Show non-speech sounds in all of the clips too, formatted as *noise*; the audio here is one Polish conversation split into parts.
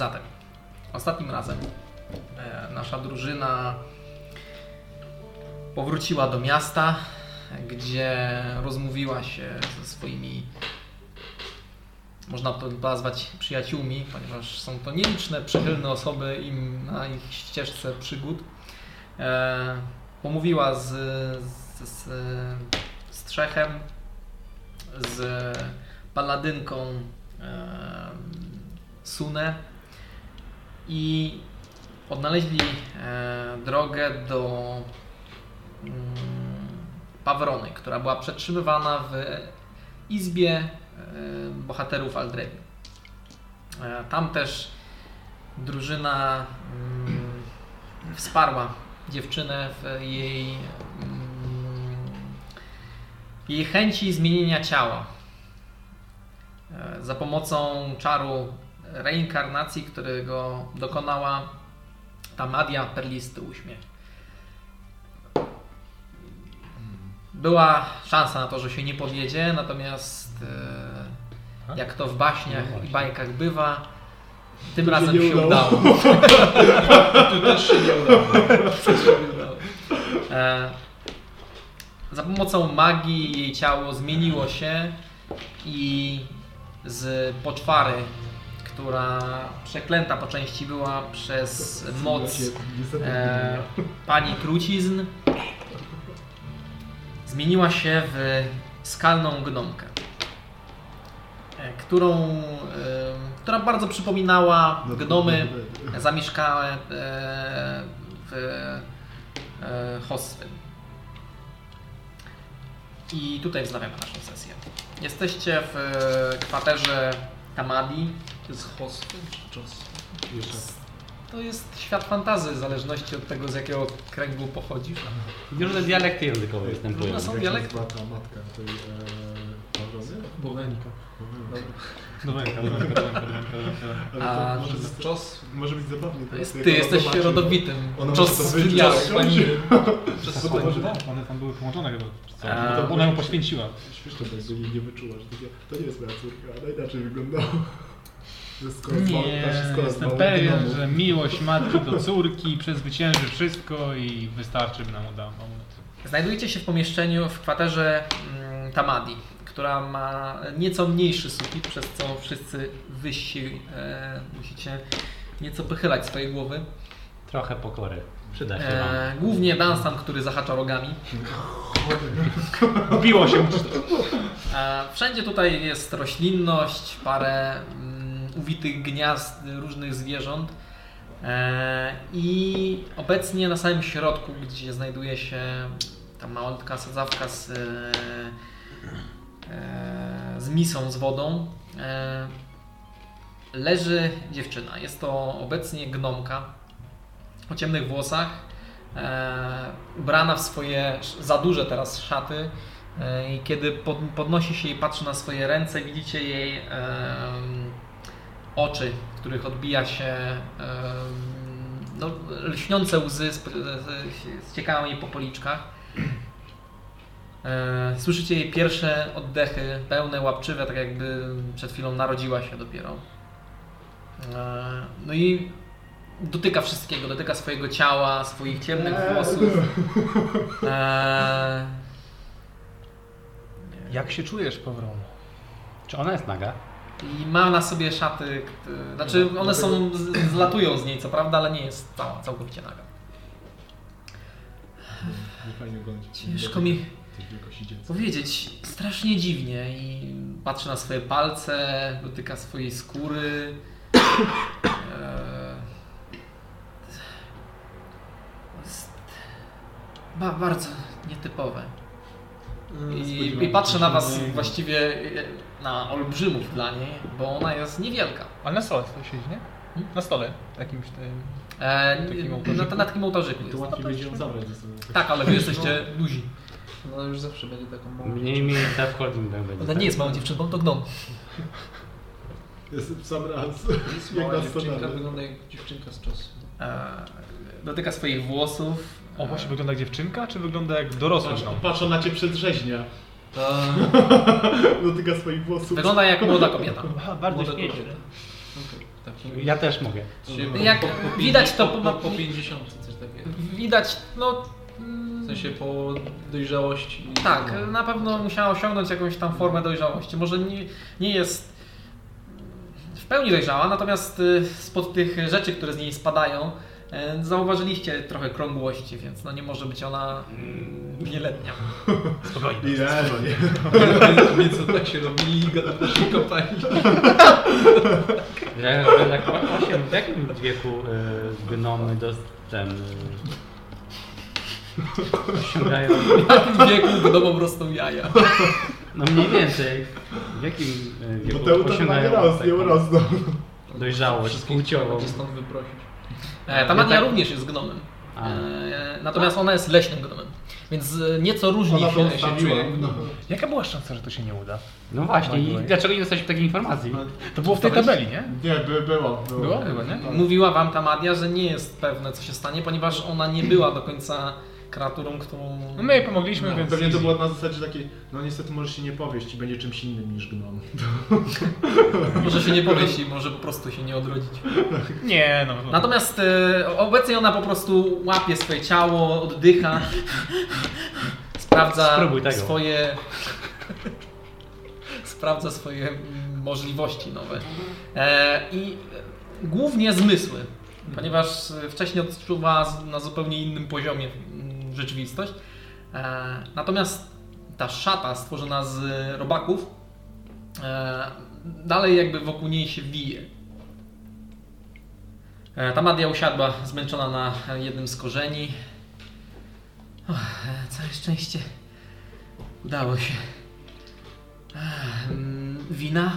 Zatem, ostatnim razem e, nasza drużyna powróciła do miasta, gdzie rozmówiła się ze swoimi, można to nazwać przyjaciółmi, ponieważ są to nieliczne, przychylne osoby im na ich ścieżce przygód. E, pomówiła z, z, z, z Trzechem, z paladynką e, Sunę i odnaleźli e, drogę do mm, Pawrony, która była przetrzymywana w izbie e, bohaterów Aldrewi. E, tam też drużyna mm, wsparła dziewczynę w jej, mm, jej chęci zmienienia ciała. Za pomocą czaru reinkarnacji, którego dokonała Tamadia Perlisty Uśmiech. Była szansa na to, że się nie powiedzie, natomiast e, jak to w baśniach i bajkach bywa, tym To się razem nie się udało. udało. Tu też się nie udało. E, za pomocą magii jej ciało zmieniło się i z poczwary, która przeklęta po części była przez moc e, pani trucizn, zmieniła się w skalną gnomkę, e, którą, e, która bardzo przypominała gnomy zamieszkałe e, w e, Hoswyn. I tutaj wznawiamy naszą sesję. Jesteście w e, kwaterze Tamadi. To jest Hoswyn czy? To jest świat fantazy, w zależności od tego, z jakiego kręgu pochodzisz. Różne dialekty językowe występują. są dialekty. Matka, matka tej e? Bowenika. Domenka, domenka, domenka, może być czos, może być zabawnie. To jest, ty jesteś zobaczy. rodowitym. *laughs* Czos z one tam były połączone chyba. A, ona ją poświęciła. Śmieszne to jej nie wyczuła, że to nie jest moja córka, ona inaczej wyglądała. Skoro Nie, jestem pewien, że miłość matki do córki przezwycięży wszystko i wystarczy, by nam udało. Znajdujecie się w pomieszczeniu w kwaterze mm, Tamadi, która ma nieco mniejszy sufit, przez co wszyscy wysi e, musicie nieco pochylać swoje głowy. Trochę pokory. Przyda się wam. E, głównie Dunstan, który zahacza rogami. Biło się. E, wszędzie tutaj jest roślinność, parę mm, uwitych gniazd różnych zwierząt. E, I obecnie na samym środku, gdzie znajduje się ta malutka sadzawka z, e, e, z misą z wodą, leży dziewczyna. Jest to obecnie gnomka o ciemnych włosach, ubrana w swoje za duże teraz szaty. I kiedy pod, podnosi się i patrzy na swoje ręce, widzicie jej oczy, w których odbija się no, lśniące łzy, ściekają jej po policzkach. E, Słyszycie jej pierwsze oddechy, pełne, łapczywe, tak jakby przed chwilą narodziła się dopiero. E, No i dotyka wszystkiego, dotyka swojego ciała, swoich ciemnych włosów. E, Jak się czujesz, Pawron? Czy ona jest naga? I ma na sobie szaty, znaczy one są, zlatują z niej co prawda, ale nie jest cała, całkowicie naga. Ciężko mi powiedzieć, strasznie dziwnie i patrzy na swoje palce, dotyka swojej skóry. Jest ba, bardzo nietypowe. I, I patrzę na was właściwie e, na olbrzymów dla niej, bo ona jest niewielka. Ale na stole to siedzi, nie? Na stole jakimś tym. E, Takim na, ołtarzyku? na takim ołtarzyku To łatwiej będzie ją zabrać ze sobą. Tak, ale wy jesteście luzi. No już zawsze będzie taką małą. Mniej mi self holding będzie. Ona nie jest małą dziewczynką, to gnom. Jest w sam raz. *laughs* Jest Jak mała na dziewczynka, wygląda jak dziewczynka z czasu. E, dotyka swoich włosów. O, właśnie wygląda jak dziewczynka, czy wygląda jak dorosły Patrz, gnom? patrz, ona cię przedrzeźnia. *laughs* Dotyka swoich włosów. Wygląda jak młoda kobieta. Bardzo Młode świeci. kobiety. Okej. Taki, Ja też mogę. Jak widać, to po, po- po, po 50 coś takiego. Widać, no... W mm, sensie po dojrzałości. Tak, no. na pewno musiała osiągnąć jakąś tam formę dojrzałości. Może nie, nie jest w pełni dojrzała, natomiast y, spod tych rzeczy, które z niej spadają, zauważyliście trochę krągłości, więc no nie może być ona mm, wieloletnia. *laughs* Spokojnie. Idealnie. Więc to tak się robi liga do naszej kopalni. *laughs* W jakim wieku y, gnomy do ten, y, osiągają, W takim wieku gnomom rosną jaja. no mniej więcej, w jakim y, Bo wieku te tak nie osiągają rosną, nie taką rosną. dojrzałość płciową? będzie stąd wyprosić. E, Ta Ja magia tak- również jest gnomem. A. E, Natomiast ona jest leśnym gnomem. Więc e, nieco różni się, się czuje. No. Jaka była szansa, że to się nie uda? No właśnie, i dlaczego nie dostaliśmy takiej informacji? To było w tej tabeli, nie? Nie, by, było, było. Było nie? Mówiła wam ta Madia, że nie jest pewne co się stanie, ponieważ ona nie była do końca kreaturą, którą... No my jej pomogliśmy, No, więc... pewnie to było na zasadzie takiej, no niestety możesz się nie powieść i będzie czymś innym niż gnom. *laughs* Może się nie powieści, może po prostu się nie odrodzić. Nie, no. no. Natomiast e, obecnie ona po prostu łapie swoje ciało, oddycha, *laughs* sprawdza Spróbuj tego. swoje. *laughs* sprawdza swoje mm, możliwości nowe. E, I głównie zmysły, ponieważ e, wcześniej odczuwa z- na zupełnie innym poziomie rzeczywistość. E, natomiast ta szata stworzona z robaków e, dalej jakby wokół niej się wije. E, Ta Madia usiadła zmęczona na jednym z korzeni. E, całe szczęście udało się. Mm, Wina?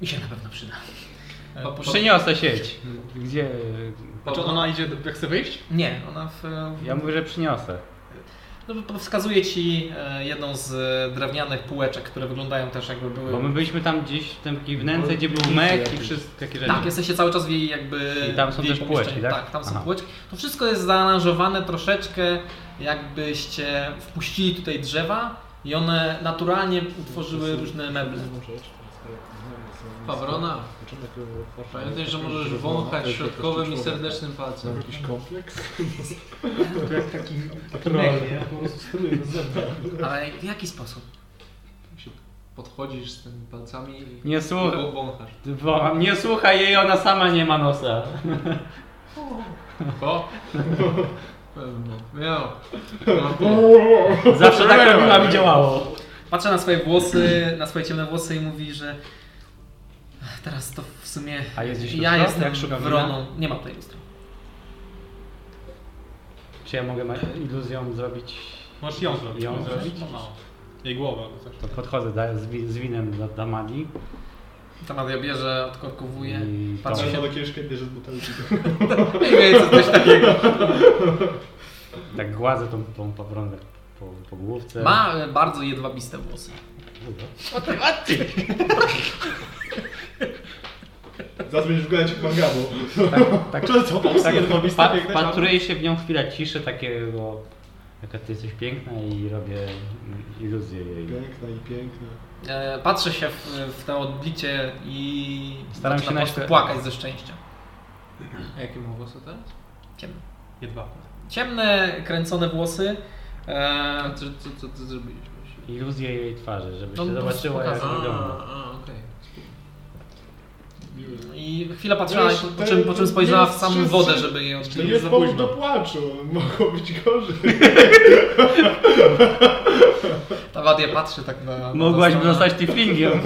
Mi się na pewno przyda. Po- Przyniosę sieć. Gdzie? Czy ona idzie, jak chce wyjść? Nie, ona w, Ja mówię, że przyniosę. no, wskazuje ci e, jedną z e, drewnianych półeczek, które wyglądają też jakby były. Bo my byliśmy tam gdzieś w tym takiej wnęce, gdzie był mek i wszystkie takie rzeczy. Tak, jesteście cały czas w jej jakby. I tam są też półeczki, tak? Tak, tam są Aha. półeczki. To wszystko jest zaaranżowane troszeczkę, jakbyście wpuścili tutaj drzewa i one naturalnie utworzyły różne meble. Pawrona, pamiętaj, że możesz wąchać środkowym i serdecznym palcem. Jakiś kompleks? Jak taki... Po prostu do zęba. Ale w jaki sposób? Podchodzisz z tymi palcami i Nie i słuchaj. wąchasz. Bo nie słuchaj jej, ona sama nie ma nosa. O! Pewno. Miał. Zawsze tak robiła mi działało. Patrzę na swoje włosy, na swoje ciemne włosy i mówi, że "Ech, teraz to w sumie A jest gdzieś ja jestem Jak szukam wroną. Nie ma tutaj lustra. Czy ja mogę iluzją zrobić? Możesz ją zrobić. Ją zrobić? No. Jej głowę. To podchodzę da, z, wi- z winem do, do Madi Ta Madia bierze, odkorkowuje, i patrzy to, się. do kieszki bierze z butelki. *laughs* *laughs* Mniej więcej coś takiego. tak gładzę tą, tą pawronę po, po główce. Ma bardzo jedwabiste włosy. Zaraz będziesz wyglądać jak mangabu. Tak, *laughs* Co, co? tak, jedwabiste, pa, piękne patruję się w nią chwilę ciszy, takiego, jaka ty jesteś piękna i robię iluzję jej. Piękna i piękna. E, Patrzę się w, w to odbicie i Staram się po prostu naśle- płakać ze szczęścia. A jakie ma włosy teraz? Ciemne. Jedwabne. Ciemne, kręcone włosy. E, co, co, co ty zrobiłeś właśnie? Iluzję jej twarzy, żeby No, się prostu zobaczyła jak wygląda. I chwilę patrzyła, Wiesz, po czym, po czym spojrzała w samą wodę, żeby jej odczynić. nie jest powód do płaczu. Mogło być gorzej. *laughs* Ta Wadia patrzy tak na... na Mogłaś by zostać tiflingiem.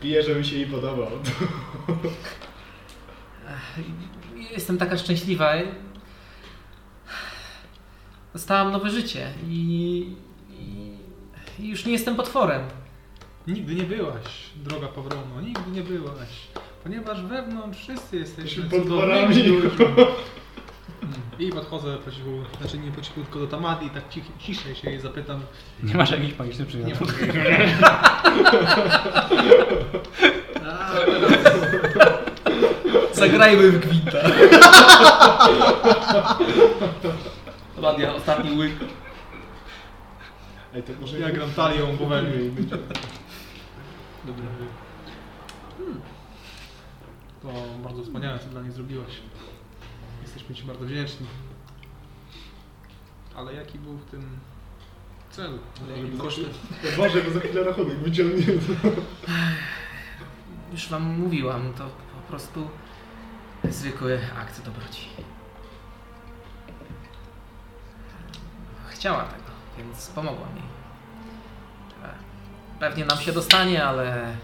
Pije, *laughs* że mi się jej podobał. Jestem taka szczęśliwa. Dostałam nowe życie i, i, i już nie jestem potworem. Nigdy nie byłaś, droga Pawrono, nigdy nie byłaś. Ponieważ wewnątrz wszyscy jesteśmy potworami. ludźmi. *laughs* I podchodzę po cichu, znaczy nie po cichu, tylko do Tamadi i tak cich, ciszej się jej zapytam. Nie masz jakichś magicznych Nie przedmiotów? *laughs* Zagrajmy w gwinta. *laughs* Wadia, ostatni łyk. Ej, to może Ja gram talią, bo we mnie. *laughs* Dobra. To bardzo wspaniałe, co dla nich zrobiłeś. Jesteśmy Ci bardzo wdzięczni. Ale jaki był w tym cel? Ale jakim kosztem? Boże, bo za chwilę rachunek wyciągnie. Już wam mówiłam, to po prostu zwykły akt dobroci. Chciała tego, więc pomogła mi. Pewnie nam się dostanie, ale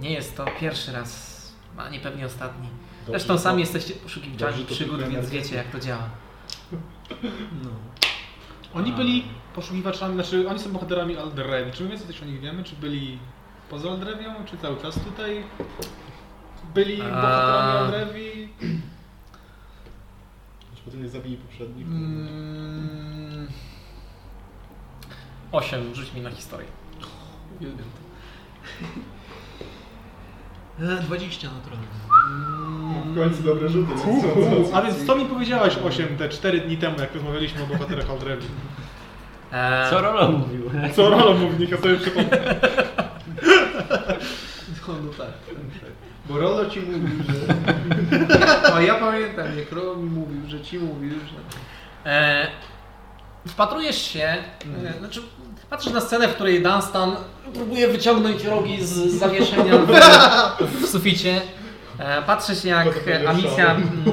nie jest to pierwszy raz, ani pewnie ostatni. Zresztą sami jesteście poszukiwaczami dobrze przygód, więc wiecie jak to działa. No. Oni byli poszukiwaczami, znaczy oni są bohaterami Aldrevi. Czy my więcej coś o nich wiemy? Czy byli poza Aldrewią, czy cały czas tutaj byli A. bohaterami Aldrevi? Potem nie zabili poprzednich. Mm, Osiem, rzuć mi na historię. *laughs* Uwielbiam to. E, 20 naturalnie. W końcu dobre rzuty. no co- co- co- A więc co mi powiedziałaś 8 te 4 dni temu, jak rozmawialiśmy o bohaterach Aldrevi? E, Co Rolo mówił? Co Rolo mówi, niech ja sobie przypomnę. *laughs* No, no tak. Bo Rolo ci mówił, że... *laughs* A ja pamiętam, jak Rolo mi mówił, że ci mówił, że... E, wpatrujesz się, e, znaczy patrzysz na scenę, w której Dunstan próbuje wyciągnąć rogi z zawieszenia w, *laughs* w suficie. E, patrzysz jak Amicia mm,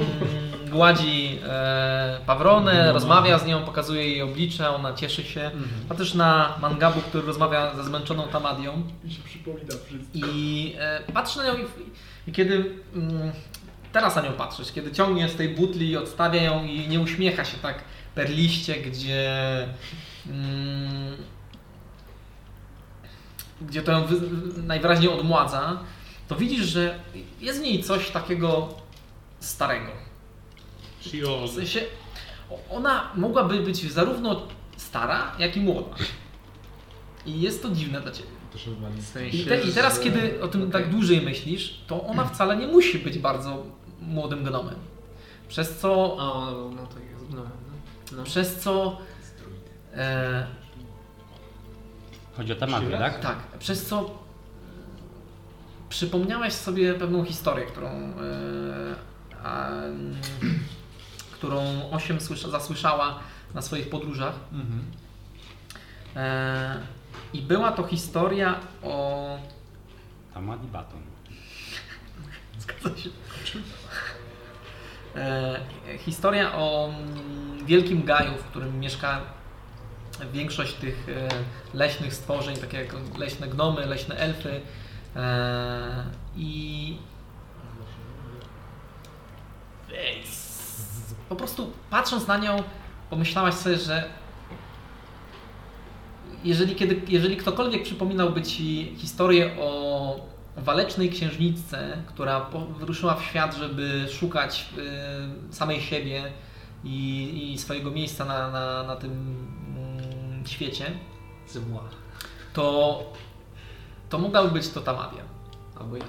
gładzi e, Pawronę, rozmawia z nią, pokazuje jej oblicze, ona cieszy się. Patrzysz na Mangabu, który rozmawia ze zmęczoną Tamadią. Mi się przypomina wszystko. I e, patrzysz na nią i, i kiedy mm, teraz na nią patrzysz, kiedy ciągnie z tej butli, odstawia ją i nie uśmiecha się tak per liście, gdzie mm, gdzie to ją wy, najwyraźniej odmładza, to widzisz, że jest w niej coś takiego starego. Shio. W sensie ona mogłaby być zarówno stara, jak i młoda. I jest to dziwne dla Ciebie. W sensie, I, te, I teraz, że- kiedy o tym Okej. tak dłużej myślisz, to ona wcale nie musi być bardzo młodym gnomem. Przez co, A, no, no to jest... No, no. no. przez co, e, Chodzi o tematy, tak? tak, przez co przypomniałeś sobie pewną historię, którą, e, a, którą Osiem słysza, zasłyszała na swoich podróżach. Mhm. E, I była to historia o Tamat i baton. *laughs* Zgadza się. E, historia o mm, wielkim gaju, w którym mieszka większość tych e, leśnych stworzeń, takie jak leśne gnomy, leśne elfy. E, I s- po prostu patrząc na nią, pomyślałaś sobie, że jeżeli, kiedy, jeżeli ktokolwiek przypominałby Ci historię o walecznej księżniczce, która wyruszyła w świat, żeby szukać y, samej siebie i, i swojego miejsca na, na, na tym mm, świecie, to, to mogłaby być to Tamadia. Albo ja.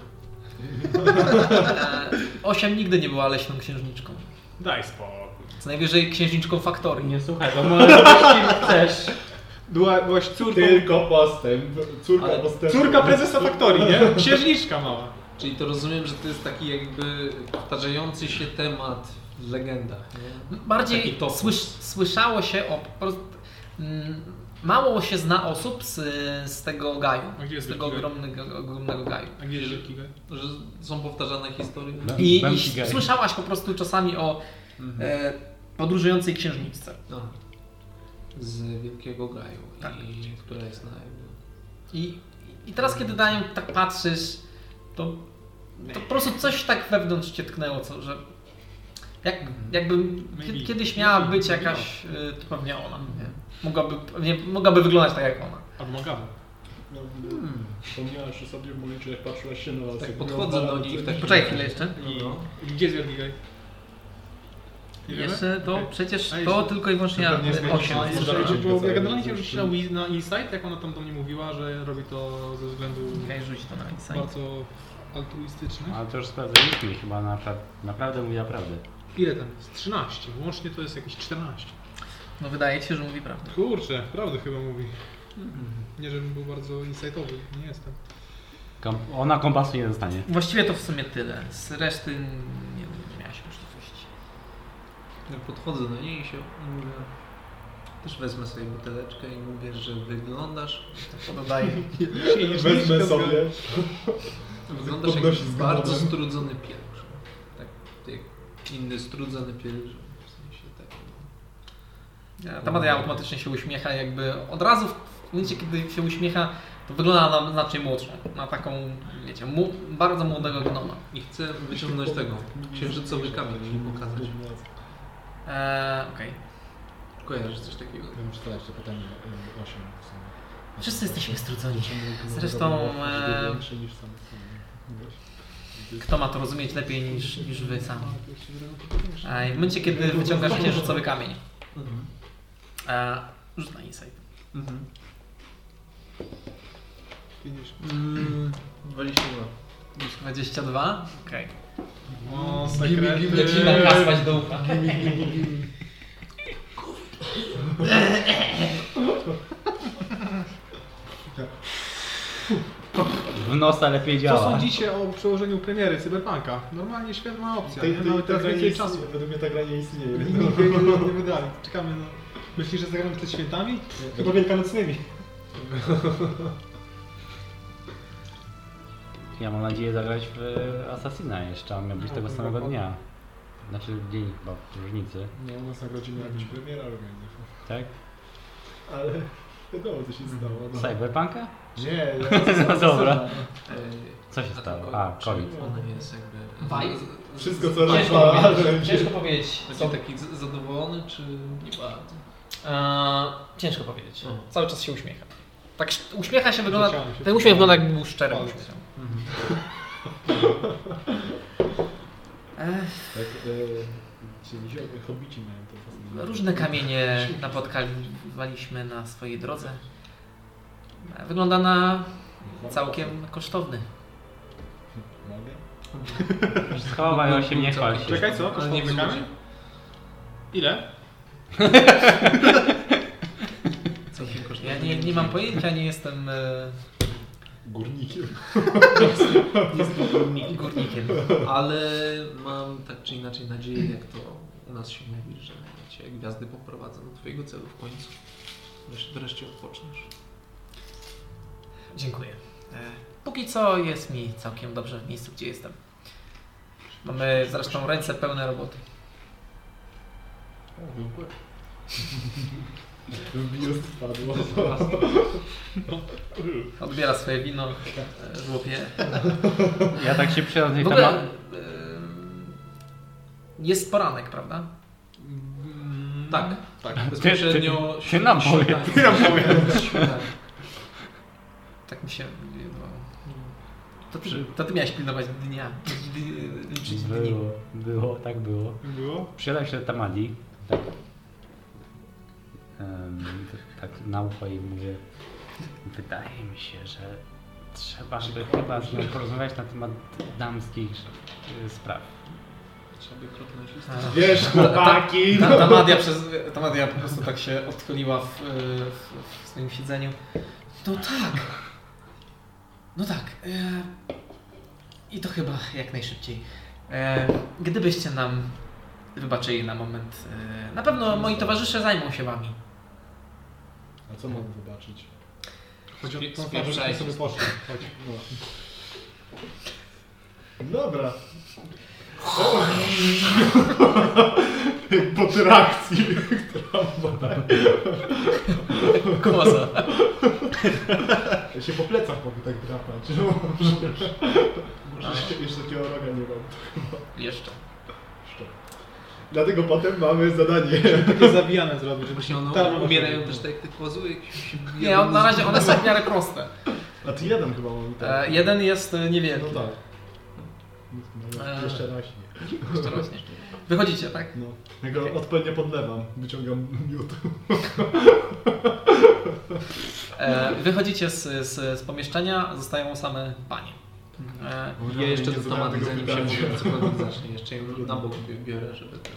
E, Osiem nigdy nie była leśną księżniczką. Daj spokój. Co najwyżej księżniczką faktorii. Nie słuchaj, bo kim chcesz. Była, byłaś córką, Tylko postęp. Córka Ale postępu. córka prezesa faktorii, nie? *laughs* Księżniczka mała. Czyli to rozumiem, że to jest taki jakby powtarzający się temat w legendach, nie? Bardziej słysz, słyszało się o. Po prostu, mm, mało się zna osób z, z tego gaju. A gdzie jest z tego gaj? ogromnego, ogromnego gaju. A gdzie jest wielki gaj? Że są powtarzane historie. I, i słyszałaś po prostu czasami o e, podróżującej księżniczce. No. Z Wielkiego Gaju, Tak. i, która jest na jakby... I, I teraz, kiedy na nią tak patrzysz, to, to po prostu coś tak wewnątrz cię tknęło, co, że jak, jakby Maybe. kie- kiedyś miała być jakaś, y, to pewnie ona. Nie? Mogłaby, nie, mogłaby wyglądać tak jak ona. Albo Magabu. No, Wspomniałeś o sobie w momencie, jak patrzyłaś się na nas. Tak jak podchodzę była do nich, tak- Poczekaj chwilę jeszcze. No. Gdzie jest wielki gaj? Nie wiemy? Jeszcze to Okej. przecież A to tylko i wyłącznie ja, zmieni się 8. na A Dobra. jeszcze, bo ja generalnie chciałem rzucić na, na insight, jak ona tam do mnie mówiła, że robi to ze względu Okej, rzuć to na insight. bardzo altruistyczny. Ale to już sprawdzaliśmy, chyba napra- naprawdę mówi naprawdę. Ile tam jest? 13. Łącznie to jest jakieś 14. No wydaje ci się, że mówi prawdę. Kurczę, prawdę chyba mówi. Nie, żebym był bardzo insightowy, nie jestem. Kom- ona kompasu nie dostanie. Właściwie to w sumie tyle. Z reszty nie, nie miałaś możliwości. Ja podchodzę do niej i się i mówię, też wezmę sobie buteleczkę i mówię, że wyglądasz, To dodaję. *laughs* Wezmę sobie. wyglądasz jak bardzo strudzony pielgrzym. Tak jak inny strudzony pielgrzym. Ta Maria automatycznie się uśmiecha, jakby od razu w momencie, kiedy się uśmiecha, to wygląda na znacznie młodszą. Na taką, wiecie, mu, bardzo młodego gnoma. I chcę wyciągnąć tego, księżycowy kamień i pokazać. Eee, Okej. Kojarzysz coś takiego? Ja muszę zadać to pytanie 8 w sumie. Wszyscy jesteśmy strudzoni. Czemu Zresztą, e, większe niż sam sam. Kto ma to rozumieć lepiej niż, niż wy sami? Eee, w momencie, kiedy wyciągasz księżycowy kamień, Mhm. Eee, rzut na insight. Mhm. Mm, 22. 22? Okej. O, sekrety. Zaczyna kaspać do ucha. W nosa lepiej Co działa. sądzicie o przełożeniu premiery Cyberpunka? Normalnie świetna opcja. Tej, nie? tej, Mamy teraz gra nie więcej istnieje, czasu. według mnie ta gra nie istnieje. Nigdy nie, nie wydali. Czekamy na... Myślisz, że zagramy przed świętami? Chyba wielkanocnymi. Ja mam nadzieję zagrać w e, Assassina jeszcze, a miał być tego samego dnia. Znaczy dzień chyba różnicy, No u nas na godzinę miała być premiera organizowana. tak? Ale wiadomo co się stało. No. Cyberpunka? Nie, ja *laughs* No dobra. Co się stało? A, COVID. Ona jest jakby... Z- Wszystko co Ciężko dwa, powiedzieć, ale ciężko powiedzieć co... Będzie taki z- zadowolony, czy nie bardzo? Eee, ciężko powiedzieć. O. Cały czas się uśmiecha. Tak uśmiecha się, wygląda... Się. Ten uśmiech wygląda jakby był szczerym uśmiechem. Ech, Tak, e, ci zio- hobbici mają to. Różne kamienie napotkaliśmy na swojej drodze. E, Wygląda na całkiem kosztowny. Mogę? Schowaj się, nie chwal się. Czekaj, co? Kosztowny kamień? Ile? Całkiem kosztowne. Ja nie, nie mam pojęcia, nie jestem e, Górnikiem. górnikiem. Ale mam tak czy inaczej nadzieję, jak to u nas się mówi, że cię gwiazdy poprowadzą do twojego celu w końcu. Wreszcie, wreszcie odpoczniesz. Dziękuję. E, Póki co jest mi całkiem dobrze w miejscu, gdzie jestem. Mamy zresztą ręce pełne roboty. Bio spadło. Odbiera swoje wino, e, żłopie. Ja tak się przyjrzę tej W ogóle temat. e, jest poranek, prawda? Tak, Tak. bezpośrednio... ty nam powiedz. Ty nam. Świątanie. Tak mi się... To, ty, to ty miałeś pilnować dnia. Liczyć dni. Było, było, tak było. Było? Przyjadłem się do Tamadi, tak, em, tak na ucho i mówię, wydaje mi się, że trzeba by chyba z nią porozmawiać na temat damskich y, spraw. Trzeba by kropnąć list. A. Wiesz, chłopaki! Ta, ta, Madia przez, ta Madia po prostu tak się odchyliła w, w, w swoim siedzeniu. No tak. No tak. E, I to chyba jak najszybciej. E, gdybyście nam wybaczyli na moment. E, na pewno moi towarzysze zajmą się wami. A co mam wybaczyć? Chodź o Spie- tą spieprzajcie. sobie poszli. Chodź. No. Dobra. Po trakcji. Koza. Ja się po plecach mogę tak drapać. No, Jeszcze, jeszcze takiego roga nie mam. Jeszcze. Dlatego potem mamy zadanie. Takie zawijane zrobić, żeby się one tam umierają też tak jak te kozy, Nie, on, na razie one są w miarę proste. A ty jeden chyba mam. E, jeden jest e, niewielki. No tak. No. Jeszcze rośnie. Jeszcze rośnie. Wychodzicie, tak? No. Ja go odpowiednio podlewam. Wyciągam miód. E, wychodzicie z, z, z pomieszczenia, zostają same panie. E, Ja jeszcze do tego zanim się może cokolwiek zacznie, jeszcze ją na bok bi- *laughs* biorę, żeby... ten-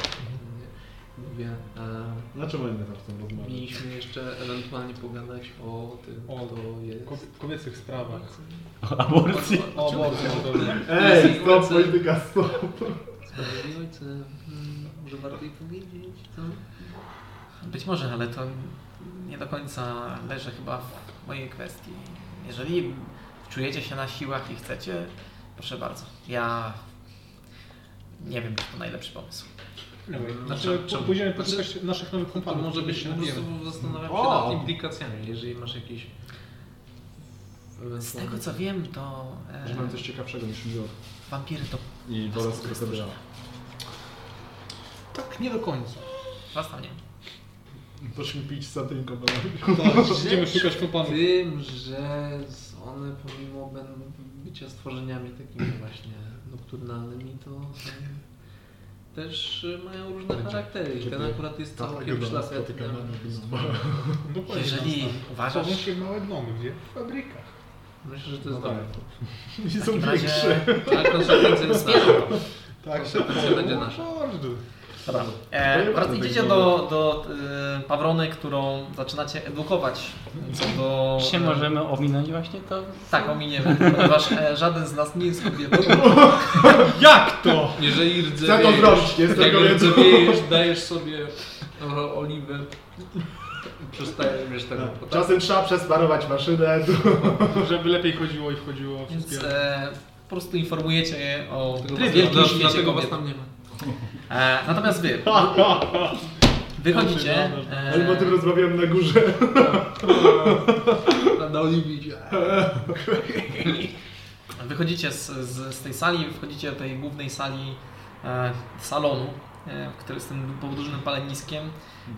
mówię, e, Na czym oni tam chcą rozmawiać? mieliśmy jeszcze ewentualnie pogadać o tym, O, kto jest... Ko- kobiecych sprawach. O aborcji. O, aborcji. Ej, stop, polityka, stop. Sprawiedliwy ojcem, hmm, może warto jej powiedzieć, co? Być może, ale to nie do końca leży chyba w mojej kwestii. Jeżeli czujecie się na siłach i chcecie, proszę bardzo. Ja nie wiem, czy to najlepszy pomysł. Dobra, Znaczy, Znaczy, czemu? pójdziemy Znaczy, poszukać naszych nowych kompanów. może być, się po prostu zastanawiam się O! nad implikacjami, jeżeli masz jakieś... Z tego co wiem, to e, Że mam coś ciekawszego niż New York. wampiry to I z krokodyla. Tak, nie do końca. was tam nie. Poszli pić z Santynką bananami. Tak, idziemy szukać kompanów. Tym, że z- one pomimo bycia stworzeniami takimi właśnie nokturnalnymi, to są też mają różne charaktery. I ten akurat jest Tak, całkiem szlachetny. spotykamy na Dokładnie. Jeżeli uważasz, się małe gnomy, gdzie? W fabrykach. Myślę, że to jest No dobre. *laughs* I w *laughs* są większe. Ale konsekwencja jest nasza. Tak, Konsekwencja będzie nasza. Dobra. E, wraz idziecie do, do e, Pawrony, którą zaczynacie edukować co do... Czy się możemy ominąć właśnie to? Tak, ominiemy, ponieważ e, żaden z nas nie jest kobietą. *laughs* Jak to? Jeżeli Chcę to rdzewiejesz, zrobić, jestem jak kobietą. rdzewiejesz, dajesz sobie o, oliwę, przestajesz mieć tego. Tak. Czasem trzeba przesmarować maszynę. *laughs* Żeby lepiej chodziło i wchodziło Więc wszystkie. e, po prostu informujecie je o Dlatego wielkim was, świecie dlatego was kobiet. tam nie ma. E, natomiast wy wychodzicie, Ale o tym rozmawiałem na górze. *laughs* Na oliwie. *laughs* wychodzicie z, z, z tej sali, wchodzicie do tej głównej sali e, salonu, e, który z tym podłużnym paleniskiem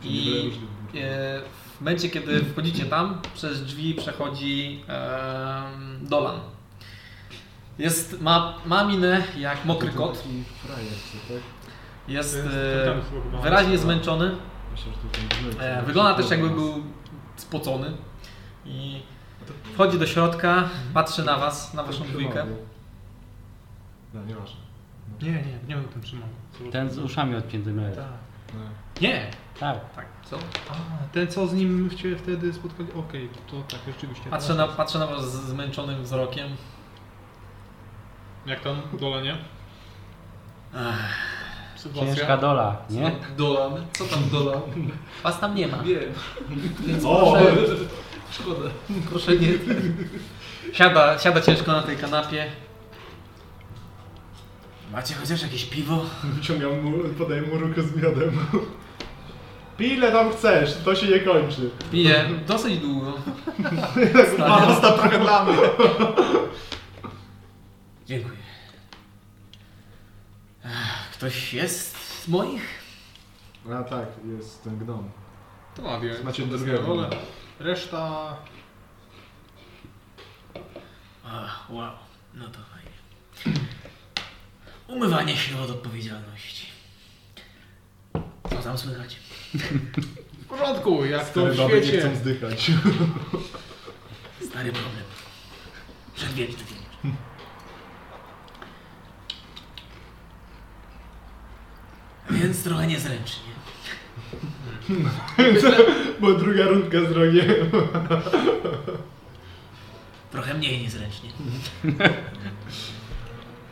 i e, w momencie, kiedy wchodzicie tam, przez drzwi przechodzi e, Dolan. Jest, ma, ma minę jak mokry kot, tak? jest e, wyraźnie zmęczony, E, Wygląda też jakby był spocony i wchodzi do środka, patrzy na was, na waszą dwójkę. No, nieważne. Nie, nie, nie był ten trzymany. Ten z uszami odciętymi. Tak. No. Nie! Tak. Co? A, ten co z nim wtedy spotkali. Okej, to tak, rzeczywiście. Patrzę na, patrzę na was z zmęczonym wzrokiem. Jak tam dolanie? Ech, Sytuacja. Ciężka dola, nie? Dolan? Co tam dolan? was tam nie ma, Wiem. więc O! proszę, Szkoda. proszę nie... Siada, siada ciężko na tej kanapie. Macie chociaż jakieś piwo? Wyciągam mu, podaję mu rukę z miodem. Pij ile tam chcesz, to się nie kończy. Piję dosyć długo. *laughs* Został *laughs* trochę dla mnie. Dziękuję. Ktoś jest z moich? A tak, jest ten gnom. To ma wie. Drugiego. te role. Reszta. Ach, wow, no to fajnie. Umywanie się od odpowiedzialności. Co tam słychać? W porządku, jak to w baby nie świecie. chcą zdychać. Stary problem. Przedwieczny. Więc trochę niezręcznie. *laughs* Bo druga rundka z rogiem. Trochę mniej niezręcznie.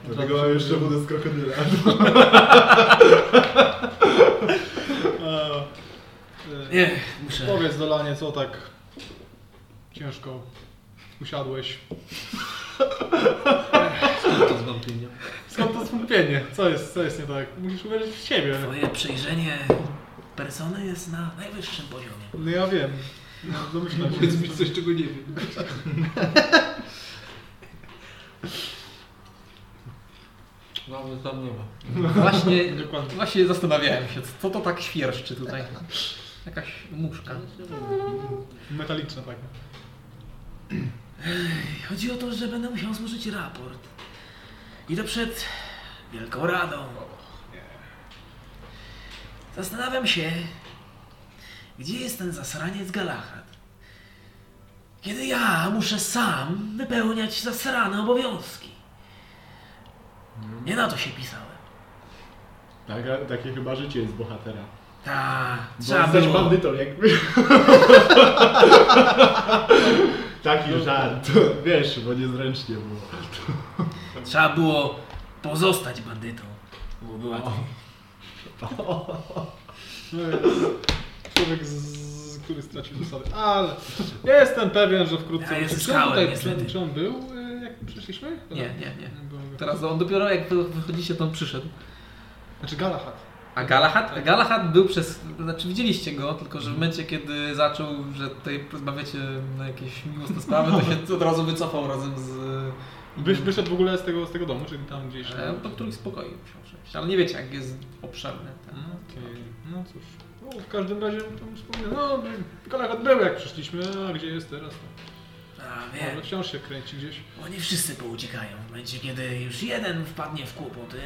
Dlatego mam jeszcze wodę z krokodyla. Nie, muszę. Powiedz dolanie, co tak ciężko usiadłeś. To z wątpienia. Skąd to zwątpienie? Co jest, co jest nie tak? Musisz uwierzyć w siebie. Twoje przejrzenie persony jest na najwyższym poziomie. No ja wiem. No, domyślam się. Powiedz mi coś, czego nie wiem. No, ale tam nie ma. Właśnie, Dokładnie. właśnie zastanawiałem się, co to tak świerszczy tutaj. Jakaś muszka. Metaliczne takie. Chodzi o to, że będę musiał złożyć raport. I to przed Wielką Radą. Zastanawiam się, gdzie jest ten zasraniec Galahad? Kiedy ja muszę sam wypełniać zasrane obowiązki. Nie na to się pisałem. Tak, takie chyba życie jest bohatera. Ta, Bo trzeba jesteś było, bandytą jakby. *laughs* Taki żart. Wiesz, bo niezręcznie było. Trzeba było pozostać bandytą. Byłoby łatwiej. *laughs* Człowiek, z, który stracił zasady. Ale jestem pewien, że wkrótce... Ja je czy, on tutaj, czy, niestety. on, czy on był, y, jak przyszliśmy? Nie, nie, nie. Bo- Teraz on dopiero jak wy- wychodzicie, to on przyszedł. Znaczy Galahad. A Galahad? Galahad był przez... Znaczy widzieliście go, tylko że w momencie, kiedy zaczął, że tutaj rozmawiacie na jakieś miłosne sprawy, to się *laughs* od razu wycofał razem z... Wysz, wyszedł w ogóle z tego, z tego domu, czyli tam gdzieś... E, Do których spokoi musiał przejść. Ale nie wiecie, jak jest obszerny. Ten. No, Okej, no cóż. No, w każdym razie tam wspomnę, no Galahad był jak przyszliśmy, a gdzie jest teraz? No, A Może wiem, wciąż się kręci gdzieś. oni wszyscy pouciekają. W momencie, kiedy już jeden wpadnie w kłopoty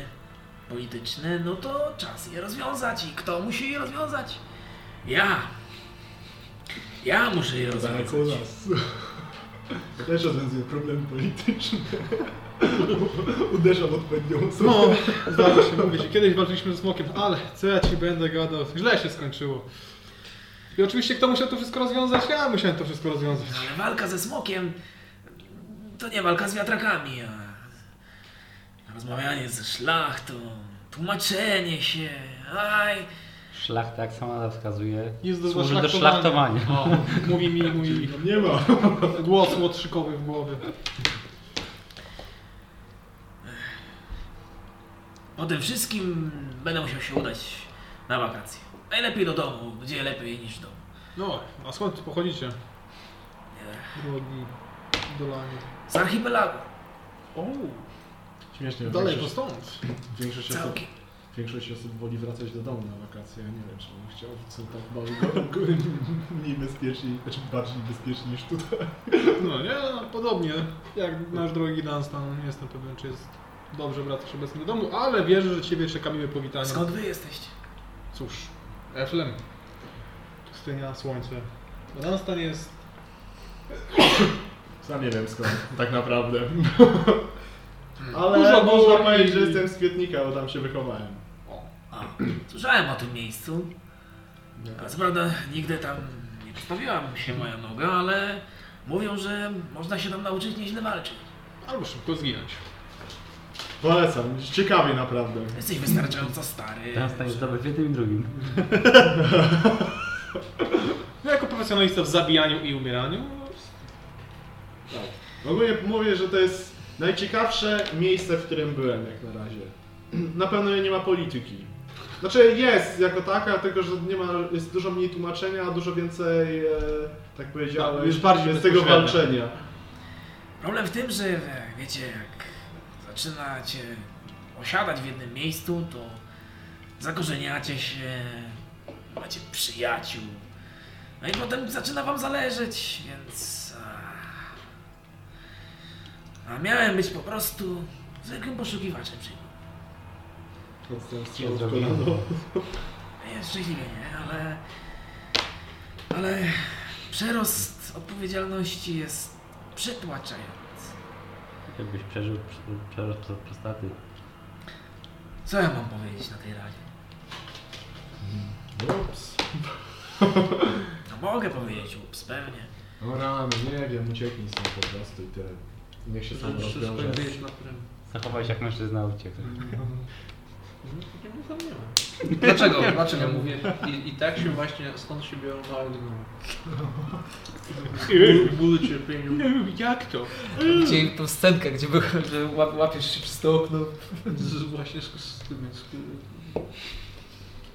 polityczne, no to czas je rozwiązać. I kto musi je rozwiązać? Ja. Ja muszę je rozwiązać. *laughs* też rozwiązuję problemy polityczne. *laughs* Uderzam odpowiednią osobę. No, zdarza się mówić. Kiedyś walczyliśmy z smokiem, ale co ja ci będę gadał? Źle się skończyło. I oczywiście kto musiał to wszystko rozwiązać? Ja musiałem to wszystko rozwiązać. Ale walka ze smokiem to nie walka z wiatrakami, a rozmawianie ze szlachtą, tłumaczenie się, aj. Szlachta, jak sama nazwa wskazuje, Jest do służy do szlachtowania. O, mówi mi mój nie ma. głos łotrzykowy w głowie. Po tym wszystkim będę musiał się udać na wakacje. Najlepiej do domu, gdzie lepiej niż w domu. No, a skąd pochodzicie? Nie. Drogi Dolanie. Z archipelagu. O, Śmiesznie. daleko stąd. większość, osób, Całkiem. Większość osób woli wracać do domu na wakacje. Ja nie wiem, czy bym chciał. Są tak go, *laughs* mniej bezpieczni, znaczy bardziej bezpieczni niż tutaj. No nie, no, podobnie jak nasz drogi Dunstan. Nie jestem pewien, czy jest dobrze wracać obecnie do domu, ale wierzę, że Ciebie czeka miłe powitanie. Skąd wy jesteście? Cóż, Eflem. Pustynia, słońce. Dunstan jest... Sam nie wiem skąd, tak naprawdę. *laughs* Ale Dużo można powiedzieć, że jestem z Kwietnika, bo tam się wychowałem. Słyszałem o tym miejscu. A co prawda nigdy tam nie postawiłam się moja noga, ale mówią, że można się tam nauczyć nieźle walczyć. Albo szybko zginąć. Polecam, ciekawie naprawdę. Jesteś wystarczająco stary. Teraz staniesz dobry w jednym i drugim. *laughs* No, jako profesjonalista w zabijaniu i umieraniu, Tak. Ogólnie mówię, że to jest najciekawsze miejsce, w którym byłem jak na razie. Na pewno nie ma polityki. Znaczy jest jako taka, tylko że nie ma, jest dużo mniej tłumaczenia, a dużo więcej, e, tak powiedziałeś, Tak, jest bardziej jest tego walczenia. Problem w tym, że e, wiecie, jak zaczynacie osiadać w jednym miejscu, to zakorzeniacie się, macie przyjaciół. No i potem zaczyna wam zależeć, więc... A, miałem być po prostu zwykłym poszukiwaczem przyjmu. Zrobiłem. kolano. Jest szczęśliwie, nie? Ale... Ale przerost odpowiedzialności jest przytłaczający. Jakbyś przeżył prze- przerost pro- prostaty. Co ja mam powiedzieć na tej radzie? Ups. No mogę powiedzieć, ups, pewnie. O rany, nie wiem, ucieknij stąd po prostu i tyle. Niech się sam rozwiąże. się jak mężczyzna uciekł. No, nie ma. Dlaczego? Dlaczego Ja mówię? i, i tak się właśnie, stąd się biorą małe gnomy. Cierpieniu. jak to? Gdzie tą scenkę, gdzie by, że łap, łapiesz się przez to okno. Z, właśnie z, z tymi, z,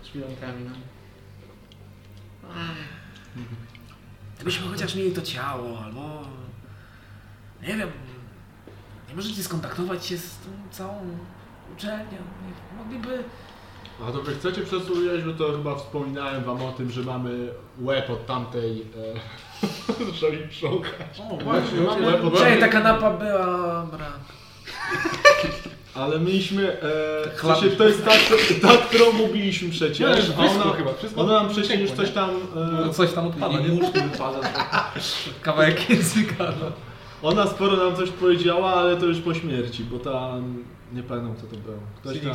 z filankami, no. Gdybyśmy chociaż mieli to ciało, albo... Nie wiem... Nie możecie skontaktować się z tą całą uczelnią. Nie- Mogliby... A to wy chcecie przesłuchać, bo to chyba wspominałem wam o tym, że mamy łeb od tamtej... E... *laughs* Zaczął mi prząkać. O, właśnie, Mamy łeb od Wczoraj ta kanapa była... Dobra. Ale mieliśmy... E... Chlap. sensie, to jest ta, ta, którą mówiliśmy przecież. Wszystko ona, chyba, wszystko ona nam przecież już coś tam... No, E... coś tam odpada, nie? mózg *laughs* wypada. Kawałek języka, no. Ona sporo nam coś powiedziała, ale to już po śmierci, bo tam nie pamiętam kto to był. Ktoś tam...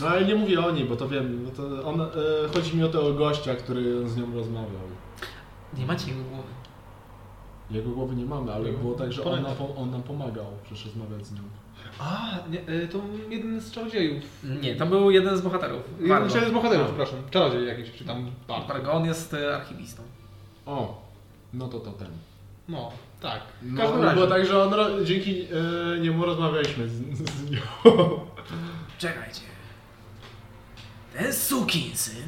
No ale nie mówię o niej, bo to wiem, bo to on, e, chodzi mi o tego gościa, który z nią rozmawiał. Nie macie jego głowy. Jego głowy nie mamy, ale było tak, że on nam, on nam pomagał przecież rozmawiać z nią. A, nie, y, to jeden z czarodziejów. Nie, to był jeden z bohaterów. Jeden z bohaterów, przepraszam. Czarodziej jakiś, czy tam bard. Vargo, on jest e, archiwistą. O, no to to ten. No, tak. W No, każdym no razie. było tak, że on, ro- dzięki e, niemu rozmawialiśmy z, z nią. Czekajcie. Ten sukinsyn.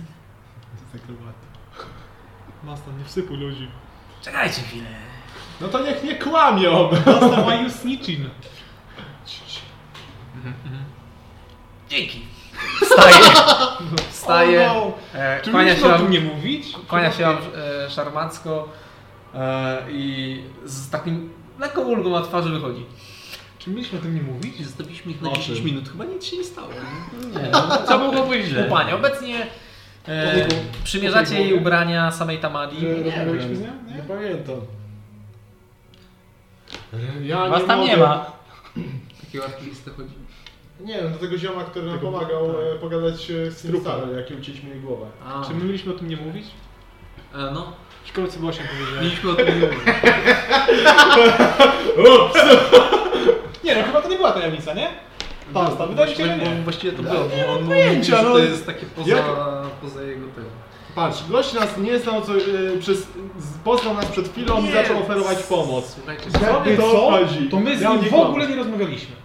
Master, nie wsypuj ludzi. Czekajcie chwilę. No to niech nie kłamią! Master, why you snitching? Dzięki. Wstaje. *laughs* Wstaje. O no. E, Czy kłania się mieliśmy o tym wam, nie mówić? kłania się wam e, szarmacko i z takim lekką ulgą na twarzy wychodzi. Czy mieliśmy o tym nie mówić? I zostawiliśmy ich na O 10 czym? minut, chyba nic się nie stało. Nie? Nie, no, co mogło być źle? Panie, obecnie e, przymierzacie jej ubrania samej Tamadi. Rozmawialiśmy z nią? Nie Nie? pamiętam. Ja Was tam nie mogę- ma. Takiego archivistę chodzi. Nie wiem, do tego zioma, który nam Tego- pomagał tak. e, pogadać e, z Trupem. trupem, jak ucięliśmy jej głowę. A, Czy my mieliśmy o tym nie mówić? e, no, Było się powiedzieć. mieliśmy o tym nie mówić. *laughs* Nie no, chyba to nie była tajemnica, nie? Pasta, wydaje mi się, że Właściwie- nie. Właściwie to było, bo on mówił, pojęcia, że no. to jest takie poza, Jak- poza jego tym. Patrz, gość nas nie znał, co, e, przez, z- poznał nas przed chwilą i zaczął oferować pomoc. Słuchajcie, Jakby Co? to chodzi? To my z Ja nim nie w kłamę. ogóle nie rozmawialiśmy.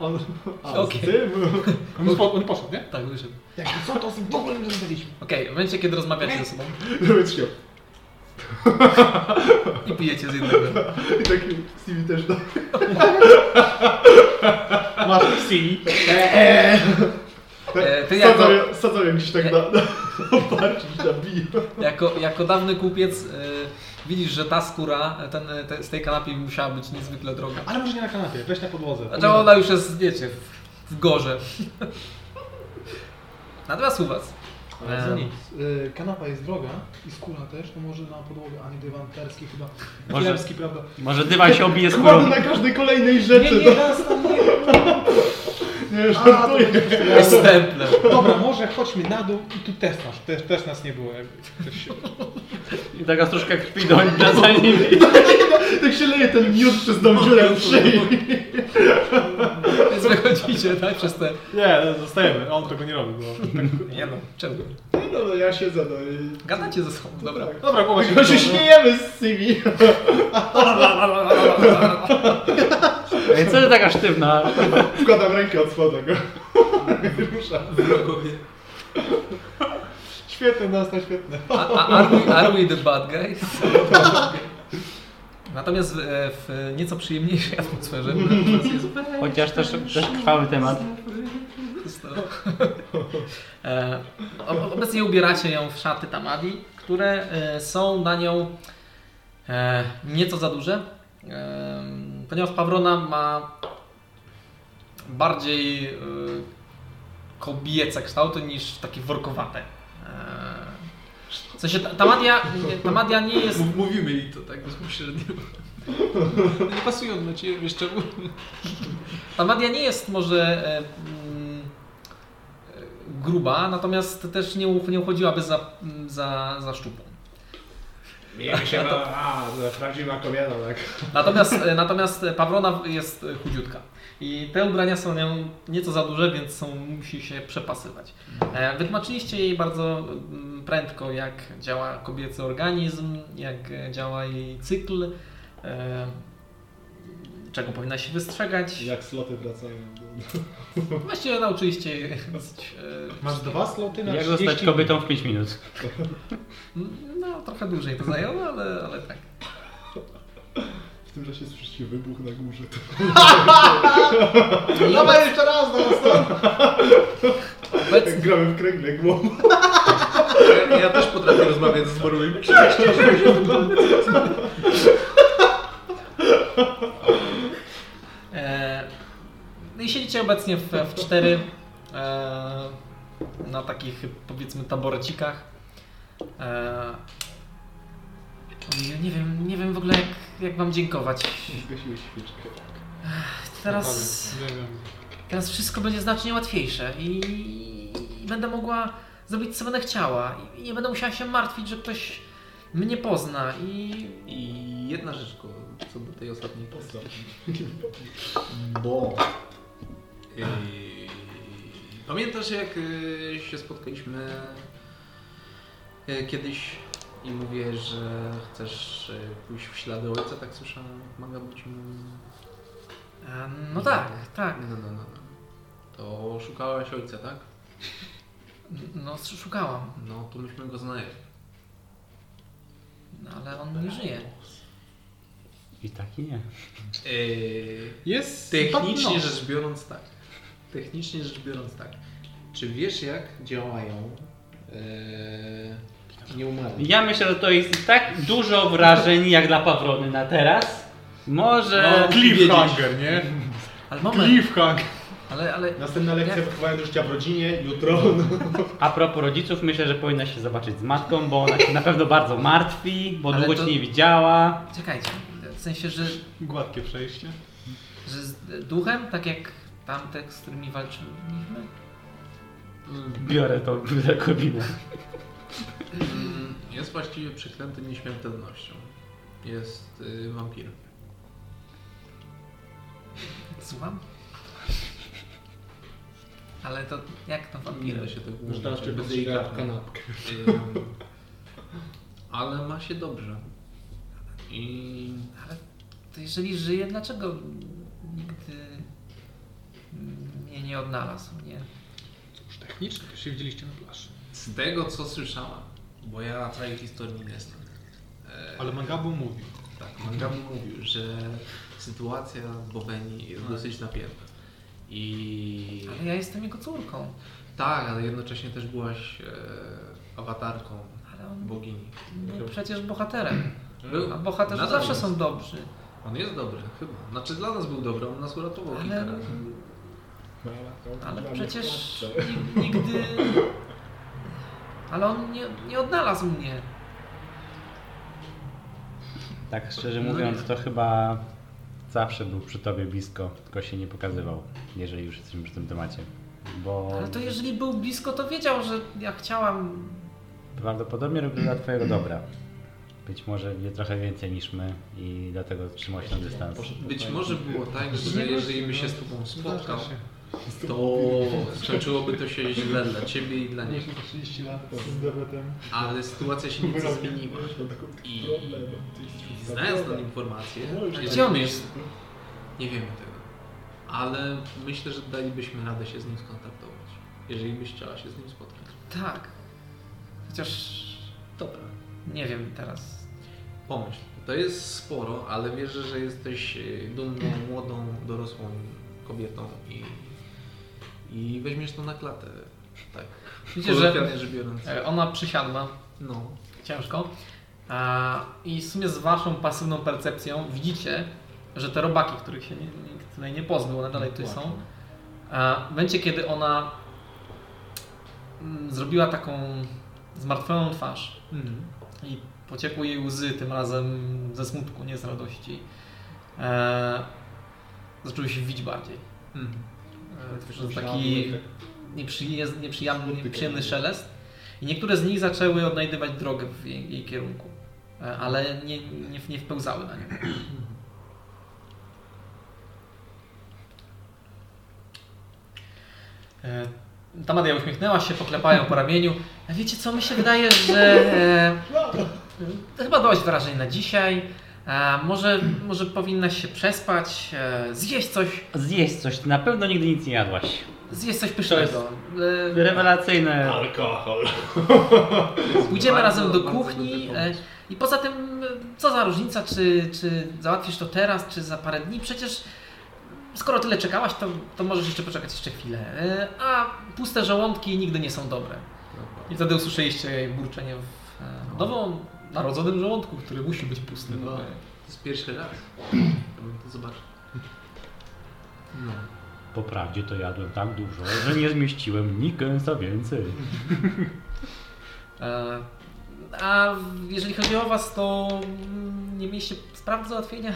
On, *laughs* a, Okej. z tym? *laughs* On, spo, on poszedł, nie? Tak, wyszedł. Jakby co, to z nim w ogóle nie rozmawialiśmy. Okej, w momencie kiedy rozmawiacie ze sobą. *laughs* i pijecie z jednego. I taki Stevie też da. Masz Xili. E, ty jako, Sadzą- gdzieś tak na, na na biję. jako, jako dawny kupiec e, widzisz, że ta skóra ten, te, z tej kanapy musiała być niezwykle droga. Ale może nie na kanapie, weź na podłodze. Znaczy ona już jest, wiecie, w, w gorze. *laughs* Natomiast u was. Ale za nic. Y, kanapa jest droga i skóra też, to może na podłogę, a nie dywan perski chyba. Może- Kiepski, prawda? Może dywan się obije Kładę skórą. na każdej kolejnej Nie, rzeczy. nie, raz tam nie. Nie, A, to żartuję. Jest raz. stemple. Dobra, może chodźmy na dół i tu też nasz, też, też nas nie było. Się... I taka troszkę krwi do za nimi. *laughs* Tak się leje ten miód przez tą dziurę w szyi. Więc wychodzicie, tak? Przez te... Nie, no, zostajemy, on tego nie robi. Bo... Nie no, czemu? No, no ja siedzę, no i... Gadacie ze sobą, dobra. Dobra, głowa się Tylko się śmiejemy z Stevie. *laughs* Ej, co ty taka sztywna? Wkładam rękę od spodu go. Rusza. wrogowie. Świetne, nasta, świetne. A, a, are, we, are we the bad guys? Natomiast w, w nieco przyjemniejszej atmosferze *laughs* Chociaż też, też krwawy temat. E, Obecnie ubieracie ją w szaty Tamadi, które e, są na nią e, nieco za duże, e, ponieważ Pawrona ma bardziej e, kobiece kształty niż takie workowate. E, W sensie ta- Tamadia, nie- Tamadia nie jest Mów- Mówimy i to tak bezpośrednio. *laughs* Nie pasują na ciebie, wiesz czemu? Tamadia nie jest może e, mm, e, gruba, natomiast też nie, nie uchodziłaby za, za, za szczupłą. Miejmy się *laughs* na... A, prawdziwa kobieta, tak. Natomiast, e, natomiast Pawrona jest e, chudziutka. I te ubrania są nią nieco za duże, więc są, musi się przepasywać. E, Wytłumaczyliście jej bardzo mm, prędko, jak działa kobiecy organizm, jak e, działa jej cykl, e, czego powinna się wystrzegać. Jak sloty wracają. *laughs* Właściwie nauczyliście dosyć, e, Masz dwa sloty na Jak 30 zostać kobietą w 5 minut? No, trochę dłużej to zajęło, ale, ale tak. W tym czasie słyszycie wybuch na górze. *laughs* Dawaj jeszcze raz na następny. Obecnie, Jak gramy w kręgle głową. Ja, ja też potrafię rozmawiać z zborowym. e, no i siedzicie obecnie w, w cztery e, na takich powiedzmy taborecikach. E, nie wiem, nie wiem w ogóle jak, jak wam dziękować. Zgasiłeś świeczkę. Teraz, teraz wszystko będzie znacznie łatwiejsze i, i będę mogła zrobić co będę chciała. I nie będę musiała się martwić, że ktoś mnie pozna i I jedna rzecz co do tej ostatniej kwestii. Bo pamiętasz jak yy, się spotkaliśmy yy, kiedyś i mówię, że chcesz yy, pójść w ślady ojca, tak słyszałem, Maga ci mówił. e, no tak, tak. No, no, no, no. To szukałaś ojca, tak? No szukałam, No to myśmy go znali. no, ale on nie żyje. I tak i nie. Yy, Jest Technicznie rzecz biorąc tak. Technicznie rzecz biorąc tak. Czy wiesz jak działają e, nieumarli? Ja myślę, że to jest tak dużo wrażeń jak dla Pawrony na teraz. Może... No, cliffhanger, nie? Ale moment, Cliffhanger. ale, ale Następna lekcja Jak- wychowania do życia w rodzinie, jutro. No. A propos rodziców, myślę, że powinna się zobaczyć z matką, bo ona się na pewno bardzo martwi, bo Ale długo to- cię nie widziała. czekajcie, w sensie, że, Gładkie przejście. że z duchem, tak jak tamte, z którymi walczyliśmy? Biorę tą kobinę. Mm, Jest właściwie przeklęty nieśmiertelnością. Jest y, wampirem. Słucham? Ale to jak to Nie wampiry? da się tego teraz cię bez kanapkę. Ym, Ale ma się dobrze. I Ale to jeżeli żyje, dlaczego nie odnalazł, nie? Cóż, technicznie to się widzieliście na plaży. z tego co słyszałam, bo ja całej historii nie znam. e, Ale Mangabu mówił. Tak, Mangabu mówił, że sytuacja w Bowenii jest dosyć napięta. I Ale ja jestem jego córką. tak, ale jednocześnie też byłaś e, awatarką Ale on bogini. był przecież bohaterem. Był. A bohaterzy Nadal zawsze jest. są dobrzy. On jest dobry, chyba. Znaczy dla nas był dobry, on nas uratował kilka Ale, razy. Ale przecież nig- *laughs* nigdy... Ale on nie, nie odnalazł mnie. Tak szczerze No mówiąc, to chyba zawsze był przy tobie blisko, tylko się nie pokazywał, jeżeli już jesteśmy przy tym temacie. Bo Ale to jeżeli był blisko, to wiedział, że ja chciałam... prawdopodobnie robił dla twojego dobra. Być może wie trochę więcej niż my i dlatego trzymał się na dystans. Być może było tak, że jeżeli by się z tobą spotkał. To skończyłoby to się źle dla ciebie i dla niego. 30 lat. Ale sytuacja się nieco zmieniła. I, i znając tę informację, Gdzie jeżeli on byś- jest? Nie wiemy tego. Ale myślę, że dalibyśmy radę się z nim skontaktować. Jeżeli byś chciała się z nim spotkać. Tak. Chociaż Dobra. nie wiem teraz. Pomyśl. To jest sporo, ale wierzę, że jesteś e, dumną, młodą, dorosłą kobietą i, i weźmiesz to na klatę. Tak. Widzicie, że biorąc. e, ona przysiadła No. ciężko. A, I w sumie z waszą pasywną percepcją widzicie, że te robaki, których się nikt tutaj nie pozbył, one dalej tutaj są. A w momencie, kiedy ona mm, zrobiła taką zmartwioną twarz Mhm. i pociekły jej łzy, tym razem ze smutku, nie z radości, e, zaczęły się wić bardziej. Mhm. E, jest taki nieprzyjemny, nieprzyjemny, szelest. I niektóre z nich zaczęły odnajdywać drogę w jej, jej kierunku, e, ale nie, nie, nie wpełzały na nią. E, Tamadia uśmiechnęła się, poklepała ją po ramieniu. A wiecie co, mi się wydaje, że e, to chyba dość wrażeń na dzisiaj. E, może, może powinnaś się przespać, e, zjeść coś, Zjeść coś, ty na pewno nigdy nic nie jadłaś. zjeść coś pysznego. E, Rewelacyjne. Alkohol. Pójdziemy Bardzo, razem do bardzo kuchni e, i poza tym, e, co za różnica, czy, czy załatwisz to teraz, czy za parę dni? Przecież skoro tyle czekałaś, to, to możesz jeszcze poczekać jeszcze chwilę. E, A puste żołądki nigdy nie są dobre. I wtedy usłyszeliście jej burczenie w e, nową, narodzonym żołądku, który musi być pusty. No. bo- To jest pierwszy raz. *clears throat* To. No. Po prawdzie to jadłem tak dużo, że nie zmieściłem ni kęsa więcej. *laughs* E, A jeżeli chodzi o Was, to nie mieliście spraw do załatwienia.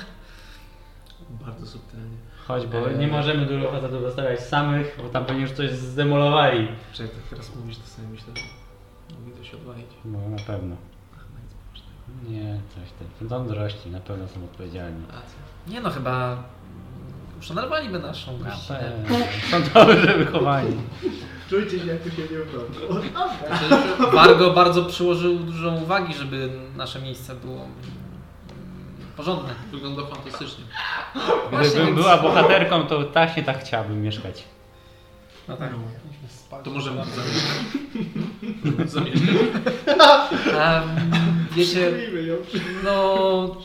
Bardzo subtelnie. Chodź, bo Eee. nie możemy dużo facetów zostawiać samych, bo tam pewnie już coś zdemolowali. Czekaj, tak teraz mówisz, to sobie myślę, że mogli coś odwalić. No na pewno. Ach, no nic poważnego. Nie, coś tam. Są mądrości, na pewno są odpowiedzialni. Racja. Nie no, chyba uszanowaliby naszą Na gościnę. Są dobrze wychowani. Czujcie się, jak tu się nie wrodzą. Wargo bardzo przyłożył dużą uwagi, żeby nasze miejsce było porządne. Wygląda fantastycznie. Właśnie, Gdybym więc- była bohaterką, to tak nie tak chciałabym mieszkać. No tak. To możemy tu zamieszkać. zamieszkać. Wiecie, ją. no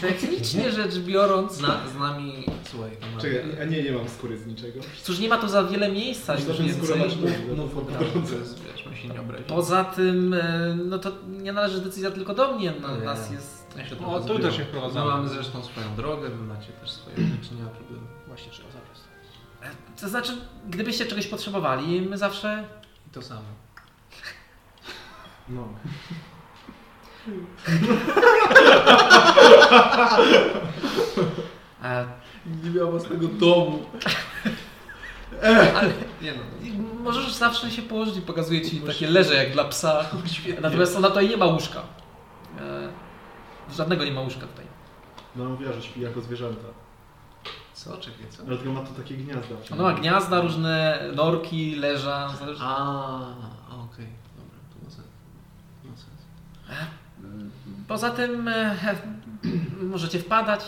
technicznie rzecz biorąc, Zna, z nami, słuchaj, mamy- Czekaj, a nie, nie mam skóry z niczego. cóż nie ma tu za wiele miejsca już więcej. mów, mów od razu, to jest, wiesz, się nie obrazimy. Poza tym, e, no to nie należy decyzja tylko do mnie, no, Nie. nas jest... Ja się O, tu też się wprowadzamy. My mamy zresztą swoją drogę, wy macie też swoje rzeczy, nie ma problemu. Właśnie trzeba. To znaczy, gdybyście czegoś potrzebowali, my zawsze... I to samo. No. E, Nie miał własnego domu. ale Nie no, możesz zawsze się położyć i pokazuje ci takie leże jak dla psa. świetnie. Natomiast ona tutaj nie ma łóżka. E, żadnego nie ma łóżka tutaj. No mówiła, że śpi jako zwierzęta. Co? Czekaj, co? Dlatego ma tu takie gniazda. Ona ma gniazda, różne norki, leża. zależy- A, okej, dobra, to ma sens. Ma sens. Poza tym e, możecie wpadać.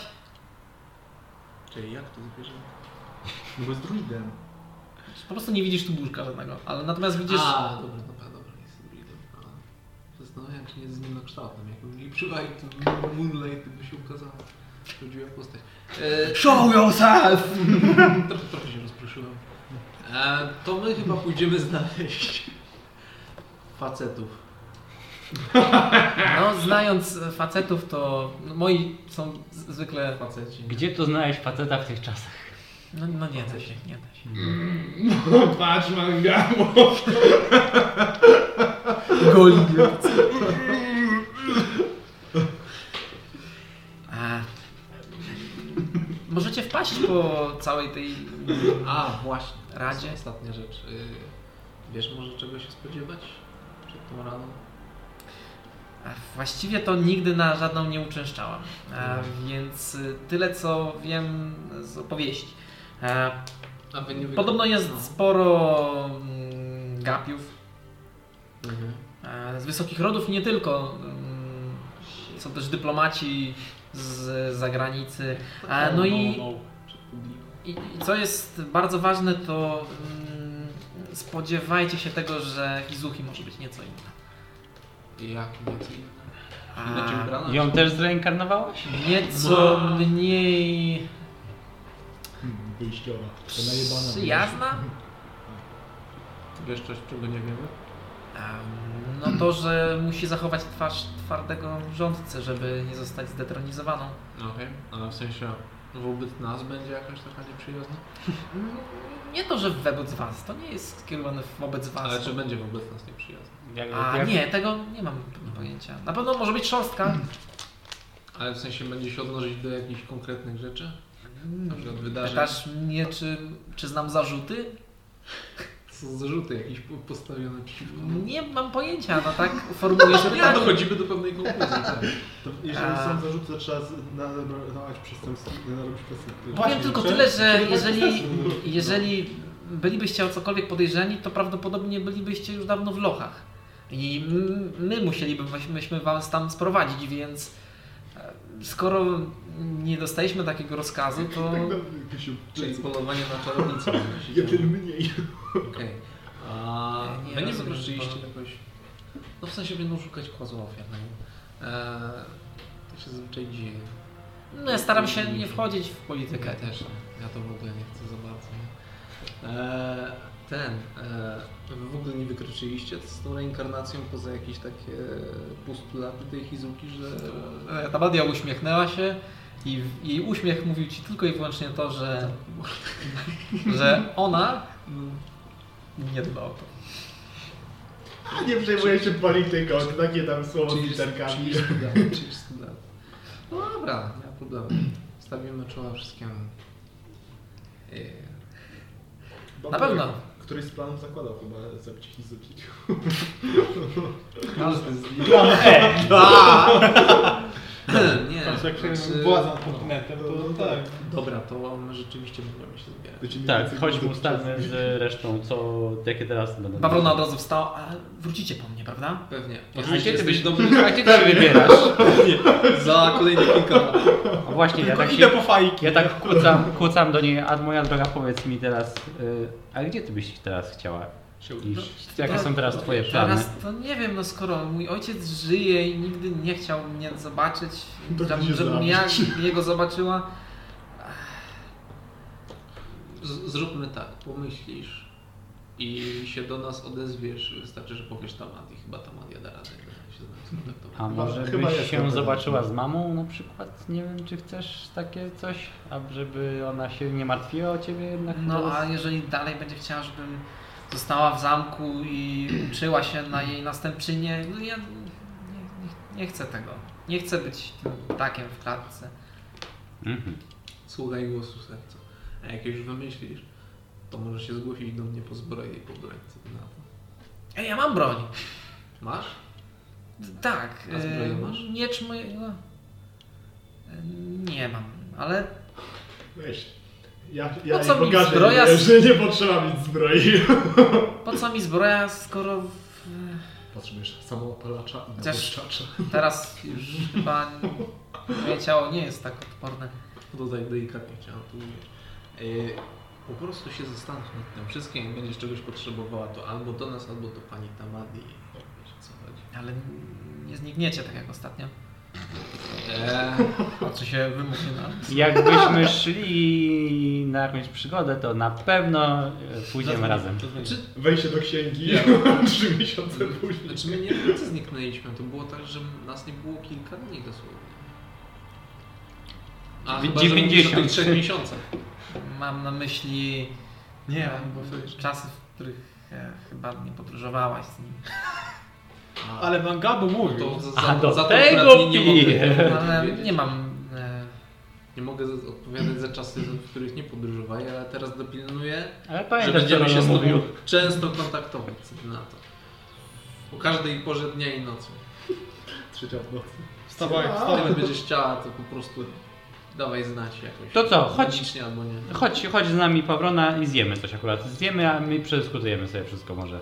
Czyli jak to zwierzę? No bo jest druidem. Po prostu nie widzisz tu łóżka żadnego. Ale natomiast widzisz... A, dobra, dobra, dobra, jest druidem. A, Zastanawiam się, nie jest z nim kształtem. Jakby mi przywali ten Moonlight, to by się ukazała prawdziwa postać. E, Show yourself! *laughs* trochę, trochę się rozproszyłem. E, to my chyba pójdziemy znaleźć facetów. No, znając facetów, to no, moi są z- zwykle... Faceci. Gdzie tu znaleźć faceta w tych czasach? No, no nie da się, nie da się. *laughs* Patrz mangamo. Goli A, Możecie wpaść po całej tej... A, właśnie. Radzie? Ostatnia rzecz. Wiesz może czego się spodziewać przed tą raną? Właściwie to nigdy na żadną nie uczęszczałam, więc y, tyle co wiem z opowieści. Podobno jest sporo mm, gapiów Mhm. z wysokich rodów i nie tylko. mm, Są też dyplomaci z zagranicy. No i. I, I co jest bardzo ważne, to mm, spodziewajcie się tego, że Izuchi może być nieco inna. Jak nieco inne? A Inaczej ubrana? Ją też zreinkarnowałaś? nieco mniej Wyjściowa. To najebana. przyjazna. Wiesz coś, czego nie wiemy? Em, No to, że musi zachować twarz twardego rządcy, żeby nie zostać zdetronizowaną. Okej, ale w sensie wobec nas będzie jakaś taka nieprzyjazna? Nie to, że wobec was, to nie jest skierowane wobec was. Ale czy będzie wobec nas nieprzyjazna? Jak, A jak, nie, tego nie mam pojęcia. Na pewno może być szorstka. *clears throat* Ale w sensie będzie się odnosić do jakichś konkretnych rzeczy? Na przykład wydarzeń? Pytasz mnie, czy, czy znam zarzuty? Są zarzuty jakieś po- postawione przeciwko nam? Nie mam pojęcia, no tak Nie, pytanie. *laughs* dochodzimy do pewnej konkluzji. Tak. *laughs* To jeżeli A. są zarzuty, to trzeba narobić przestępstwo. Narobić przestępstwo. Powiem tylko tyle, że jeżeli, jeżeli bylibyście o cokolwiek podejrzeni, to prawdopodobnie bylibyście już dawno w lochach. I my musielibyśmy was tam sprowadzić, więc skoro nie dostaliśmy takiego rozkazu, to Tak Czyli polowanie na czarownicę. *laughs* Jeden mniej. Okej. A Nie, wykroczyliście bo- jakoś... No w sensie będą szukać kozła ofiarnego. Eee, to się zazwyczaj dzieje. no, ja staram się nie wchodzić w politykę. Też nie. Ja to w ogóle nie chcę za bardzo. Nie? Eee, ten... Wy w ogóle nie wykroczyliście z tą reinkarnacją poza jakieś takie postulaty tej Hizuki, że... E, Ta Badia uśmiechnęła się i jej uśmiech mówił ci tylko i wyłącznie to, że, *laughs* że ona nie dba o to. A nie przejmuję się polityką, takie tam słowo z literkami. that. No dobra, ja problemu. Stawimy czoła wszystkiemu. Na pewno. Któryś z planów zakładał chyba zabić Hizuki. Nie, jak się znaczy- władza nad kontynentem, to tak. Dobra, to my rzeczywiście będziemy się zbierać. Tak, chodźmy ustalmy z resztą, co, jakie teraz będą. Bawrona od razu wstała, ale wrócicie po mnie, prawda? Pewnie. A gdzie ty byś dobry A gdzie ty się wybierasz? *laughs* za kolejne kilka lat. A właśnie, ja tak Idę się... po fajki. Ja tak kłócam, kłócam do niej, a moja droga powiedz mi teraz, y, a gdzie ty byś teraz chciała Się iść? Jakie są teraz twoje plany? Teraz to nie wiem, no skoro mój ojciec żyje i nigdy nie chciał mnie zobaczyć, To żebym, ja jego zobaczyła. Z- Zróbmy tak, pomyślisz i się do nas odezwiesz. Wystarczy, że powiesz Tamad i chyba Tamadia da radę się z nami skontaktować. A może Chyba byś się to zobaczyła z mamą na przykład? Nie wiem, czy chcesz takie coś, a żeby ona się nie martwiła o ciebie jednak? No teraz? a jeżeli dalej będzie chciała, żebym została w zamku i uczyła się na jej następczynie, no ja nie, nie, nie chcę tego. Nie chcę być tym ptakiem w klatce. Mhm. Słuchaj głosu serca. A jak już wymyślisz, to możesz się zgłosić do mnie po zbroję i po broń. Na to? Ej, ja mam broń. Masz? Tak. A zbroję e, masz? Miecz mojego... e, Nie mam, ale Weź. Ja, Po ja co jej mi pokażę, zbroja że- z- że nie potrzeba mieć zbroi. po co mi zbroja, skoro w... Potrzebujesz samoopalacza i napuszczacza. teraz już chyba moje ciało nie jest tak odporne. To tak delikatnie chciałem tu mówić. Yy, po prostu się zastanów nad tym wszystkim. Jak będziesz czegoś potrzebowała, to albo do nas, albo do pani Tamadi. Wiesz co chodzi. Ale nie znikniecie tak jak ostatnio. Eee, Patrzy się wymównie na... Jakbyśmy szli na jakąś przygodę, to na pewno pójdziemy razem. znaczy, Wejście do księgi *laughs* trzy miesiące później. znaczy my nie wszyscy zniknęliśmy. To było tak, że nas nie było kilka dni dosłownie. A chyba, że mówisz o 90. tych trzech miesiącach. Mam na myśli Nie, bo to czasy, w których e, chyba nie podróżowałaś z nim. Ale Mangabu mówił. To za, A za, do za to tego akurat nie, nie pije. mogę *laughs* Ale odpowiedzieć. nie mam... E, Nie mogę odpowiadać za czasy, w których nie podróżowałem, ale teraz dopilnuję, Ale że będziemy się z tobą mówił? często kontaktować. Co ty na to? O każdej porze dnia i nocy. Trzecia w nocy. Wstawaj, A. wstawaj. Kiedy będziesz chciała, to po prostu dawaj znać jakoś. To co, chodź. Albo nie. Chodź, chodź z nami Pawrona i zjemy coś akurat. Zjemy, a my przedyskutujemy sobie wszystko może.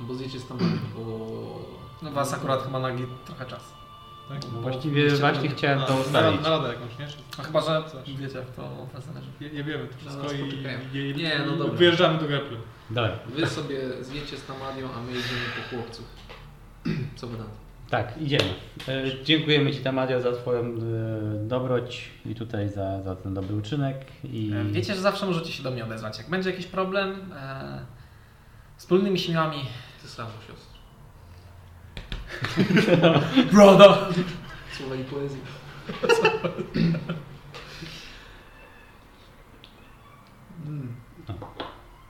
Albo zjecie z tamami, bo... no was akurat chyba nagli trochę czas. Tak? No właściwie właśnie chciałem A, to na, ustalić. na radę jakąś, nie? No chyba, że Coś. wiecie jak to zależy. Je, to wszystko i, i, Nie, no dobra. wyjeżdżamy do Geplu. Dobra, Wy sobie zjecie z tamadią, a my jedziemy po chłopców. Co wy na to? tak, idziemy. E, dziękujemy Ci Tamadio za Twoją e, dobroć i tutaj za, za ten dobry uczynek. I... E, Wiecie, że zawsze możecie się do mnie odezwać. Jak będzie jakiś problem, e, wspólnymi siłami. Samo, siostro. *laughs* Brodo! Słowa i poezji.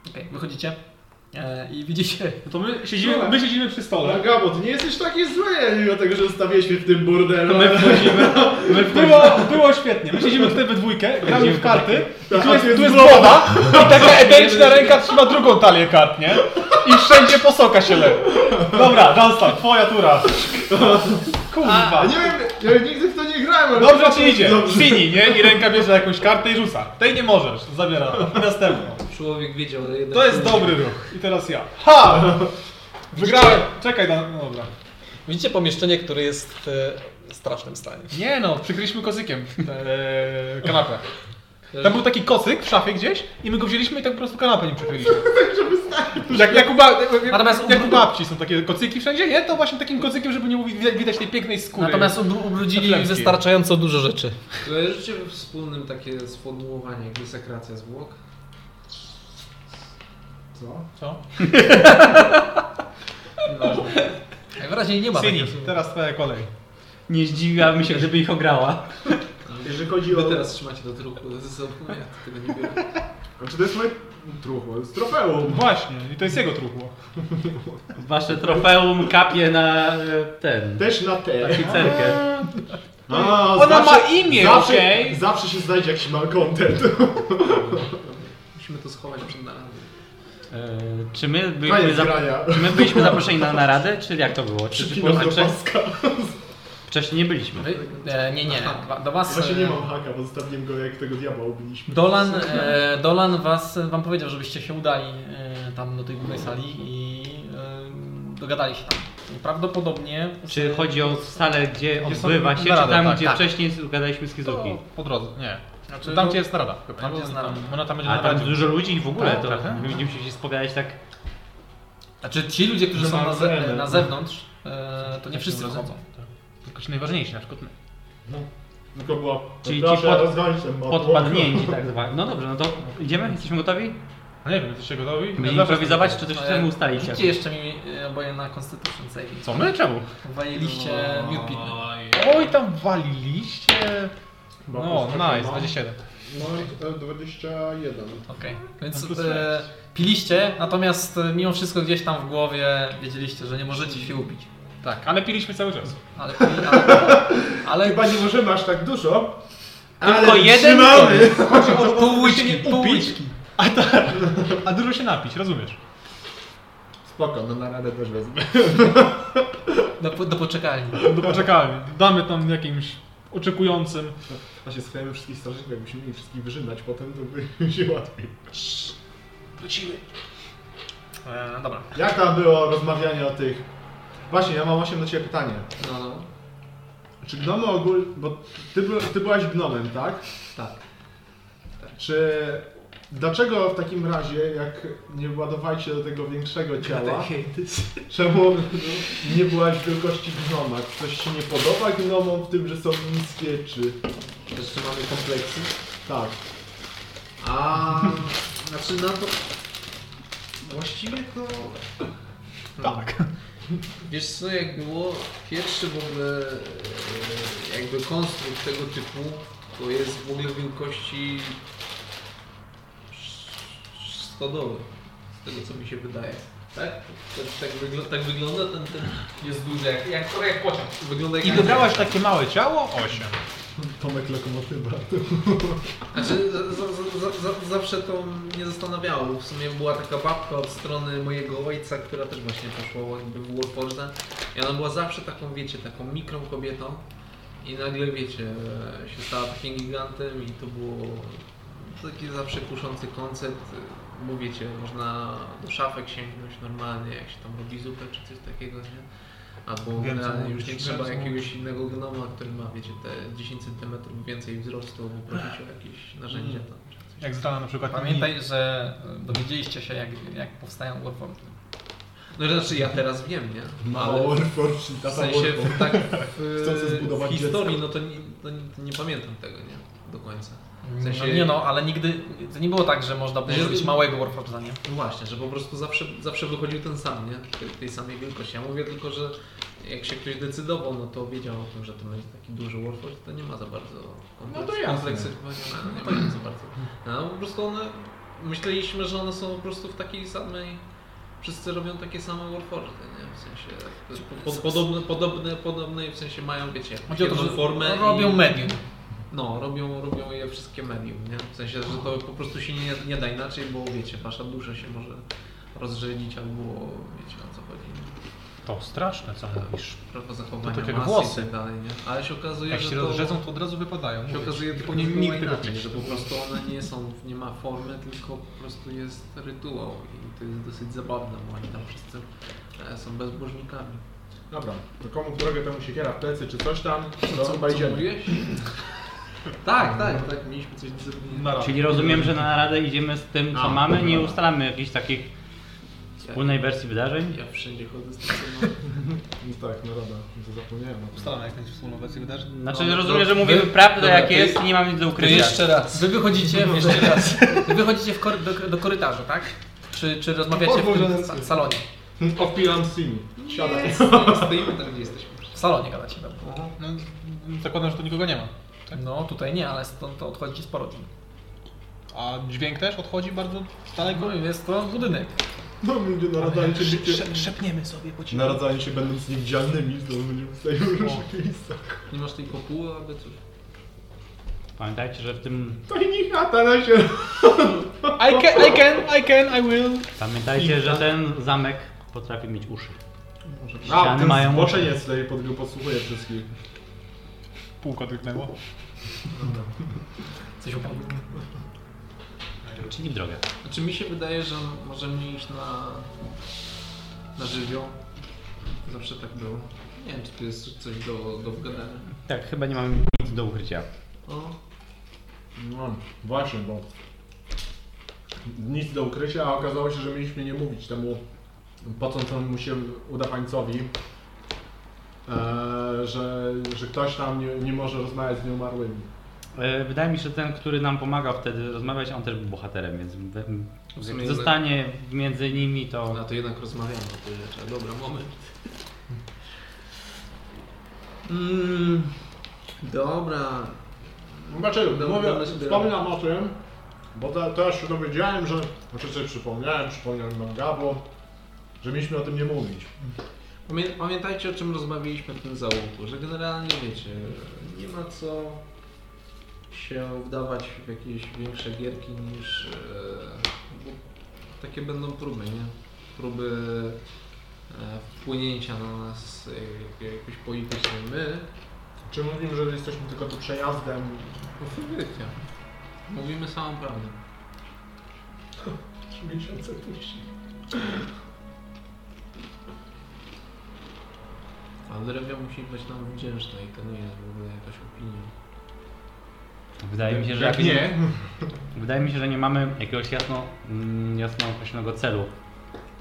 Okej, wychodzicie e, i widzicie. No to my siedzimy, my siedzimy przy stole. Ale Gabo, ty nie jesteś taki zły, mimo tego, że zostawiliśmy w tym burdelu. *laughs* My wchodzimy. My było, było świetnie. My siedzimy tutaj we dwójkę, gramy w karty. I tu jest, tu jest woda i taka eteryczna ręka trzyma drugą talię kart, nie? I wszędzie posoka się leje. Dobra, Dunstan, twoja tura. *laughs* Kurwa. Nie wiem, ja nigdy w to nie grałem, ale... Dobrze ci idzie. Fini, nie? I ręka bierze jakąś kartę i rzuca. Tej nie możesz, zabiera. I następną. Człowiek wiedział, że jednak... To jest dobry ruch. I teraz ja. Ha! Wygrałem. Czekaj, no, no dobra. Widzicie pomieszczenie, które jest w e, strasznym stanie. Nie no, przykryliśmy kocykiem e, kanapę. Tam był taki kocyk w szafie gdzieś i my go wzięliśmy i tak po prostu kanapę nim przykryliśmy. *laughs* Jak, jak, u ba, Natomiast jak u babci są takie kocyki wszędzie, nie? To właśnie takim kocykiem, żeby nie było widać, widać tej pięknej skóry. Natomiast ubru- ubrudzili Szaflemskiej. Wystarczająco dużo rzeczy. Kojarzycie we wspólnym takie sformułowanie jak desekracja zwłok? Co? Co? Nieważne. Najwyraźniej nie ma Syni, takiego. teraz twoja kolej. Nie zdziwiłabym się, gdyby ich ograła. Jeżeli chodzi Wy o... teraz trzymacie do trupu ze sobą, ja tego nie biorę. Znaczy to jest moje truchło, to jest trofeum. Właśnie, i to jest jego truchło. *laughs* Wasze trofeum kapie na e, ten. Też na Na te. pizzerkę. A, Ona zawsze- ma imię, zawsze, okej? Zawsze się znajdzie jakiś malcontent. *laughs* Musimy to schować przed naradą. E, czy, my byliśmy Koniec zap... grania. czy my byliśmy *laughs* zaproszeni na naradę, czy jak to było? Czy, czy Przypinam do wcześniej, paska. Wcześniej nie byliśmy? Wy, e, nie, nie. Do was. Właśnie nie e, mam haka, bo zostawiłem go jak tego diabła ubiliśmy. Dolan, e, Dolan was, wam powiedział, żebyście się udali e, tam do tej głównej sali i e, dogadali się tam. I prawdopodobnie. Czy chodzi o salę, gdzie odbywa się, czy narady, tam, tak, gdzie tak. wcześniej gadaliśmy z Kizuki? To po drodze, nie. Znaczy, Tam no- gdzie jest narada. Tam, gdzie jest narada. Ona tam będzie A na tam dużo ludzi i w ogóle Tak, to trochę. będziemy się spogadać tak. Znaczy ci ludzie, którzy są na, ze, na zewnątrz, e, to nie wszyscy wchodzą. Ci najważniejsi, na przykład my. Tylko było, Czyli ci pod-. Podpadnięci tak *laughs* zwani. No dobrze, no to idziemy? Jesteśmy gotowi? No nie wiem, jesteście gotowi? Będziemy Ja improwizować, czy coś E, chcemy ustalić? Rzućcie jeszcze mi e, oboje na Constitution Saving. Co my? Czemu? Wajeliście miód pitny. Oj, tam waliliście. No, nice, mam. 27. No i e, 21. Okej, więc No plus e, piliście, natomiast e, mimo wszystko gdzieś tam w głowie wiedzieliście, że nie możecie się upić. Tak, ale piliśmy cały czas. Ale, pili, ale, ale *laughs* Chyba nie możemy aż tak dużo. Tylko ale jeden trzymamy. *laughs* Chodzi o pół nie pół łyżki. a, to, a dużo się napić, rozumiesz? Spoko, no na radę też wezmę. do, do poczekalni. Do poczekalni. Damy tam jakimś oczekującym. Właśnie schowajmy wszystkich strażników, jakbyśmy mieli wszystkich wyżynać potem, to by *laughs* się łatwiej. Wrócimy. E, dobra. Jak tam było rozmawianie o tych... Właśnie, ja mam właśnie do Ciebie pytanie. No, no. Czy gnomy ogólnie... Bo ty, ty byłaś gnomem, tak? Tak. Czy... Dlaczego w takim razie, jak nie ładowaliście do tego większego *laughs* ciała, czemu nie byłaś wielkości gnoma? Czy coś się nie podoba gnomom w tym, że są niskie, czy... Jeszcze mamy kompleksy. Tak. A znaczy na to. Właściwie to. Tak. Wiesz co, jak było pierwszy w ogóle e, jakby konstrukt tego typu, to jest w ogóle wielkości stodoły. Z tego co mi się wydaje. Tak? Tak, tak, wygl- tak wygląda ten, ten. Jest duży, jak, jak, trochę jak pociąg. Wygląda jak I wybrałaś takie małe ciało? 8. Tomek lokomotywa. Znaczy, za, za, za, za, zawsze to mnie zastanawiało, bo w sumie była taka babka od strony mojego ojca, która też właśnie poszła jakby w Warforged i ona była zawsze taką, wiecie, taką mikrą kobietą i nagle, wiecie, się stała takim gigantem i to było taki zawsze kuszący koncept, bo wiecie, można do szafek sięgnąć normalnie, jak się tam robi zupę czy coś takiego, nie? Albo Wiem, już nie wiem, trzeba jakiegoś innego gnoma, który ma, wiecie, te 10 cm więcej wzrostu, prosić o jakieś narzędzia tam. czy coś. Jak z rana na przykład. Pamiętaj, że dowiedzieliście się jak, jak powstają Warforged. No znaczy ja teraz wiem, nie? Ale Warforged, w sensie w, tak w, w historii, no to nie, to nie, nie pamiętam tego, nie? Do końca. W sensie- No, nie no, ale nigdy, to nie było tak, że można było zrobić małego Warforgeda, nie? No właśnie, że po prostu zawsze, zawsze wychodził ten sam, nie? Tej, tej samej wielkości. Ja mówię tylko, że jak się ktoś decydował, no to wiedział o tym, że to będzie taki duży Warforged, to nie ma za bardzo kompleks, No to jasne. chyba nie ma, nie ma nic za bardzo. No po prostu one, myśleliśmy, że one są po prostu w takiej samej, wszyscy robią takie same Warforgedy, nie? W sensie, po, po, podobne, podobne, podobne, w sensie mają, wiecie, Chodzi o to, formę robią i- medium. No, robią, robią je wszystkie medium, nie? W sensie, że to po prostu się nie, nie da inaczej, bo wiecie, wasza dusza się może rozrzelić albo wiecie o co chodzi. To straszne, co mówisz. Prawo zachowania To tak jak masy włosy. i tak dalej, nie? Ale się okazuje, Jak że się to rozrzedzą, to od razu wypadają. się mówię okazuje tylko nie, nie nikt tego inaczej, nie że po prostu one nie są, nie ma formy, tylko po prostu jest rytuał i to jest dosyć zabawne, bo oni tam wszyscy e, są bezbożnikami. Dobra, to komu drogę temu siekiera w plecy, czy coś tam, to Co, chyba co idziemy. mówiłeś? Tak, tak, tak, mieliśmy coś. Na. Czyli rozumiem, że na naradę idziemy z tym, co A, mamy, nie ustalamy jakichś takich wspólnej wersji wydarzeń. Ja wszędzie chodzę z tym, co mam. *laughs* No tak, no rada, to zapomniałem. Ustalamy jak będzie wspólną wersję wydarzeń. Znaczy No, rozumiem, no, że mówimy wy- prawdę dobra, jak ty- jest i nie mamy nic do ukrycia. raz. Wy wychodzicie, jeszcze raz. Wy wychodzicie *laughs* w kory, do, do korytarza, tak? Czy, czy rozmawiacie w tym sa- salonie? *laughs* Odpilam Simi. Siadaj. Stoimy tam, gdzie jesteśmy. W salonie gadacie, dobra. No, zakładam, że tu nikogo nie ma. No tutaj nie, ale stąd to odchodzicie sporo drzwi. A dźwięk też odchodzi bardzo daleko? No jest to budynek. No ludzie naradzają się, bycie, Sze- szepniemy sobie po cichu. naradzają się będąc niewidzialnymi, to będziemy stali w różnych miejscach. Nie masz tej kopuły, aby coś. Pamiętajcie, że w tym. To i nie chata na się. I can, I can, I can, I will. Pamiętajcie, że ten zamek potrafi mieć uszy. A, Ściany ten mają zboczeniec tutaj pod, podsłuchuje wszystkich. Półko drgnęło. Coś upadło. Czyli w drogę. Znaczy mi się wydaje, że możemy iść na, na żywioł. Zawsze tak było. Nie wiem, czy tu jest coś do, do wgadania. Tak, chyba nie mamy nic do ukrycia. O, No, właśnie, bo nic do ukrycia, a okazało się, że mieliśmy nie mówić temu pocącemu się udawańcowi, że, że ktoś tam nie, nie może rozmawiać z nieumarłymi. E, Wydaje mi się, że ten, który nam pomagał wtedy rozmawiać, on też był bohaterem, więc we- W sumie jak zostanie między nimi, to no to jednak rozmawiamy o tych rzeczach. Dobra, moment. Mm, dobra. Znaczy, mówię, wspominam o tym, bo te, też dowiedziałem, że, znaczy sobie przypomniałem, przypomniałem nam Gabo, że mieliśmy o tym nie mówić. Pamię- Pamiętajcie o czym rozmawialiśmy w tym załogu, że generalnie wiecie, nie ma co się wdawać w jakieś większe gierki niż e, takie będą próby, nie? Próby e, wpłynięcia na nas e, jak- jakoś politycznie. My, Czy mówimy, że jesteśmy tylko tu przejazdem? no wiecie, mówimy samą prawdę. Trzy *laughs* miesiące później. A drewno musi być nam wdzięczna i to nie jest w ogóle jakaś opinia. wydaje mi się, że Jak nie, Wydaje mi się, że nie mamy jakiegoś jasno, mm, jasno określonego celu,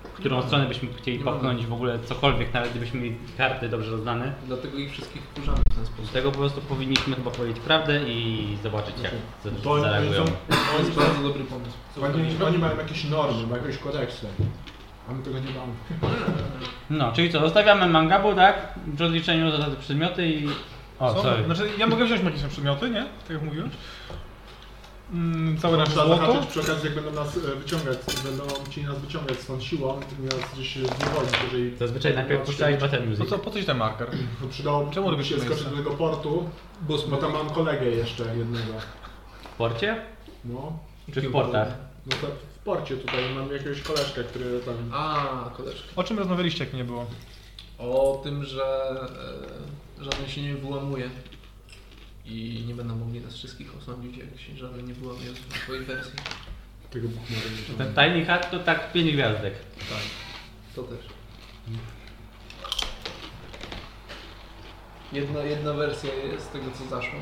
w którą stronę byśmy chcieli popchnąć w ogóle cokolwiek, nawet gdybyśmy mieli karty dobrze rozdane. Dlatego ich wszystkich wkurzamy w ten sposób. Dlatego po prostu powinniśmy chyba powiedzieć prawdę i zobaczyć jak za- to zareagują. To jest bardzo dobry pomysł. oni, oni mają jakieś normy, mają jakieś kodeksy. A my tego nie mamy. No, czyli co, zostawiamy mangabu, tak? W rozliczeniu za te przedmioty i... O, Co? sorry. Znaczy, ja mogę wziąć magiczne przedmioty, nie? Tak jak mówiłeś. Mm, całe nasze Trzeba złoto. zahaczyć przy okazji, jak będą nas e, wyciągać, będą chcieli nas wyciągać stąd siłą, nas gdzieś zniewolić, jeżeli... Zazwyczaj najpierw puszczali battle Po music. co, po co ci ten marker? Przydało Czemu mi robisz się to skoczyć miejsce? do tego portu, bo tam mam kolegę jeszcze jednego. W porcie? No, Czy w portach? no to w porcie tutaj mam jakiegoś koleżkę, który tam... A, koleżka. O czym rozmawialiście, jak nie było? O tym, że e, żaden się nie wyłamuje i nie będą mogli nas wszystkich osądzić, jak się żaden nie wyłamie w swojej wersji. Tego buchmara nie Ten Tiny Hat to tak 5 gwiazdek. Tak, to też. Jedna, jedna wersja jest z tego, co zaszło.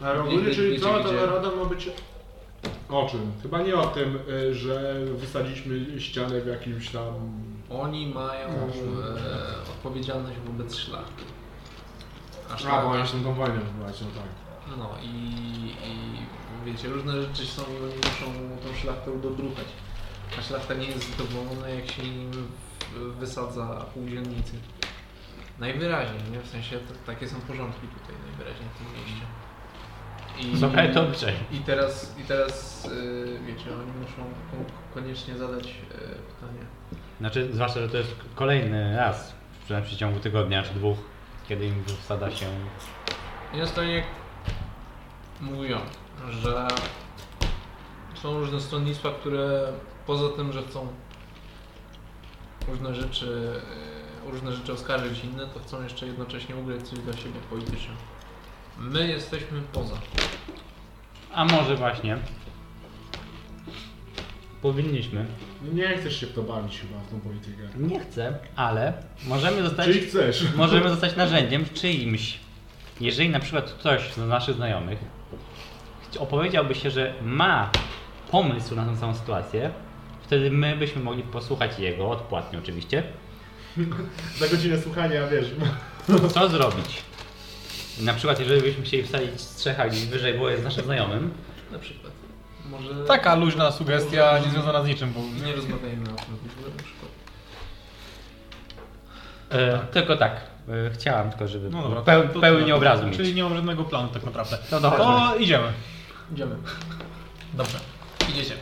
Ale ogólnie, czyli wiecie cała ta gdzie? narada ma być... O czym? Chyba nie o tym, y, że wysadziliśmy ścianę w jakimś tam... Oni mają Dobrze. e, odpowiedzialność wobec szlachty. A A, szlachta, bo oni się tą wojnę no tak. no i, i wiecie, różne rzeczy są i oni muszą tą szlachtę dodrukać. A szlachta nie jest zadowolona, jak się im wysadza pół dzielnicy. Najwyraźniej, nie? W sensie to, takie są porządki tutaj najwyraźniej w tym mieście. I, Słuchaj, dobrze. I teraz, i teraz y, wiecie, oni muszą kon- koniecznie zadać y, pytanie. Znaczy, zwłaszcza, że to jest kolejny raz, przynajmniej w przeciągu tygodnia czy dwóch, kiedy im wsada się... Jest to jak mówią, że są różne stronnictwa, które poza tym, że chcą różne rzeczy, e, różne rzeczy oskarżyć inne, to chcą jeszcze jednocześnie ugrać coś dla siebie politycznie. My jesteśmy poza. A może właśnie... Powinniśmy. Nie chcesz się w to bawić chyba, w tą politykę. Nie chcę, ale możemy zostać... Czyli chcesz. *laughs* możemy zostać narzędziem czyimś. Jeżeli na przykład ktoś z naszych znajomych opowiedziałby się, że ma pomysł na tę całą sytuację, wtedy my byśmy mogli posłuchać jego, odpłatnie oczywiście, *laughs* Za godzinę słuchania, wiesz, co zrobić. Na przykład, jeżeli byśmy chcieli wsadzić strzecha gdzieś wyżej, bo jest naszym znajomym, Na przykład. Może Taka luźna sugestia, nie związana z niczym, bo... nie rozmawiajmy o tym na przykład. e, tylko tak, e, chciałam tylko, żeby No dobra. peł, to- pełni to- obrazu mieć. Czyli nie mam żadnego planu tak naprawdę. No dobra. To idziemy. Idziemy. Dobrze, idziecie.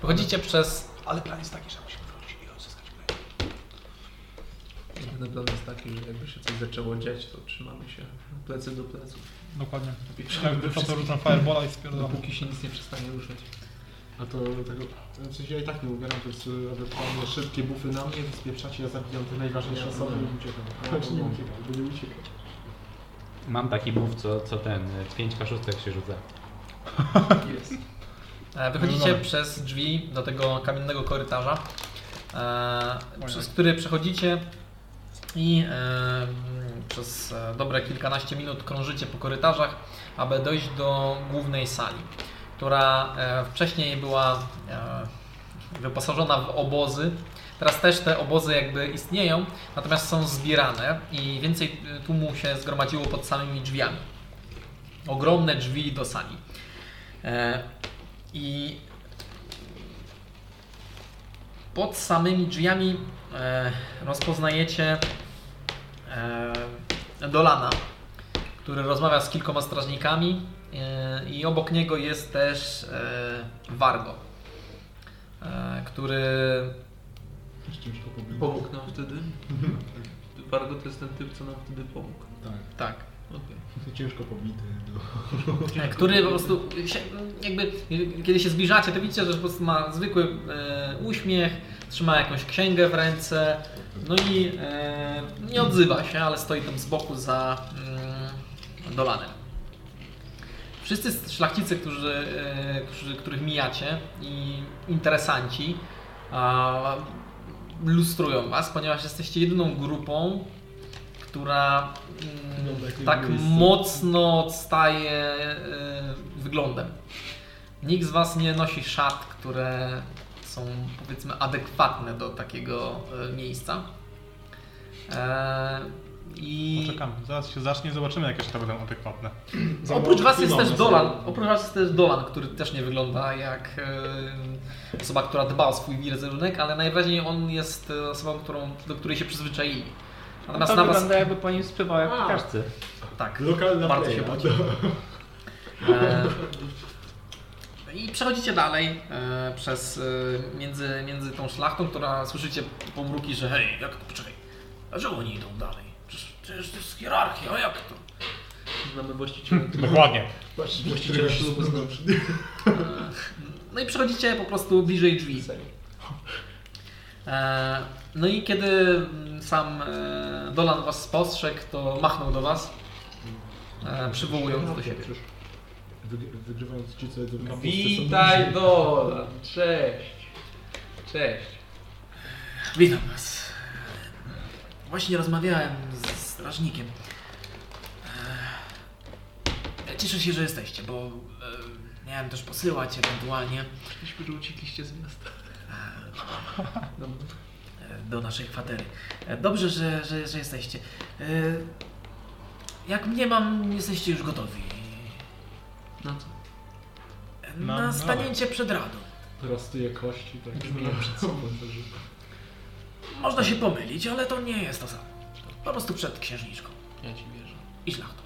Wychodzicie przez... Ale plan jest taki, że musimy wrócić i odzyskać klej. Jedyny plan jest taki, że jakby się coś zaczęło dziać, to trzymamy się plecy do pleców. Dokładnie. Pieprzamy Jak we wyszło to rzucam firebola i spierdolam. dopóki się nic nie przestanie ruszać. A to tego, w sensie ja i tak nie ubieram, to jest ewentualnie szybkie bufy na mnie, spieprzacie, ja zabijam te najważniejsze osoby i uciekam. Znaczy nie uciekam, bo nie uciekam. Mam taki move, co, co ten, y, 5 kaszustek się rzuca. *laughs* Jest. E, Wychodzicie przez drzwi do tego kamiennego korytarza, e, przez który przechodzicie i przez e, dobre kilkanaście minut krążycie po korytarzach, aby dojść do głównej sali, która e, wcześniej była e, wyposażona w obozy. Teraz też te obozy jakby istnieją, natomiast są zbierane i więcej tłumu się zgromadziło pod samymi drzwiami. Ogromne drzwi do sali. I pod samymi drzwiami rozpoznajecie Dolana, który rozmawia z kilkoma strażnikami e, i obok niego jest też e, Wargo, e, który. Pomógł nam wtedy? Wargo to jest ten typ, co nam wtedy pomógł. Tak, tak, Okej. ciężko pobity. E, który po prostu się, jakby kiedy się zbliżacie, to widzicie, że po prostu ma zwykły e, uśmiech, trzyma jakąś księgę w ręce, no i e, nie odzywa się, ale stoi tam z boku za mm, Dolanem. Wszyscy szlachcicy, którzy, e, którzy, których mijacie i interesanci a, lustrują was, ponieważ jesteście jedyną grupą, która mm, tak miejsce. mocno odstaje e, wyglądem. Nikt z was nie nosi szat, które są powiedzmy adekwatne do takiego e, miejsca. E, I Poczekamy. Zaraz się zacznie, zobaczymy jakie to będą adekwatne. *clears throat* oprócz was jest też Dolan, oprócz was jest też Dolan, który też nie wygląda jak e, osoba, która dba o swój wizerunek, ale najwyraźniej on jest osobą, którą, do której się przyzwyczaili. Natomiast to na was wygląda jakby po nim spływał jak w kaszce. tak. Lokalna Bardzo playa. się poci. *laughs* I przechodzicie dalej e, przez e, między, między tą szlachtą, która słyszycie pomruki, że hej, jak to, poczekaj, dlaczego oni idą dalej? Przecież, przecież to jest hierarchia, a jak to? Znamy właściciela. *laughs* Dokładnie. Właściciela ślubu znamy. E, no i przechodzicie po prostu bliżej drzwi. E, no i kiedy mm, sam e, Dolan was spostrzegł, to machnął do was, e, przywołując do siebie. Wyg- Wygrywając ci, co jedzą kapustę, są Witaj. Dolan, cześć. Cześć. Witam was. Właśnie rozmawiałem z strażnikiem. E, Cieszę się, że jesteście, bo e, miałem też posyłać ewentualnie Myśmy, że uciekliście z miasta. Dobra. e, do naszej kwatery. E, Dobrze, że, że, że jesteście. E, Jak mnie mam, jesteście już gotowi. Na co? Na no. stanięcie przed radą. Prostuję kości, tak. Brzmi jak przed sobą. Można się pomylić, ale to nie jest to samo. Po prostu przed księżniczką Ja ci wierzę. i szlachtą.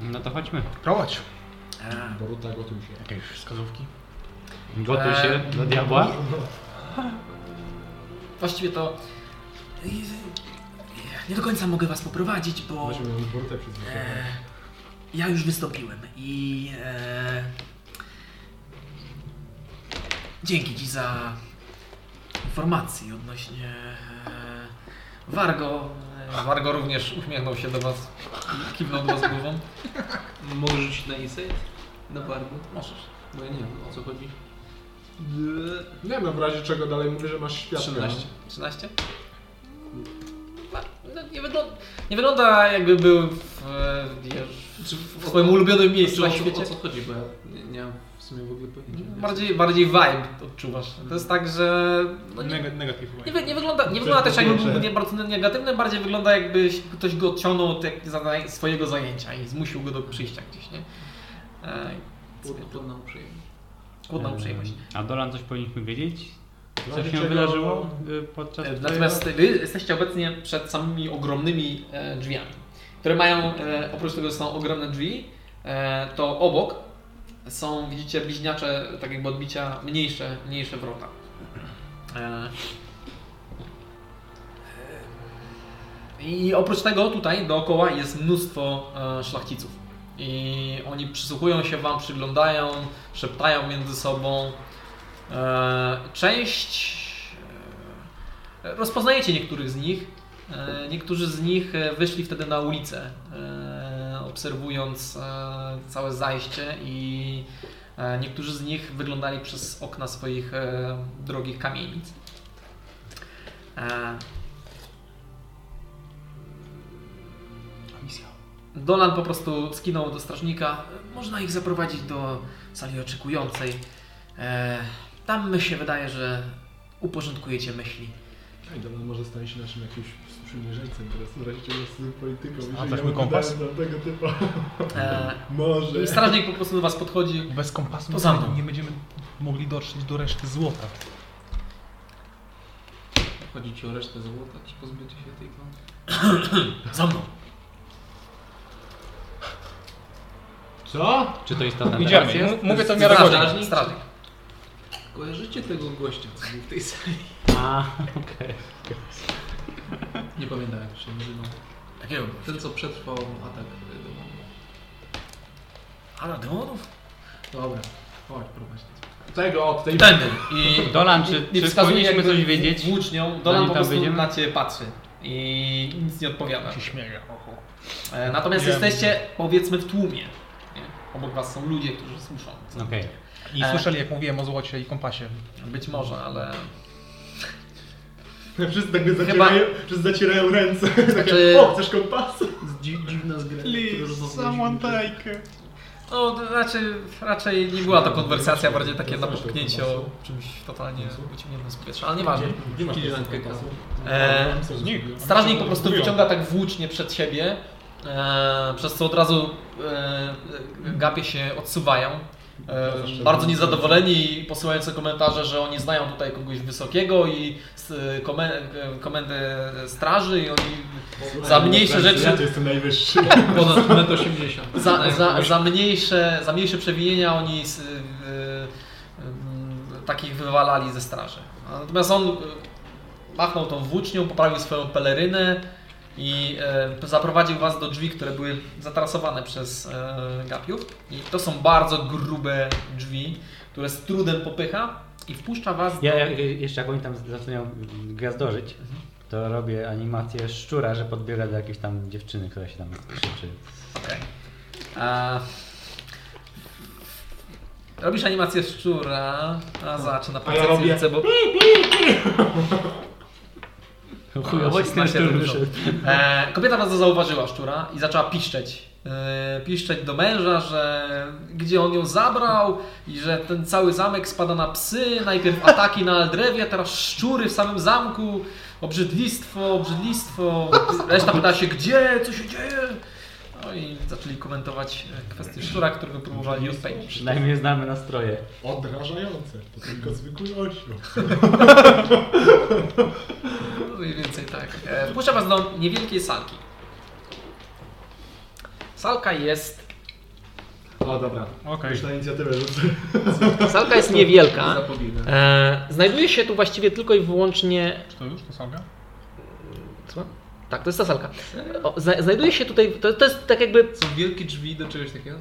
No to chodźmy. Prowadź. E, Boruta, gotuj się. Jakieś wskazówki? Gotuj Eee, się do diabła. Właściwie to nie do końca mogę was poprowadzić, bo Weźmy Borutę przez e, ja już wystąpiłem i e, dzięki ci za informacje odnośnie e, Wargo. E, Wargo również uśmiechnął się do was kiwnął do was głową. *laughs* Możesz rzucić na insight? Na bardzo? Możesz. Bo ja nie wiem o co chodzi. Nie wiem, w razie czego dalej mówię, że masz światło. 13. 13? No, nie, wygląda, nie wygląda jakby był w, wiesz, w swoim ulubionym miejscu na Znaczy, o, co- świecie. o co chodzi, bo ja nie, nie mam w sumie w ogóle pojęcia. Bardziej, bardziej vibe odczuwasz. To jest tak, że no nie, Negatyw. nie, nie, wygląda, nie wygląda też jakby był nie bardzo negatywny, bardziej wygląda jakbyś ktoś go odciągnął od swojego zajęcia i zmusił go do przyjścia gdzieś, nie? E, Pod, pod nam przyjemność. Kłodną przyjemność. A Dolan coś powinniśmy wiedzieć? Co się czego- wydarzyło y, podczas E, twojego- Natomiast wy jesteście obecnie przed samymi ogromnymi e, drzwiami, które mają, e, oprócz tego, że są ogromne drzwi, to obok są, widzicie, bliźniacze, tak jakby odbicia, mniejsze, mniejsze wrota. I oprócz tego tutaj dookoła jest mnóstwo szlachciców. I oni przysłuchują się Wam, przyglądają, szeptają między sobą. E, Część e, rozpoznajecie niektórych z nich. E, Niektórzy z nich wyszli wtedy na ulicę, obserwując całe zajście i niektórzy z nich wyglądali przez okna swoich drogich kamienic. Dolan po prostu skinął do strażnika. Można ich zaprowadzić do sali oczekującej. Tam mi się wydaje, że uporządkujecie myśli. Ej, dobra, może stanie się naszym jakimś sprzymierzeńcem teraz, wreszcie jest polityką. A, jeżeli mój kompas? na tego typa. E, Może. I strażnik po prostu do Was podchodzi. Bez kompasu To za mną. nie będziemy mogli dotrzeć do reszty złota. Chodzi ci o resztę złota, czy pozbycie się tej klątwy? *clears throat* Za mną. Co? Czy to istotne Idziemy. teraz jest? M- Mówię to w miarę Strażnik. Strażnik. Kojarzycie tego gościa, co był w tej sali? A, *laughs* okej. Nie pamiętam jak się nazywał. Jakiego? Ten, co przetrwał atak y, demonu. Ala demonów? Dobra, chodź, prowadź. Tego, od tej... Tędy. I *laughs* Dolan, czy, nie czy wskazuje powinniśmy jakby coś wiedzieć? Włócznią. Dolan Zanim po tam prostu wyjdziemy? na Ciebie patrzy. I nic nie odpowiada. się śmieję. Ho, ho. E, Natomiast Wiem. jesteście powiedzmy w tłumie. Nie? Obok Was są ludzie, którzy słyszą. co Okej. I E. słyszeli, jak mówiłem o złocie i kompasie. Być może, ale Wszyscy tak zacierają, wszyscy zacierają ręce. *laughs* Znaczy- Takie, o, chcesz kompas? Dzi dziwna zgra. take No, raczej, raczej nie była to konwersacja, bardziej takie napomknięcie o czymś totalnie wyciągniętym z powietrza, ale nieważne. Nie masz. E, Nikt. strażnik po prostu wyciąga tak włócznie przed siebie, e, przez co od razu e, gapie się odsuwają. E, bardzo niezadowoleni i posyłający komentarze, że oni znają tutaj kogoś wysokiego i e, e, komendę straży i oni za mniejsze rzeczy Ja to jestem najwyższy. Ponad 1,80 m. za, za, za, mniejsze, za mniejsze przewinienia oni z, y, y, y, takich wywalali ze straży. Natomiast on y, machnął tą włócznią, poprawił swoją pelerynę i y, zaprowadził was do drzwi, które były zatrasowane przez y, gapiów. I to są bardzo grube drzwi, które z trudem popycha i wpuszcza was do... Ja, ja jeszcze jak oni tam zaczynają gwiazdorzyć, to robię animację szczura, że podbiega do jakiejś tam dziewczyny, która się tam krzyczy. Okej. A, Robisz animację szczura, a zaczyna A ja robię- bo *laughs* Chujowo się- się. E, kobieta bardzo zauważyła szczura i zaczęła piszczeć. E, piszczeć do męża, że gdzie on ją zabrał i że ten cały zamek spada na psy, najpierw ataki na Aldrewie, teraz szczury w samym zamku, obrzydlistwo, obrzydlistwo. Reszta pyta się gdzie, co się dzieje. No i zaczęli komentować e, kwestię szczura, którego próbowali odpędzić. Przynajmniej znamy nastroje. Odrażające. To tylko *laughs* zwykły osioł. No Mniej więcej tak. E, Wpuszczam Was do niewielkiej salki. Salka jest. O, dobra. Okej. Już na inicjatywę rzucę. Salka jest niewielka. E, znajduje się tu właściwie tylko i wyłącznie. Czy to już, to salga? Tak, to jest ta salka. O, zna, znajduje się tutaj. To, to jest tak jakby. Są wielkie drzwi do czegoś takiego?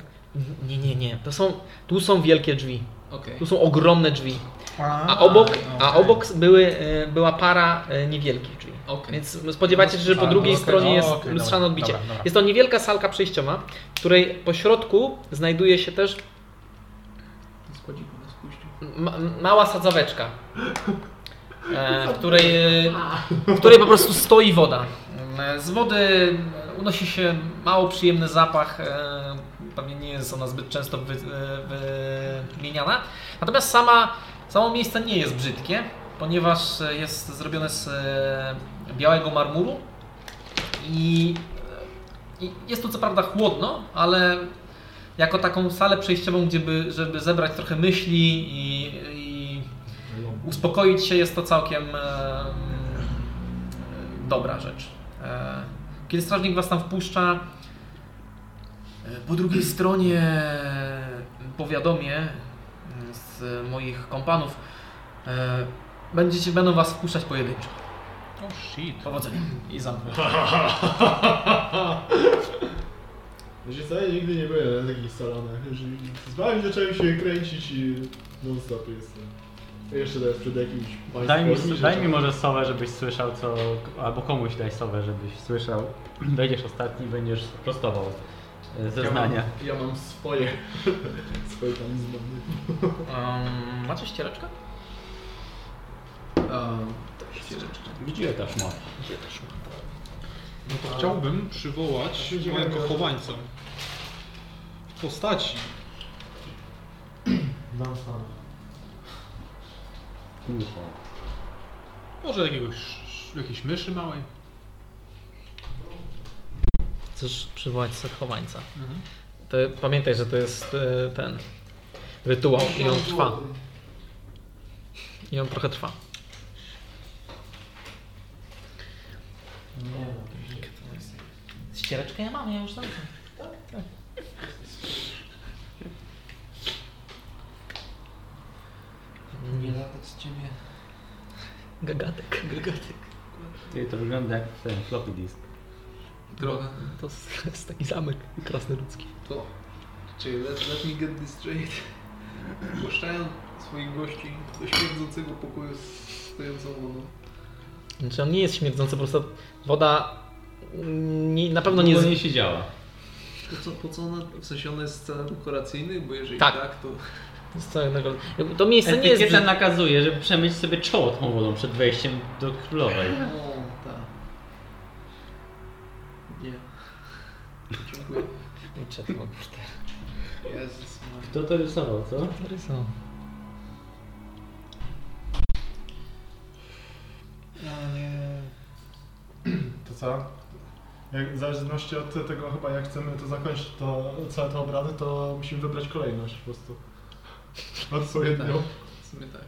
Nie, nie, nie. To są, tu są wielkie drzwi. Okej. Tu są ogromne drzwi. A obok, a obok były, e, była para e, niewielkich drzwi. Okej. Więc spodziewacie się, że po drugiej okej, stronie jest okej, lustrzane odbicie. dobra, dobra. Jest to niewielka salka przejściowa, w której po środku znajduje się też ma mała sadzaweczka, e, w, której, w której po prostu stoi woda. E, Z wody unosi się mało przyjemny zapach, e, pewnie nie jest ona zbyt często e, wymieniana. Natomiast sama, samo miejsce nie jest brzydkie, ponieważ jest zrobione z białego marmuru i, jest tu co prawda chłodno, ale jako taką salę przejściową, gdzie by, żeby zebrać trochę myśli i, i uspokoić się, jest to całkiem dobra rzecz. E, kiedy strażnik was tam wpuszcza, e, po drugiej stronie powiadomię mm, z moich kompanów. E, będziecie, będą was wpuszczać pojedynczo. Oh shit. Powodzenia. I zamknę. *laughs* Wiecie co, ja nigdy nie byłem na takich salonach. Jeżeli z wami zacząłem się kręcić i non stop jestem. Jeszcze teraz przed jakimś. Daj mi, daj mi może sowę, żebyś słyszał co, albo komuś daj sowę, żebyś słyszał. *clears throat* Wejdziesz ostatni, będziesz prostował e, zeznania. Ja mam, ja mam swoje, *laughs* swoje talizmany. *laughs* Um, macie ściereczkę? Gdzie ta szmata? No to chciałbym przywołać mojego chowańca. W postaci Dam sam. Może jakiegoś, jakiejś myszy małej. Chcesz przywołać chowańca. Mhm. To pamiętaj, że to jest e, ten rytuał i on trwa. I on trochę trwa. Ściereczkę ja mam, ja już znam. Nie latać z ciebie. Gagatek. Gagatek. Ty, to wygląda jak ten floppy disk. Droga. To *laughs* jest, taki zamek krasnoludzki. To. Czyli let, let me get this straight. Puszczają swoich gości do śmierdzącego pokoju z stojącą wodą. Znaczy on nie jest śmierdzący, po prostu woda nie, na pewno nie jest... nie siedziała. Po co, po co ona, w sensie ona jest scena dekoracyjna, bo jeżeli Tak. tak, to... z całego- To miejsce nie jest... Etykieta nakazuje, żeby przemyć sobie czoło tą wodą przed wejściem do królowej. Tak. Nie. Dziękuję. To- Jezus. Kto to rysował, co? Rysą. Ja nie... To co? Jak, w zależności od tego chyba jak chcemy to zakończyć to, całe te obrady, to musimy wybrać kolejność po prostu. Odpowiednią. W sumie tak.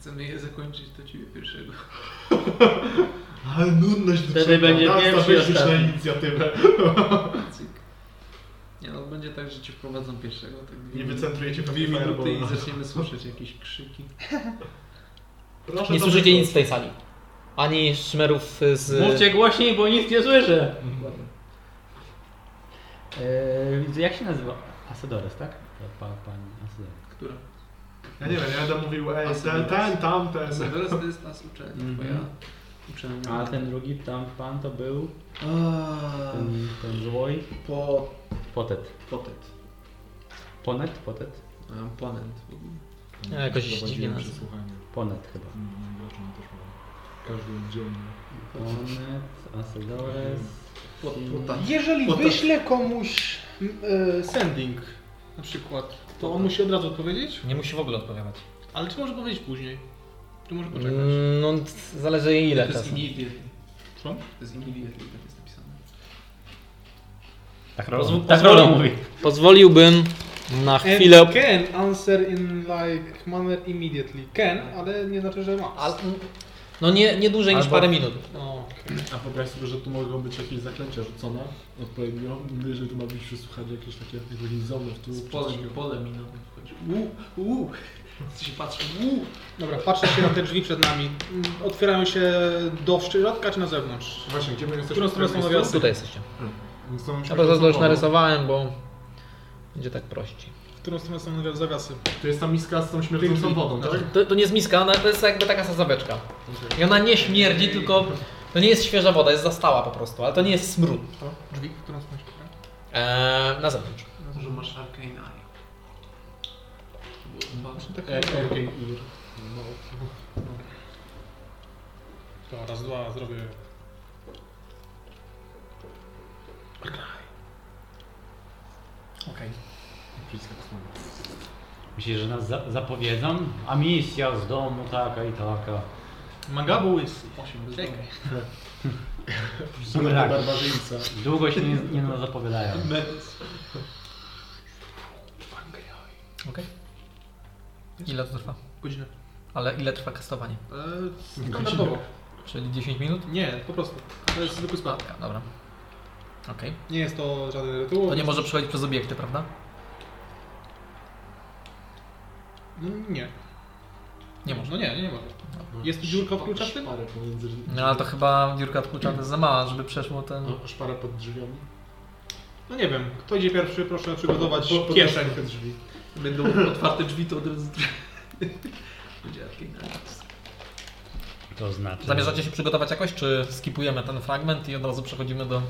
Chcemy je zakończyć, to ciebie pierwszego. *laughs* Ale nudność do Wtedy będzie pierwszy na inicjatywę. *laughs* Nie no, będzie tak, że cię wprowadzą pierwszego. Tak dwie Nie wycentrujecie Dwie minuty i zaczniemy słyszeć jakieś krzyki. *laughs* Proszę Nie słyszycie nic z tej sali. Ani szmerów z... Mówcie głośniej, bo nic nie słyszę. Eee, jak się nazywa? Asedores, tak? Pa, pani? Ja nie wiem, ja będę mówił ej, ten, ten, tamten. Severus to jest nas uczelnia, Mhm. twoja uczelnia. A ten drugi tam pan to był A, ten, ten złoj? po... Potet. Potet. Ponet? Potet? A, ponent. Ja jakoś dziwnie. Ponet chyba. Mm, mam. Każdy oddzielnie. Ponet, Asedores. Pot. Jeżeli Potem- wyślę komuś e, sending na przykład, to on musi od razu odpowiedzieć? Nie musi w ogóle odpowiadać. Ale czy może powiedzieć później? Czy może poczekać? Mm, No, zależy ile To jest czasu. immediately. Co? To jest immediately, tak jest napisane. Tak Rolo, tak pozwól- Rolo mówi. Pozwoliłbym na And chwilę... can answer in like manner immediately. Can, ale nie znaczy, że ma. Al- No nie, nie dłużej niż Albo- parę minut. No, A wyobraź sobie, że tu mogą być jakieś zaklęcia rzucone odpowiednio, jeżeli tu ma być przesłuchanie jakieś takie zone w tu. Z pole, pole minowe wchodzi. Uuu, uuu. Co się patrzy, uuu. Dobra, patrzę się na te drzwi przed nami. Otwierają się do środka czy na zewnątrz? Właśnie, gdzie my jesteśmy? którą stronę są nawiasy? Tutaj jesteście. To musimy Ja po prostu już zastosować. narysowałem, bo będzie tak prościej. Którą stronę są zawiasy? To jest ta miska z tą śmierdzącą wodą, tak? To, to nie jest miska, ona- to jest jakby taka sadzaweczka. I ona nie śmierdzi, tylko to nie jest świeża woda, jest zastała po prostu, ale to nie jest smród. Drzwi, w którą otwierają? Eee, na zewnątrz. Może masz Arcane Eye. Tak, Arcane Ear. No. To raz, dwa, zrobię. Okej. Myślisz, że nas za zapowiedzą? A misja z domu taka i taka. Magabu łysy. Czekaj. *laughs* tak. Barbarzyńca. Długo się nie, nie nas zapowiadają. *laughs* Okej. Ile to trwa? Godzinę. Ale ile trwa kastowanie? Eee, standardowo. Czyli 10 minut? Nie, po prostu. To jest zwykły spad. Dobra, dobra. Okej. Nie jest to żaden rytuał. To nie może przechodzić przez obiekty, prawda? No nie. Nie może. No nie, nie może. Jest tu dziurka w klucza w tym? Szparę pomiędzy... No ale to chyba dziurka od klucza to jest za mała, żeby przeszło ten... No, szparę pod drzwiami. No nie wiem. Kto idzie pierwszy, proszę przygotować Po- po- kieszeń. drzwi. Będą otwarte drzwi, to od razu... Będzie Arcane To znaczy... Zamierzacie się przygotować jakoś, czy skipujemy ten fragment i od razu przechodzimy do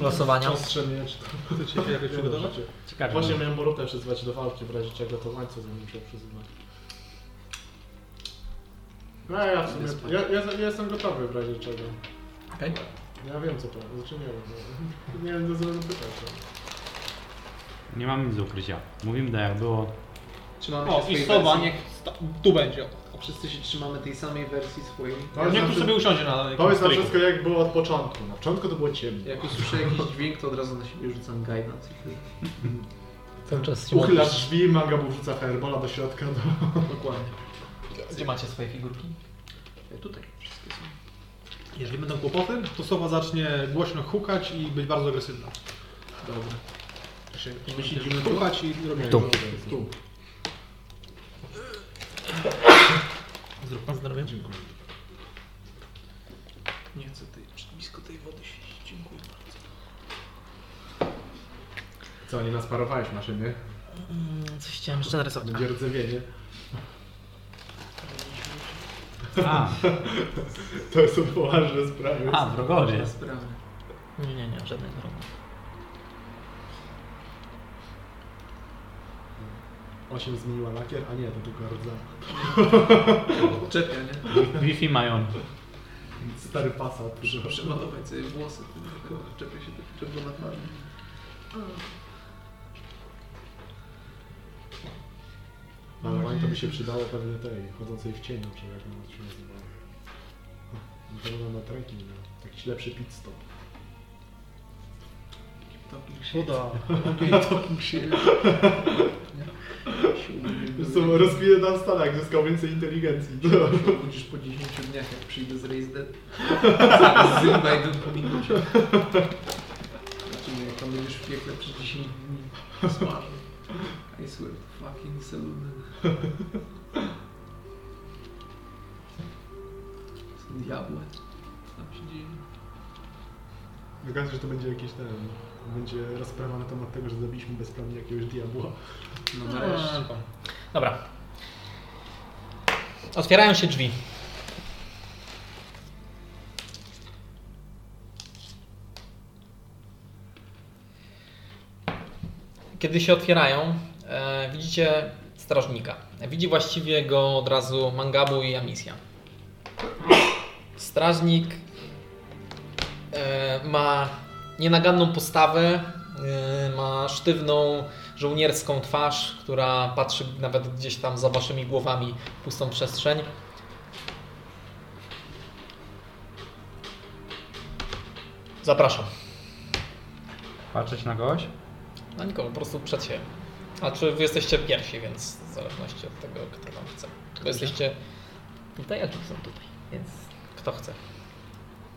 losowania? Ostrze miecz. to- Chcecie się jakoś przygotować? Ciekawe. Właśnie miałem Borutę przyzwać do walki, w razie czego to łańcuch musiał przyzywać. No ja w sumie, ja, ja, ja jestem gotowy w razie czego. Okej. Ja wiem co to, znaczy nie wiem, no. *laughs* nie wiem co zrobić pytać. Nie mamy nic do ukrycia. Mówimy tak jak było. Trzymamy O, się i niech sta- tu będzie. Wszyscy się trzymamy tej samej wersji swojej. Niech tu znaczy- sobie usiądzie na jakimś Powiedz na stoliku. wszystko jak było od początku. Na początku to było ciemno. Jak usłyszę jakiś dźwięk, to od razu na siebie rzucam guidance. Cały czas się Uchylasz drzwi, manga mu wrzuca firebola do środka. Do... Dokładnie. Gdzie macie swoje figurki? E, Tutaj wszystkie są. Jeżeli będą kłopoty, to sowa zacznie głośno hukać i być bardzo agresywna. Dobra. I my siedzimy hukać i robimy. Tu. Tu. Zrób pan zdrowie. Dziękuję. Nie chcę tej, blisko tej wody siedzieć. Dziękuję bardzo. Co, nie nasparowałeś maszyny? Coś chciałem jeszcze narysować. Będzie rdzewienie. A, *laughs* To są poważne sprawy. a wrogowie. Sprawy. Nie, nie, nie, żadnej drogi. Osiem zmieniła lakier, a nie, to tylko rdza. *laughs* Czepia, nie? Wi-Fi mają. Stary pasat. Muszę przemalować sobie włosy. tylko Czepia się tak czerwona twarz. Malowanie to by się przydało pewnie tej, chodzącej w cieniu, czy jak ona się nazywa. No To wygląda na trekking, no. Jakiś lepszy pit stop. Talking shit. Cuda. *laughs* Talking shit. Zresztą rozkminę tam Stanach, jak zyskał więcej inteligencji. Budzisz po 10 dniach, jak przyjdę z Race Dead. *laughs* Z Invaden po minucie. Zobaczymy, jak tam będziesz w piekle przez 10 dni. Smażę. I swear to fucking saloon. Są diabły. Co tam się dzieje? Wygląda, że to będzie jakiś ten... Będzie rozprawa na temat tego, że zabiliśmy bezprawnie jakiegoś diabła. No nareszcie. Dobra. Otwierają się drzwi. Kiedy się otwierają, e, widzicie strażnika. Widzi właściwie go od razu Mangabu i Amisja. Strażnik e, ma nienaganną postawę, e, ma sztywną, żołnierską twarz, która patrzy nawet gdzieś tam za waszymi głowami w pustą przestrzeń. Zapraszam. Patrzeć na kogoś? Na nikogo, po prostu przed siebie. A czy wy jesteście pierwsi, więc w zależności od tego, kto wam chce. Bo jesteście tutaj, a czy są tutaj, więc kto chce.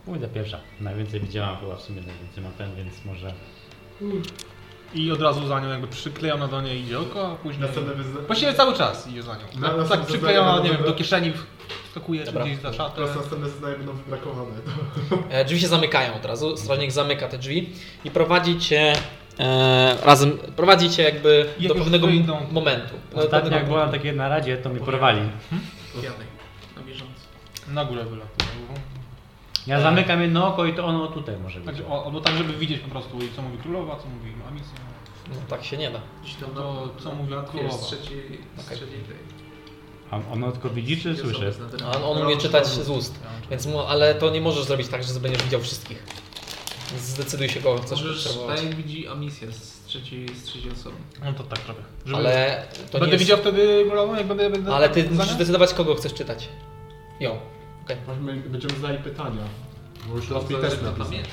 Pójdę pierwsza. Najwięcej widziałam chyba w sumie, najwięcej ma ten, więc może... I od razu za nią jakby przyklejona do niej idzie oko, a później... Następne. Właściwie cały czas idzie za nią. Na- tak, na- tak na- przyklejona, na- nie wiem, do kieszeni wskakuje czy Dobra. gdzieś za szatę. Teraz następne zeznania będą wybrakowane. E, Drzwi się zamykają od razu, strażnik zamyka te drzwi i prowadzi cię e, razem, prowadzi cię jakby Jak do już pewnego wyjdą. momentu. Do Ostatnio pewnego jak byłem na takiej naradzie, to mnie porwali. Jadaj. Na bieżąco. Na górę wylatuje. Ja zamykam jedno oko i to ono tutaj może być. O, albo tak, żeby widzieć po prostu, co mówi królowa, co mówi Amisja. No tak się nie da. To na, co wiesz, królowa? z trzeciej, z Okej. trzeciej tej. A ono tylko widzi czy słyszy? A on, on umie czytać z ust, więc mu, ale to nie możesz zrobić tak, że będziesz widział wszystkich. Zdecyduj się, kogo chcesz Możesz, tak widzi Amisja z trzeciej, z trzeciej osoby. No to tak robię. Żeby... Ale to Będę nie jest... widział wtedy królową, jak będę... będę Ale ty musisz zdecydować, kogo chcesz czytać. Jo. Okej. My Będziemy znali pytania. Bo już napisał. jest.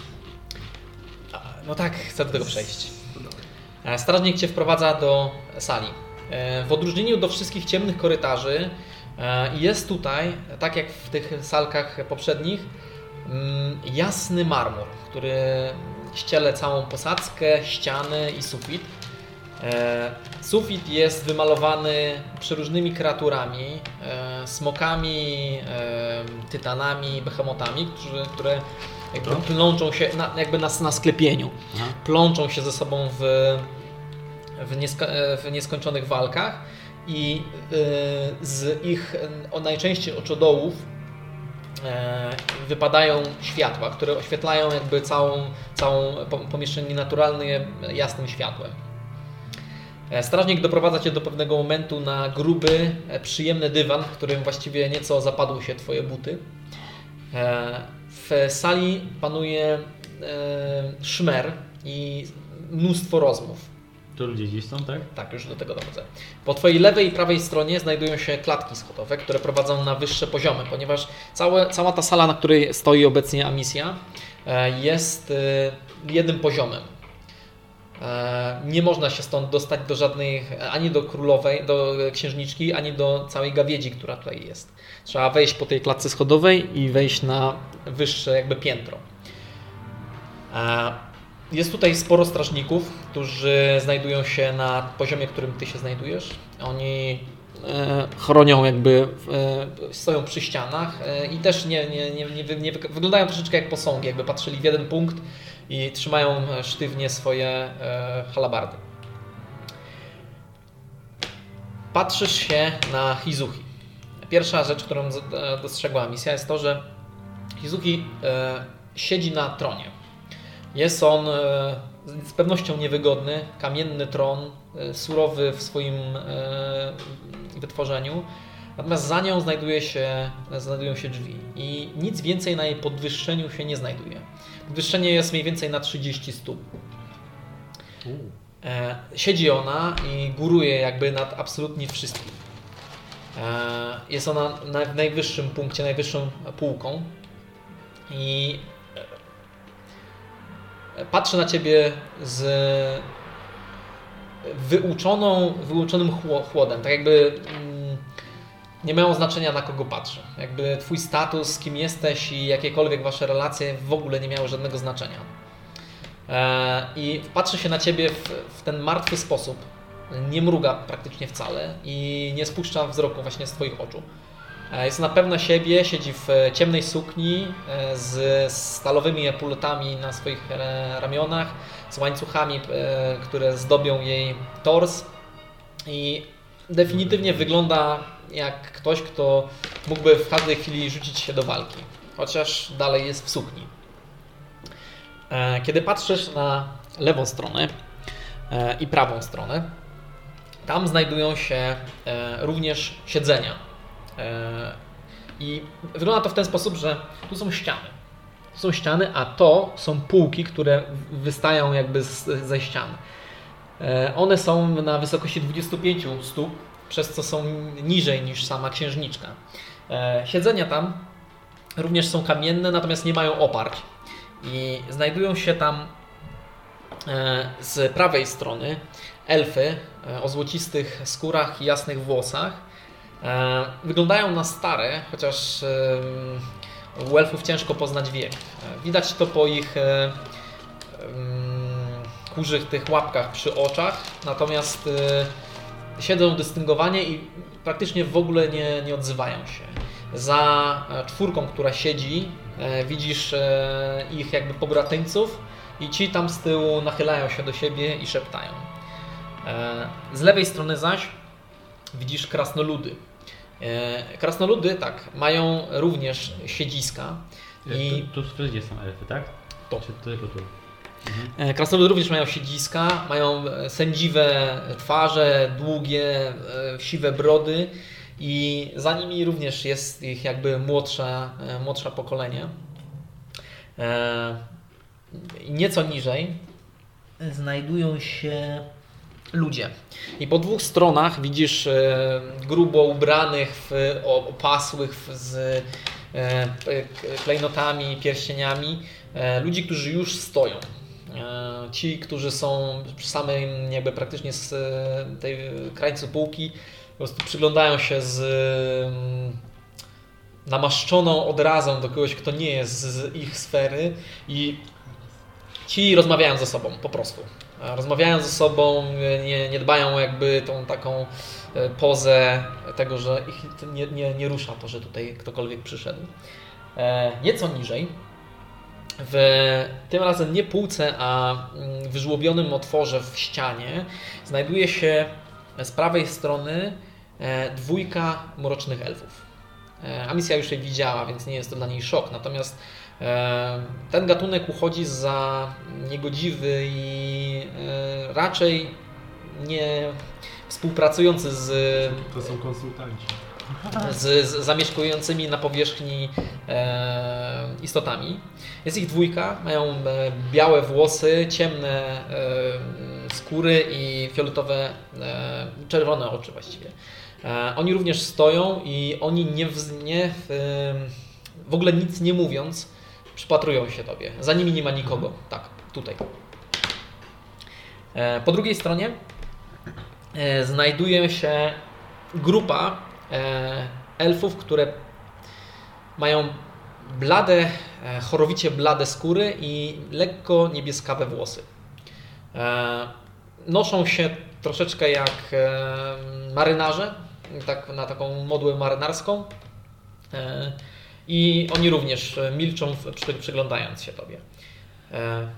A, No tak, chcę do tego przejść. Dawaj. E, Strażnik cię wprowadza do sali. E, W odróżnieniu do wszystkich ciemnych korytarzy e, jest tutaj, tak jak w tych salkach poprzednich, mm, jasny marmur, który ściele całą posadzkę, ściany i sufit. E, Sufit jest wymalowany przeróżnymi kreaturami, e, smokami, e, tytanami, behemotami, które jakby plączą się na, jakby na, na sklepieniu. Aha. Plączą się ze sobą w, w, niesko, w nieskończonych walkach i z ich o, najczęściej oczodołów wypadają światła, które oświetlają jakby całą, całą po- pomieszczenie naturalnie jasnym światłem. E, Strażnik doprowadza cię do pewnego momentu na gruby, e, przyjemny dywan, w którym właściwie nieco zapadły się twoje buty. E, W sali panuje szmer i mnóstwo rozmów. To ludzie gdzieś są, tak? Tak, już do tego dochodzę. Po twojej lewej i prawej stronie znajdują się klatki schodowe, które prowadzą na wyższe poziomy, ponieważ całe, cała ta sala, na której stoi obecnie Amisja, jest jednym poziomem. E, Nie można się stąd dostać do żadnej, ani do królowej, do księżniczki, ani do całej gawiedzi, która tutaj jest. Trzeba wejść po tej klatce schodowej i wejść na wyższe jakby piętro. E, Jest tutaj sporo strażników, którzy znajdują się na poziomie, którym ty się znajdujesz. Oni e, chronią jakby, stoją przy ścianach i też nie, nie, nie, nie, wy- nie wy- wyglądają troszeczkę jak posągi, jakby patrzyli w jeden punkt i trzymają e, sztywnie swoje e, halabardy. Patrzysz się na Hizuki. Pierwsza rzecz, którą e, dostrzegła misja jest to, że Hizuki siedzi na tronie. Jest on z pewnością niewygodny, kamienny tron, surowy w swoim wytworzeniu. Natomiast za nią znajduje się, znajdują się drzwi i nic więcej na jej podwyższeniu się nie znajduje. Podwyższenie jest mniej więcej na 30 stóp. E, siedzi ona i góruje jakby nad absolutnie wszystkim. E, jest ona na w najwyższym punkcie, najwyższą półką i e, patrzy na ciebie z wyuczoną, wyuczonym chło- chłodem. Tak jakby mm, nie miało znaczenia na kogo patrzy. Jakby twój status, kim jesteś i jakiekolwiek wasze relacje w ogóle nie miały żadnego znaczenia. E, I patrzy się na ciebie w, w ten martwy sposób. Nie mruga praktycznie wcale i nie spuszcza wzroku właśnie z twoich oczu. E, Jest na pewno siebie, siedzi w ciemnej sukni e, z stalowymi epuletami na swoich ramionach, z łańcuchami, które zdobią jej tors i definitywnie wygląda jak ktoś, kto mógłby w każdej chwili rzucić się do walki, chociaż dalej jest w sukni. E, Kiedy patrzysz na lewą stronę e, i prawą stronę, tam znajdują się e, również siedzenia. I wygląda to w ten sposób, że tu są ściany. Tu są ściany, a to są półki, które wystają jakby ze ścian. One są na wysokości 25 stóp, przez co są niżej niż sama księżniczka. E, Siedzenia tam również są kamienne, natomiast nie mają oparć. I znajdują się tam e, z prawej strony elfy e, o złocistych skórach i jasnych włosach. Wyglądają na stare, chociaż u elfów ciężko poznać wiek. Widać to po ich kurzych tych łapkach przy oczach, natomiast siedzą dystyngowanie i praktycznie w ogóle nie, nie odzywają się. Za e, czwórką, która siedzi, e, widzisz e, ich jakby pobratyńców i ci tam z tyłu nachylają się do siebie i szeptają. Z lewej strony zaś widzisz krasnoludy. Krasnoludy, tak, mają również siedziska. I. Tu, tu, gdzie są elfy, tak? To. Czy tylko tu? E, Krasnoludy również mają siedziska, mają e, sędziwe twarze, długie, e, siwe brody i za nimi również jest ich jakby młodsza, e, młodsza pokolenie. Nieco niżej znajdują się ludzie. I po dwóch stronach widzisz grubo ubranych, w, opasłych z klejnotami, pierścieniami, ludzi, którzy już stoją. E, Ci, którzy są przy samym jakby praktycznie z e, tej krańcu półki, po prostu przyglądają się z mm, namaszczoną odrazą do kogoś, kto nie jest z ich sfery i ci rozmawiają ze sobą po prostu. Rozmawiają ze sobą, nie, nie dbają jakby tą taką e, pozę tego, że ich nie, nie, nie rusza to, że tutaj ktokolwiek przyszedł. Nieco niżej, w tym razem nie półce, a mm, wyżłobionym otworze w ścianie znajduje się z prawej strony e, dwójka mrocznych elfów. E, Amisja już je widziała, więc nie jest to dla niej szok. Natomiast e, ten gatunek uchodzi za niegodziwy i e, raczej nie współpracujący z To są konsultanci. Z, z zamieszkującymi na powierzchni e, istotami. Jest ich dwójka, mają e, białe włosy, ciemne e, skóry i fioletowe, e, czerwone oczy właściwie. E, oni również stoją i oni nie, wz, nie w, w ogóle nic nie mówiąc przypatrują się Tobie. Za nimi nie ma nikogo. Tak, tutaj. E, po drugiej stronie e, znajduje się grupa e, elfów, które mają blade, e, chorowicie blade skóry i lekko niebieskawe włosy. E, noszą się troszeczkę jak e, marynarze, tak, na taką modłę marynarską. E, I oni również e, milczą, przyglądając się Tobie. E,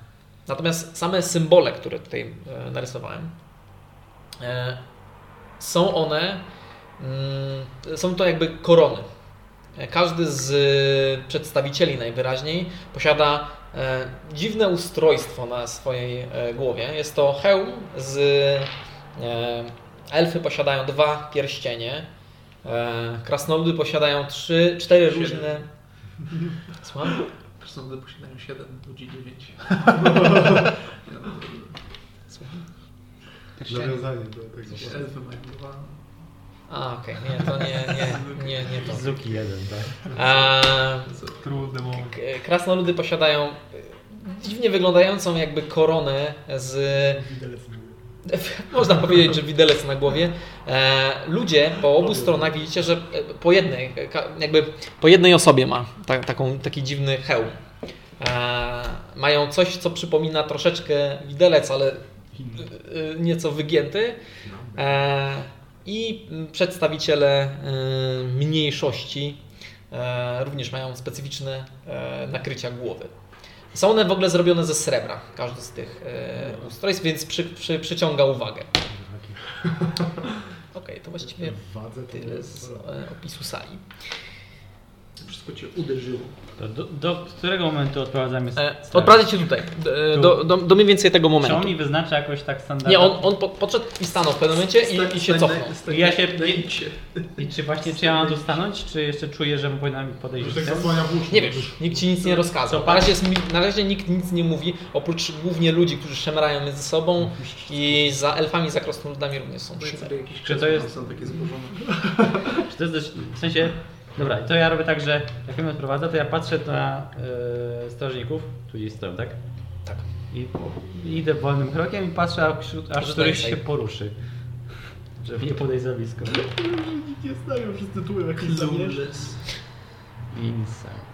natomiast same symbole, które tutaj e, narysowałem, e, są one Są to jakby korony. Każdy z przedstawicieli najwyraźniej posiada e, dziwne ustrojstwo na swojej e, głowie. Jest to hełm z. e, Elfy posiadają dwa pierścienie. Krasnoludy posiadają trzy, cztery Siedem. różne. Słucham? Krasnoludy posiadają 7, ludzi 9. Nawiązanie do tego. Elfy mają dwa. A, okej, nie, to nie, nie, nie, nie to. Zuki jeden, tak. Trudny moment. Krasnoludy posiadają e, dziwnie wyglądającą jakby koronę z... *laughs* Można powiedzieć, że widelec na głowie. E, ludzie po obu stronach widzicie, że e, po jednej, jakby po jednej osobie ma ta, taką, taki dziwny hełm. Mają coś, co przypomina troszeczkę widelec, ale nieco wygięty. I mm, przedstawiciele e, mniejszości e, również mają specyficzne e, nakrycia głowy. Są one w ogóle zrobione ze srebra, każdy z tych e, ustrojstw, więc przy, przy, przyciąga uwagę. Okej, to właściwie tyle z opisu sali. Wszystko cię uderzyło. To do, do którego momentu odprowadzamy E, odprowadzę Cię tutaj, d- do, do, do mniej więcej tego Czy on momentu. mi wyznacza jakoś tak standardowo? Nie, on, on po, podszedł i stanął w pewnym momencie i, i się cofnął. Ja się- X-ie. I czy właśnie, czy ja mam tu stanąć, czy jeszcze czuję, że powinna mi podejść Już tak zasłania. Nie wiesz, nikt ci nic nie rozkazał. Na razie, jest, na razie nikt nic nie mówi, oprócz głównie ludzi, którzy szemrają między sobą i za elfami, za krasnoludami również są Czy to jest- są takie złożone. Czy to jest w sensie, dobra, to ja robię tak, że jak mnie odprowadza, to ja patrzę na e, strażników, tu gdzieś stoją, tak? Tak. I, I idę wolnym krokiem i patrzę, aż, aż któryś się poruszy. Żeby nie podejść za blisko. Nie znają wszyscy tu jakieś zamierz. Clueless. Insight.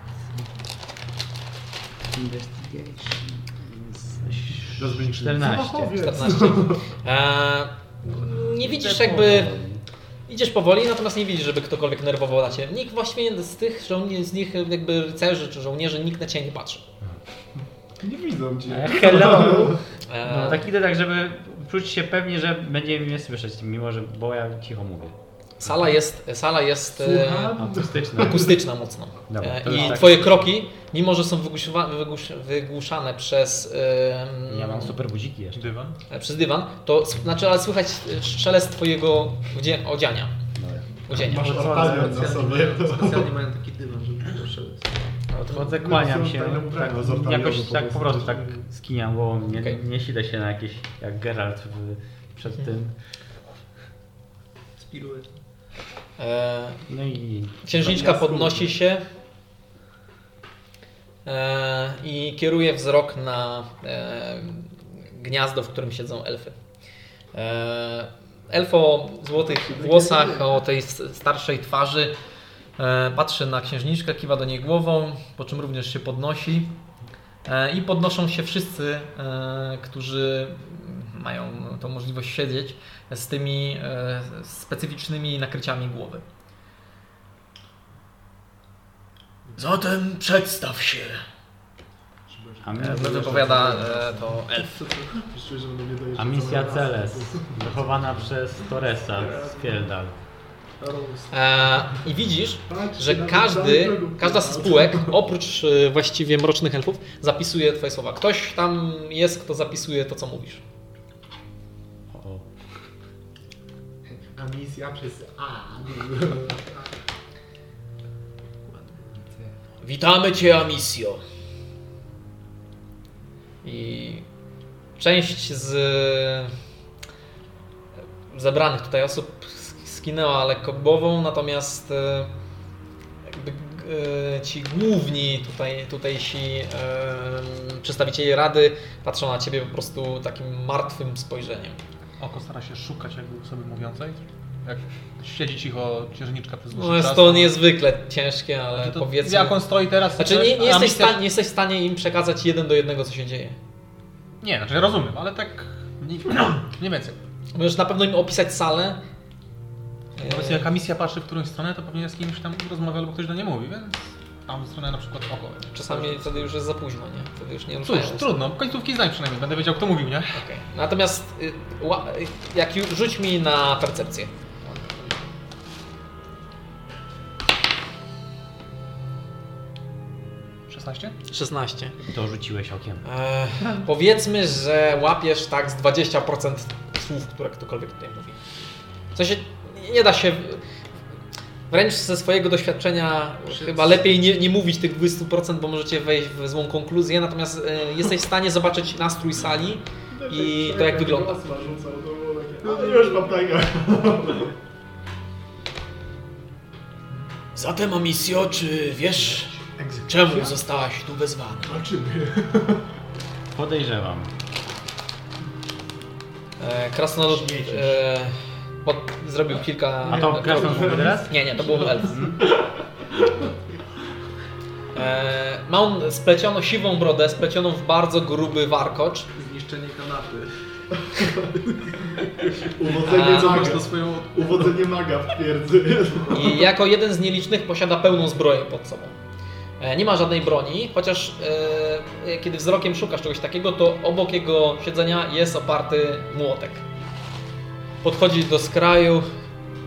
Investigation. Rozmienić 14. Zachowiec. 14. E, nie widzisz jakby... Idziesz powoli, natomiast nie widzisz, żeby ktokolwiek nerwował na Ciebie. Nikt właściwie z tych żołnierzy, z nich jakby rycerzy czy żołnierzy, nikt na Ciebie nie patrzy. Nie widzą cię. E, Hello! *laughs* No tak idę tak, żeby czuć się pewnie, że będzie mnie słyszeć, mimo że, bo ja cicho mówię. Sala jest, sala jest e, Słucham? Akustyczne. akustyczna mocno. Dobra, E, to I tak. Twoje kroki, mimo że są wygłusz, wygłuszane przez, em, Ja mam super budziki jeszcze. Dywan? e, przez dywan, to znaczy, ale słychać szelest Twojego odzie- odziania. Dobra. Odzienia. Masz sobie. Specjalnie mają taki dywan, żeby proszę. Podchodzę, kłaniam się, tak, jakoś po tak po prostu. tak skiniam głową, nie, Okej. nie silę się na jakieś, jak Geralt w, przed tym. Spiruet. E, No i Księżniczka podnosi się e, i kieruje wzrok na e, gniazdo, w którym siedzą elfy. Elf o złotych włosach, o tej starszej twarzy patrzy na księżniczkę, kiwa do niej głową, po czym również się podnosi I podnoszą się wszyscy, którzy mają tą możliwość siedzieć z tymi e, specyficznymi nakryciami głowy. Zatem przedstaw się. A, E, Wypowiada e, to elf. A misja Celes, wychowana przez Torresa z Fieldal. E, I widzisz, że każdy, każda z spółek, oprócz e, właściwie mrocznych elfów, zapisuje twoje słowa. Ktoś tam jest, kto zapisuje to, co mówisz. A misja przez A. Witamy Cię, Amisjo. I część z zebranych tutaj osób skinęła lekko głową, natomiast e, jakby e, ci główni tutaj, tutejsi e, przedstawiciele Rady patrzą na Ciebie po prostu takim martwym spojrzeniem. Oko stara się szukać jakby osoby mówiącej. Jak siedzi cicho księżniczka przez dłuższy No jest czas. to niezwykle ciężkie, ale Znaczy to powiedzmy... Jak on stoi teraz... Znaczy nie, nie, a jesteś w misja- stanie, nie jesteś w stanie im przekazać jeden do jednego, co się dzieje. Nie, znaczy ja rozumiem, ale tak mniej, *clears throat* mniej więcej. Możesz na pewno im opisać salę. Obecnie jaka misja patrzy w którąś stronę, to pewnie z kimś tam rozmawia albo ktoś do niej mówi, więc tam w stronę na przykład oko. Czasami wtedy już jest za późno, nie? Wtedy już nie Cóż, trudno, końcówki znań przynajmniej, będę wiedział kto mówił, nie? Okej. Natomiast y, ła- jak już, rzuć mi na percepcję. 16? 16. to rzuciłeś okiem. E, powiedzmy, że łapiesz tak z 20% słów, które ktokolwiek tutaj mówi. W sensie nie da się. Wręcz ze swojego doświadczenia chyba lepiej nie, nie mówić tych 20%, bo możecie wejść w złą konkluzję, natomiast e, jesteś w stanie zobaczyć nastrój sali i to jak wygląda. Rzucał, to było takie, "A, już mam. Zatem, Amisjo, czy wiesz, czemu zostałaś tu wezwana? Walczymy. Podejrzewam. E, Krasnolud e, pod, zrobił kilka... A to krasnolud teraz? Nie, nie, to był elf. E, ma on splecioną siwą brodę, splecioną w bardzo gruby warkocz. Zniszczenie kanapy. *laughs* Uwodzenie Co masz to swoją... Uwodzenie maga w twierdzy. I jako jeden z nielicznych posiada pełną zbroję pod sobą. E, Nie ma żadnej broni, chociaż e, kiedy wzrokiem szukasz czegoś takiego, to obok jego siedzenia jest oparty młotek. Podchodzi do skraju.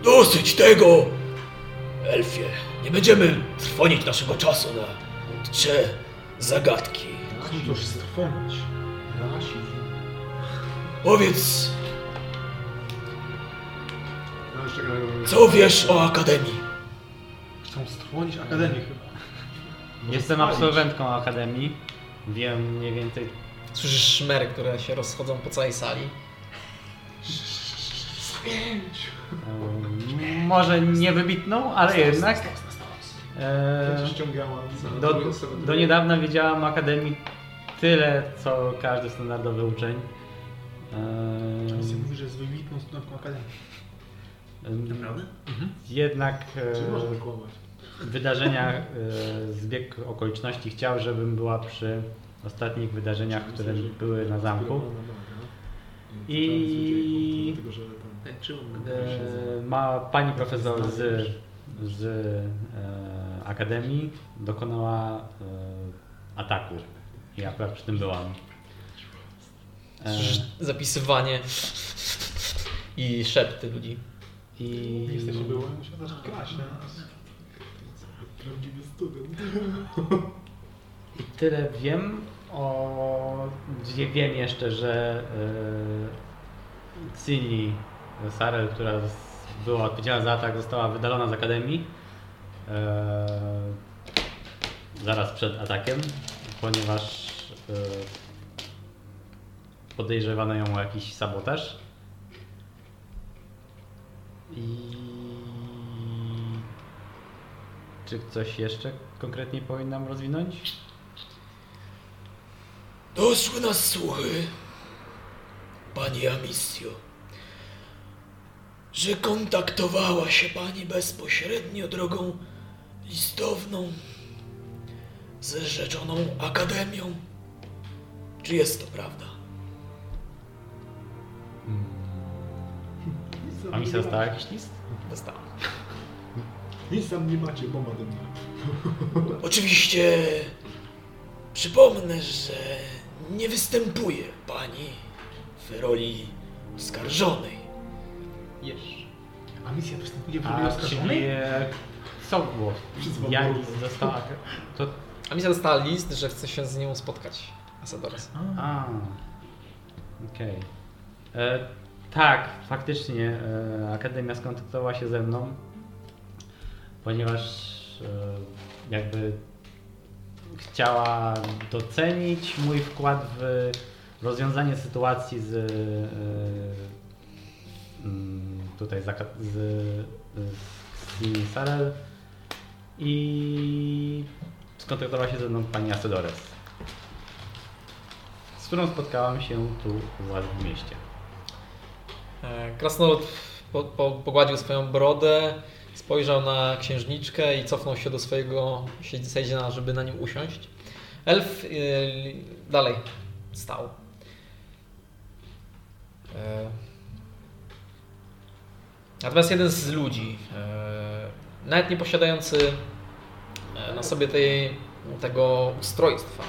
Dosyć tego! Elfie, nie będziemy trwonić naszego czasu na trzy zagadki. Cóż strwonić? Rasizm. Powiedz, No co wiesz o Akademii? Chcą strwonić Akademię chyba. Jestem absolwentką Akademii. Wiem mniej więcej. Słyszysz szmery, które się rozchodzą po całej sali. E, może niewybitną, ale jednak. E, do, do niedawna wiedziałam Akademii tyle, co każdy standardowy uczeń. Misja E, mówi, że jest wybitną studentką Akademii. Naprawdę? jednak e, Czy można kłamać? wydarzenia, e, zbieg okoliczności chciał, żebym była przy ostatnich wydarzeniach, które były na zamku. I- E, ma pani profesor z, z e, Akademii dokonała e, ataku. Ja akurat przy tym byłam. E, zapisywanie i szepty ludzi. I Jesteś byłem, musiał zacząć grać na nas. Prawdziwy student. I tyle wiem o. wie- Wiem jeszcze, że e, Cini Sarel, która była odpowiedzialna za atak, została wydalona z akademii. E, zaraz przed atakiem, ponieważ e, podejrzewano ją o jakiś sabotaż. I czy coś jeszcze konkretnie powinnam rozwinąć? Doszły nas słuchy, pani Amisjo, że kontaktowała się pani bezpośrednio drogą listowną z rzeczoną akademią. Czy jest to prawda? A mi się dostała jakiś list? Dostałem. Nic tam nie macie, bomba dymna. *laughs* Oczywiście przypomnę, że nie występuje pani w roli oskarżonej. Jesz. A misja występuje w roli oskarżonej? co było? Przyzwał Ja Boga. list dostała. To, A misja dostała list, że chce się z nią spotkać. Asadores. a, okej. E, Tak, faktycznie e, Akademia skontaktowała się ze mną, ponieważ e, jakby chciała docenić mój wkład w rozwiązanie sytuacji z e, tutaj z, z, z Sarel i skontaktowała się ze mną pani Asedores, z którą spotkałam się tu u was w mieście. E, Krasnolud po, po, pogładził swoją brodę, spojrzał na księżniczkę i cofnął się do swojego siedzi- siedziana, żeby na nim usiąść. Elf e, dalej stał. Natomiast jeden z ludzi, e, nawet nie posiadający e, na sobie tej, tego ustrojstwa,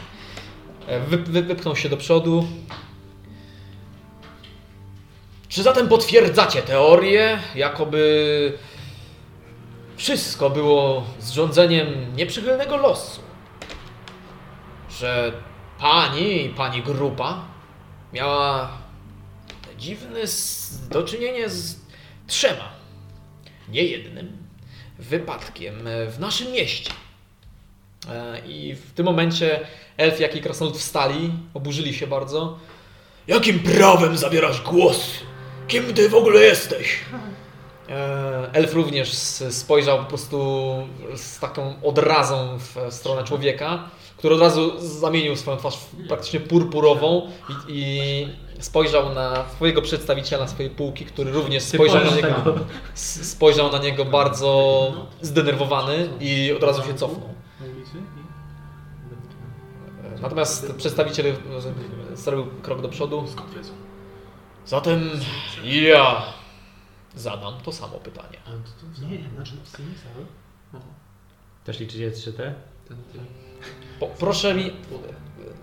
e, wy, wy, wypchnął się do przodu, czy zatem potwierdzacie teorię, jakoby wszystko było zrządzeniem nieprzychylnego losu? Że pani i pani grupa miała dziwne do czynienia z trzema, nie jednym, wypadkiem w naszym mieście. E, I w tym momencie elf, jak i krasnolud wstali, oburzyli się bardzo. Jakim prawem zabierasz głos? Kim ty w ogóle jesteś? E, Elf również spojrzał po prostu z taką odrazą w stronę człowieka, który od razu zamienił swoją twarz w praktycznie purpurową i, i spojrzał na swojego przedstawiciela swojej półki, który również spojrzał na niego, spojrzał na niego bardzo zdenerwowany i od razu się cofnął. Natomiast przedstawiciel e, zrobił krok do przodu. Zatem ja zadam to samo pytanie. Nie, znaczy cały? Też liczycie 3T? Po, proszę mi.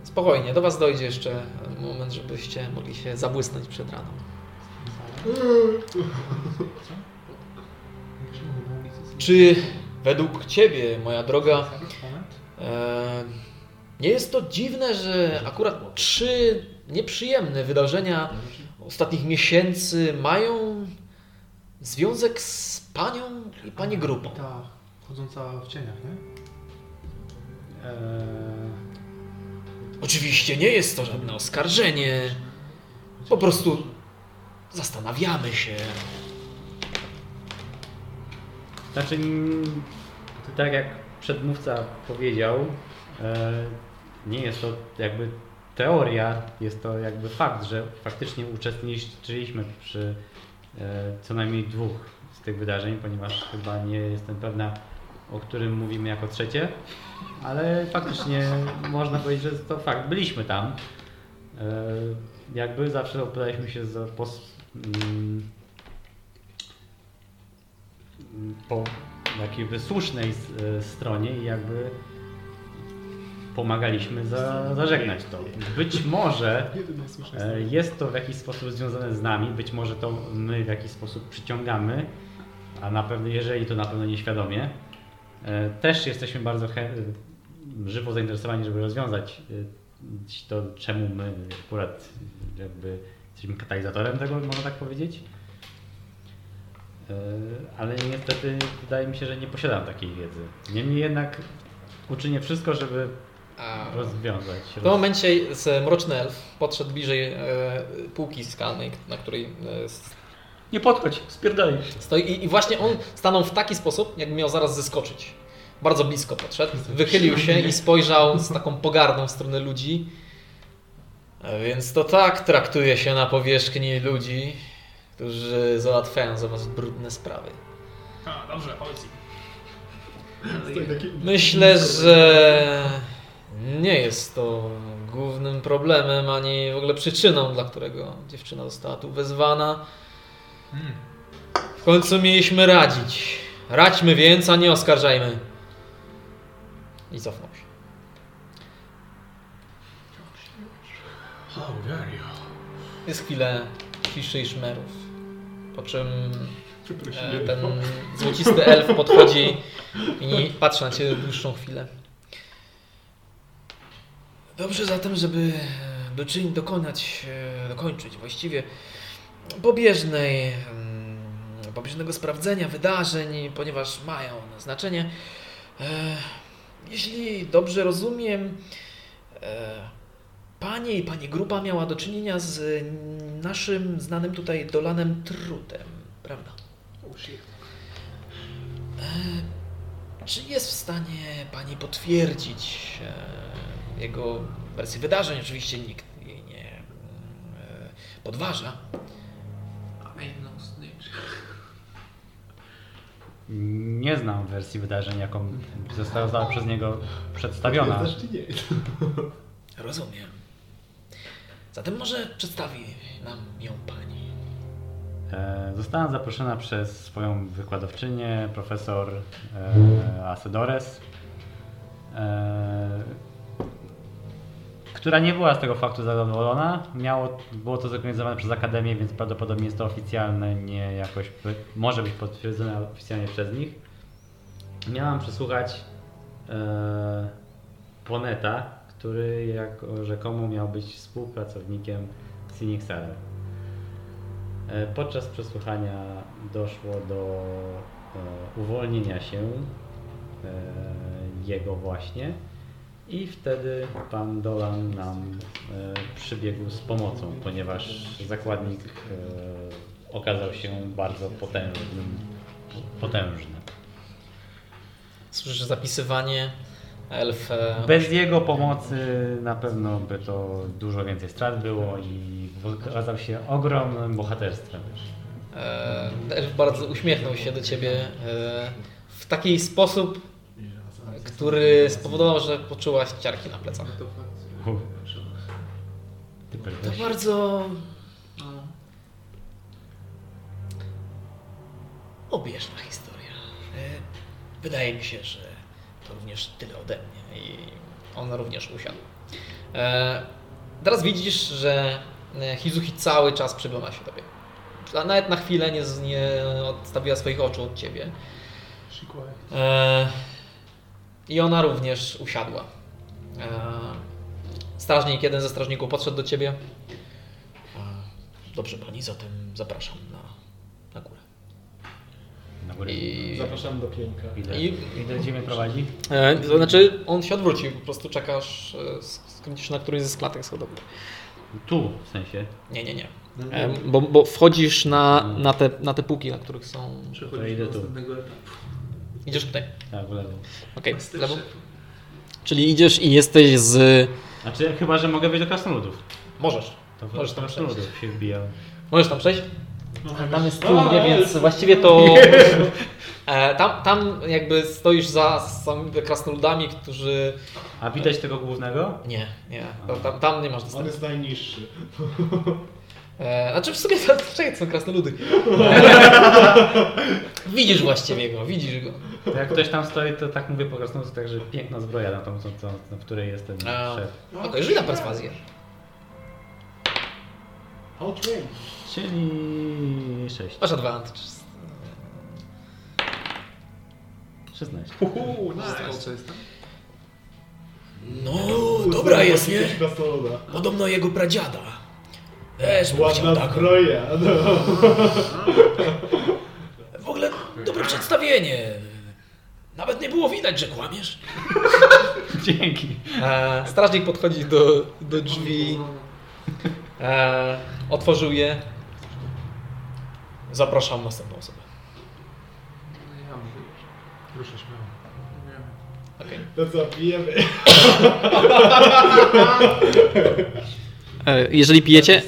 Spokojnie, do Was dojdzie jeszcze moment, żebyście mogli się zabłysnąć przed raną. Czy według Ciebie, moja droga, e, nie jest to dziwne, że akurat trzy nieprzyjemne wydarzenia ostatnich miesięcy mają związek z Panią i Pani grupą? Ta chodząca w cieniach, nie? Eee, Oczywiście nie jest to żadne oskarżenie. Po prostu zastanawiamy się. Znaczy, tak jak przedmówca powiedział, e, nie jest to jakby teoria, jest to jakby fakt, że faktycznie uczestniczyliśmy przy e, co najmniej dwóch z tych wydarzeń, ponieważ chyba nie jestem pewna, o którym mówimy jako trzecie, ale faktycznie można powiedzieć, że to fakt. Byliśmy tam. E, Jakby zawsze opowiadaliśmy się za pos, mm, po jakby słusznej e, stronie i jakby pomagaliśmy za, zażegnać to. Być może e, jest to w jakiś sposób związane z nami, być może to my w jakiś sposób przyciągamy, a na pewno, jeżeli to na pewno nieświadomie, też jesteśmy bardzo chę- żywo zainteresowani, żeby rozwiązać e, to, czemu my akurat jakby jesteśmy katalizatorem tego, można tak powiedzieć. E, Ale niestety wydaje mi się, że nie posiadam takiej wiedzy. Niemniej jednak uczynię wszystko, żeby rozwiązać. w tym momencie mroczny elf podszedł bliżej e, półki skalnej, na której e, Nie podchodź, spierdalaj. stoi i, i właśnie on stanął w taki sposób, jakby miał zaraz zeskoczyć. Bardzo blisko podszedł, wychylił się i spojrzał z taką pogardą w stronę ludzi. A więc to tak traktuje się na powierzchni ludzi, którzy załatwiają za was brudne sprawy. A, dobrze, powiedz. Myślę, że Nie jest to głównym problemem, ani w ogóle przyczyną, dla którego dziewczyna została tu wezwana. W końcu mieliśmy radzić. Radźmy więc, a nie oskarżajmy. I cofnął się. Jest chwilę ciszy i szmerów. Po czym e, ten złocisty elf podchodzi i patrzy na ciebie dłuższą chwilę. Dobrze zatem, żeby doczyń, dokonać, e, dokończyć właściwie pobieżnej, mm, pobieżnego sprawdzenia wydarzeń, ponieważ mają one znaczenie. E, Jeśli dobrze rozumiem, e, Panie i Pani grupa miała do czynienia z naszym znanym tutaj Dolanem Trutem, prawda? E, Czy jest w stanie Pani potwierdzić jego wersję wydarzeń? Oczywiście nikt jej nie mm, podważa. Nie znam wersji wydarzeń, jaką została przez niego przedstawiona. Znasz czy nie? *laughs* Rozumiem. Zatem może przedstawi nam ją Pani. E, Zostałam zaproszona przez swoją wykładowczynię, profesor e, Asedores, e, która nie była z tego faktu zadowolona. Miało, było to zorganizowane przez Akademię, więc prawdopodobnie jest to oficjalne, nie jakoś, może być potwierdzone oficjalnie przez nich. Miałam przesłuchać e, Poneta, który jako rzekomo miał być współpracownikiem Sinixara. E, Podczas przesłuchania doszło do e, uwolnienia się e, jego właśnie i wtedy pan Dolan nam e, przybiegł z pomocą, ponieważ zakładnik e, okazał się bardzo potężnym, potężny. Słyszę zapisywanie. Elf. Bez jego pomocy na pewno by to dużo więcej strat było i okazał się ogromnym bohaterstwem. E, Elf bardzo uśmiechnął się do ciebie e, w taki sposób, który spowodował, że poczułaś ciarki na plecach. To bardzo No. obieżna historia. E, Wydaje mi się, że to również tyle ode mnie i on również usiadł. E, Teraz widzisz, że e, Hizuki cały czas przygląda się tobie. A Nawet na chwilę nie odstawiła swoich oczu od ciebie. E, I ona również usiadła. E, Strażnik, jeden ze strażników podszedł do ciebie. E, Dobrze pani, zatem zapraszam na, na górę. Na górę. I, Zapraszam do pięka. Ile, i ile gdzie mnie prowadzi? e, to znaczy on się odwrócił, po prostu czekasz, sk- skręcisz na którymś ze klatek schodowych. Tu w sensie. Nie, nie, nie. E, bo, bo wchodzisz na, na, te, na te półki, na których są... Idę do tu. następnego etapu. Idziesz tutaj. Tak, w lewo. Okej, Master lewo. Czyli idziesz i jesteś z... Znaczy, chyba, że mogę wejść do krasnoludów. Możesz. To w Możesz tam krasnoludów się. Możesz tam przejść? Tam jest studnia, więc właściwie to... *laughs* E, tam, tam jakby stoisz za samymi krasnoludami, którzy... A widać tego głównego? Nie, nie. Tam, tam, nie masz On dostępu. jest najniższy. *laughs* E, znaczy w sumie to, czekaj, to są krasnoludy. *laughs* widzisz właściwie go, widzisz go. To jak ktoś tam stoi, to tak mówię po krasnoludów, tak, że piękna zbroja na tą, co, co, w której jest ten A. szef. Okej, rzuć na perswazję. Outrange. Czyli 6. Masz advantage. 16. Uuu, nice. No, dobra jest, nie? Podobno jego pradziada. Chciał Ładna taką. zbroja. No. W ogóle dobre przedstawienie. Nawet nie było widać, że kłamiesz. *laughs* Dzięki. E, strażnik podchodzi do, do drzwi, e, otworzył je. Zapraszam następną osobę. No. Ruszę śmiało. Nie. Okej. To co, pijemy? *laughs* *laughs* E, Jeżeli pijecie,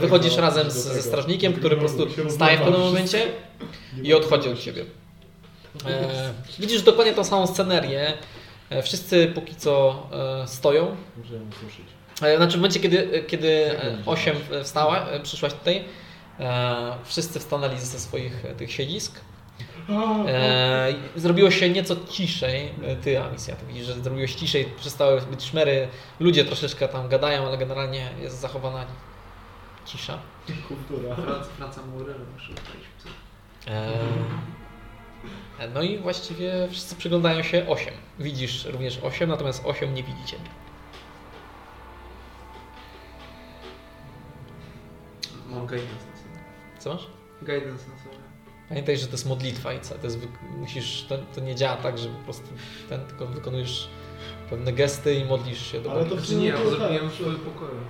wychodzisz razem z, ze strażnikiem, który po prostu staje w pewnym momencie i odchodzi od ciebie. E, widzisz dokładnie tą samą scenerię. E, Wszyscy póki co e, stoją. E, Znaczy w momencie, kiedy, kiedy e, 8 wstała, przyszłaś tutaj, e, wszyscy wstanęli ze swoich tych siedzisk. E, zrobiło się nieco ciszej. E, Ty, Amisja, to widzisz, że zrobiło się ciszej, przestały być szmery. Ludzie troszeczkę tam gadają, ale generalnie jest zachowana cisza. Kultura. Franca Maurera muszę przejść. E, no i właściwie wszyscy przyglądają się 8. Widzisz również 8, natomiast 8 nie widzicie. Mam guidance na sobie. Co masz? Guidance na sobie. Pamiętaj, że to jest modlitwa i co? To jest, musisz, to, to nie działa tak, że po prostu ten, tylko wykonujesz pewne gesty i modlisz się do Ale Boga. to Znaczy nie, ja tak, zrobiłem w swoim pokoju.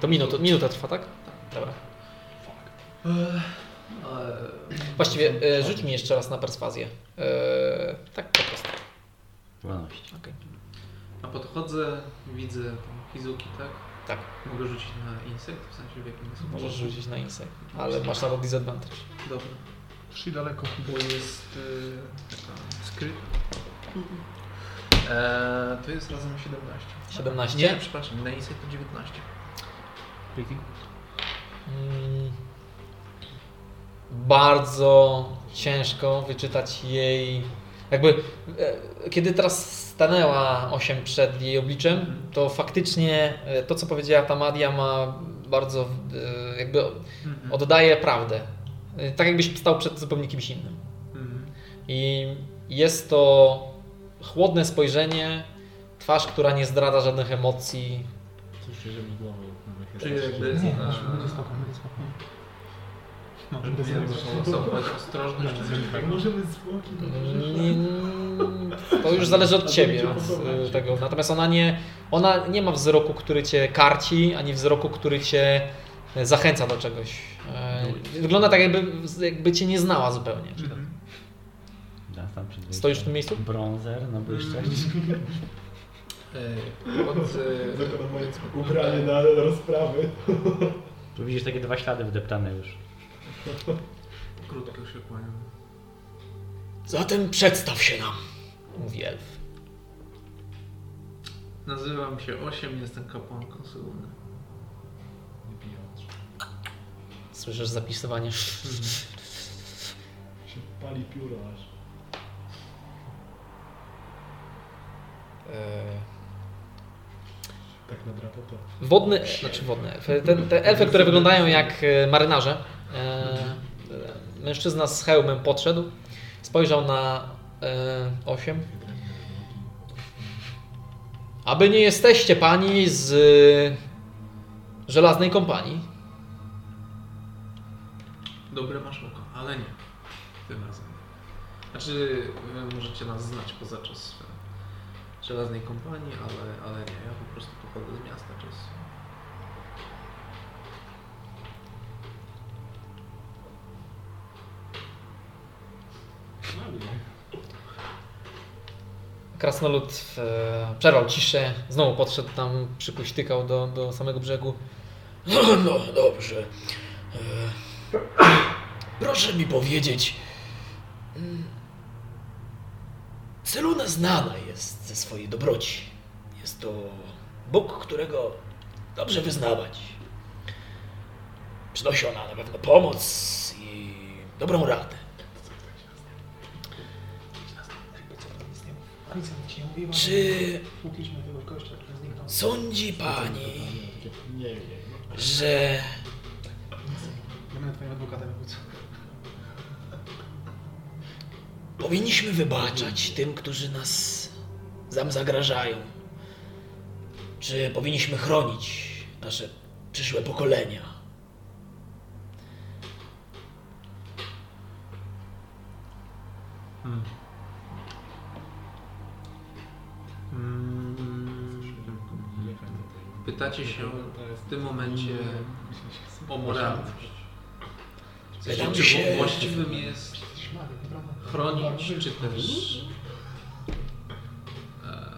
To minuta, minuta trwa, tak? Dobra. Właściwie e, rzuć mi jeszcze raz na perswazję. E, tak po prostu. 12. Okej. A podchodzę, widzę Hizuki, tak? Tak, Mogę rzucić na insekt, w sensie w jakim jest możesz rzucić na insight, ale masz na to disadvantage. Dobra. Szli daleko. Bo jest y, taka skryt. Eee, to jest razem 17. 17? Nie, przepraszam, na insekt to 19. Mm, bardzo ciężko wyczytać jej. Jakby, e, kiedy teraz stanęła 8 przed jej obliczem, to faktycznie e, to, co powiedziała Tamadia, ma bardzo, e, jakby oddaje prawdę. E, Tak jakbyś stał przed zupełnie kimś innym. Mhm. I jest to chłodne spojrzenie, twarz, która nie zdradza żadnych emocji. Coś się mi głową. Czyli jakby... Nie, będzie będzie zastosować ostrożność czy coś takiego. Możemy zwłoki Nie- To już zależy od ciebie, od y, tego. Natomiast ona nie, ona nie ma wzroku, który cię karci, ani wzroku, który cię zachęca do czegoś. E, Wygląda tak, jakby, jakby cię nie znała zupełnie. Teraz tam przed wyjściem. Stoisz w tym miejscu? Bronzer na błyszczeć. Eee, Od, eee, Zakładam moje ubranie na rozprawy. Tu widzisz takie dwa ślady wdeptane już. Krótko się kłaniam. Zatem przedstaw się nam, mówi elf. Nazywam się Osiem, jestem kapłanką Syluny. Słyszysz zapisywanie. Się pali pióro aż. E, Tak na drapotę. Wodny, znaczy wodne elfy. Te, te elfy, które wyglądają jak e, marynarze. E, mężczyzna z hełmem podszedł, spojrzał na e, osiem. Aby nie jesteście pani z żelaznej kompanii. Dobre masz oko, ale nie. Tym razem. Znaczy, możecie nas znać poza czas e, żelaznej kompanii, ale, ale nie. Ja po prostu pochodzę z miasta czas. Krasnolud e, przerwał ciszę, znowu podszedł tam, przypuśtykał do, do samego brzegu. No, *clears throat* no dobrze. E, proszę mi powiedzieć. mm, Seluna znana jest ze swojej dobroci. Jest to Bóg, którego dobrze wyznawać. Przynosi ona na pewno pomoc i dobrą radę. Czy sądzi pani, że adwokatem, powinniśmy wybaczać tym, którzy nas nam zagrażają? Czy powinniśmy chronić nasze przyszłe pokolenia? Pytacie się w tym momencie o moralność. Pytam czy się- właściwym jest chronić, czy też e,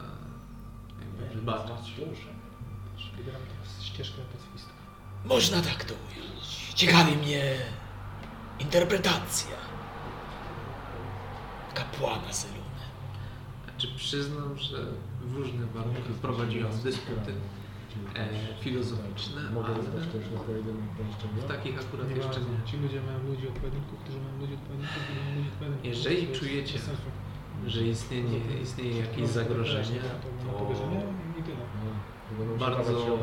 ścieżkę pacyfistów. Można tak to ująć. Ciekawi mnie interpretacja kapłana Seluny. Czy Znaczy przyznam, że w różnych warunkach prowadziłem dysputy e, filozoficzne, Mogę ale zostać też pomieszczenia? w takich akurat Nie jeszcze nie. Ci ludzie mają ludzi odpowiedników, którzy mają ludzi odpowiedników, którzy mają ludzi odpowiedników. Jeżeli czujecie. Że istnieje, istnieje jakieś zagrożenie, To to i Bardzo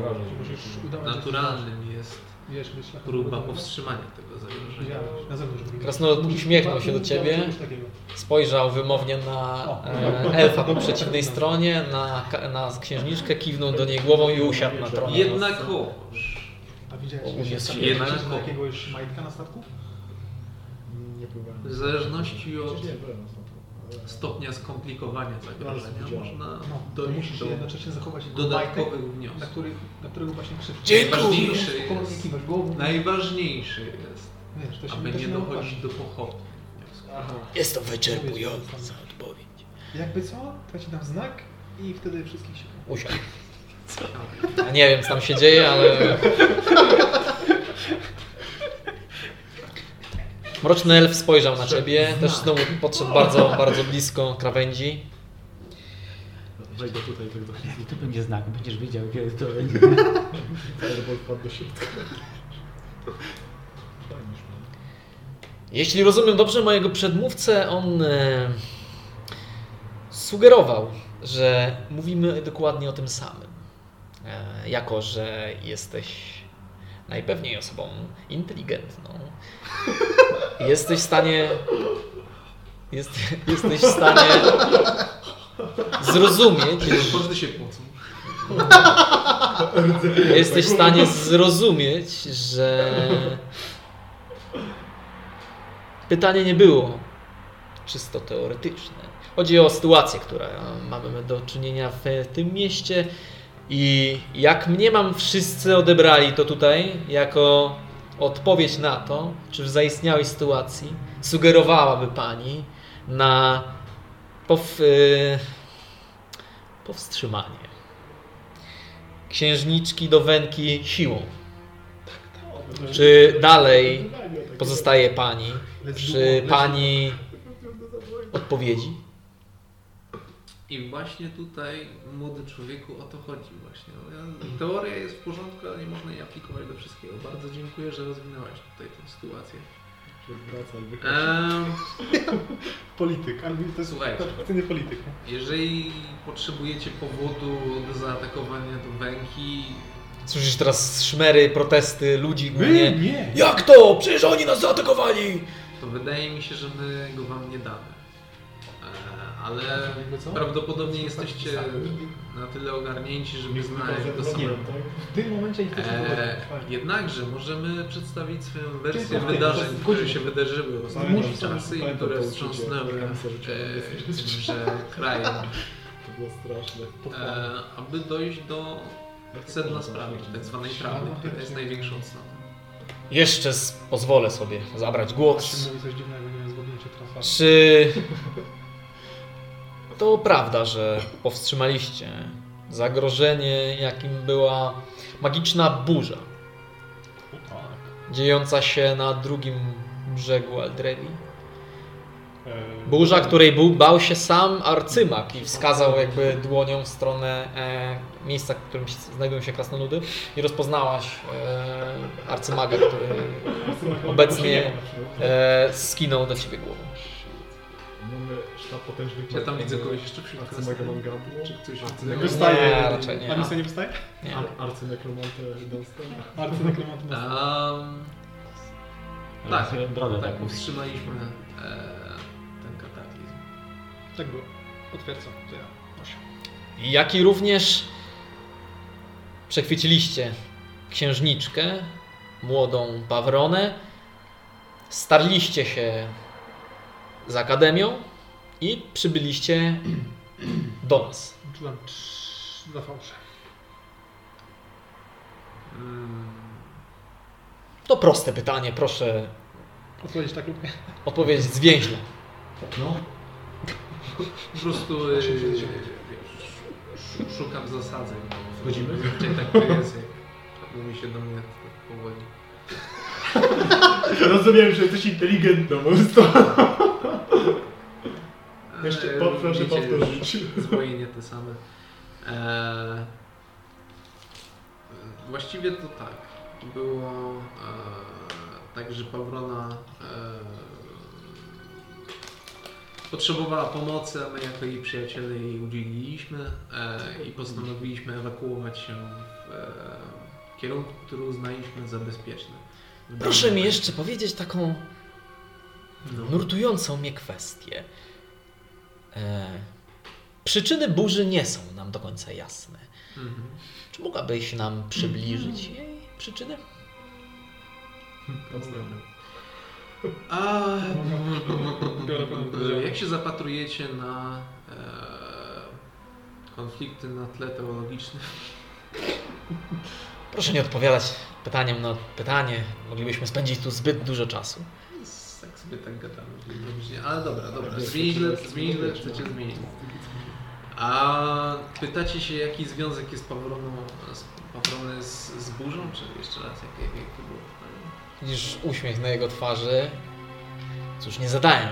naturalnym jest próba powstrzymania tego zagrożenia. Krasnolud uśmiechnął się do ciebie. Spojrzał wymownie na e, elfa po przeciwnej stronie, na, na księżniczkę, kiwnął do niej głową i usiadł na tronie. Jednakowoż A widziałeś, jakiegoś majtka na statku? Nie pływałem. w zależności od Stopnia skomplikowania zagrożenia można No, to dojść do jednocześnie zachować dodatkowych majtek, na, wniosków. który, na którego właśnie Spokojnie jest, głową. najważniejsze jest, Wiesz, to się aby to nie dochodzić do pochodu wniosków. Jest to wyczerpująca odpowiedź. Jakby co, to ci dam znak i wtedy wszystkich się... Usiadł. Ja nie wiem, co tam się dzieje, ale... *laughs* Mroczny elf spojrzał na ciebie, też znowu podszedł bardzo, bardzo blisko krawędzi. Wejdę tutaj tak do I tu będzie znak, będziesz wiedział, kiedy to będzie. Fireball wpadł do środka. Jeśli rozumiem dobrze mojego przedmówcę, on e, sugerował, że mówimy dokładnie o tym samym. E, jako, że jesteś najpewniej osobą inteligentną, jesteś w stanie. Jest, jesteś w stanie zrozumieć, Każdy się pocą. Jesteś w stanie zrozumieć, że pytanie nie było czysto teoretyczne. Chodzi o sytuację, która mamy do czynienia w tym mieście i jak mnie mam wszyscy odebrali to tutaj jako odpowiedź na to, czy w zaistniałej sytuacji sugerowałaby Pani na pow, y, powstrzymanie księżniczki do Wenki siłą. Czy dalej pozostaje pani przy pani odpowiedzi? I właśnie tutaj, młody człowieku, o to chodzi właśnie. No, ja- Teoria jest w porządku, ale nie można jej aplikować do wszystkiego. Bardzo dziękuję, że rozwinęłaś tutaj tę sytuację. Wychodź. Ehm, *laughs* Polityk, ale to jest Słuchajcie. perfekcyjny polityk. nie? jeżeli potrzebujecie powodu do zaatakowania do Węki, Słyszysz teraz szmery, protesty ludzi głównie. nie! Jak to? Przecież oni nas zaatakowali! to wydaje mi się, że my go wam nie damy. Ale Jakby co? prawdopodobnie jesteście na tyle ogarnięci, żeby znaleźć to samo. W tym momencie ich też E, nie jednakże możemy przedstawić swoją wersję wydarzeń, które się wydarzyły w ostatnim czasy i które wstrząsnęły sobie, że *laughs* krajem, To było straszne. e, aby dojść do sedna sprawy, tak zwanej prawdy, która jest największą cnodą. Jeszcze pozwolę sobie zabrać głos. Czy *laughs* to prawda, że powstrzymaliście zagrożenie, jakim była magiczna burza dziejąca się na drugim brzegu Aldrewi? Burza, której był, bał się sam arcymak i wskazał jakby dłonią w stronę e, miejsca, w którym się- znajdują się krasnoludy i rozpoznałaś e, arcymaga, który obecnie e, skinął do ciebie głową. Mamy sztab potężnych Ja tam widzę kogoś jeszcze wśród Arcymega krasnoludów. Mangabu. Czy ktoś Nie wystaje. Nie, raczej nie. A misja nie wystaje? Nie. Ar- Arcynekromantę Dunstan. Arcynekromat Um, tak, tak, tak. powstrzymaliśmy e, ten kataklizm. Tak było. Potwierdzam, to ja. Osiem. Jak i również przechwyciliście księżniczkę, młodą Pawronę, starliście się z Akademią i przybyliście do nas. Czułem dwa fałsze. To proste pytanie, proszę Odpowiedzieć tak lub nie? odpowiedzieć zwięźle. No. po prostu sz- szukam zasadzeń. Wchodzimy? Tak to jest, jak mówi się do mnie tak powoli. Rozumiem, że jesteś inteligentną, prostu. Jeszcze po, proszę powtórzyć. Zwojenie te same. E, właściwie to tak. Było e, tak, że Pawrona e, potrzebowała pomocy, a my jako jej przyjaciele jej udzieliliśmy e, i postanowiliśmy ewakuować się w e, kierunku, który uznaliśmy za bezpieczny. Proszę mi jeszcze powiedzieć taką No. nurtującą mnie kwestię. E, przyczyny burzy nie są nam do końca jasne. Mhm. Czy mogłabyś nam przybliżyć jej przyczyny? A pan odpowiedzialność. jak się zapatrujecie na e, konflikty na tle teologicznym? Proszę nie odpowiadać pytaniem na pytanie. Moglibyśmy spędzić tu zbyt dużo czasu. Tak sobie tak gadamy. Ale dobra, dobra. Zmienić le, chcecie zmienić. A pytacie się, jaki związek jest Pawroną, z, Pawrony z, z burzą? Czy jeszcze raz, jakie, jakie to było pytanie? Widzisz uśmiech na jego twarzy. Cóż, nie zadałem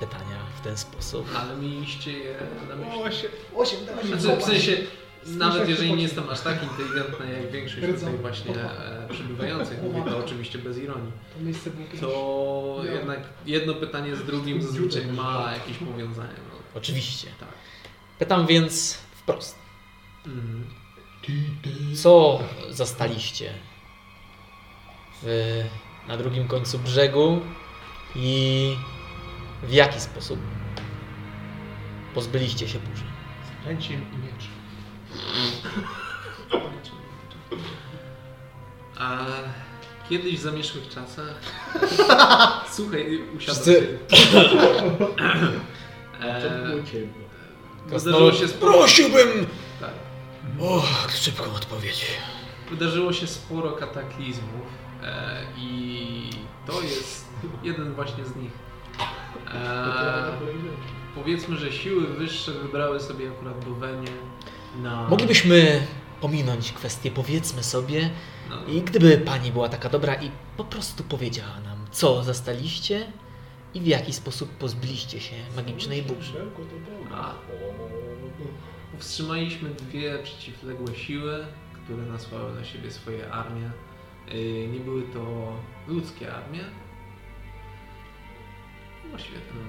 pytania w ten sposób. Ale mieliście je na myśli. Osiem. Osiem, Znaczy, w sensie, nawet jeżeli nie jestem aż tak inteligentny jak większość tutaj właśnie e, przybywających, mówię to oczywiście bez ironii, to jednak jedno pytanie z drugim zazwyczaj ma jakieś powiązanie. No, Oczywiście. tak. Pytam więc wprost. Mhm. Co zastaliście w, na drugim końcu brzegu i w jaki sposób pozbyliście się burzy? Ręciem i miecz. A kiedyś w zamieszłych czasach... *laughs* Słuchaj, usiadłem E, wydarzyło Krasnolud, się sporo... prosiłbym Tak. o szybką odpowiedź. Wydarzyło się sporo kataklizmów e, i to jest jeden właśnie z nich. E, powiedzmy, że siły wyższe wybrały sobie akurat Bowenię na... Moglibyśmy pominąć kwestię, powiedzmy sobie, No, i gdyby pani była taka dobra i po prostu powiedziała nam, co zastaliście i w jaki sposób pozbyliście się magicznej burzy. A. Powstrzymaliśmy dwie przeciwległe siły, które nasłały na siebie swoje armie. Yy, Nie były to ludzkie armie. No świetnie.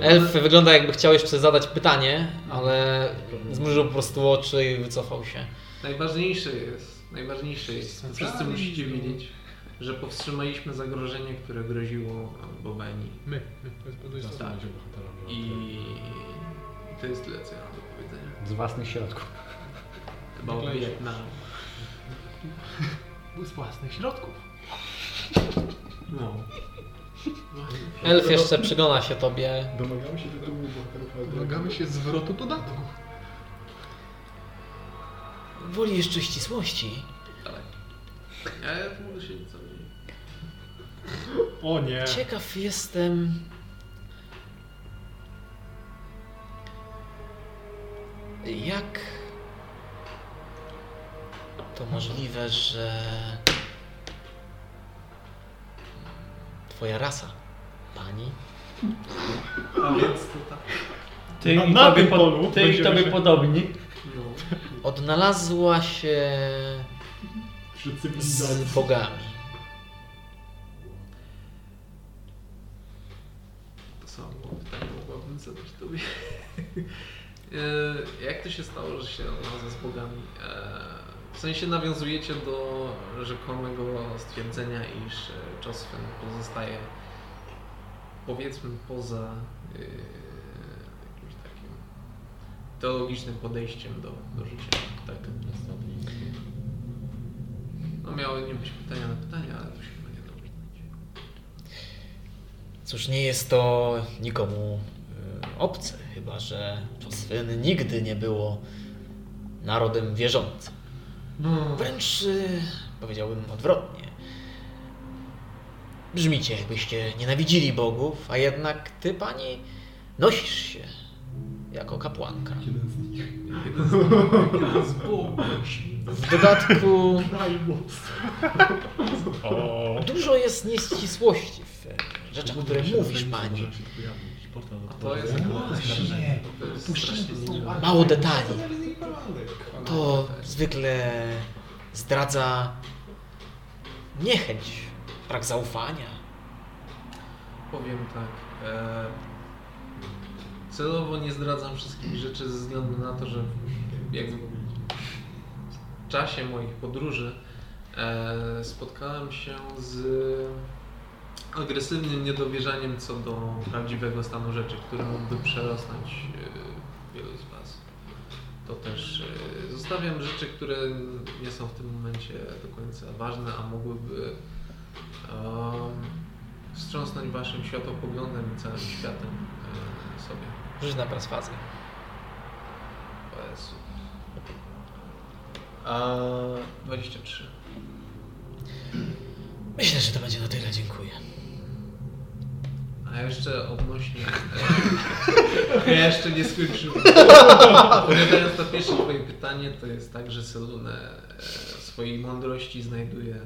Elf wygląda jakby chciał jeszcze zadać pytanie, ale zmrużył po prostu oczy i wycofał się. Najważniejsze jest, najważniejsze jest, wszyscy musicie wiedzieć, że powstrzymaliśmy zagrożenie, które groziło Bowenii. My. My. To jest bardzo istotne. Tak. I to jest tyle, co ja mam do powiedzenia. Z własnych środków. Chyba o Wietnam. Był z własnych środków. No. Elf jeszcze przygląda się tobie. Domagamy się tytułu bohaterów Domagamy się zwrotu dodatku. Woli jeszcze ścisłości. Dalej. Tu mogę się co dzieje. O nie. Ciekaw jestem. Jak to możliwe, że Twoja rasa, pani, A więc to tak. Ty Na- i na tobie, tym po, polu ty i będziemy tobie się- podobni. No. odnalazła się Wśród z bogami. To samo pytanie mogłabym zadać tobie. *laughs* E, Jak to się stało, że się odnalazła z bogami? E, sensie nawiązujecie do rzekomego stwierdzenia, iż e, Jocelyn pozostaje powiedzmy poza e, jakimś takim teologicznym podejściem do, do życia. Tak. No miały nie być pytania na pytania, ale to się chyba nie uznać. Cóż, nie jest to nikomu y, obce, chyba że Czoswyn nigdy nie było narodem wierzącym. No, Wręcz y, powiedziałbym odwrotnie. Brzmicie, jakbyście nienawidzili bogów, a jednak ty, pani, nosisz się jako kapłanka. Jeden z nich. jeden z, jeden z bogów. W dodatku dużo jest nieścisłości w rzeczach, o których mówisz, pani. A to jest... Właśnie. To jest niemiłe. Mało detali. To zwykle zdradza niechęć, brak zaufania. Powiem tak. E, celowo nie zdradzam wszystkich rzeczy ze względu na to, że jakby w czasie moich podróży e, spotkałem się z agresywnym niedowierzaniem co do prawdziwego stanu rzeczy, który mógłby przerosnąć e, wielu z Was. To też e, zostawiam rzeczy, które nie są w tym momencie do końca ważne, a mogłyby em, wstrząsnąć Waszym światopoglądem i całym światem e, sobie. Rzuć na perswazję. Jezu. A 23. Myślę, że to będzie na tyle. Dziękuję. A jeszcze odnośnie. ja jeszcze nie skończyłem. Odpowiadając na pierwsze Twoje pytanie, to jest tak, że Selune e, w swojej mądrości znajduje e,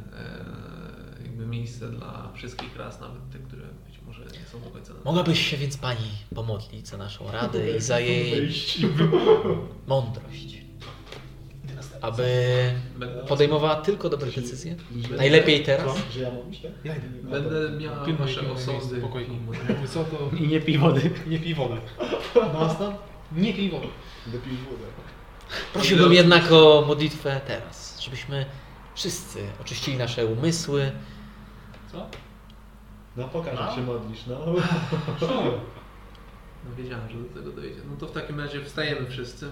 jakby miejsce dla wszystkich ras, nawet te, które być może nie są do końca Mogłabyś się więc pani pomodlić za naszą radę i za jej mądrość. Aby podejmowała tylko dobre decyzje. Najlepiej teraz. Że ja tak? Ja idę. będę miała Pilnuj, Wasze osądy. i- co to... I nie pij wody. Nie pij wody. Nie pij wody. Prosiłbym jednak o modlitwę teraz, żebyśmy wszyscy oczyścili nasze umysły. Co? No pokaż, jak się modlisz, no. No wiedziałem, że do tego dojdzie. No to w takim razie wstajemy wszyscy.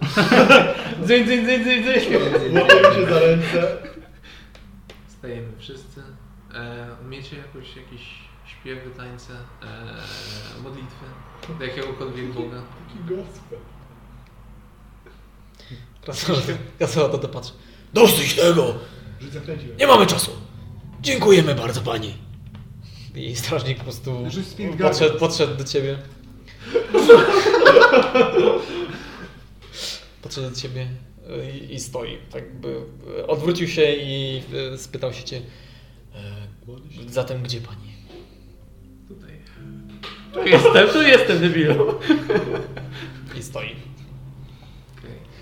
*laughs* Dzyń, dzyń, dzyń, dzyń, dzyń. Łapiemy się za ręce. Wstajemy wszyscy. E, umiecie jakoś jakieś śpiewy, tańce, e, modlitwy do jakiegokolwiek Boga? Taki gospel. Kasowa to dopatrzy. Dosyć tego! Nie mamy czasu! Dziękujemy bardzo pani! I strażnik po prostu podszedł, podszedł do ciebie. Podszedł do ciebie i, i stoi. Tak by e, odwrócił się i e, spytał się cię. E, zatem gdzie pani? Tutaj. Tu jestem, tu jestem, debilu. I stoi.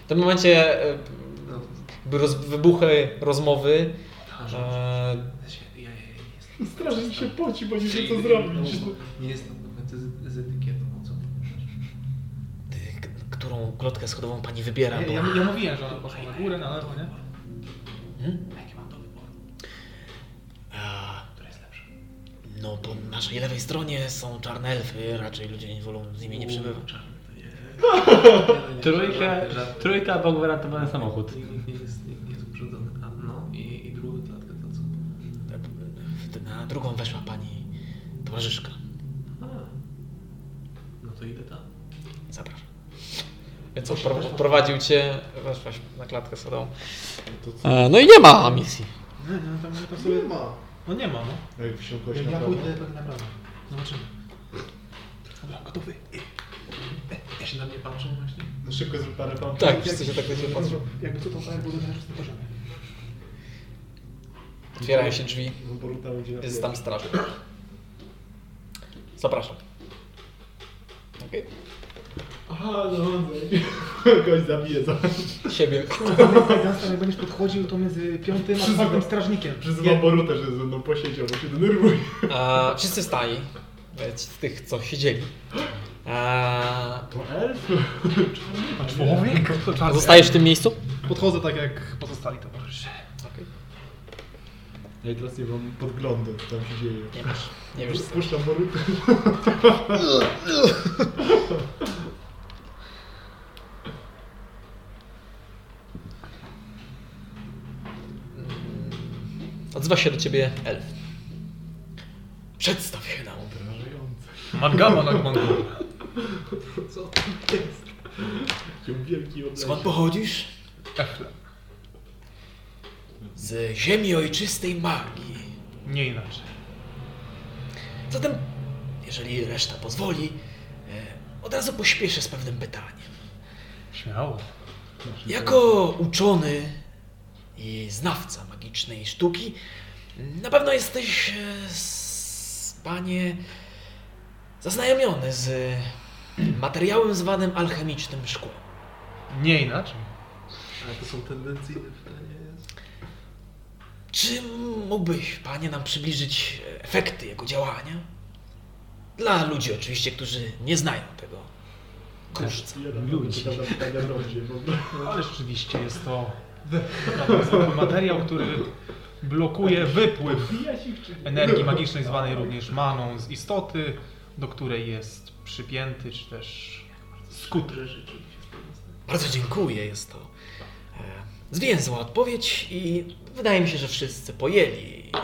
W tym momencie No, by roz, wybuchły rozmowy. że- E. Strażnik się poci, bo nie wie co zrobić. Nie jestem do końca z, z etykietą, o co? ty, k- którą klotkę schodową pani wybiera? Ja, Bo... ja, ja mówiłem, że ona poszła na górę, na lewo, nie? Hmm? Jakie mam do wyboru? A, Które jest lepsze? no po naszej lewej stronie są czarne elfy, raczej ludzie nie wolą z nimi nie nie. *laughs* Trójka, trójka albo gwarantowany samochód. Nikt nie jest, nikt nie jest uprzedzony. A no i, i drugą klatkę to co? Wtedy Na drugą weszła pani towarzyszka. A, no to idę tam. Zapraszam. Więc odpro- odprowadził cię, weszłaś na klatkę schodową. Co? E, no i nie ma misji. Nie, nie, tam, tam Nie sobie... ma. No nie ma, no. Jak wsiąkłeś Ja, na ja prawo. pójdę tak naprawdę. Zobaczymy. Dobra, gotowy. Ja się na mnie patrzą właśnie. No szybko zrób parę pompek. Tak, wszyscy się tak na ciebie patrzą. Jakby co to tak było na szóstym poziomie. Otwierają się drzwi, No, na jest tam straż. Zapraszam. Okej. Aha, no *laughs* Kogoś zabije za... Siebie. Jasne, jak będziesz podchodził, to między piątym a czwartym strażnikiem. Przyzywam Borutę, że ze mną posiedział, bo się denerwuje. A, wszyscy wstali. e, Z tych, co siedzieli. A, To elf? A człowiek? Zostajesz w tym miejscu? Podchodzę tak jak pozostali towarzysze. Okej. Ja teraz nie mam podglądu, co tam się dzieje. Nie wiesz. Nie wiesz. co. Puszczam Borutę. *laughs* Odzywa się do ciebie elf. Przedstaw się nam. Mangama na mangu. Co? Taki wielki obraz. Skąd pochodzisz? Z ziemi ojczystej magii. Nie inaczej. Zatem, jeżeli reszta pozwoli, e, od razu pośpieszę z pewnym pytaniem. Śmiało. Jako uczony i znawca magicznej sztuki, na pewno jesteś, e, panie, zaznajomiony z materiałem zwanym alchemicznym szkłem. Nie inaczej. Ale to są tendencyjne pytania. jest. Czy mógłbyś, panie, nam przybliżyć efekty jego działania? Dla ludzi oczywiście, którzy nie znają tego kruszca. Jeden Ludzi. Ale rzeczywiście jest to zwykły materiał, który blokuje wypływ energii magicznej zwanej również maną z istoty, do której jest przypięty, czy też skuty. Bardzo dziękuję, jest to e, zwięzła odpowiedź i wydaje mi się, że wszyscy pojęli e,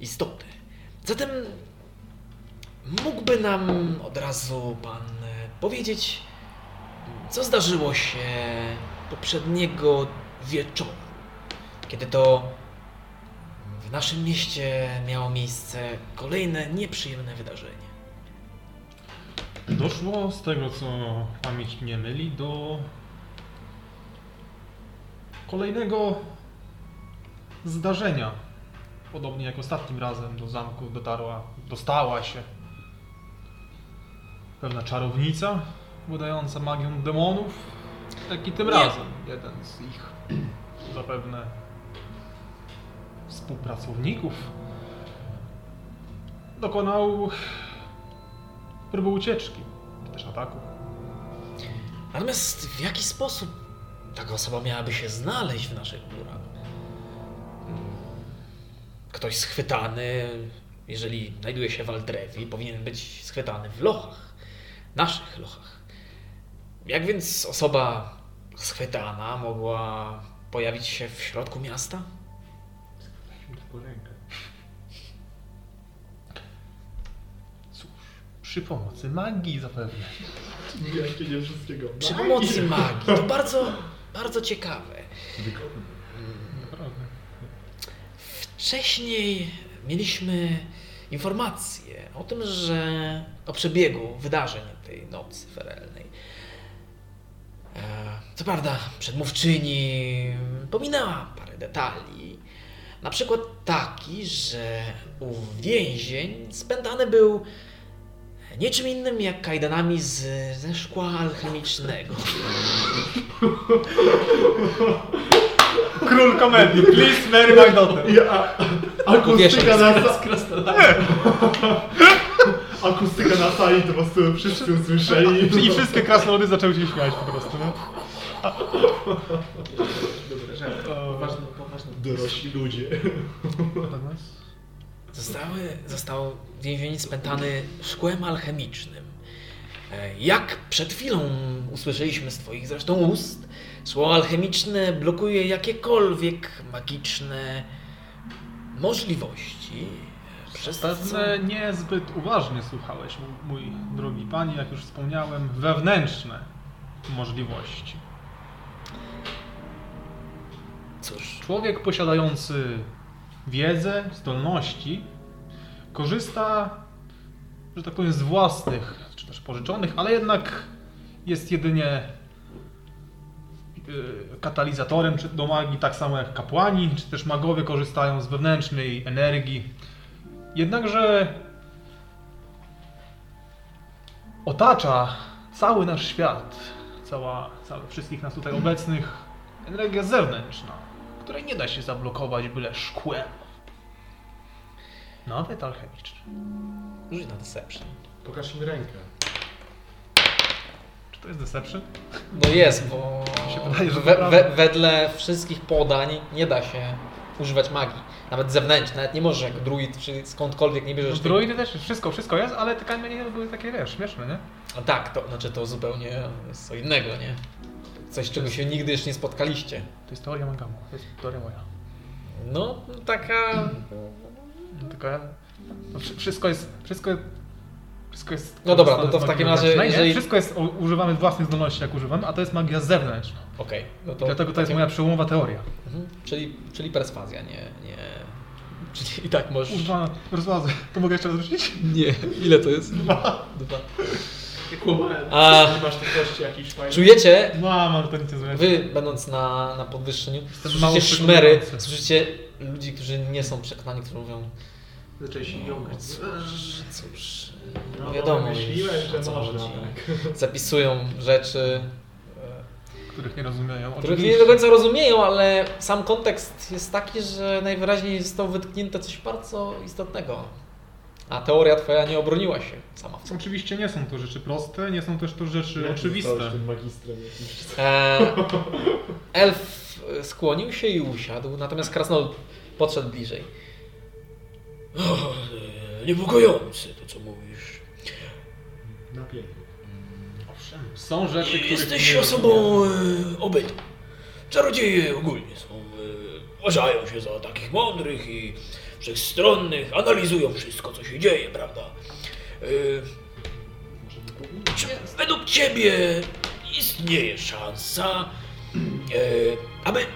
istotę. Zatem mógłby nam od razu pan e, powiedzieć, co zdarzyło się poprzedniego wieczoru, kiedy to w naszym mieście miało miejsce kolejne nieprzyjemne wydarzenie. Doszło z tego, co pamięć nie myli, do kolejnego zdarzenia. Podobnie jak ostatnim razem do zamku dotarła, dostała się pewna czarownica władająca magią demonów, jak i tym Nie. razem jeden z ich *clears throat* zapewne współpracowników dokonał próby ucieczki, czy też ataku. Natomiast w jaki sposób taka osoba miałaby się znaleźć w naszych górach? Mm, Ktoś schwytany, jeżeli znajduje się w Aldrewi, powinien być schwytany w lochach, naszych lochach. Jak więc osoba schwytana mogła pojawić się w środku miasta? Cóż, przy pomocy magii zapewne. Jakie nie wszystkiego. Przy pomocy magii. To bardzo, bardzo ciekawe. Naprawdę. Wcześniej mieliśmy informację o tym, że o przebiegu wydarzeń tej nocy ferelnej. Co prawda, przedmówczyni pominęła parę detali. Na przykład taki, że ów więzień spętany był niczym innym jak kajdanami z, ze szkła alchemicznego. Król komedii, please marry my daughter. I a, akustyka na, akustyka na sali to po prostu wszyscy usłyszeli. I wszystkie krasnoludy zaczęły się śmiać po prostu, no. Dobra, żart. Poważny, poważny. Dorośli ludzie. Zostały, został więzień spętany szkłem alchemicznym. E, Jak przed chwilą usłyszeliśmy z Twoich zresztą ust, szkło alchemiczne blokuje jakiekolwiek magiczne możliwości. Przez co... Niezbyt uważnie słuchałeś, mój, mój drogi panie, jak już wspomniałem, wewnętrzne możliwości. Cóż, Człowiek posiadający wiedzę, zdolności, korzysta, że tak powiem, z własnych, czy też pożyczonych, ale jednak jest jedynie y, katalizatorem do magii, tak samo jak kapłani, czy też magowie korzystają z wewnętrznej energii. Jednakże otacza cały nasz świat, cała, całe wszystkich nas tutaj obecnych energia zewnętrzna, której nie da się zablokować byle szkłem. Nawet alchemicznym. rzuć na deception. Pokaż mi rękę. Czy to jest deception? No jest, bo Mi się wydaje, że we, we, wedle wszystkich podań nie da się używać magii. Nawet zewnętrznej, nawet nie możesz jak druid czy skądkolwiek nie bierzesz tej- Druidy też, wszystko, wszystko jest, ale te kamienie były takie, wiesz, śmieszne, nie? A tak, to znaczy to zupełnie jest co innego, nie? Coś, czego się nigdy jeszcze nie spotkaliście. To jest teoria Mangamu, to jest teoria moja. No, taka... No, ja... No, wszy- wszystko jest, wszystko wszystko jest... No dobra, no to w takim razie, jeżeli- Wszystko jest, używamy własnych zdolności jak używamy, a to jest magia zewnętrzna. Okej, no to... Dlatego to jest takim- moja przełomowa teoria. Mhm. Czyli, czyli perswazja, nie, nie... Czyli i tak możesz... Kurwa, rozwadzę. To mogę jeszcze raz rzucić? Nie, ile to jest? Dwa. Kłamałem. A masz tych czujecie, Mam, ale to nic nie zrobię. wy będąc na, na podwyższeniu, mało słyszycie szmery, słyszycie ludzi, którzy nie są przekonani, którzy mówią Zaczęli się jąkać. Cóż, No, no wiadomo myśliłem, już, że co można, chodzi. tak. Zapisują rzeczy, Których nie rozumieją. których nie do końca rozumieją, ale sam kontekst jest taki, że najwyraźniej zostało wytknięte coś bardzo istotnego. A teoria twoja nie obroniła się sama w sobie. Oczywiście nie są to rzeczy proste, nie są też to rzeczy Jak oczywiste. tym magistrem jakimś? Eee, elf skłonił się i usiadł, natomiast krasnolud podszedł bliżej. O, e, niepokojące to, co mówisz. Na pięknie. Owszem, są rzeczy, których Jesteś nie osobą e, obytą. Czarodzieje ogólnie są, e, uważają się za takich mądrych i wszechstronnych, analizują wszystko, co się dzieje, prawda? E, czy według Ciebie istnieje szansa, e, aby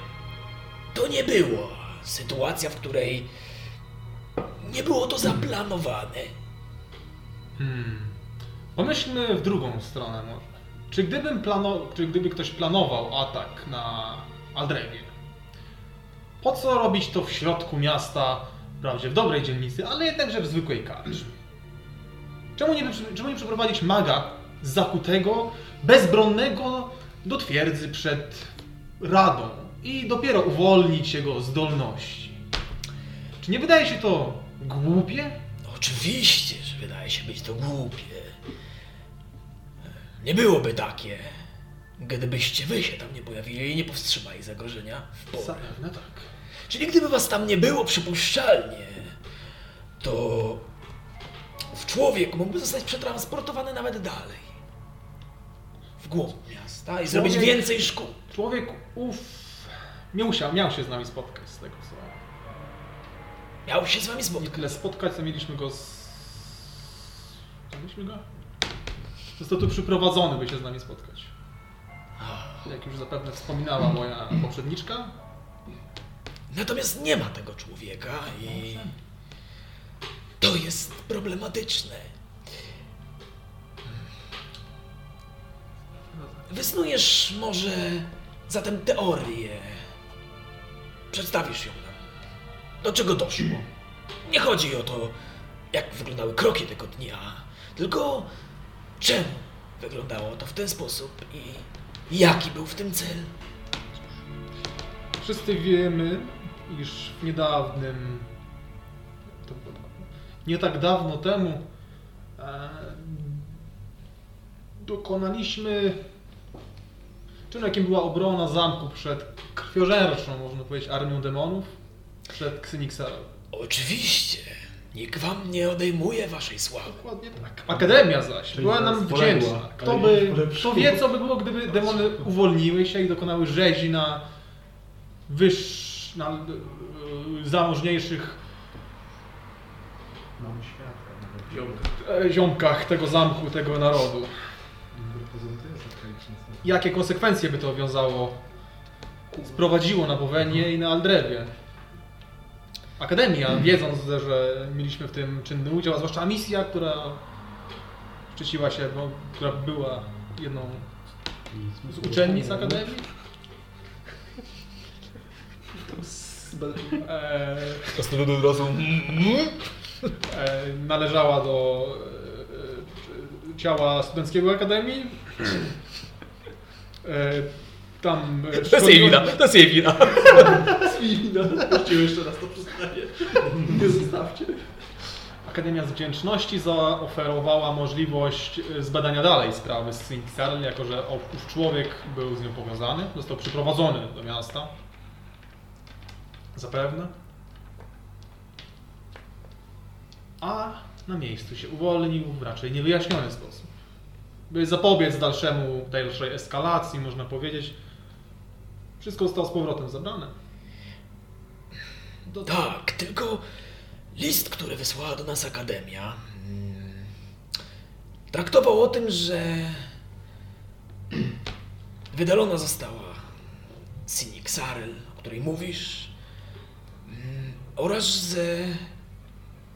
to nie była sytuacja, w której nie było to zaplanowane? Hmm. Pomyślmy w drugą stronę może. Czy gdybym czy gdyby ktoś planował atak na Aldrewie, po co robić to w środku miasta, wprawdzie w dobrej dzielnicy, ale jednakże w zwykłej karczmie? Czemu nie, czemu nie przeprowadzić maga zakutego, bezbronnego do twierdzy przed Radą i dopiero uwolnić jego zdolności? Czy nie wydaje się to głupie? Oczywiście, że wydaje się być to głupie. Nie byłoby takie, gdybyście wy się tam nie pojawili i nie powstrzymali zagrożenia w pole. Zapewne tak. Czyli gdyby was tam nie było przypuszczalnie, to w człowiek mógłby zostać przetransportowany nawet dalej. W głąb miasta i zrobić więcej szkód. Człowiek ów miał się, miał się z nami spotkać z tego co. Miał się z wami Nie spotkać. tyle spotkać, co mieliśmy go z. Mieliśmy go? Został tu przyprowadzony, by się z nami spotkać. Jak już zapewne wspominała moja poprzedniczka, Natomiast nie ma tego człowieka i to jest problematyczne. Wysnujesz może zatem teorię. Przedstawisz ją nam. Do czego doszło? Nie chodzi o to, jak wyglądały kroki tego dnia, tylko czemu wyglądało to w ten sposób i jaki był w tym cel. wszyscy wiemy, iż w niedawnym. Nie tak dawno temu e, dokonaliśmy czynu, jakim była obrona zamku przed krwiożerczą, można powiedzieć, armią demonów, przed Ksynikserem. Oczywiście. Nikt wam nie odejmuje waszej sławy. Dokładnie tak. Akademia zaś Czyli była nam wdzięczna. Kto by, kto wie, co by było, gdyby demony uwolniły się i dokonały rzezi na wyższ, na y, zamożniejszych Mamy światło. Ziomka. e, ziomkach tego zamku, tego narodu. Jakie konsekwencje by to wiązało, sprowadziło na Bowenie i na Aldrewie? Akademia, wiedząc, że mieliśmy w tym czynny udział, a zwłaszcza misja, która szczyciła się, bo, która była jedną z uczennic Akademii. E, Krasnolud od razu. e, należała do e, ciała studenckiego Akademii. E, tam To jest jej wina, to jest jej wina. Chciałem jeszcze raz to przyznaję. Nie zostawcie. Akademia z Wdzięczności zaoferowała możliwość e, zbadania dalej sprawy z Sinksal, jako że ów człowiek był z nią powiązany, został przyprowadzony do miasta. Zapewne. A na miejscu się uwolnił w raczej niewyjaśniony sposób. By zapobiec dalszemu, dalszej eskalacji, można powiedzieć, wszystko zostało z powrotem zabrane. Do... Tak, tylko list, który wysłała do nas Akademia, mm, traktował o tym, że *clears throat* wydalona została Sinik Sarel, o której mówisz, oraz że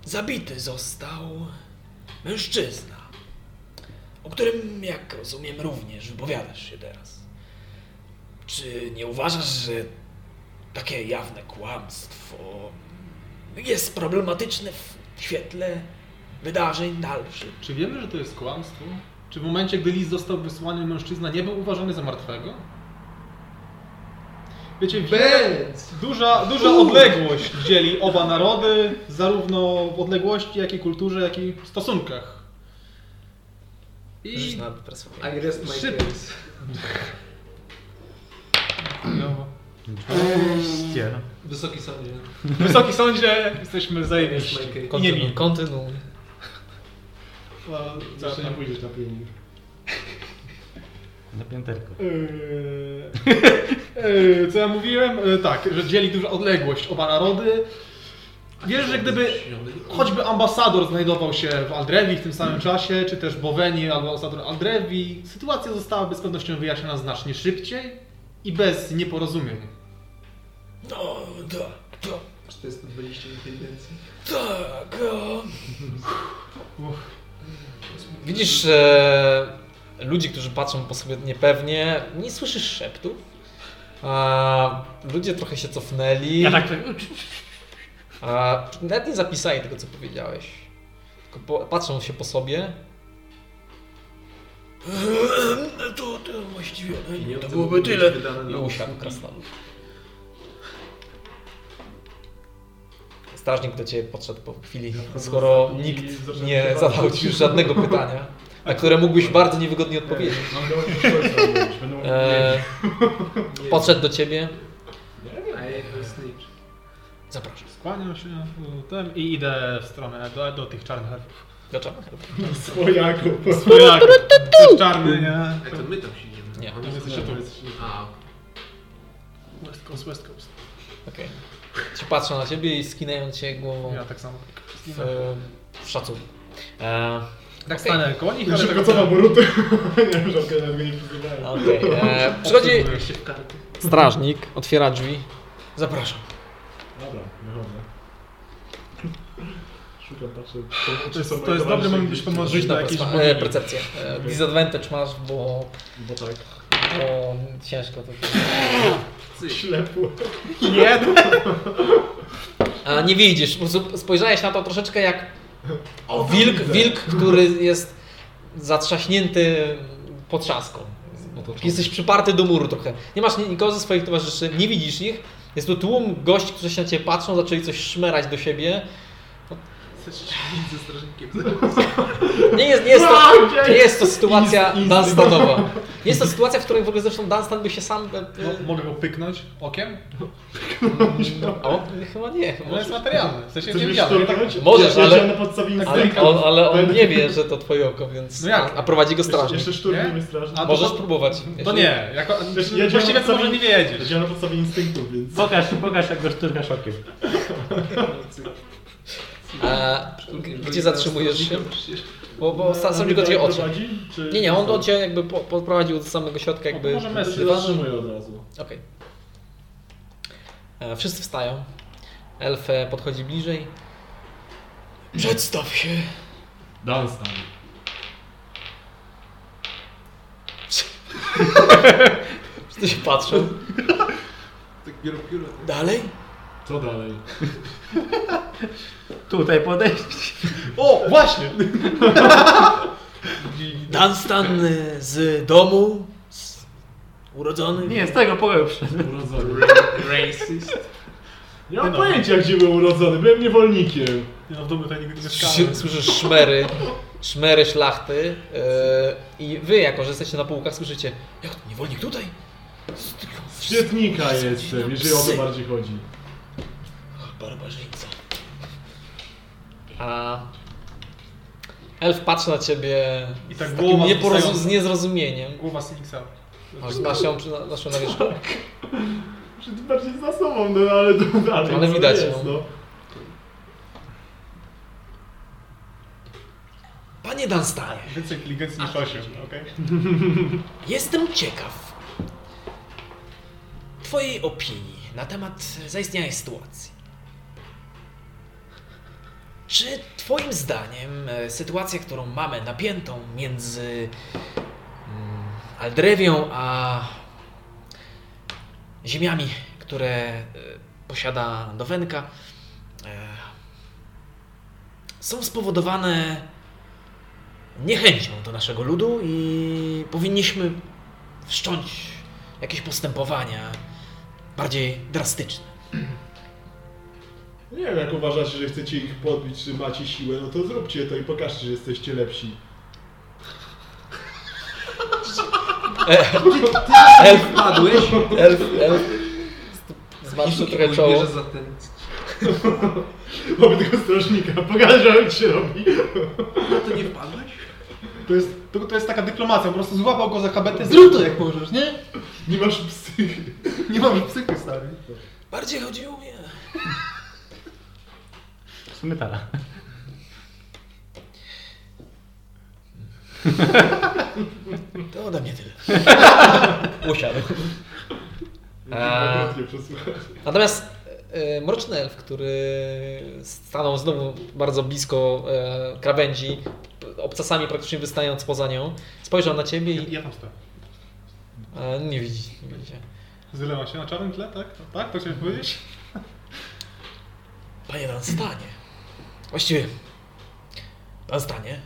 zabity został mężczyzna, o którym, jak rozumiem, również wypowiadasz się teraz. Czy nie uważasz, że takie jawne kłamstwo jest problematyczne w świetle wydarzeń dalszych. Czy wiemy, że to jest kłamstwo? Czy w momencie, gdy list został wysłany, mężczyzna nie był uważany za martwego? Wiecie, duża, duża odległość dzieli oba narody, zarówno w odległości, jak i kulturze, jak i w stosunkach. I. I rest my Szybko. case. no, Oczywiście. Wysoki sądzie. Wysoki sądzie, jesteśmy zajebiści. I nie Kontynuuj. No, Jeszcze nie pójdziesz na pilnik. Na pięterko. Eee, eee, co ja mówiłem? Eee, tak, że dzieli duża odległość oba narody. Wiesz, że gdyby choćby ambasador znajdował się w Aldrewi w tym samym czasie, czy też Bowenii albo ambasador Aldrewi, sytuacja zostałaby z pewnością wyjaśniona znacznie szybciej i bez nieporozumień. No, tak, tak, 420 inteligencji. tak. Widzisz e, ludzi, którzy patrzą po sobie niepewnie, nie słyszysz szeptu. A, ludzie trochę się cofnęli. Ja tak, A, nawet nie zapisali tego, co powiedziałeś. Tylko po, patrzą się po sobie. To, to właściwie no, Pieniądze to byłoby tyle. I usiadł krasnolud. Strażnik do ciebie podszedł po chwili, skoro nikt nie zadał ci już żadnego pytania, *laughs* na które mógłbyś bardzo niewygodnie odpowiedzieć. E, podszedł do ciebie. A jak snitch. Zapraszam. Skłaniam się ku tem i idę w stronę do, do tych czarnych elfów. Dlaczego? *laughs* swojaków. *laughs* Swojak, to jest czarny, nie? A to my tam siedzimy. Nie. To jesteście tu. A, West Coast, West Coast. Okej. Ci patrzą na ciebie i skinają cię głową Ja tak samo. w, w szacunku. E, Tak Okej. stanę koło nich, Ja ale szybko tak cofam buruty. *laughs* Nie wiem, że okej, nawet go nie. Okej. E, Przychodzi w karty. strażnik, otwiera drzwi. Zapraszam. Dobra, wychodzę. Szukam, patrzę. To jest, to jest dobry moment, byś pomóc Rzuć na na jakieś e, percepcję. E, disadvantage masz, bo, Bo tak. bo ciężko to. Ślepło. Nie, A nie widzisz, po prostu spojrzałeś na to troszeczkę jak wilk, wilk, który jest zatrzaśnięty potrzaską. Jesteś przyparty do muru trochę. Nie masz nikogo ze swoich towarzyszy, nie widzisz ich. Jest tu tłum gości, którzy się na ciebie patrzą, zaczęli coś szmerać do siebie. Ze strażnikiem. Nie jest, nie jest, to, nie jest to sytuacja Dunstanowa. Nie jest to sytuacja, w której w ogóle zresztą Dunstan by się sam... e, No, mogę go pyknąć okiem? A on chyba nie. To jest materialne. W sensie Chcesz nie mnie szturchnąć? Możesz, ja, ale- Ja na podstawie Ale, instynktu. on, ale on nie wie, że to twoje oko, więc... No jak? A prowadzi go Jeszcze, strażnik. jeszcze szturchnie Nie? strażnik. A to Możesz próbować. To jeśli- nie, jako, Wiesz, ja właściwie to może nie wiedzieć. działam na podstawie instynktu, więc... Pokaż, pokaż jak go szturkasz okiem. *laughs* A, gdzie zatrzymujesz się? Bo, bo sam, sam mnie go cię oczy. Nie, nie, on do cię jakby po, poprowadził do samego środka jakby... Może To mesy. się zatrzymuję od razu. Okej. E, Wszyscy wstają. Elf e, podchodzi bliżej. Przedstaw się. Dunstan. *laughs* Wszyscy się patrzą. Tak biorą pióro. Dalej? Co dalej? *laughs* Tutaj podejść. O, właśnie! *laughs* Dunstan e, z domu. Z urodzony. Nie, z tego pokoju. Urodzony. *laughs* Racist. Nie mam No. pojęcia, gdzie byłem urodzony. Byłem niewolnikiem. Nie no, w domu tutaj nigdy nie mieszkałem. Słyszysz szmery, szmery szlachty e, i wy, jako że jesteście na półkach, słyszycie jak to, niewolnik tutaj? Z świetnika jestem, jeżeli o to bardziej chodzi. Barbarzyńca. A elf patrzy na ciebie I tak z głowa takim wystająca. z niezrozumieniem. Głowa Sinixa. Masz, masz ją przy- na, masz ją na wierzchu? Że ty bardziej za sobą, no ale to dalej. Ale co widać jest, ją. no. Panie Dunstanie, Więcej inteligencji niż 8, okej? *laughs* jestem ciekaw Twojej opinii na temat zaistniałej sytuacji. Czy Twoim zdaniem e, sytuacja, którą mamy napiętą między mm, Aldrewią a ziemiami, które e, posiada Dowenka, e, są spowodowane niechęcią do naszego ludu i powinniśmy wszcząć jakieś postępowania bardziej drastyczne. Nie wiem, jak uważacie, że chcecie ich podbić, czy macie siłę, no to zróbcie to i pokażcie, że jesteście lepsi. Elf, Wpadłeś elf, elf. Zmarszczył trochę czoło. bierze za ten... Mamy tego strażnika, pokażę, jak się robi. No to nie wpadłeś? To jest, to, to jest taka dyplomacja, po prostu złapał go za habetę, zrób to jak możesz, nie? Nie masz psychy. Nie mam psychy, stary. Bardziej chodzi o mnie. Sumie tak. To ode mnie tyle. Usiadł. Nie przesłuchać. Natomiast e, mroczny elf, który stanął znowu bardzo blisko e, krawędzi, obcasami praktycznie wystając poza nią, spojrzał na ciebie i Ja tam stoję. e, nie widzi, nie widzi. Zlewa się na czarnym tle, tak? Tak? To chciałeś powiedzieć? Panie Danstanie. Właściwie, Danstanie.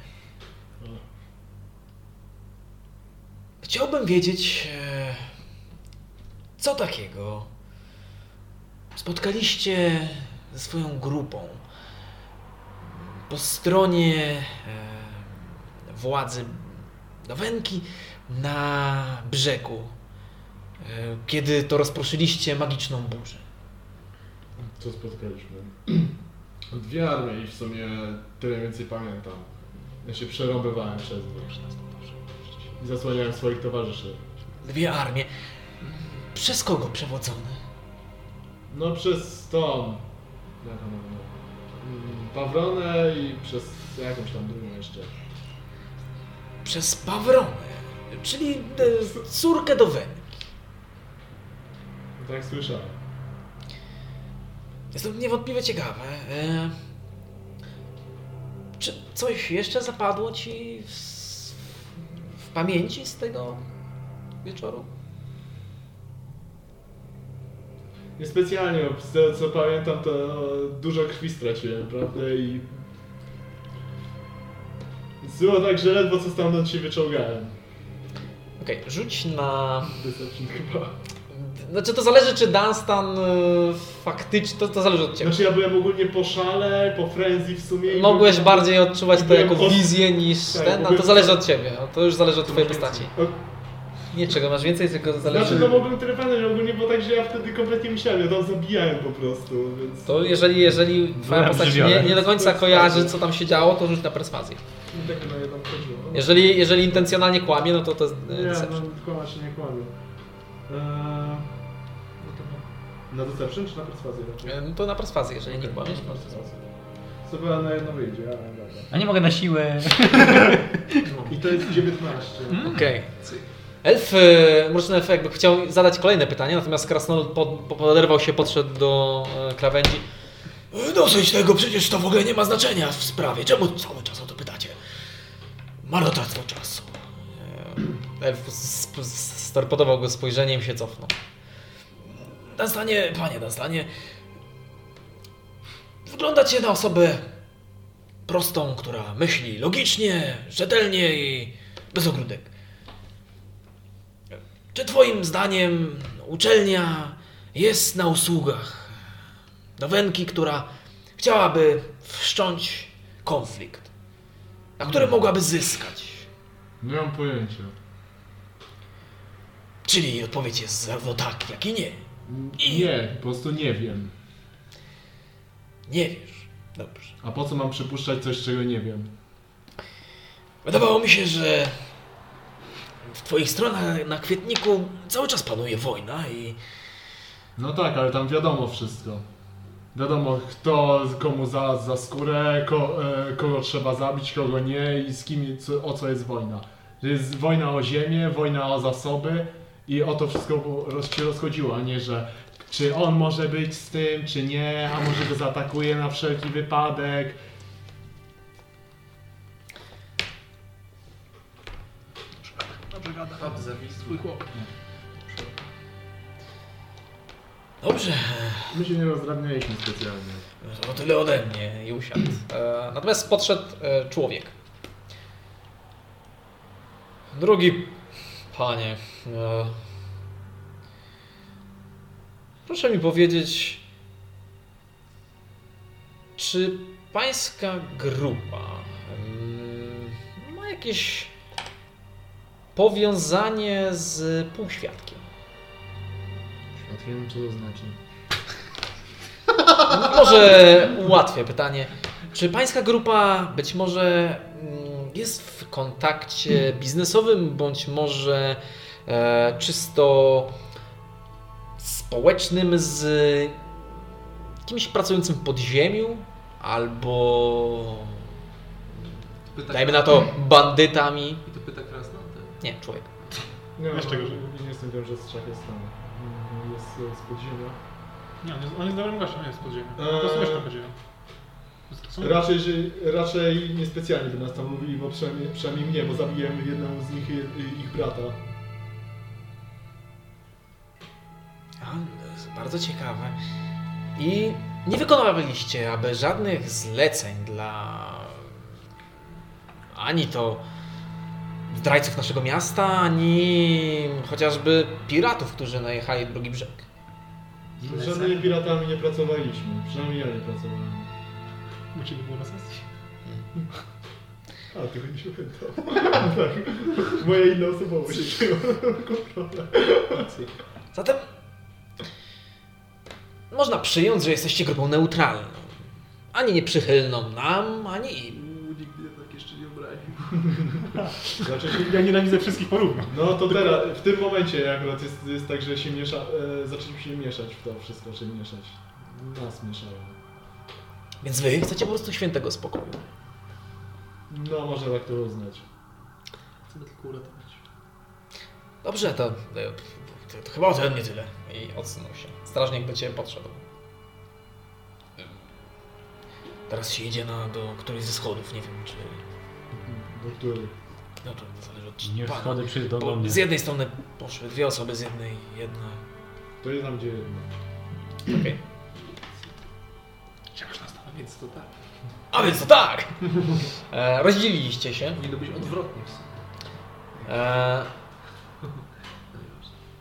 Chciałbym wiedzieć, e, co takiego spotkaliście ze swoją grupą po stronie e, władzy Dowenki na brzegu, e, kiedy to rozproszyliście magiczną burzę. Co spotkaliśmy? Dwie armie i w sumie tyle więcej pamiętam. Ja się przerąbywałem przez nie. I zasłaniałem swoich towarzyszy. Dwie armie. Przez kogo przewodzone? No przez tą... Jak ona nazywa? Mm, Pawronę i przez jakąś tam drugą jeszcze. Przez Pawronę, czyli e, córkę do Wen. No tak słyszałem. Jest to niewątpliwie ciekawe. E, czy coś jeszcze zapadło ci w, w pamięci z tego wieczoru? Niespecjalnie, bo z tego co pamiętam to dużo krwi straciłem, prawda? I... Było tak, że ledwo co stamtąd się wyczołgałem. Okej, rzuć na... Deception chyba. Znaczy to zależy, czy Dunstan e, faktycznie... To, to zależy od ciebie. Znaczy ja byłem ogólnie po szale, po frenzy w sumie. Mogłeś byłem- bardziej odczuwać to jako wizję niż Tak, ten, a to byłem- zależy od ciebie. No, to już zależy od twojej postaci. Nie czego masz więcej, tylko zależy... Znaczy to mogłem tyle pamiętać, ogólnie było tak, że ja wtedy kompletnie myślałem, ja tam zabijałem po prostu, więc... To jeżeli, jeżeli twoja Byłem postać nie, nie do końca kojarzy, co tam się działo, to rzuć na perswazję. Tak na jedną chodziło. Jeżeli, jeżeli intencjonalnie kłamie, no to to jest Nie, no kłamać się nie kłamię. Eee... Na deception czy na perswazję raczej? E, No to na perswazję, jeżeli nie kłamiesz. Na perswazję. Co chyba na jedno wyjdzie, ale dobra. A nie mogę na siłę. I to jest 19. Okej. Elf, e, mroczny elf jakby chciał zadać kolejne pytanie, natomiast Krasnolud pod, po- poderwał się, podszedł do e, krawędzi. Dosyć tego, przecież to w ogóle nie ma znaczenia w sprawie. Czemu cały czas o to pytacie? Marnotrawstwo czasu. Elf sp- s- storpedował go spojrzeniem i się cofnął. Danstanie, panie Danstanie, wyglądacie na osobę prostą, która myśli logicznie, rzetelnie i bez ogródek. Czy twoim zdaniem uczelnia jest na usługach Dowenki, która chciałaby wszcząć konflikt, na którym mogłaby zyskać? Nie mam pojęcia. Czyli odpowiedź jest zarówno tak, jak i nie. Nie, po prostu nie wiem. Nie wiesz. Dobrze. A po co mam przypuszczać coś, czego nie wiem? Wydawało mi się, że w twoich stronach na kwietniku cały czas panuje wojna i No tak, ale tam wiadomo wszystko. Wiadomo, kto komu za, za skórę, ko, e, kogo trzeba zabić, kogo nie i z kim, co, o co jest wojna. Jest wojna o ziemię, wojna o zasoby i o to wszystko roz, się rozchodziło, a nie, że czy on może być z tym, czy nie, a może go zaatakuje na wszelki wypadek. Twój chłop. Dobrze, My się nie rozdrabnialiśmy specjalnie. to tyle ode mnie i usiadł. E, natomiast podszedł e, człowiek. Drogi panie, e, proszę mi powiedzieć, czy pańska grupa mm, ma jakieś powiązanie z półświadkiem? Wiem, co to znaczy. Może ułatwię pytanie. Czy pańska grupa być może mm, jest w kontakcie biznesowym, bądź może e, czysto społecznym z kimś pracującym w podziemiu? Albo Pyta dajmy na to bandytami? I to pyta krasnolud. Nie, człowiek. Nie, Wiesz czego, że- nie jestem wiem, że z trzech jest tam. Mm, Jest z podziemia. Nie, on jest, on jest dobrym gościem, on jest podziemny. Eee. Po prostu mieszka podziemia. Raczej, że, raczej niespecjalnie by nas tam mówili, bo przynajmniej, przynajmniej mnie, bo zabiłem jedną z nich, ich brata. A, to jest bardzo ciekawe. I nie wykonywaliście aby żadnych zleceń dla ani to zdrajców naszego miasta, ani chociażby piratów, którzy najechali drugi brzeg. Z żadnymi piratami nie pracowaliśmy. Przynajmniej ja nie pracowałem. Bo ciebie było na sesji. A, tego nie się pamiętam. *laughs* tak. Moja inna osobowość. Zatem można przyjąć, że jesteście grupą neutralną. Ani nieprzychylną nam, ani im. Nigdy tak jeszcze nie obraził. *laughs* Znaczy, Ja nienawidzę wszystkich porówno. no to teraz, w tym momencie akurat jest, jest tak, że się miesza, e, zaczęliśmy się mieszać w to wszystko, czy mieszać. Nas mieszało. Więc wy chcecie po prostu świętego spokoju. No, można tak to uznać. Chcemy tylko uratować. Dobrze, to, to, to chyba ode mnie tyle. I odsunął się. Strażnik do ciebie podszedł. Teraz się idzie na, do którejś ze schodów, nie wiem czy... Do których? No to zależy od Nie pana. schody przyjść do, mnie. z jednej strony poszły dwie osoby, z jednej jedna. To jest tam, gdzie jedno. Okej. Stole? Więc to tak. A więc to tak! E, rozdzieliliście się. Powinno być odwrotnie w sumie. E,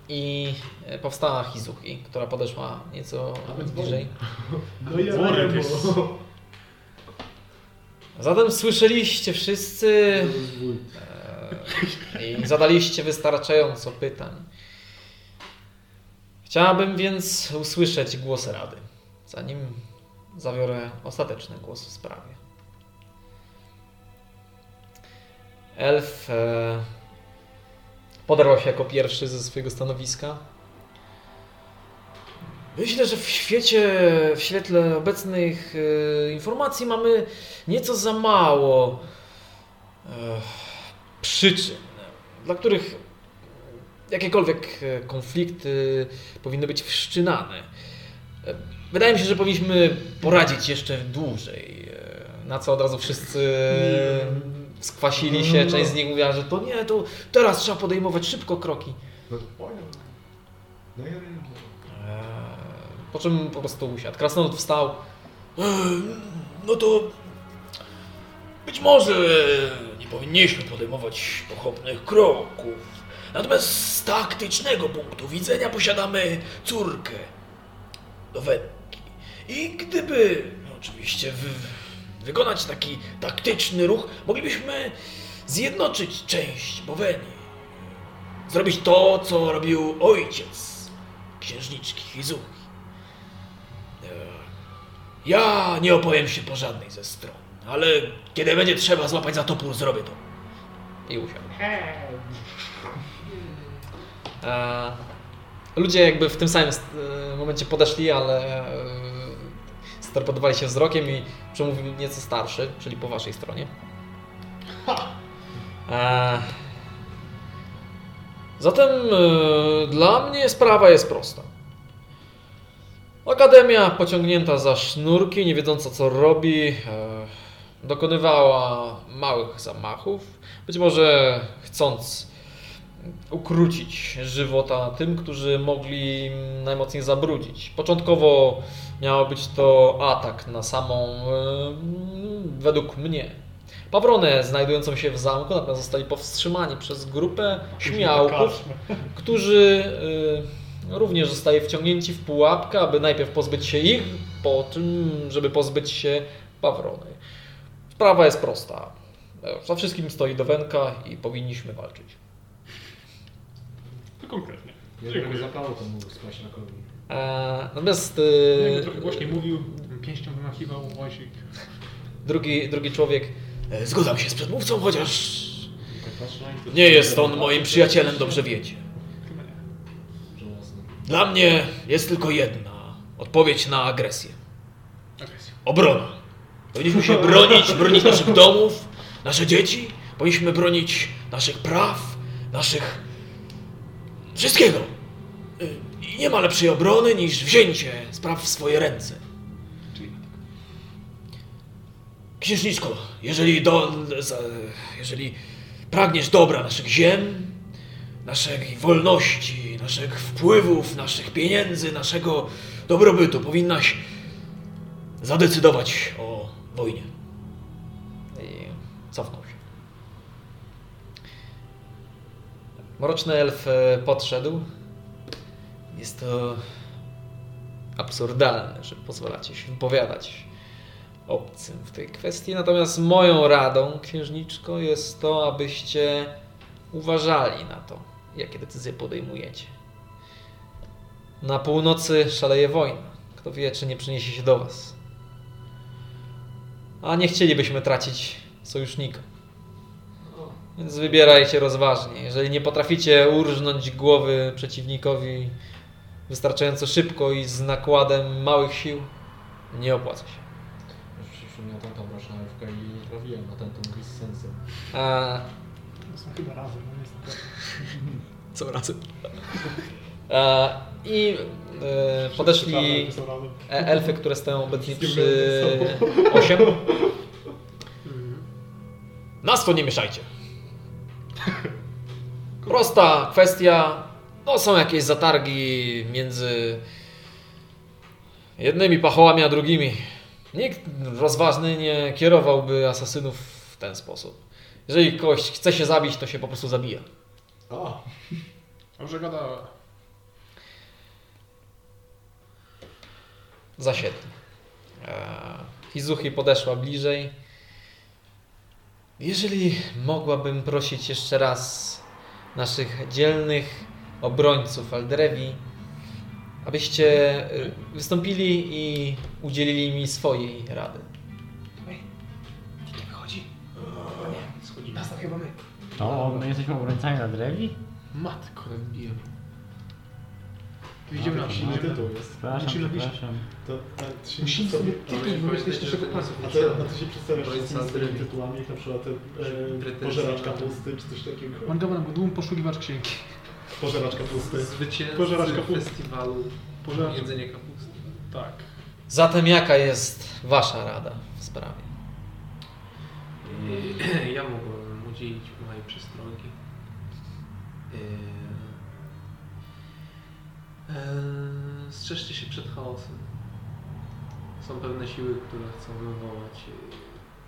I powstała Hizuki, która podeszła nieco bliżej. No i Worek jest- Zatem słyszeliście wszyscy e, i zadaliście wystarczająco pytań. Chciałabym więc usłyszeć głos Rady, zanim zabiorę ostateczny głos w sprawie. Elf e, poderwał się jako pierwszy ze swojego stanowiska. Myślę, że w świecie, w świetle obecnych e, informacji mamy nieco za mało e, przyczyn, dla których jakiekolwiek e, konflikty powinny być wszczynane. E, Wydaje mi się, że powinniśmy poradzić jeszcze dłużej, e, na co od razu wszyscy skwasili się. Część z nich mówiła, że to nie, to teraz trzeba podejmować szybko kroki. No. No. Eee, Po czym po prostu usiadł. Krasnolud wstał. Eee, No to być może nie powinniśmy podejmować pochopnych kroków. Natomiast z taktycznego punktu widzenia posiadamy córkę do Wenki. I gdyby no oczywiście wy, wykonać taki taktyczny ruch, moglibyśmy zjednoczyć część Bowenii. Zrobić to, co robił ojciec księżniczki Hizuki. E, Ja nie opowiem się po żadnej ze stron, ale kiedy będzie trzeba złapać za topór, zrobię to. I usiadł. E, ludzie jakby w tym samym st- e, momencie podeszli, ale e, storpedowali się wzrokiem i przemówił nieco starszy, czyli po waszej stronie. E, Zatem e, dla mnie sprawa jest prosta. Akademia pociągnięta za sznurki, nie wiedząca co robi, e, dokonywała małych zamachów. Być może chcąc ukrócić żywota tym, którzy mogli najmocniej zabrudzić. Początkowo miał być to atak na samą, według mnie, Pawronę znajdującą się w zamku, natomiast zostali powstrzymani przez grupę śmiałków, *laughs* którzy y, również zostali wciągnięci w pułapkę, aby najpierw pozbyć się ich, po tym, żeby pozbyć się Pawrony. Sprawa jest prosta. E, Za wszystkim stoi Dowenka i powinniśmy walczyć. To konkretnie. Jakby zapału to mógł spaść na kogoś. E, natomiast Jakby e, trochę głośniej mówił, pięścią wymachiwał Wojsik. drugi, drugi człowiek e, zgadzam się z przedmówcą, chociaż nie jest on moim przyjacielem, dobrze wiecie. Dla mnie jest tylko jedna odpowiedź na agresję. Agresja. Obrona. Powinniśmy się bronić, bronić naszych domów, nasze dzieci. Powinniśmy bronić naszych praw, naszych... wszystkiego. Y, nie ma lepszej obrony niż wzięcie spraw w swoje ręce. Księżniczko, jeżeli, do, jeżeli pragniesz dobra naszych ziem, naszej wolności, naszych wpływów, naszych pieniędzy, naszego dobrobytu, powinnaś zadecydować o wojnie. I cofnął się. Mroczny elf e, podszedł. Jest to absurdalne, że pozwalacie się wypowiadać obcym w tej kwestii. Natomiast moją radą, księżniczko, jest to, abyście uważali na to, jakie decyzje podejmujecie. Na północy szaleje wojna. Kto wie, czy nie przyniesie się do Was. A nie chcielibyśmy tracić sojusznika. Więc wybierajcie rozważnie. Jeżeli nie potraficie urżnąć głowy przeciwnikowi wystarczająco szybko i z nakładem małych sił, nie opłaca się. Już przyszło mi na tamtą mroczną elfkę i nie trafiłem na ten mówi z sensem. A, to są chyba razem. No jest *laughs* co razem. A, I e, podeszli e- elfy, które stoją obecnie przy 8. *laughs* Nas to nie mieszajcie. *laughs* Prosta kwestia. No są jakieś zatargi między jednymi pachołami a drugimi. Nikt rozważny nie kierowałby asasynów w ten sposób. Jeżeli kogoś chce się zabić, to się po prostu zabija. A, Dobrze gadała. Zasiedli. Hizuchi podeszła bliżej. Jeżeli mogłabym prosić jeszcze raz naszych dzielnych obrońców Aldrewi, abyście y, wystąpili i udzielili mi swojej rady. Nas to chyba my. O, my jesteśmy obrońcami na drewi? Matko. Wbiłem. Idziemy na idziemy. tytuł jest. Przepraszam, Musimy napisać. przepraszam. To, to, się Musimy sobie- tytuł wymyślić naszego planu. A to, a to się przedstawiasz Ojca z tymi Andrzeja. tytułami, jak na przykład e, Pretensje pożeracz na- kapusty, czy coś takiego. Mam dobra, bo dłum poszukiwacz księgi. Pożeracz kapusty. Zwycięzcy Pożeracz kapusty. festiwalu jedzenie kapusty. Tak. Zatem jaka jest wasza rada w sprawie? Yy, *clears throat* Ja mogłem udzielić mojej przestrogi. Yy, Strzeżcie się przed chaosem. Są pewne siły, które chcą wywołać yy,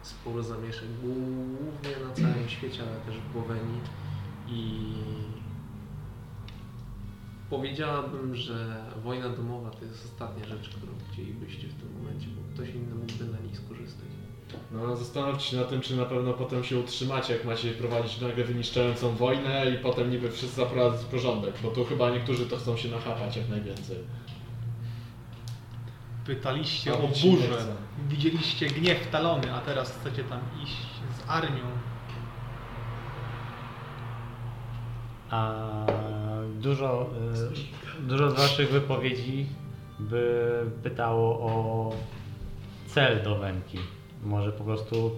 sporo zamieszek, głównie na całym świecie, ale też w Bowenii. I powiedziałabym, że wojna domowa to jest ostatnia rzecz, którą chcielibyście w tym momencie, bo ktoś inny mógłby na niej skorzystać. No zastanówcie się na tym, czy na pewno potem się utrzymacie, jak macie prowadzić nagle wyniszczającą wojnę i potem niby wszyscy zaprowadzić porządek, bo tu chyba niektórzy to chcą się nachapać jak najwięcej. Pytaliście o nic się nie burzę. chce. Widzieliście gniew Talony, a teraz chcecie tam iść z armią. A dużo, y, dużo z waszych wypowiedzi by pytało o cel do Wenki. Może po prostu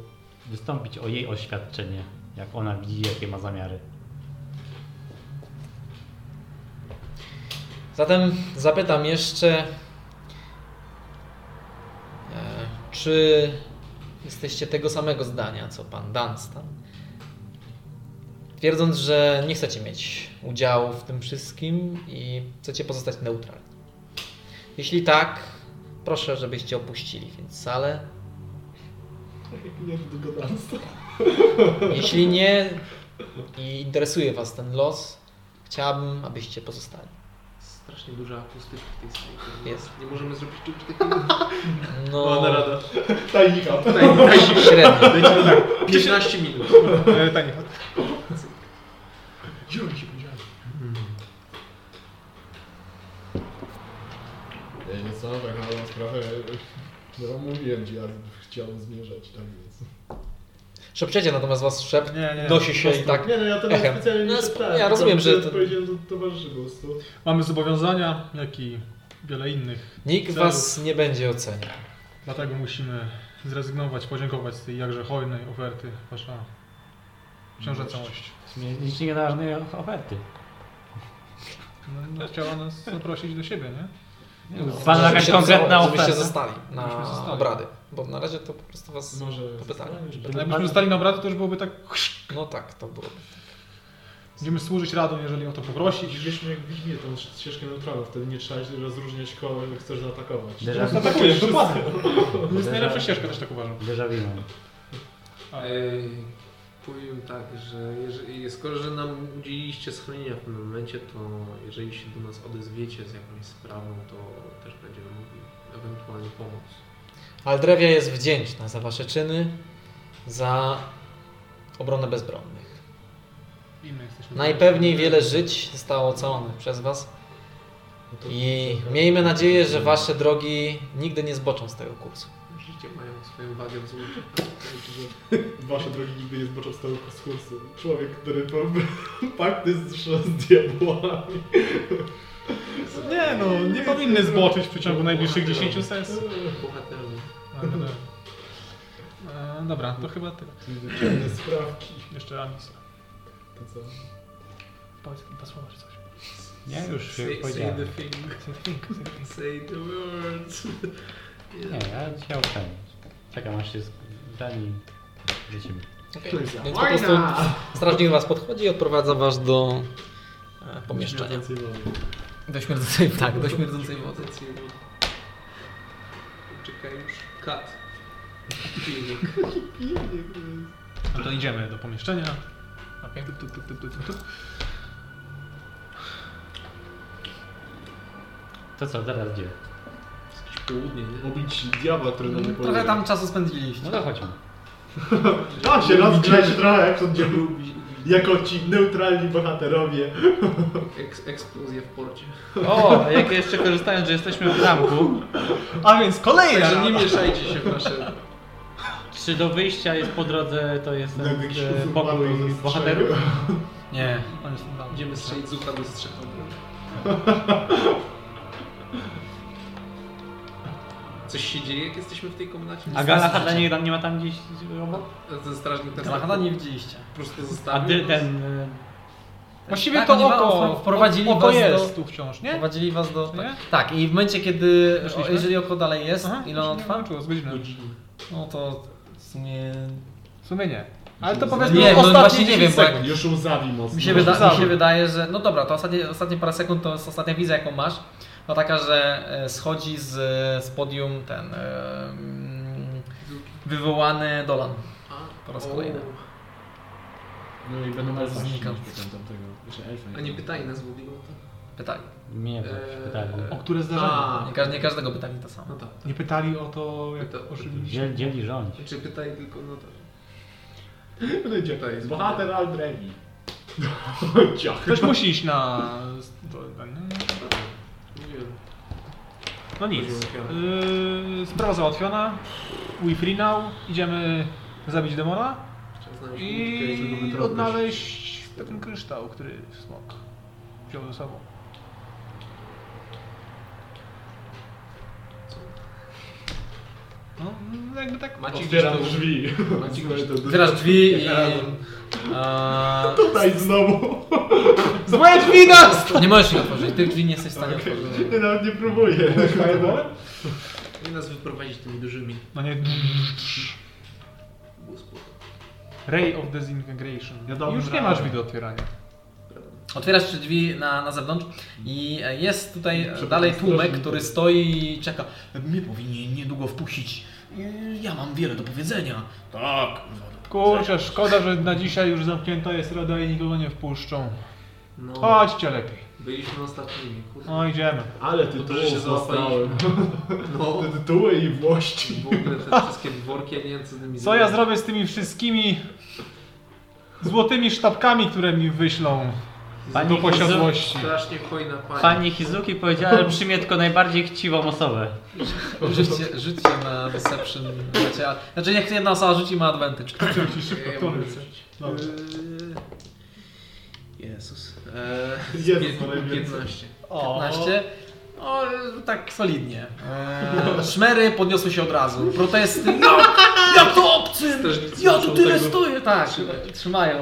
wystąpić o jej oświadczenie, jak ona widzi, jakie ma zamiary. Zatem zapytam jeszcze, e, czy jesteście tego samego zdania co pan Dunstan? twierdząc, że nie chcecie mieć udziału w tym wszystkim i chcecie pozostać neutralni. Jeśli tak, proszę, żebyście opuścili więc salę. Gadalstwa. Jeśli nie i interesuje Was ten los, chciałabym, abyście pozostali. Strasznie duża akustyka w tej sali. Jest. Nie możemy zrobić czegoś takiego. No, Ładna rada. Tajnika. średnio. Dajcie tak. 15 minut. E, tak, nie. Ja nie co, tak na tą sprawę, no mówiłem ci, ja chciałem zmierzać, więc. Szepczecie, natomiast Was szept Nie, nie, nosi się i tak. Nie no, ja teraz Echem. specjalnie nie No, szeptałem, ja rozumiem, że to- Powiedziałem do towarzyszy po prostu. Mamy zobowiązania, jak i wiele innych. Nikt celów. Was nie będzie oceniał. Dlatego musimy zrezygnować, podziękować z tej jakże hojnej oferty, wasza. W sumie nic nie ważnej oferty. No, no, chciała nas zaprosić do siebie, nie? Pan jakaś Żebyście konkretna oferta? zostali na obrady. Bo na razie to po prostu Was Może popytali. Jakbyśmy zostali na obrady, to już byłoby tak... No tak, to było. Będziemy służyć radą, jeżeli o to poprosić. Widzieliśmy jak widzimy tą ścieżkę neutralną, wtedy nie trzeba się rozróżniać kogo chcesz zaatakować. Déjà vu. Atakujesz, dokładnie. To jest najlepsza ścieżka, też tak uważam. Déjà vu. Ej, powiem tak, że jeżeli, skoro, że nam udzieliliście schronienia w tym momencie, to jeżeli się do nas odezwiecie z jakąś sprawą, to też będziemy mogli ewentualnie pomóc. Aldrewia jest wdzięczna za Wasze czyny, za obronę bezbronnych. Najpewniej wiele żyć zostało ocalonych przez Was i miejmy nadzieję, że Wasze drogi nigdy nie zboczą z tego kursu. Życie mają swoją wagę w. *laughs* Wasze drogi nigdy nie zboczą z tego kursu. Człowiek, który pakty *laughs* z, z diabłami. *laughs* Nie no, nie powinny zboczyć w przeciągu najbliższych 10 sesji. Ale, e, dobra, to chyba tyle. Ciemne sprawki. Jeszcze Anisa. To co? Powiedz kilka słów czy coś. Nie, już się Say, say powiedziałem. the thing. Say the words. Nie, ja chciał ten. Czekam aż się zdani. Lecimy. Więc po prostu strażnik Was podchodzi i odprowadza Was do e, pomieszczenia. Śmierdzącej wody. Do śmierdzącej, tak, do śmierdzącej wody. Czekaj już. Kat. Pilnik. No to idziemy do pomieszczenia. Okej. Tup, tup, tup, tup, tup, tup. To co, teraz gdzie? Jakieś południe, nie? Obić diabła, który na mnie Trochę polega. tam czasu spędziliście. No to chodźmy. *laughs* A się rozgrzeć trochę, jak to gdzie był jako ci neutralni bohaterowie. Eks, eksplozja w porcie. O, jak jeszcze korzystając, że jesteśmy w zamku. A więc kolejna Także nie mieszajcie się w nasze... Czy do wyjścia jest po drodze, to jest ten e, pokój bohaterów? Nie. On jest tam. Będziemy strzelić z ucha do strzechą. *laughs* Coś się dzieje, jak jesteśmy w tej komnacie? A Galahada nie, nie ma tam gdzieś? A Ten strażnik też Galahada nie widzieliście. po prostu A zostawił dy, nas? ten... e, Właściwie Tak, to oko, wprowadzili oko was do- jest tu wciąż, nie? Prowadzili was do... Tak, tak i w momencie kiedy... O, jeżeli oko dalej jest, Aha, ile ono trwa? z. No to w sumie... W sumie nie. Ale to powiedzmy Nie, no ostatnie właśnie nie 10 wiem, bo jak- sekund. Już łzawi mocno. Mi się, wyda- mi się wydaje, że... No dobra, to ostatnie, ostatnie parę sekund to jest ostatnia wizja jaką masz. No taka, że e, schodzi z, z podium ten... e, mm, wywołany Dolan. A, Po raz kolejny. No i będą elfy znikam. A nie pytali nas w ogóle o to? Pytali. Nie, Eee, pytali. O które zdarzenie? A, Nie, każ- nie każdego pytali to samo. no tak. Nie pytali o to, jak Pyta- oszliście. Dziel, dzieli rządź. Czy pytali tylko, no tak. Będzie To jest bohater Aldrevi. Ciach. *laughs* Ktoś musi iść na... to- nie? No nic. Yy, sprawa załatwiona. We free now. Idziemy zabić demona i odnaleźć ten kryształ, który smok wziął ze sobą. No, jakby tak... Macie Otwieram gdzieś to- drzwi. Macie gdzieś to- Otwierasz drzwi i... *laughs* A, Tutaj znowu. *laughs* Złe drzwi nas! nie możesz ich otworzyć, tych drzwi nie jesteś w stanie otworzyć. Ja nawet nie próbuję. *laughs* Nie nas wyprowadzić tymi dużymi. No nie... Ray of Disintegration. Ja Już nie masz drzwi do otwierania. Otwierasz drzwi na, na zewnątrz i jest tutaj dalej tłumek, który stoi i czeka. Mnie powinien niedługo wpuścić. Y, Ja mam wiele do powiedzenia. Tak. Kurczę, szkoda, że na dzisiaj już zamknięta jest rada i nikogo nie wpuszczą. No, Chodźcie lepiej. byliśmy ostatnimi, kurde. No idziemy. Ale tytułów się dostałem. *laughs* No, Te tytuły i włości. w ogóle te wszystkie dworki, ja nie wiem co z nimi Co ja zrobię z tymi wszystkimi złotymi sztabkami, które mi wyślą Pani do posiadłości? Strasznie hojna pani. Pani Hizuki powiedziała, *laughs* że przyjmie tylko najbardziej chciwą osobę. Rzućcie, rzućcie na deception. A- Znaczy niech jedna osoba rzuci ma advantage. Ci szybko, Ja. Eee, Jezus. Eee, Jezus, pię- najwięcej. 15. 15. O, tak solidnie. Eee, szmery podniosły się od razu. Protesty. Jak, jak to obcy? Ja tu tyle tego stoję. Tak, trzymają.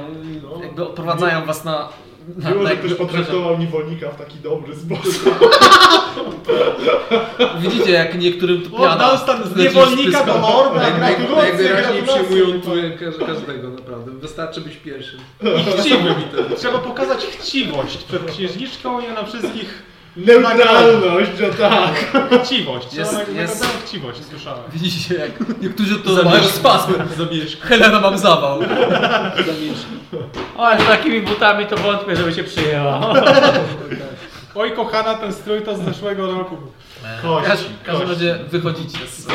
Jakby odprowadzają was na. Na, Było, na że jakby- ktoś potraktował niewolnika w taki dobry sposób. *laughs* Widzicie, jak niektórym to piana. Oddał stan z niewolnika do naj, gratulacje, najwyraźniej przyjmują tu każ- każdego, naprawdę. Wystarczy być pierwszym. *laughs* Chciwy. Trzeba pokazać chciwość przed księżniczką i ona wszystkich Neutralność, że tak. chciwość. Jest- jest, jest- chciwość, słyszałem. Widzicie, jak niektórzy to mają spazmy. Zabierzka. Helena mam zawał. O, z takimi butami to wątpię, żeby się przyjęła. Oj kochana, ten strój to z zeszłego roku. Kości, W każdym- razie wychodzicie z,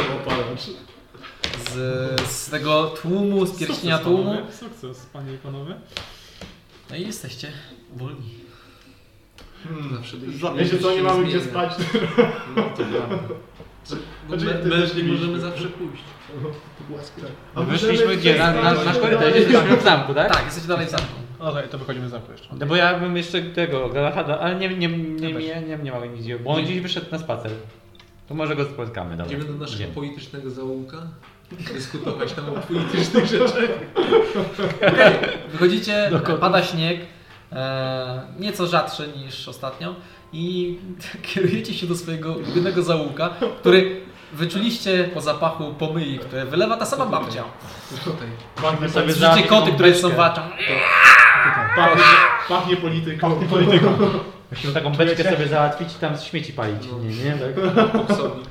z, z tego tłumu, z pierścienia Sukces, tłumu. panowie. Sukces, panie i panowie. No i jesteście wolni. Zawsze Wiecie co, nie mamy gdzie spać. No to prawda. Znaczy, my, my też nie możemy zawsze pójść. A Wyszliśmy możemy gdzie? Na, na, na korytarz, jesteśmy w zamku, tak? Tak, jesteście dalej w zamku. No to, to wychodzimy z zamku jeszcze. No bo ja bym jeszcze tego, Galahada, ale nie, nie, nie, nie, nie, nie ma nigdzie, bo on gdzieś wyszedł na spacer. To może go spotkamy, dobra. Idziemy do naszego Idziemy. politycznego zaułka. Dyskutować tam o politycznych rzeczach. *laughs* Wychodzicie, pada śnieg, nieco rzadszy niż ostatnio i *laughs* kierujecie się do swojego ulubionego zaułka, który wyczuliście po zapachu pomyji, które wylewa ta sama babcia. Tutaj. Pachnie, sobie Słyszycie załatwić koty, które są waczą. pachnie, pachnie polityką. polityką. Musimy taką beczkę sobie załatwić i tam śmieci palić. No. Nie, nie, tak? Boksownik.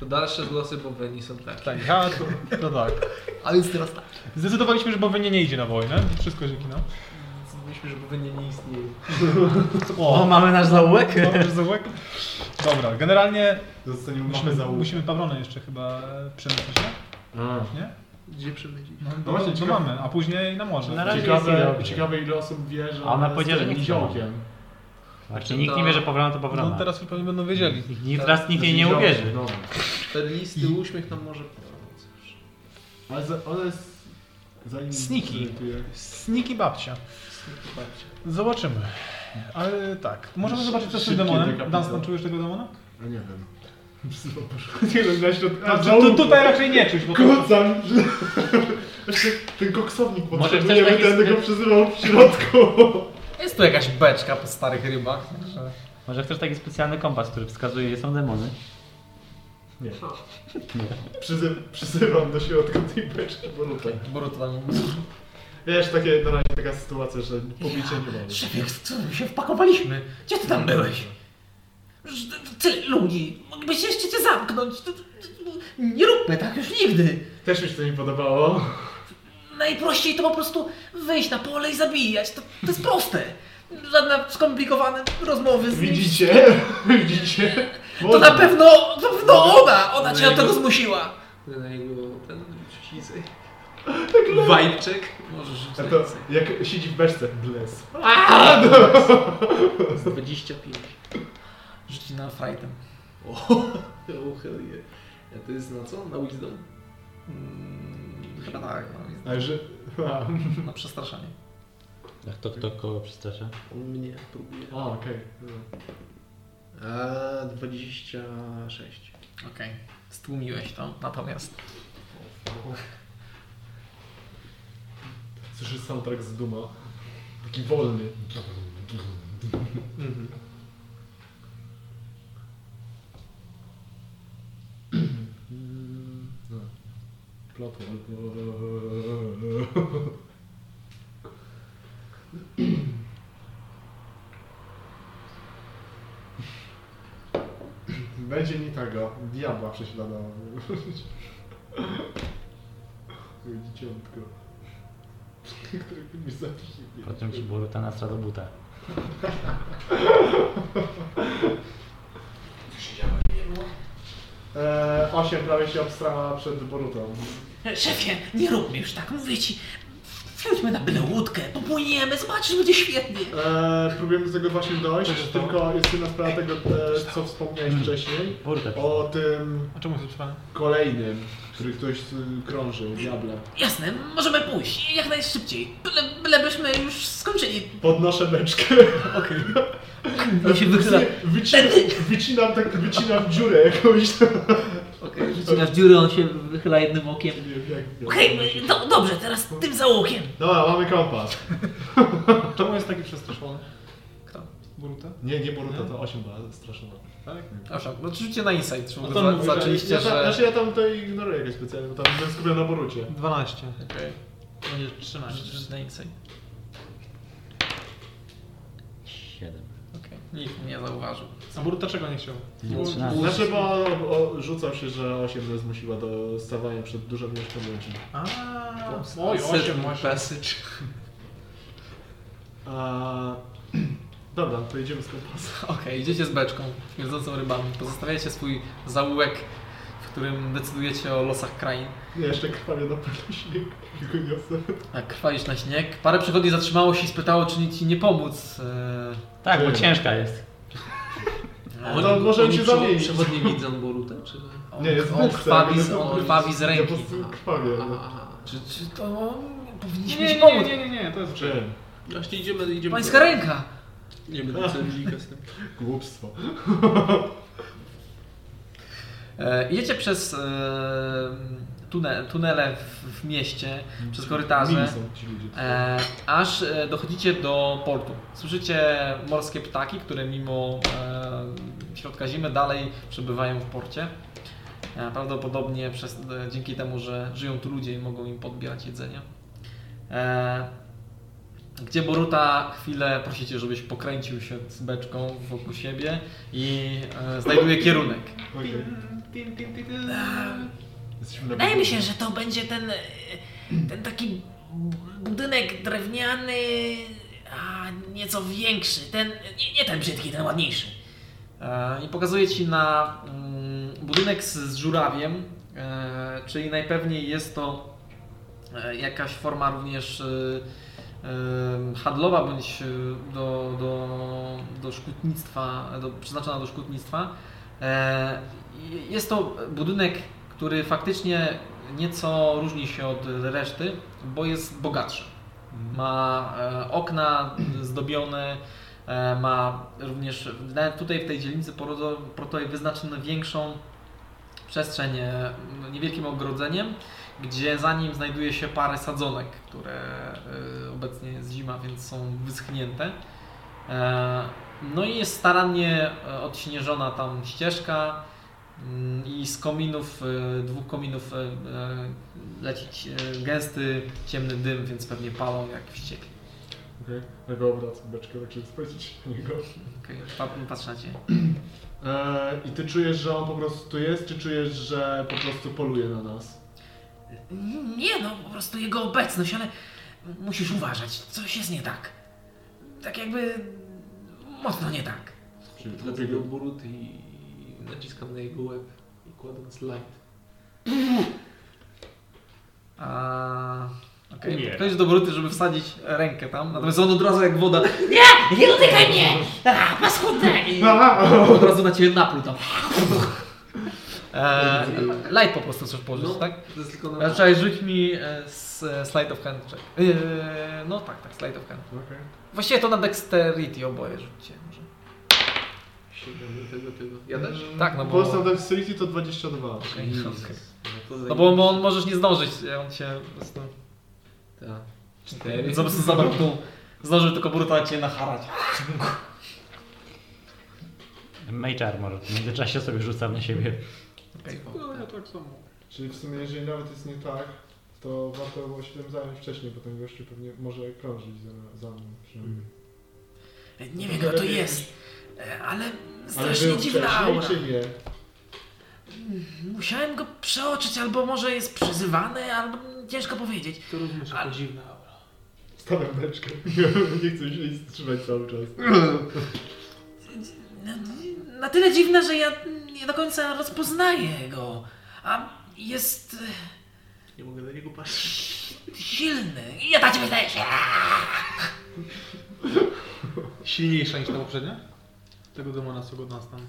To dalsze losy Boweni są takie. Tak, ja, to, to tak. A więc teraz tak. Zdecydowaliśmy, że Bowynie nie idzie na wojnę. Wszystko dzięki nam. Myślę, że Boweni nie istnieje. O, mamy nasz zaułek. Dobrze, zaułek? Dobra, generalnie Zostaniemy musimy, załóg. musimy Pawlonę jeszcze chyba przemyśleć, nie? Nie? Gdzie przemycić? No, No właśnie, to mamy, a później na morze. Na razie Ciekawe, ciekawe ile osób wie, że A ona powiedziała, że nikt. Znaczy nikt nie wie, że Pawlona to Pawlona. No teraz już pewnie będą wiedzieli. Nikt, teraz nikt jej nie uwierzy. No. Ten listy uśmiech nam może pomóc. Ale za, ona jest... Zanim Sneaky. zorientuję. Sniki babcia. Zobaczymy. Ale tak, możemy zobaczyć co z tym Szybkie demonem. dekapitacja. Dunstan, czujesz tego demona? A nie wiem. Nie wiem, na środku. Tu, tu, tutaj raczej nie czuć, bo to... Kucam! Jeszcze ten koksownik Może potrzebujemy, chcesz taki będę go sny- przyzywał w środku. Jest tu jakaś beczka po starych rybach. Także... Może chcesz taki specjalny kompas, który wskazuje, gdzie są demony? Nie. Przyzy przyzywam do środka tej beczki Boruta. Boruto tam... Wiesz, takie, na razie taka sytuacja, że pobicie nie mamy. Szefie, co my się wpakowaliśmy? Gdzie ty tam byłeś? Tyle ludzi. Moglibyście jeszcze cię zamknąć. Nie róbmy tak już nigdy. Też mi się to nie podobało. Najprościej to po prostu wyjść na pole i zabijać. To, to jest proste. Żadne skomplikowane rozmowy z nim. Widzicie? Widzicie? To na pewno, to na pewno ona! Ona cię do tego zmusiła. Na jego ten ślisej. Tak Wajczek. Możesz rzucić A to więcej. jak siedzi w beczce. Bless. 25. *laughs* Rzucić na frightem. O, *laughs* oh, hell yeah. A to jest na co? Na wisdom? Mm, Chyba tak. No, Ale że... *laughs* A, na przestraszanie. Jak to, to kogo przestrasza? On mnie próbuje. a, okej. A, 26. Okej. Stłumiłeś to, natomiast słyszysz soundtrack z Duma. Taki wolny. Mhm. No. Plotło. Będzie mi tego diabła prześladował. Dzieciątko którego mi zabije. Potem ci Boruta nasra do buta. Eee, 8 prawie się obstrała przed Borutą. Szefie, nie róbmy już tak, mówię ci. Wsiądźmy na byle łódkę, popłyniemy, zobaczysz, będzie świetnie. Eee, próbujemy do tego właśnie dojść, tylko jest jedna sprawa tego, e, co wspomniałeś wcześniej. Boruta. O tym A czemu jest kolejnym, który ktoś y, krążył, diable. Jasne, możemy pójść, jak najszybciej. Byle, bylebyśmy już skończyli. Podnoszę beczkę. Nie *laughs* się wychyla. Wycinam, wycinam, tak, wycinam dziurę jakąś. Okej, wycinasz dziurę, on się wychyla jednym okiem. Okej, do, dobrze, teraz tym załokiem. Dobra, mamy kompas. Czemu jest taki przestraszony? Boruta? Nie, nie Boruta, to 8 była straszona. Tak? No oczywiście na insight, czy No no to za, mówię, zaczęliście, ja, tam, że... Znaczy ja tam to ignoruję jakoś specjalnie, bo tam byłem skupiony na Borucie. 12. Okej. Będzie 13. Rzuć na insight. 7. Okej. Nikt mnie nie zauważył. A Boruta czego nie chciał? Nie, 13. Znaczy, bo o, rzucał się, że 8 nas zmusiła do stawania przed dużą ilością ludzi. A, oj, 8, 8. Passage. A... Dobra, to idziemy z kompasem. *laughs* Okej, idziecie z beczką, śmierdzącą rybami. Pozostawiacie swój zaułek, w którym decydujecie o losach krain. Nie, jeszcze krwawie na pewno śnieg, tylko niosę. A krwalisz na śnieg. Parę przychodni zatrzymało się i spytało, czy nic ci nie pomóc. Eee, Tak, bo ciężka jest. No oni się prze- zamienić. Przewodnie *laughs* widzą Borutę, czy... on, Nie, jest on, krwawi, z, on- krwawi z Ja ręki. po prostu krwawie. Aha, aha. Czy, czy to powinniśmy Nie, ci nie, pomóc? nie, nie, nie, to jest Czym? Właśnie idziemy, idziemy Pańska ręka! Nie będę celownika z tym. Głupstwo. E, idziecie przez e, tune, tunele w, w mieście, przez korytarze. Mili są ci ludzie. E, aż e, dochodzicie do portu. Słyszycie morskie ptaki, które mimo e, środka zimy dalej przebywają w porcie. Prawdopodobnie przez, dzięki temu, że żyją tu ludzie i mogą im podbierać jedzenie. Gdzie Boruta chwilę prosicie, żebyś pokręcił się z beczką wokół siebie i e, znajduje kierunek. Wydaje mi się, że to będzie ten, ten taki budynek drewniany, a nieco większy. Ten, nie, nie ten brzydki, ten ładniejszy. E, I pokazuję Ci na mm, budynek z, z żurawiem, e, czyli najpewniej jest to e, jakaś forma również e, handlowa bądź e, do, do, do szkutnictwa, do, przeznaczona do szkutnictwa. E, Jest to budynek, który faktycznie nieco różni się od reszty, bo jest bogatszy. Ma e, okna zdobione, ma również nawet tutaj w tej dzielnicy portowej wyznaczono większą przestrzeń niewielkim ogrodzeniem, gdzie za nim znajduje się parę sadzonek, które e, obecnie jest zima, więc są wyschnięte. E, No i jest starannie e, odśnieżona tam ścieżka mm, i z kominów, dwóch kominów leci gęsty, ciemny dym, więc pewnie palą jak wściekli. Okej, go obracam beczkę, tak żeby spojrzeć na niego. Okej, pa- patrz na Ciebie. I ty czujesz, że on po prostu tu jest, czy czujesz, że po prostu poluje na nas? Nie no, po prostu jego obecność, ale musisz uważać, coś jest nie tak. Tak jakby mocno nie tak. Do Boruty i naciskam na jego łeb i kładąc light. A... Okej, podchodzisz do Boruty, żeby wsadzić rękę tam, natomiast on od razu jak woda Nie, nie dotykaj mnie! A, paskudne! I *laughs* od razu na Ciebie napluł tam. *laughs* E, light po prostu chcesz położyć, No, tak? to jest tylko na... Raczej rzuć mi e, s, e, slide of hand check. E, no tak, tak, slide of hand. Okej. Właściwie to na dexterity oboje rzućcie może. Tego, tego. Ja też? Tak, no bo... Polsce Dexterity to 22. Okej, okej. to No bo, bo on możesz nie zdążyć, on się po prostu... Tak. Więc po prostu zabrał tu, zdążył tylko Boruta Cię nacharać. Mage Armor. W międzyczasie sobie rzucam na siebie. Okej. No, ja tak samo. Czyli w sumie, jeżeli nawet jest nie tak, to warto było się tym zająć wcześniej, bo ten gościu pewnie może krążyć za, za mną. przynajmniej. nie wiem kto to jest, e, ale Ale strasznie był dziwna wcześniej, aura. czy nie? Musiałem go przeoczyć, albo może jest przyzywany, albo ciężko powiedzieć. To również jako dziwna aura. Stawiam beczkę. *laughs* Nie chcę się jej wstrzymać cały czas. *laughs* Na tyle dziwne, że ja nie do końca rozpoznaję go. A jest Nie mogę na niego patrzeć. silny. I ja tak wydaje się. Silniejsza niż ta poprzednia? Tego demona, co go nas tam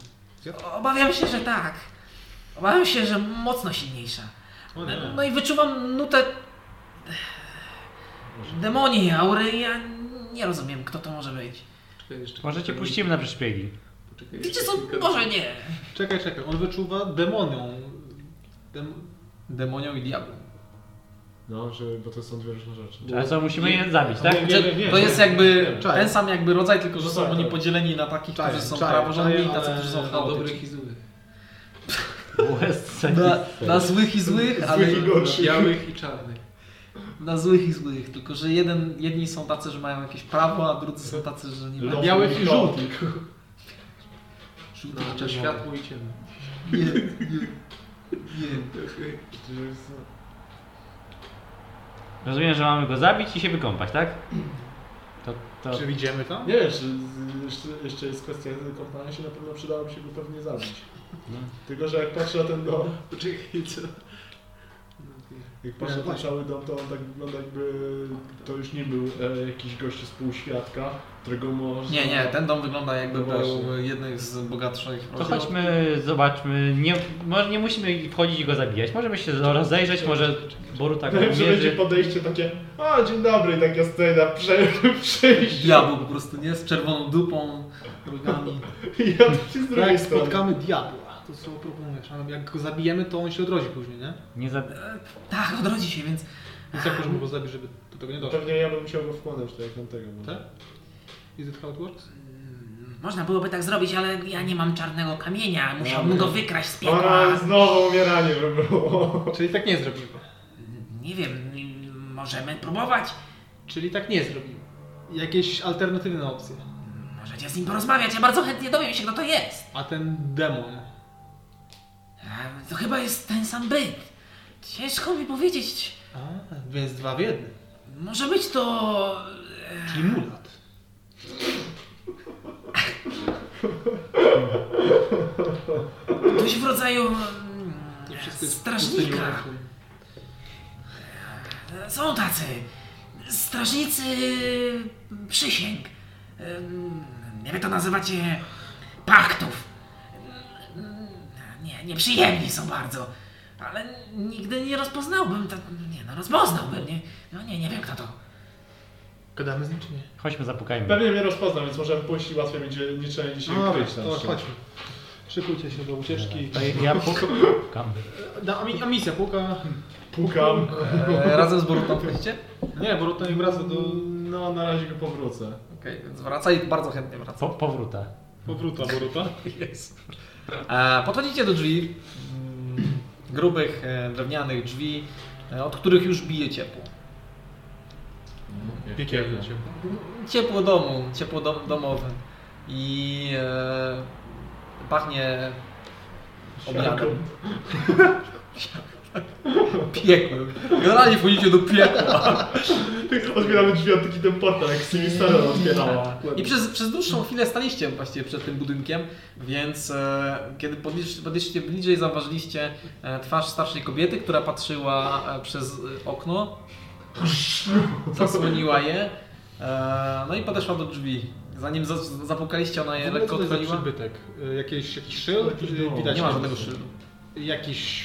zjadł? Obawiam się, że tak. Obawiam się, że mocno silniejsza. O nie. No i wyczuwam nutę demonii aury. Ja nie rozumiem, kto to może być. Czekaj jeszcze. Może cię puścimy na przeszpiegi. Poczekaj, Wiecie co? kilka- Może nie. Czekaj, czekaj. On wyczuwa demonią. Dem... Demonią i diabłem. No, że, bo to są dwie różne rzeczy. Ale co, musimy je zabić, tak? Nie, Znaczy, nie, nie, to nie, jest jakby ten sam jakby rodzaj, tylko że są oni podzieleni na takich, którzy są praworządni i tacy, którzy są Na dobrych i złych. West. *laughs* Na, na złych i złych, ale Złych i gorszych. Białych i czarnych. na złych i złych. Tylko, że jeden, jedni są tacy, że mają jakieś prawo, a drudzy są tacy, że nie mają. Białych i żółtych. I na czerwony. światło i ciemno. Nie, nie, nie. Jest- Rozumiem, że mamy go zabić i się wykąpać, tak? To, to... Czy widzimy to? Nie, jeszcze, jeszcze, jeszcze jest kwestia kąpania się, na pewno przydałoby się go pewnie zabić. No. Tylko, że jak patrzę na ten dom, Poczekaj, co? Jak patrzę na ten cały dom, to on tak wygląda jakby to już nie był e, jakiś gość z półświadka, którego można... Nie, nie, ten dom wygląda jakby No był jednym z bogatszych To chodźmy, zobaczmy. Nie, może nie musimy wchodzić i go zabijać. Możemy się rozejrzeć, może Boruta go Najlepsze będzie podejście takie, a dzień dobry, i taka scena prze, *laughs* przejścia. Diabeł po prostu, nie? Z czerwoną dupą, rogami. *laughs* Ja tak się z drugiej strony. spotkamy diabła, to co proponujesz? A Jak go zabijemy, to on się odrodzi później, nie? Nie za... Tak, odrodzi się, więc Więc jak możemy go zabić, żeby do tego nie doszło? Pewnie ja bym musiał go wchłonąć, tak jak tamtego. może. Tak? Is it how it works? można byłoby tak zrobić, ale ja nie mam czarnego kamienia. Musiałbym go wykraść z piekła. Ona znowu umieranie by było. Czyli tak nie zrobimy. Nie wiem, możemy próbować. Czyli tak nie zrobimy. Jakieś alternatywne opcje. Możecie z nim porozmawiać, ja bardzo chętnie dowiem się, kto to jest. A ten demon, E, To chyba jest ten sam byt. Ciężko mi powiedzieć. A, więc dwa w jednym. Może być to... e, Czyli mulat. Ktoś w rodzaju mm, strażnika. pustynią. Są tacy. Strażnicy przysięg. Nie wiem, to nazywacie paktów. Nieprzyjemni są bardzo. Ale nigdy nie rozpoznałbym. To, nie no, rozpoznałbym. Nie, no nie, nie wiem kto to. Gadamy z nim czy nie? Chodźmy, zapukajmy. Pewnie mnie rozpozna, więc możemy pójść i łatwiej będzie, nie trzeba dzisiaj No, kryć to przykład. chodźmy. Szykujcie się do ucieczki. To ja pukam. Da, a, mi- a misja, puka. Pukam. E, razem z Borutą wchodzicie? Nie, bo Rotten wraca do No, na razie go powrócę. Okej, więc wraca i bardzo chętnie wraca. Po, powróta. powróta Boruta. *laughs* Jest. E, podchodzicie do drzwi, mm, grubych, e, drewnianych drzwi, e, od których już bije ciepło. Piekielne cię. Ciepło domu, ciepło dom, domowe. I e, pachnie obiadem. *laughs* Piekłem. Generalnie wchodzicie do piekła. Otwieramy drzwi od taki ten portal, jak Sinistar otwierała. I przez, przez dłuższą chwilę staliście właściwie przed tym budynkiem, więc e, kiedy podeszliście bliżej, zauważyliście e, twarz starszej kobiety, która patrzyła e, przez e, okno, zasłoniła je, e, no i podeszła do drzwi. Zanim za, zapukaliście, ona je lekko Co to jest za otworzyła. przybytek? Y, Jakiś, jakiś szyld? Widać Nie ma żadnego szyldu. Jakiś...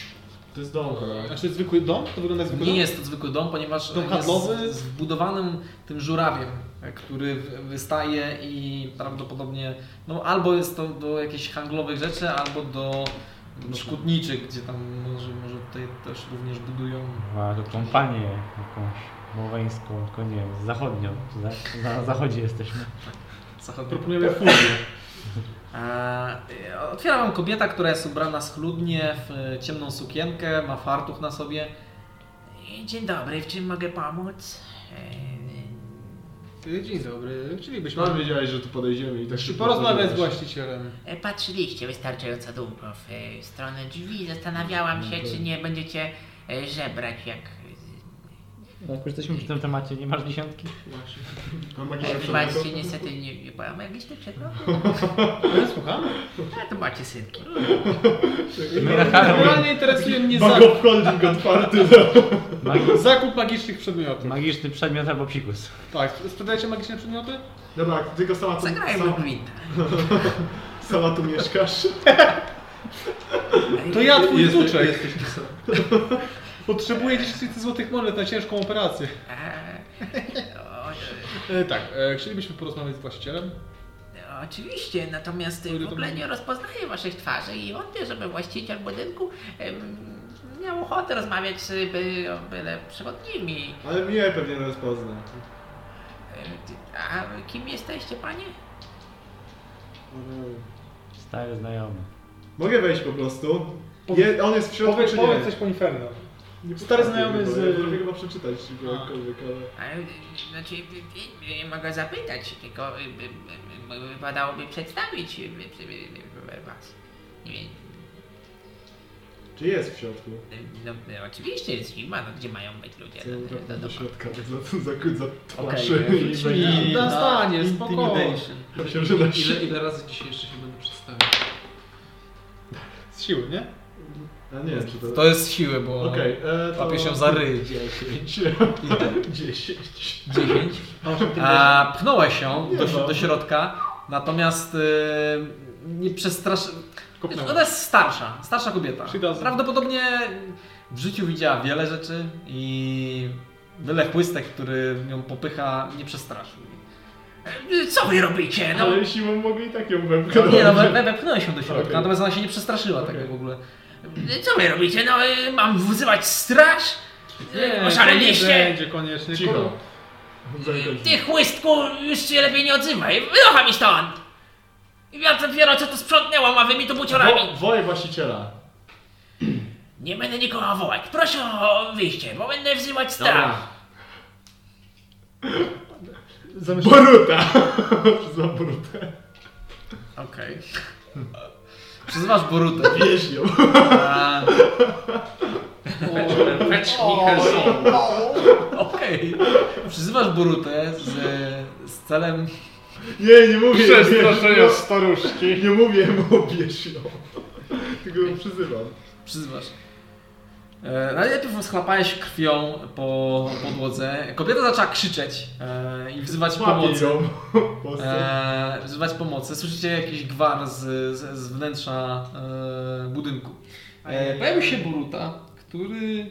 To jest dom, tak? Znaczy zwykły dom? To wygląda jak zwykły Nie dom? jest to zwykły dom, ponieważ Dom jest handlowy? z wbudowanym tym żurawiem, który wystaje i prawdopodobnie no, albo jest to do jakichś handlowych rzeczy, albo do, szkutniczych, gdzie tam może, może tutaj też również budują. Ma tu kompanię jakąś moweńską, tylko nie wiem, zachodnią. Za, na zachodzie jesteśmy. zachodnie. Proponujemy fuzję. *laughs* E, Otwiera wam kobieta, która jest ubrana schludnie w e, ciemną sukienkę, ma fartuch na sobie. Dzień dobry, w czym mogę pomóc? Dzień dobry. Chcielibyśmy Mam wiedziałeś, że tu podejdziemy i tak się porozmawiać z właścicielem. E, Patrzyliście wystarczająco długo w e, stronę drzwi. Zastanawiałam się, czy nie będziecie e, żebrać jak... No, jak już jesteśmy przy tym temacie, nie masz dziesiątki? Mam E, magiczne Wybaczcie, przedmioty? niestety nie, nie byłam magiczny przedmiot. *laughs* Słucham? A to macie synki. Generalnie interesuje mnie zakup, holding otwarty. Zakup magicznych przedmiotów. magiczny przedmiot albo psikus. Tak, sprzedajecie magiczne przedmioty? Dobra, tylko sama tu, Zagrajmy w Gwinta. *laughs* sama tu mieszkasz. To ja twój Jesteś- wnuczek. Potrzebuję 10 złotych monet na ciężką operację. E, o, E, tak, e, chcielibyśmy porozmawiać z właścicielem. e, Oczywiście, natomiast w ogóle nie rozpoznaję waszych twarzy i wątpię, żeby właściciel budynku em, miał ochotę rozmawiać z by, byle przewodnimi. Ale mnie pewnie rozpozna. A kim jesteście, panie? Stary znajomy. Mogę wejść po prostu? Je, on jest w środku Powiedz, czy powiedz nie? coś po Inferno. Nie Stary znajomy z- potrafię chyba przeczytać jakkolwiek, ale... Znaczy, mogę zapytać, tylko y, y, y, wypadałoby przedstawić was. Nie wiem, Czy jest w środku? no, y, oczywiście jest firma, no gdzie mają być ludzie? Co No, wracam to- do to- środka, tak za, za, za, za Okej, twarzy i rzuć będzie- mi Na na stanie, spokojnie. Ile, ile razy dzisiaj jeszcze się będę przedstawiać? Z siły, nie? A nie, czy to... To jest siły, bo Okej, e, to... łapie się za ryj. 10. 10. 10. A, pchnąłeś się Nie do, no. do środka, natomiast y, nie przestrasz... Kopnęła. Ona jest starsza, starsza kobieta. Prawdopodobnie w życiu widziała wiele rzeczy i byle chłystek, który ją popycha, nie przestraszył. Y, Co wy robicie? No, Ale siłą mogę i tak ją No wepchnąć. nie, no we- we- wepchnąłeś się do środka, Okej. natomiast ona się nie przestraszyła Okej. tego w ogóle. Co wy robicie? No, y, mam wzywać straż? Y, Oszaleliście? będzie koniecznie. Cicho. Ty chłystku, już się lepiej nie odzywaj. Wynocha mi stąd! Ja dopiero co tu sprzątnęłam, a wy mi tu buciorami. Wo, wołaj właściciela. Nie będę nikogo wołać. Proszę o wyjście, bo będę wzywać straż. Boruta! *laughs* Przyznam Borutę. Okej. *laughs* Przyzywasz Borutę. Wieź ją. *laughs* A, Fetch. Okej. Przyzywasz Borutę z, z celem... Nie, nie mówię. Przestraszenia staruszki. nie mówię mu bierz ją. Tylko ją przyzywam. Przyzywasz. E, najpierw schlapałeś krwią po podłodze. Kobieta zaczęła krzyczeć e, i wzywać pomocy. E, wzywać pomocy. Słyszycie jakiś gwar z, z, z wnętrza e, budynku. E, pojawił się Boruta, który...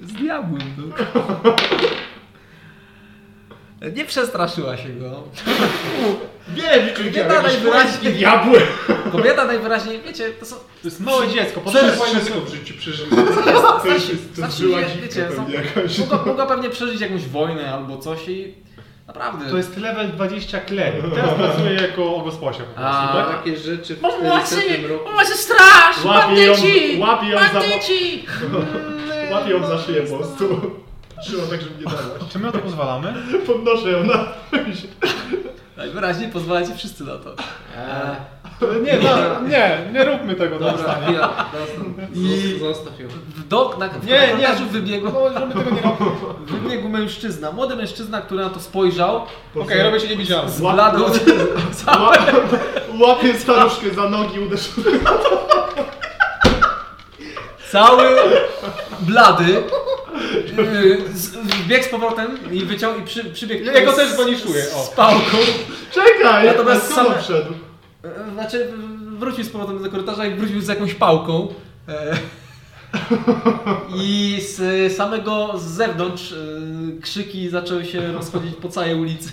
*laughs* Z diabłem, no. *laughs* Nie przestraszyła się go. *laughs* Wiem, Kobieta najwyraźniej- diabły. Kobieta najwyraźniej, wiecie, to są... To jest małe dziecko, Przez potrzebuje wszystko w życiu jest znaczy, wiecie, są, mogła, mogła pewnie przeżyć jakąś wojnę albo coś i naprawdę... To jest level 20 klery. Teraz pracuję jako gosposia po prostu, A, tak? Takie rzeczy w Pomocy! 400 roku. Pomocy straż! Łapie ją, łapie ją za... *laughs* Łapie ją za szyję po prostu. Trzymam tak, żeby nie dawać. Czy my na to pozwalamy? Podnoszę ją na... Najwyraźniej pozwalacie wszyscy na to. E, Nie, no, nie, nie róbmy tego na Dobra, zostaw, I- zostaw ją. w dok, na, w Nie, nie. wybiegł, No, żeby tego nie wybiegł mężczyzna, młody mężczyzna, który na to spojrzał, Okej, robię się niewidzialny. zbladł, Ła- *laughs* Łapie staruszkę za nogi, uderzył. cały blady, yy, z- wbiegł z powrotem i wyciął i przy, przybiegł Ja go też baniszuję, o. z pałką. Czekaj! Natomiast on wszedł? E, Znaczy, wrócił z powrotem do korytarza i wrócił z jakąś pałką. E, *laughs* I z samego z zewnątrz e, krzyki zaczęły się rozchodzić po całej ulicy.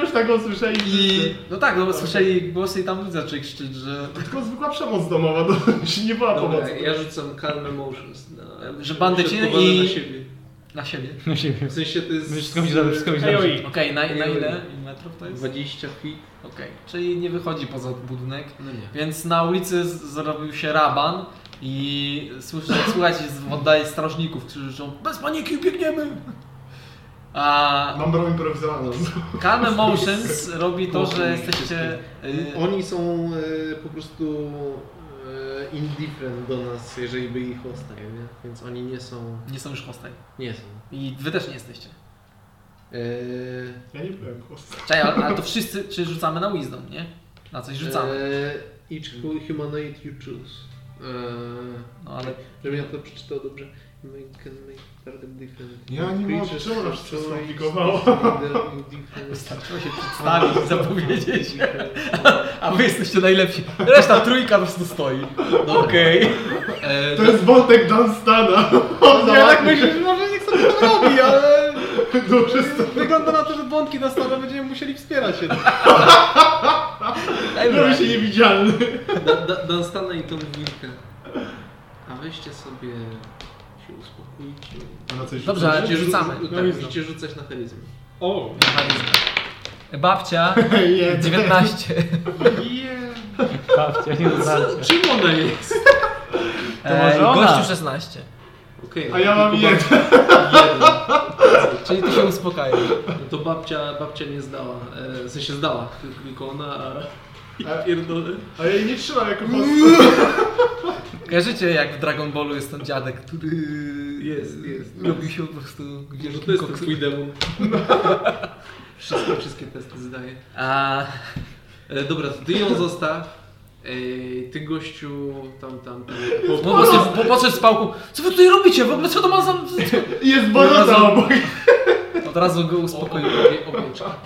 Już tak usłyszeli I no tak, no słyszeli głosy i tam ludzie zaczęli krzyczeć, że, To tylko zwykła przemoc domowa, to *laughs* nie była Dobra, pomoc. ja rzucam calm emotions na... Że bandyci uśrodkowane i- na siebie. na siebie. No siebie. W sensie to jest... Wszystko mi dobrze, wszystko mi dobrze. Okej, na, na ile metrów to jest? 20 feet. Okej, czyli nie wychodzi poza budynek. No nie. Więc na ulicy zrobił się raban i z w oddali strażników, którzy krzyczą Bez paniki, biegniemy! A Mam broń improwizowaną. Calm Emotions *laughs* robi to, że jesteście... y, Oni są e, po prostu e, indifferent do nas, jeżeli by ich hostile, nie? Więc oni nie są... Nie są już hostaj. Nie są. I wy też nie jesteście. Ja nie byłem host. Czekaj, ale, ale to wszyscy, czy rzucamy na wisdom, nie? Na coś rzucamy. Each humanoid you choose. No ale żebym ja to przeczytał dobrze. Make, can make. Ja nie nas have wszystko choice, skomplikowało? wystarczyło się przedstawić i *laughs* zapowiedzieć. A wy jesteście najlepsi. Reszta trójka po prostu stoi. No okej. E, To jest wątek Dunstana. On Ja tak myślę, że może niech sobie to robi, ale *laughs* wygląda na to, że wątki na stole będziemy musieli wspierać się. Robi się niewidzialny. Dunstana i tą wilkę. A weźcie sobie się uspokójcie. A na coś Dobrze, ale rzucacie? czy rzucamy? Tak, musicie rzucać na charyzmę. O, Babcia *laughs* Jeden. 19. *laughs* Babcia, nie zobaczcie. Czym ona jest? E, może ona. gościu 16. Okej. A ja mam tylko jeden. babcia- jeden. Czyli ty się uspokajasz. No to babcia, babcia nie zdała. E, w sensie zdała, tylko- tylko ona, a... Pierdolę. A ja jej nie trzymam jako. Kojarzycie jak w Dragon Ballu jest ten dziadek, który Jest, jest. robi się po prostu No wielkim to jest ten koksem. twój demon. Wszystkie, wszystkie testy zdaje. A E, dobra, to ty ją zostaw. E, ty gościu, tam, tam, tam. po, po, po, podszedł z pałką. Co wy tutaj robicie? W ogóle co to ma za... Jest Borota obok. Od razu go uspokoił. Opieczka.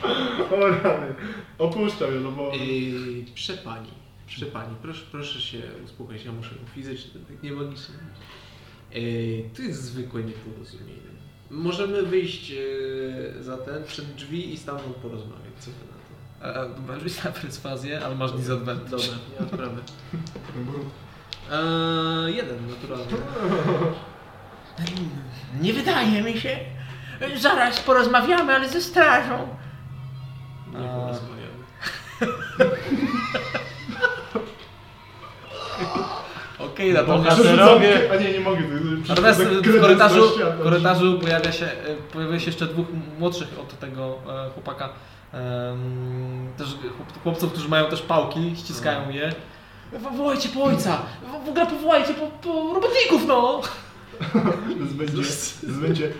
O rany. Opuszczam ją, no bo... Yy, przepani, przepani, proszę, proszę się uspokoić, ja muszę fizycznie, tak nie magicznie. Yy, to jest zwykłe nieporozumienie. Możemy wyjść yy, za ten, przed drzwi i stamtąd porozmawiać, co wy na to? E, Dobra, rzuć na perswazję, ale masz disadvantage. Dobra, nie ma sprawy. Eee, *laughs* jeden, naturalnie. *laughs* Nie wydaje mi się. Zaraz porozmawiamy, ale ze strażą. Nie A. porozmawiamy. *laughs* Okej, natomiast... Bohaterowie. A nie, nie mogę. Natomiast to w korytarzu, w korytarzu pojawia się, e, pojawia się jeszcze dwóch młodszych od tego e, chłopaka. też chłop- chłopców, którzy mają też pałki, ściskają je. Wo- Wołajcie po ojca! W- W ogóle powołajcie po, po robotników, no! *laughs* To będzie, to będzie...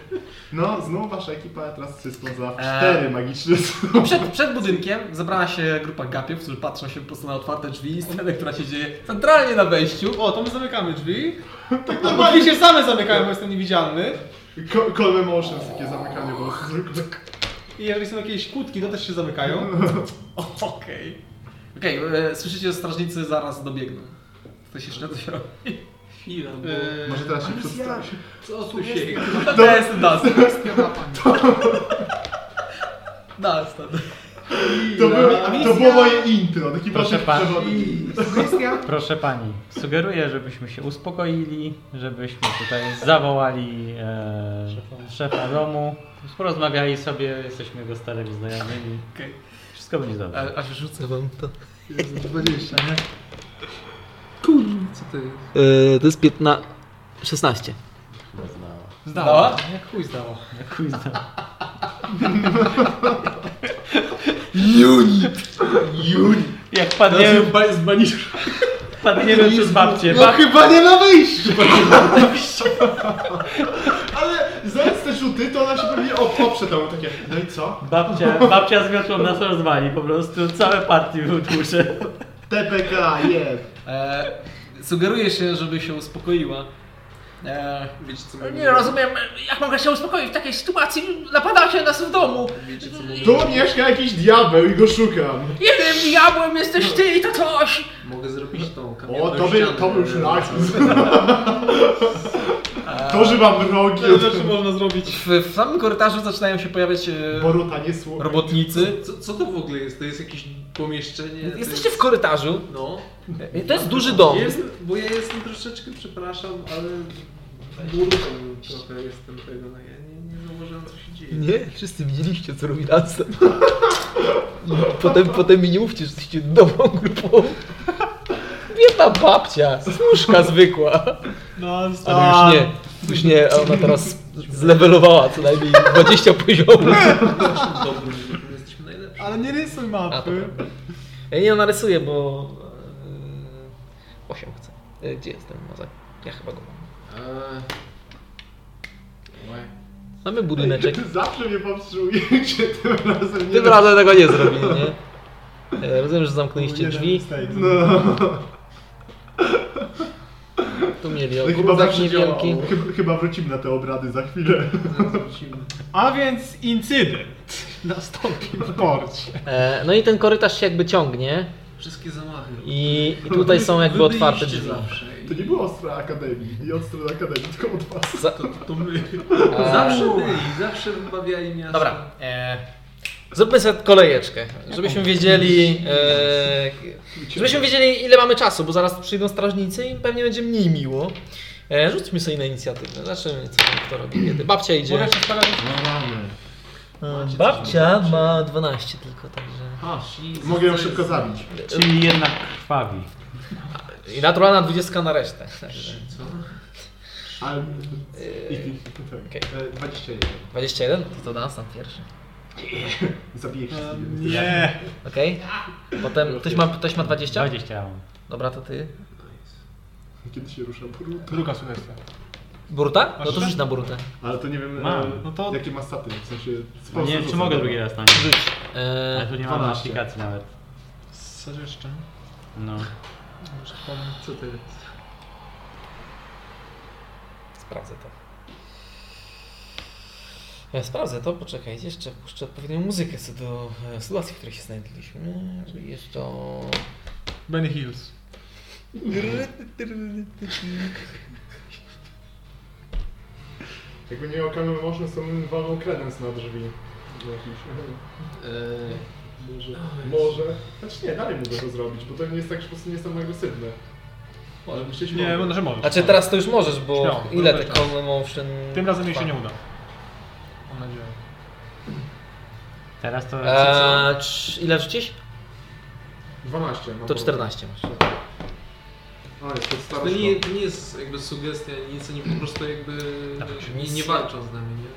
No, znowu wasza ekipa teraz jest poza Eee. cztery magiczne I przed, przed budynkiem zebrała się grupa gapiów, którzy patrzą się po prostu na otwarte drzwi i scenę, która się dzieje centralnie na wejściu. o, to my zamykamy drzwi. Bo drzwi się same zamykają, bo jestem niewidzialny. Call Emotions, takie zamykanie zwykle. I jeżeli są jakieś kłódki, to też się zamykają. *laughs* Okej. Okej, e, słyszycie, że strażnicy zaraz dobiegną. Ktoś jeszcze coś robi? Chwila, bo... Eee, Może teraz się przedstawi. Co tu się... *laughs* To jest. To, było, to było moje intro, taki Proszę wasz pan. przewodnik. Proszę pani, sugeruję, żebyśmy się uspokoili, żebyśmy tutaj zawołali e, szefa domu, porozmawiali sobie, jesteśmy jego starymi znajomymi. Wszystko będzie dobrze. A- Aż rzucę wam to. 20, nie? Co to jest? to jest 15... 16. Zdała? Jak chuj zdało. Jak chuj zna. Jak padniemy, padniemy przez babcię. No Bab... chyba nie na wejściu! Ale znając te rzuty, to ona się pewnie op- oprze tam takie, no i co? Babcia, babcia z miotłą nas rozwali, po prostu całe partie wytłucze. TPK, jest. E, sugeruję się, żeby się uspokoiła. E, Wiecie co Nie mówię? rozumiem, jak mogę się uspokoić w takiej sytuacji? Napadacie nas w domu. Wiecie co mówię? Tu mieszka jakiś diabeł i go szukam. Jednym diabłem jesteś ty i to coś. Mogę zrobić tą kamienną O, to by, ścianę. to by już raz. To, że mam rogi. To zawsze można zrobić. w, w samym korytarzu zaczynają się pojawiać e, Boruta nie robotnicy. Co, co to w ogóle jest? To jest jakieś pomieszczenie? To Jesteście jest... w korytarzu. No. To jest duży dom. Jest, bo ja jestem troszeczkę, przepraszam, ale burką trochę jestem tego, no ja nie, nie zauważyłem co się dzieje. Nie, wszyscy widzieliście, co robi. I potem, potem mi nie mówcie, że jesteście dobrą grupą. Biedna babcia, służka zwykła. No, Ale już nie. Faktycznie ona teraz zlewelowała co najmniej 20 poziomów. Dobry, my jesteśmy najlepsi. Ale nie rysuj A, to mapy. prawda. Ja nie narysuję, bo... Yy, 8 chcę. Yy, Gdzie jest ten mozek? Ja chyba go mam. Eee... Łe. Mamy budyneczek. Zawsze mnie powstrzymujecie, *laughs* tym razem nie Tym razem tego nie zrobimy, nie? *laughs* E, Rozumiem, że zamknęliście drzwi. No, *laughs* Tu mieli no chyba ogródek zawsze niewielki. Chyba, chyba wrócimy na te obrady za chwilę. A więc incydent nastąpił w porcie. E, No i ten korytarz się jakby ciągnie Wszystkie zamachy. i, i tutaj są jakby otwarte drzwi. zawsze. To nie było od strony Akademii i od strony Akademii, tylko od was. Za, To, to my. Zawsze byli, zawsze wybawiali miasto. Dobra. E, zróbmy sobie kolejeczkę, żebyśmy wiedzieli, e, żebyśmy wiedzieli ile mamy czasu, bo zaraz przyjdą strażnicy i pewnie będzie mniej miło. E, rzućmy sobie na inicjatywę. Zobaczymy, co kto robi kiedy. Babcia Mogę idzie. jeszcze stawiać? E, Babcia ma 12 tylko, także. Mogę ją szybko zabić. Czyli jednak krwawi. I naturalna 20 na resztę. Co? Ale... E, 21. 21? To to dans tam pierwszy. *laughs* Zabiję wszystkich. Nie. Okej. Potem ktoś ma, ktoś ma 20? 20 ja mam. Dobra, to ty. Kiedy się rusza Boruto? Druga sugestia. Buruta? No to rzuć na burutę. Ale to nie wiem, Mam. e, No to- jakie ma staty, w sensie... No nie wiem, czy mogę drugi raz tam. Rzuć. Ale E, tu nie mam 12. aplikacji nawet. Co jeszcze? No. Może powiem. Co to jest? sprawdzę to. Ja sprawdzę to, poczekajcie, jeszcze puszczę odpowiednią muzykę co do e, sytuacji, w której się znajdowaliśmy. Czyli Jest to... Benny Hills. Jakby nie można sobie walną kredens na drzwi. Jakiś. Eee, Może. Może. Znaczy nie, dalej mogę to zrobić, bo to nie jest tak, że po prostu nie jestem agresywny. Ale myśleć Nie, mogę. że możesz. Znaczy teraz to już możesz, bo Śmiało, ile dobra, te. Common Motion... Tym razem jej się nie uda. Mam nadzieję. Teraz to... Eee, ile rzucisz? 12. Mam To 14 masz. Jest to nie, to nie jest jakby sugestia, nic, oni po prostu jakby nie, nie walczą z nami, nie?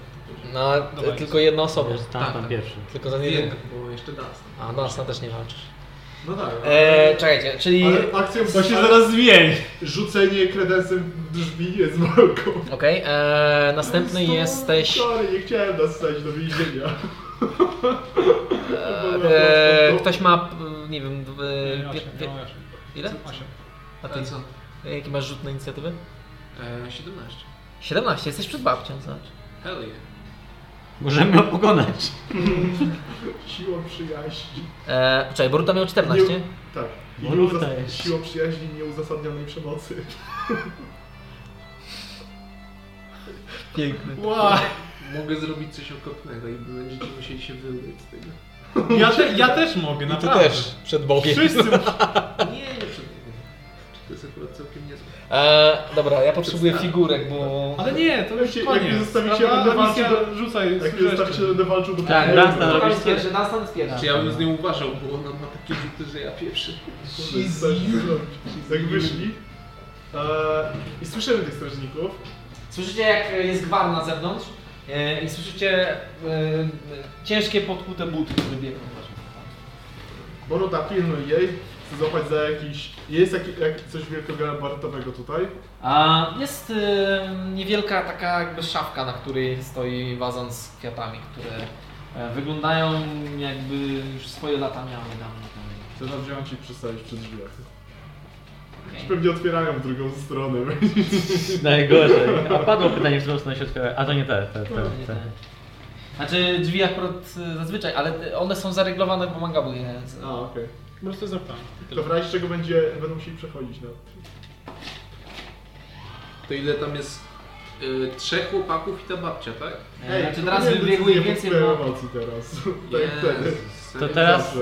No, Dobra, tylko jedna osoba. Jest tam, Tak, tam tak. pierwszy. Tylko za jeden. bo jeszcze Dunstan. A, no, sam też nie walczysz. No tak. Eee, czekajcie, czyli... Ale akcją To się zaraz zmieni. Rzucenie kredensem w drzwi jest walką. Okej, eee, następny Sto- jesteś... Sorry, nie chciałem nas wstać do więzienia. Eee, ktoś ma, e, nie wiem, mam osiem. ile? Osiem. A ty, co? jaki masz rzut na inicjatywę? Eee, 17. 17, jesteś przed babcią, zobacz. Hell yeah. Możemy ją pokonać. Siłą przyjaźni. Eee, czekaj, Boruta miał 14? Nie- Tak. I Boruta nieuzas- jest. Siłą przyjaźni nieuzasadnionej przemocy. Piękny. Mogę zrobić coś okropnego i będziecie musieli się wyłyć z tego. Ja, te, ja też mogę, I ty naprawdę. też, przed Bogiem. Wszyscy. *laughs* Nie, całkiem niezłe. Eee, dobra, ja potrzebuję figurek, bo... Ale nie, to już Jak koniec. zostawicie, będę walczył Rzucaj Jak z nie zostawicie, to będę walczył do Tak. Dunstan pierwszy. Czy ja bym z nią uważał, bo ona ma takie rzuty, że ja pierwszy. Jak wyszli. Eee, I słyszymy tych strażników. Słyszycie jak jest gwar na zewnątrz e, i słyszycie e, ciężkie podkute buty, które biegną. Boruta pilnuj jej. Chcę złapać za jakiś... Jest jak, jak coś wielkogabarytowego tutaj. A jest e, niewielka taka jakby szafka, na której stoi wazon z kwiatami, które e, wyglądają jakby już swoje lata miały dawno temu. Chcę wziąć i przystawić przy drzwiach. Okej. Pewnie otwierają w drugą stronę. *laughs* Najgorzej. A padło pytanie, w którą stronę się otwiera. A to nie te, te, te. To nie te. Znaczy drzwi akurat e, zazwyczaj, ale one są zareglowane, bo mangabu je. A, okej. Po prostu zapytam. To w razie czego będzie, będą musieli przechodzić na... To ile tam jest? Y, trzech chłopaków i ta babcia, tak? E, Znaczy teraz ich decyzje więcej, bo... emocji teraz. *laughs* tak jak wtedy. Jezus, To teraz... Zawsze.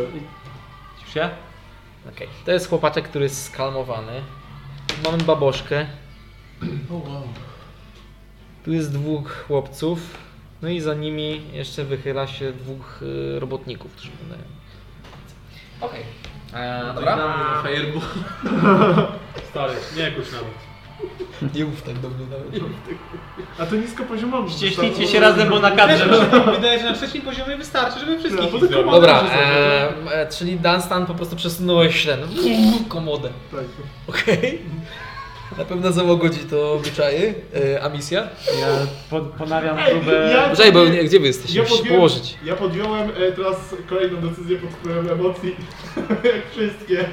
Już ja? Okej, to jest chłopaczek, który jest skalmowany. Mamy baboszkę. Tu jest dwóch chłopców. No i za nimi jeszcze wychyla się dwóch y, robotników, którzy wyglądają. Okej. Okay. Dobra. Dobra. Na fireball. *laughs* Stary, nie kuś nawet. Nie mów tak do mnie nawet. A to nisko poziomowo. Ścieśnijcie się razem, bo na kadrze... Wydaje się, że na trzecim poziomie wystarczy, żeby wszystkich No, ich zrobić. Dobra, sobie, e, e, czyli Dunstan po prostu przesunąłeś ten komodę. Tak. Okej. Na pewno załogudzi to obyczaje, e, a misja? Ja pod, ponawiam próbę... ja- Poczekaj, bo nie, gdzie wy jesteście? Ja Musisz podjąłem, położyć. ja podjąłem e, teraz kolejną decyzję pod wpływem emocji, *laughs* jak wszystkie.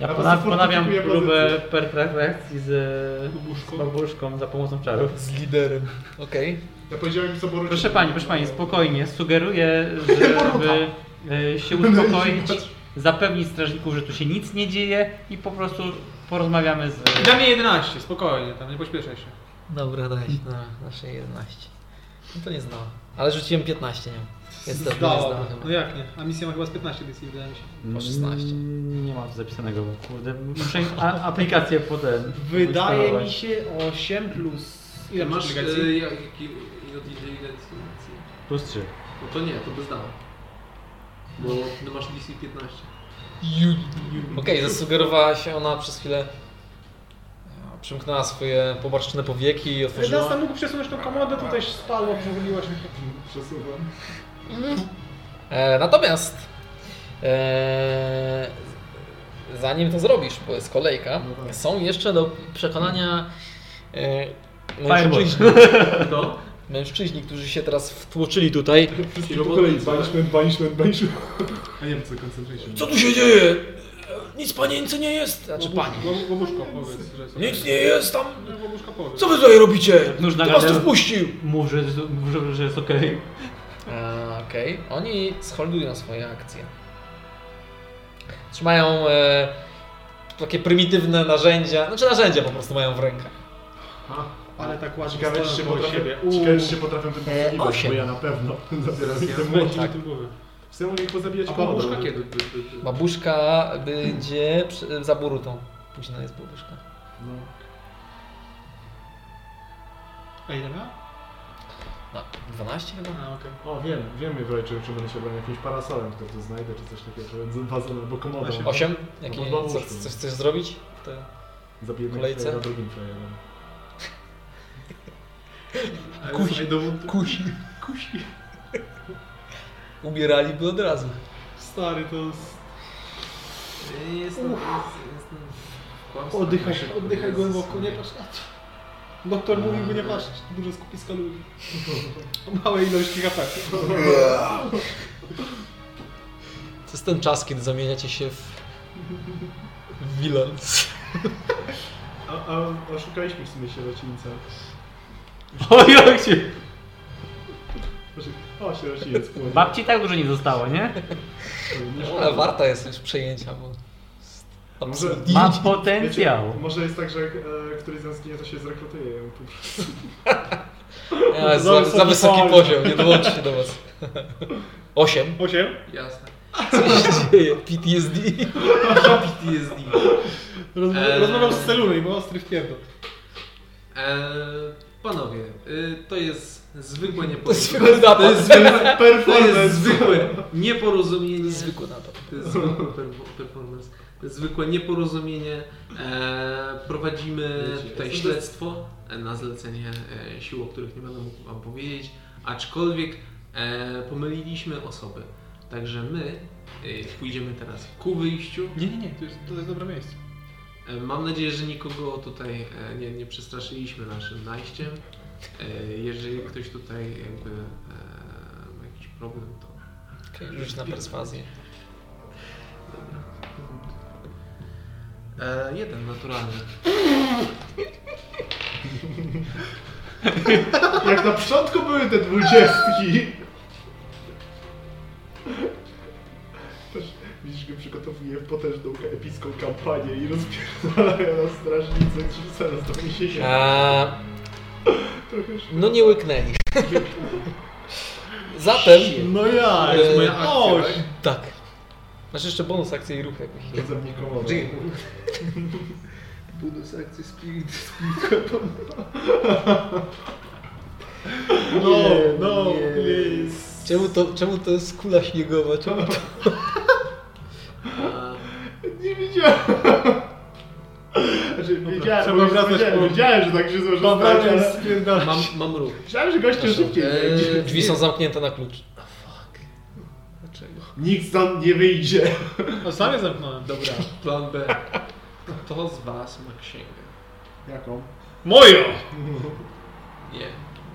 Ja pona, po prostu ponawiam fortyfikuję próbę pertrakcji z babuszką za pomocą czarów. Z liderem. Okej. Ja powiedziałem co Boruś. Proszę pani, proszę pani, spokojnie. Sugeruję, *laughs* żeby e, się uspokoić, zapewnić strażników, że tu się nic nie dzieje i po prostu porozmawiamy z... Dla mnie 11, spokojnie, tam nie pośpieszaj się. Dobra, daj. Na nasze 11. No to nie znała. Ale rzuciłem 15 nią. Niestety nie Zdała. zdała No jak nie? A misja ma chyba z 15 edycji, wydaje mi się. Po 16. Mm, Nie mam tu zapisanego, bo kurde, muszę a, aplikację potem Wydaje instalować. mi się 8 plus... Ile Masz e, aplikacji? jak- jaki ile od inteligencji? Plus 3. No to nie, to by zdała. Bo ty masz DC 15. Okej, zasugerowała się ona przez chwilę. e, Przymknęła swoje pobarczne powieki i otworzyła. Dunstan mógł przesunąć tą komodę, tutaj spadła, przewaliła się. Przesuwam. E, natomiast e, zanim to zrobisz, bo jest kolejka, No tak. są jeszcze do przekonania e, Fireball. *laughs* mężczyźni, którzy się teraz wtłoczyli tutaj. Wszystkie po kolei. Banishment, banishment, banishment. A nie wiem co, concentration. Co tu się dzieje? Nic panience nie jest. Znaczy pani. Łobuszko, powiedz. Nic nie jest tam. Powiedz. Co wy tutaj robicie? Nóż na Kto was tu gadę. wpuścił? Mów, że, że, jest okej. E, Okej, oni sholdują swoje akcje. Trzymają e, takie prymitywne narzędzia, znaczy narzędzia po prostu mają w rękach. Ale tak ładnie Ciekawe, czy się potrafię, siebie. ciekawe, czy się potrafię tym E, bo ja na pewno zabieram ja. Będzie młodzi. na tym głowy. Chcę mogę ich pozabijać A babuszka kiedy? By, by, by. Babuszka będzie przy, za burutą. Później jest babuszka. No. A ile miała? No, 12 chyba? A, okej. O, wiem, wiem w czy, czy będę się bronił jakimś parasolem, który tu znajdę, czy coś takiego, czy wazon albo komodą. Osiem. 8? Jaki, No, co, coś chcesz zrobić? To Zabiję kolejce? kolejce? drugim frajerem. Kusi. kusi. Kusi. Umieraliby od razu. Stary, to jest... Jestem, kłamstwie. Oddychaj, oddychaj głęboko, nie patrz na to. Doktor mówiłby nie patrzeć, dużo skupiska ludzi. O małej ilości HP. To jest ten czas, kiedy zamieniacie się w... w villains. A, a, a szukaliśmy w sumie sierocińca. O, jak się... O, sierociniec płynie. Babci tak dużo nie zostało, nie? Ale warta jest już przejęcia, bo... Absolutnie. Ma Wiecie, potencjał. może jest tak, że e, któryś z nas ginie, to się zrekrutuje ją po prostu. Ja, Za za, wysoki poziom. nie dołączy się do was. 8. Osiem? Jasne. Co się dzieje? PTSD. PTSD. Rozma Eee. Rozmawiał z Celunej, bo ostry wpierdol. Eee, panowie, y, to jest zwykłe *laughs* nieporozumienie. To jest zwykłe, to jest zwykłe nieporozumienie. Zwykły napad. To jest zwykły per- performance. To jest zwykłe nieporozumienie. E, prowadzimy tutaj śledztwo e, na zlecenie e, sił, o których nie będę mógł Wam powiedzieć, aczkolwiek e, pomyliliśmy osoby. Także my e, pójdziemy teraz ku wyjściu. Nie, nie, nie, to jest, to jest dobre miejsce. E, mam nadzieję, że nikogo tutaj e, nie, nie przestraszyliśmy naszym najściem. E, jeżeli ktoś tutaj jakby ma jakiś problem, to Okay, rzuć na perswazję. E, jeden naturalny. *laughs* Jak na początku były te dwudziestki. Widzisz, go przygotowuje potężną epicką kampanię i rozpierdalają na strażnicy, czy zaraz to mi się się Eee, trochę szkoda. no nie łyknęli. *laughs* Zatem... No ja, To jest jest moja akcja, tak? Tak. Masz jeszcze bonus akcji i ruch jakiś. To ze mnie komodą. *laughs* Bonus akcji Spirit, Spirit. *laughs* No, no, please. Czemu to, czemu to jest kula śniegowa? Czemu to... E, Nie widziałem. Znaczy, Wiedziałem, Trzeba bo już wracać wiedziałem, po- wiedziałem, że tak się spierdalać. Mam, mam ruch. Myślałem, że goście szybciej Eee. Drzwi są zamknięte na klucz. Dlaczego? Nikt stąd nie wyjdzie. No sam je zamknąłem. Dobra, plan B. Kto z was ma księgę? Jaką? Moją! Nie,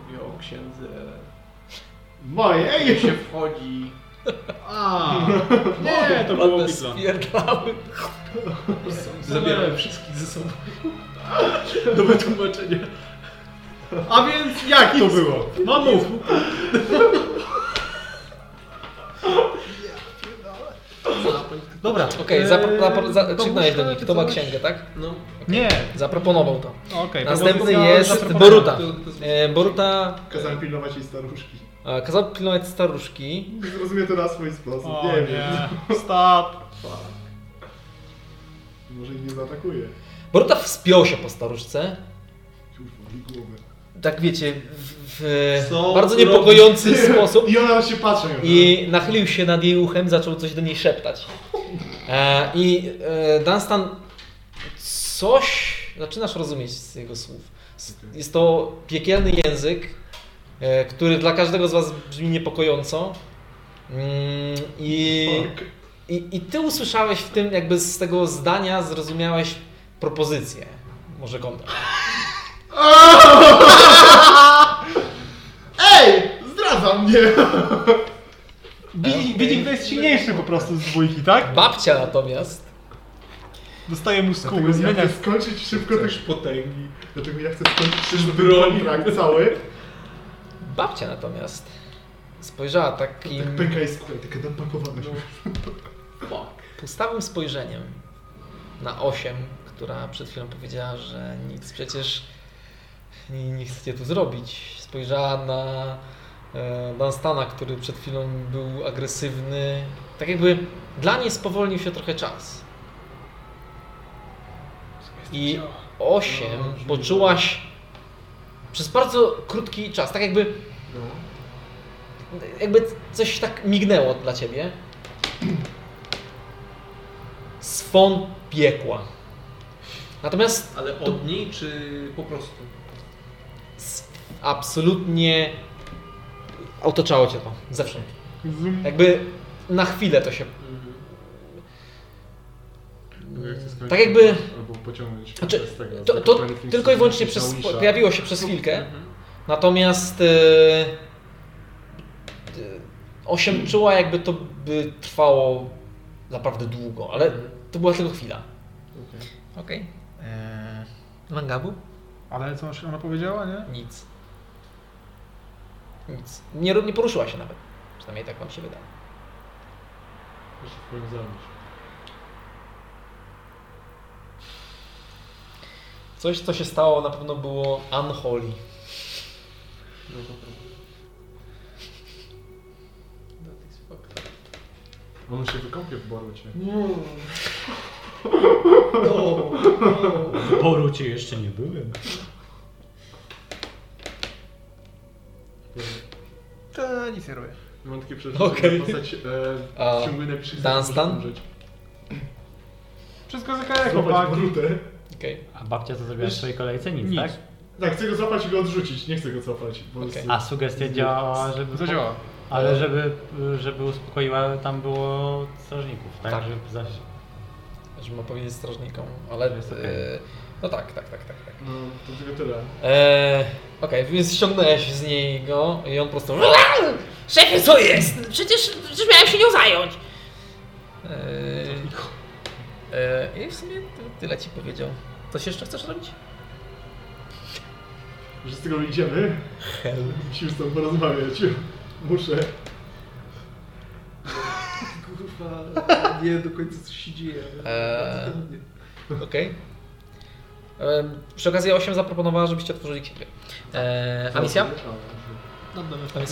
mówię o księdze. Moje, Gdzie ej! się wchodzi. A, nie, to było Bitlan. spierdały. Zabierałem wszystkich ze sobą. Do wytłumaczenia. A więc jak to było? No mów. Dobra. Okej, eee, to krzyknąłeś do nich, kto ma księgę, tak? No, Nie. Zaproponował to. Okej, Następny jest. Boruta. To- to- E, Boruta Kazałem pilnować jej staruszki. E, kazał pilnować staruszki. Zrozumie to na swój sposób, O, nie wiem. Stop. Może i nie zaatakuje. Boruta wspiął się po staruszce. Tak wiecie, w, w bardzo niepokojący sposób. I ona się patrzy. I nachylił się nad jej uchem, zaczął coś do niej szeptać. E, I e, Dunstan coś zaczynasz rozumieć z jego słów. Jest to piekielny język, który dla każdego z was brzmi niepokojąco. Mm, I, i, I ty usłyszałeś w tym, jakby z tego zdania zrozumiałeś propozycję. Może kontra. *laughs* Ej! Zdradza mnie! Widzi, widzi, kto jest silniejszy po prostu z dwójki, tak? Babcia natomiast Dostaje mu skóły, Dlatego ja zmienia chcę skończyć szybko też potęgi. Dlatego ja chcę skończyć szybko kontrakt cały. Babcia natomiast spojrzała takim Tak pęka jest słuchaj, taka napakowana. pustawym spojrzeniem na osiem, która przed chwilą powiedziała, że nic przecież nie, nie chcecie tu zrobić. Spojrzała na e, Dunstana, który przed chwilą był agresywny. Tak jakby dla niej spowolnił się trochę czas. I osiem poczułaś przez bardzo krótki czas, tak jakby jakby coś tak mignęło dla ciebie. Swon piekła. Natomiast ale od niej czy po prostu? absolutnie otaczało cię to zewsząd. Jakby na chwilę to się. Tak jakby. Albo pociągnąć Znaczy, z tego, z To, to Fix, tylko i wyłącznie przez, pojawiło się przez chwilkę. Natomiast e, e, 8 czuła jakby to by trwało naprawdę długo, ale to była tylko chwila. Okej. Eee, Mangabu? Ale co ona powiedziała, nie? Nic. Nic. Nie, nie poruszyła się nawet. Przynajmniej tak wam się wydaje. Muszę. Coś, co się stało, na pewno było unholy. On się wykąpie w Borucie. W Borucie jeszcze nie byłem. To nic nie robię. Mam takie przeżycie, Okej. że postać e, A w ciągu najbliższych Dunstan? umrzeć. Wszystko okej, Złapać chłopaki. Borutę. Okej. A babcia co zrobiła w swojej kolejce? Nic, Nic. tak? Tak, chcę go złapać i go odrzucić. Nie chcę go cofać. Po prostu. A sugestia działała, żeby... To działa. Ale żeby, żeby uspokoiła, tam było strażników, tak? Tak. Żeby zaś... Że ma powiedzieć strażnikom, ale. Jest e, no tak, tak, tak, tak. tak. No, to tylko tyle. Eee, Okej, więc ściągnąłeś z niego i on po prostu. *laughs* Szefie, co jest? Przecież, przecież miałem się nią zająć. Eee, eee, I w sumie ty- tyle ci powiedział. Coś jeszcze chcesz robić? Że z tego idziemy? Hell. Musimy z tobą porozmawiać. Muszę. Kurwa, nie do końca co się dzieje. Eee, Okej. Eee, Przy okazji 8 zaproponowała, żebyście otworzyli księgę. Eee, a misja? No,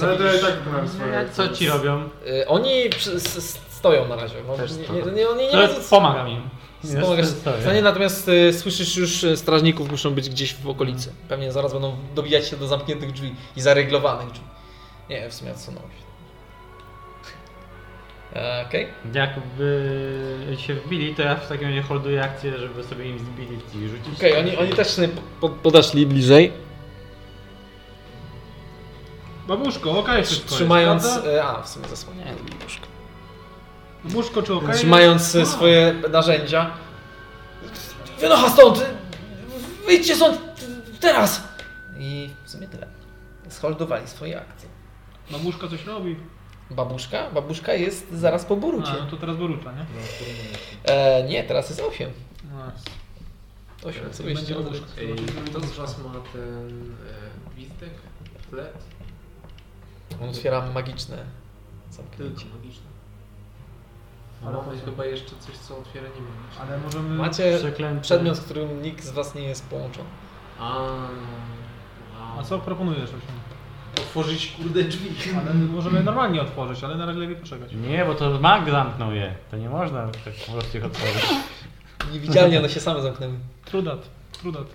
ale to ja i tak wykonałem swoje. Co ci robią? Eee, Oni przy, s, s, stoją na razie. No, Też nie, nie, nie, nie, To ma jest, co- pomagam im. Pomagasz Jest- stoję. stanie, natomiast e, słyszysz już e, strażników muszą być gdzieś w okolicy. Pewnie zaraz będą dobijać się do zamkniętych drzwi i zaryglowanych drzwi. Nie, w sumie odsunął się. E, Okej. Jakby się wbili, to ja w takim razie holduję akcję, żeby sobie im zbili i rzucić. Okej, oni, oni też sobie po- podeszli bliżej, Babuszko, okej wszystko trzymając... prawda? e, A, w sumie zasłaniają babuszkę. Babuszko czy okej? Trzymając e, swoje narzędzia. Wynocha stąd! Wyjdźcie stąd teraz! I w sumie tyle. Scholdowali swoje akcje. Babuszka coś robi. Babuszka? Babuszka jest zaraz po Borucie. A, no to teraz Borucza, nie? E, nie, teraz jest 8. No. 8, co Będzie jeszcze babuszka. Ej, kto z was ma ten e, gwizdek? Flet? On otwiera magiczne zamknięcie. Tylko magiczne. Ale co? chyba jeszcze coś, co otwiera nie ma. Ale możemy... Macie Przeklęty. przedmiot, z którym nikt z was nie jest połączony. A, A co proponujesz, Osiu? Otworzyć kurde drzwi. Ale możemy normalnie otworzyć, ale na razie lepiej poczekać. Nie, bo to mag zamknął je. To nie można tak po prostu ich otworzyć. Niewidzialnie one się same zamknęły. Trudat, trudat.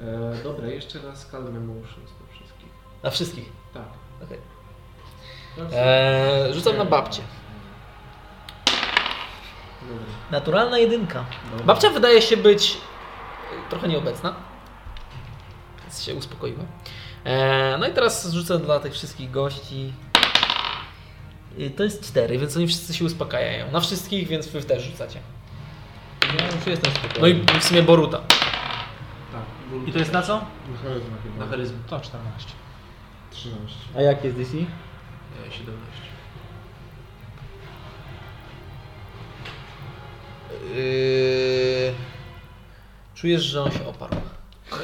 E, dobra, jeszcze raz Calm Emotions do wszystkich. Na wszystkich. Tak. Okej. Eee, rzucam na babcię. Dobra. Naturalna jedynka. Babcia wydaje się być e, trochę nieobecna. Więc się uspokoiła. Eee, no i teraz rzucę dla tych wszystkich gości. E, To jest cztery, więc oni wszyscy się uspokajają. Na wszystkich, więc wy też rzucacie. Ja już jestem spokojny. No i w sumie Boruta. Tak. I to jest na co? Na charyzmę chyba. Na charyzmę. To 14. 13. A jak jest DC? E, 17. Yy... Czujesz, że on się oparł. Tak?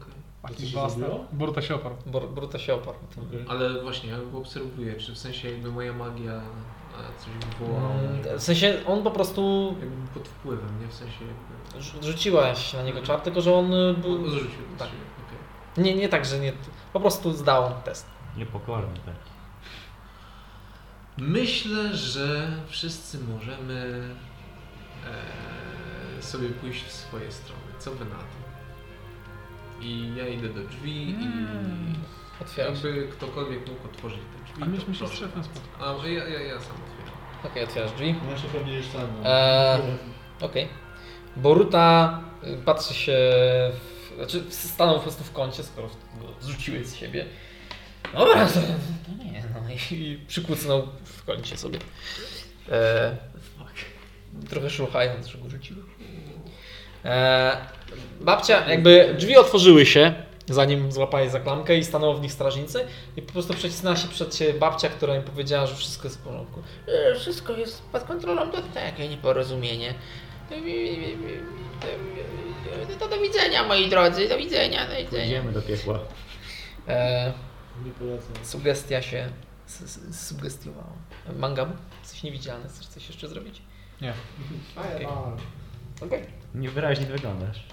Okej. Taki się zrobiło? Boruta się oparł. Bor- Boruta się oparł. Ale właśnie, ja go obserwuję, czy w sensie jakby moja magia coś wywołała. Mm, W sensie on po prostu Jakby pod wpływem, nie? W sensie jakby... rzu- rzuciła się na niego czar, tylko że on y, był... Zrzucił. Tak. okej. Nie, nie tak, że nie... Po prostu zdał test. Niepokorny tak. Myślę, że wszyscy możemy e, sobie pójść w swoje strony. Co wy na to? I ja idę do drzwi i Otwierasz. Okej, jakby ktokolwiek mógł otworzyć te drzwi. A to myśmy się z proszę szefem spotkali. A ja, ja, ja sam otwieram. otwierasz drzwi. Jeszcze pewnie już sam. Eee, Okej. Boruta y, patrzy się... W, znaczy stanął po prostu w kącie, skoro go zrzuciłeś z siebie. Dobra, to, to *laughs* nie, no i, i przykucnął w kącie sobie. Eee, trochę szluchając, że go rzuciłeś. Eee, babcia, jakby drzwi otworzyły się, zanim złapali za klamkę i stanęło w nich strażnicy i po prostu przecisnęła się przed siebie babcia, która im powiedziała, że wszystko jest w porządku. E, Wszystko jest pod kontrolą, to takie nieporozumienie. To do widzenia, moi drodzy, do widzenia, do widzenia. Idziemy do piekła. E, polecam. sugestia się s- s- sugestiowała. Mangam? Coś niewidzialne, chcesz coś jeszcze zrobić? Nie. Okej. Niewyraźnie wyglądasz.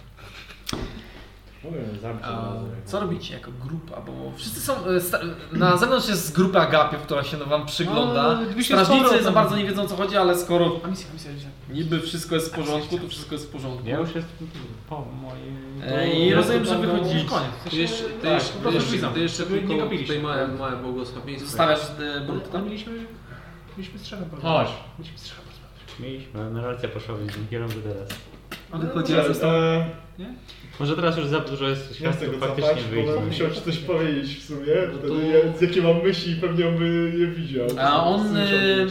Mówię, A, co robicie jako grupa? Bo wszyscy są. e, sta- Na zewnątrz jest grupa agapiów, która się wam przygląda. Się z Strażnicy za bardzo nie wiedzą o co chodzi, ale skoro A misja, misja, misja. niby wszystko jest w porządku, to wszystko jest w porządku. Ja już jestem po moim... E, I rozumiem, że wychodzicie. Koniec. Ty jeszcze, ty Tak, jeszcze, po ty prostu jeszcze, ty jeszcze żeby nie tylko gapiliśmy. tutaj małe, małe błogosławieństwo. Zostawiasz e, Brutta? tam mieliśmy... Mieliśmy porozmawiać. Chodź. Mieliśmy z szefem porozmawiać. Mieliśmy, narracja poszła w innym kierunku teraz. Ale no, razem z Eee, Może teraz już za dużo jest świadków go faktycznie cofać, bo musiał ci coś powiedzieć w sumie. No to- ja, z jakie mam myśli pewnie on by je widział. A on, e,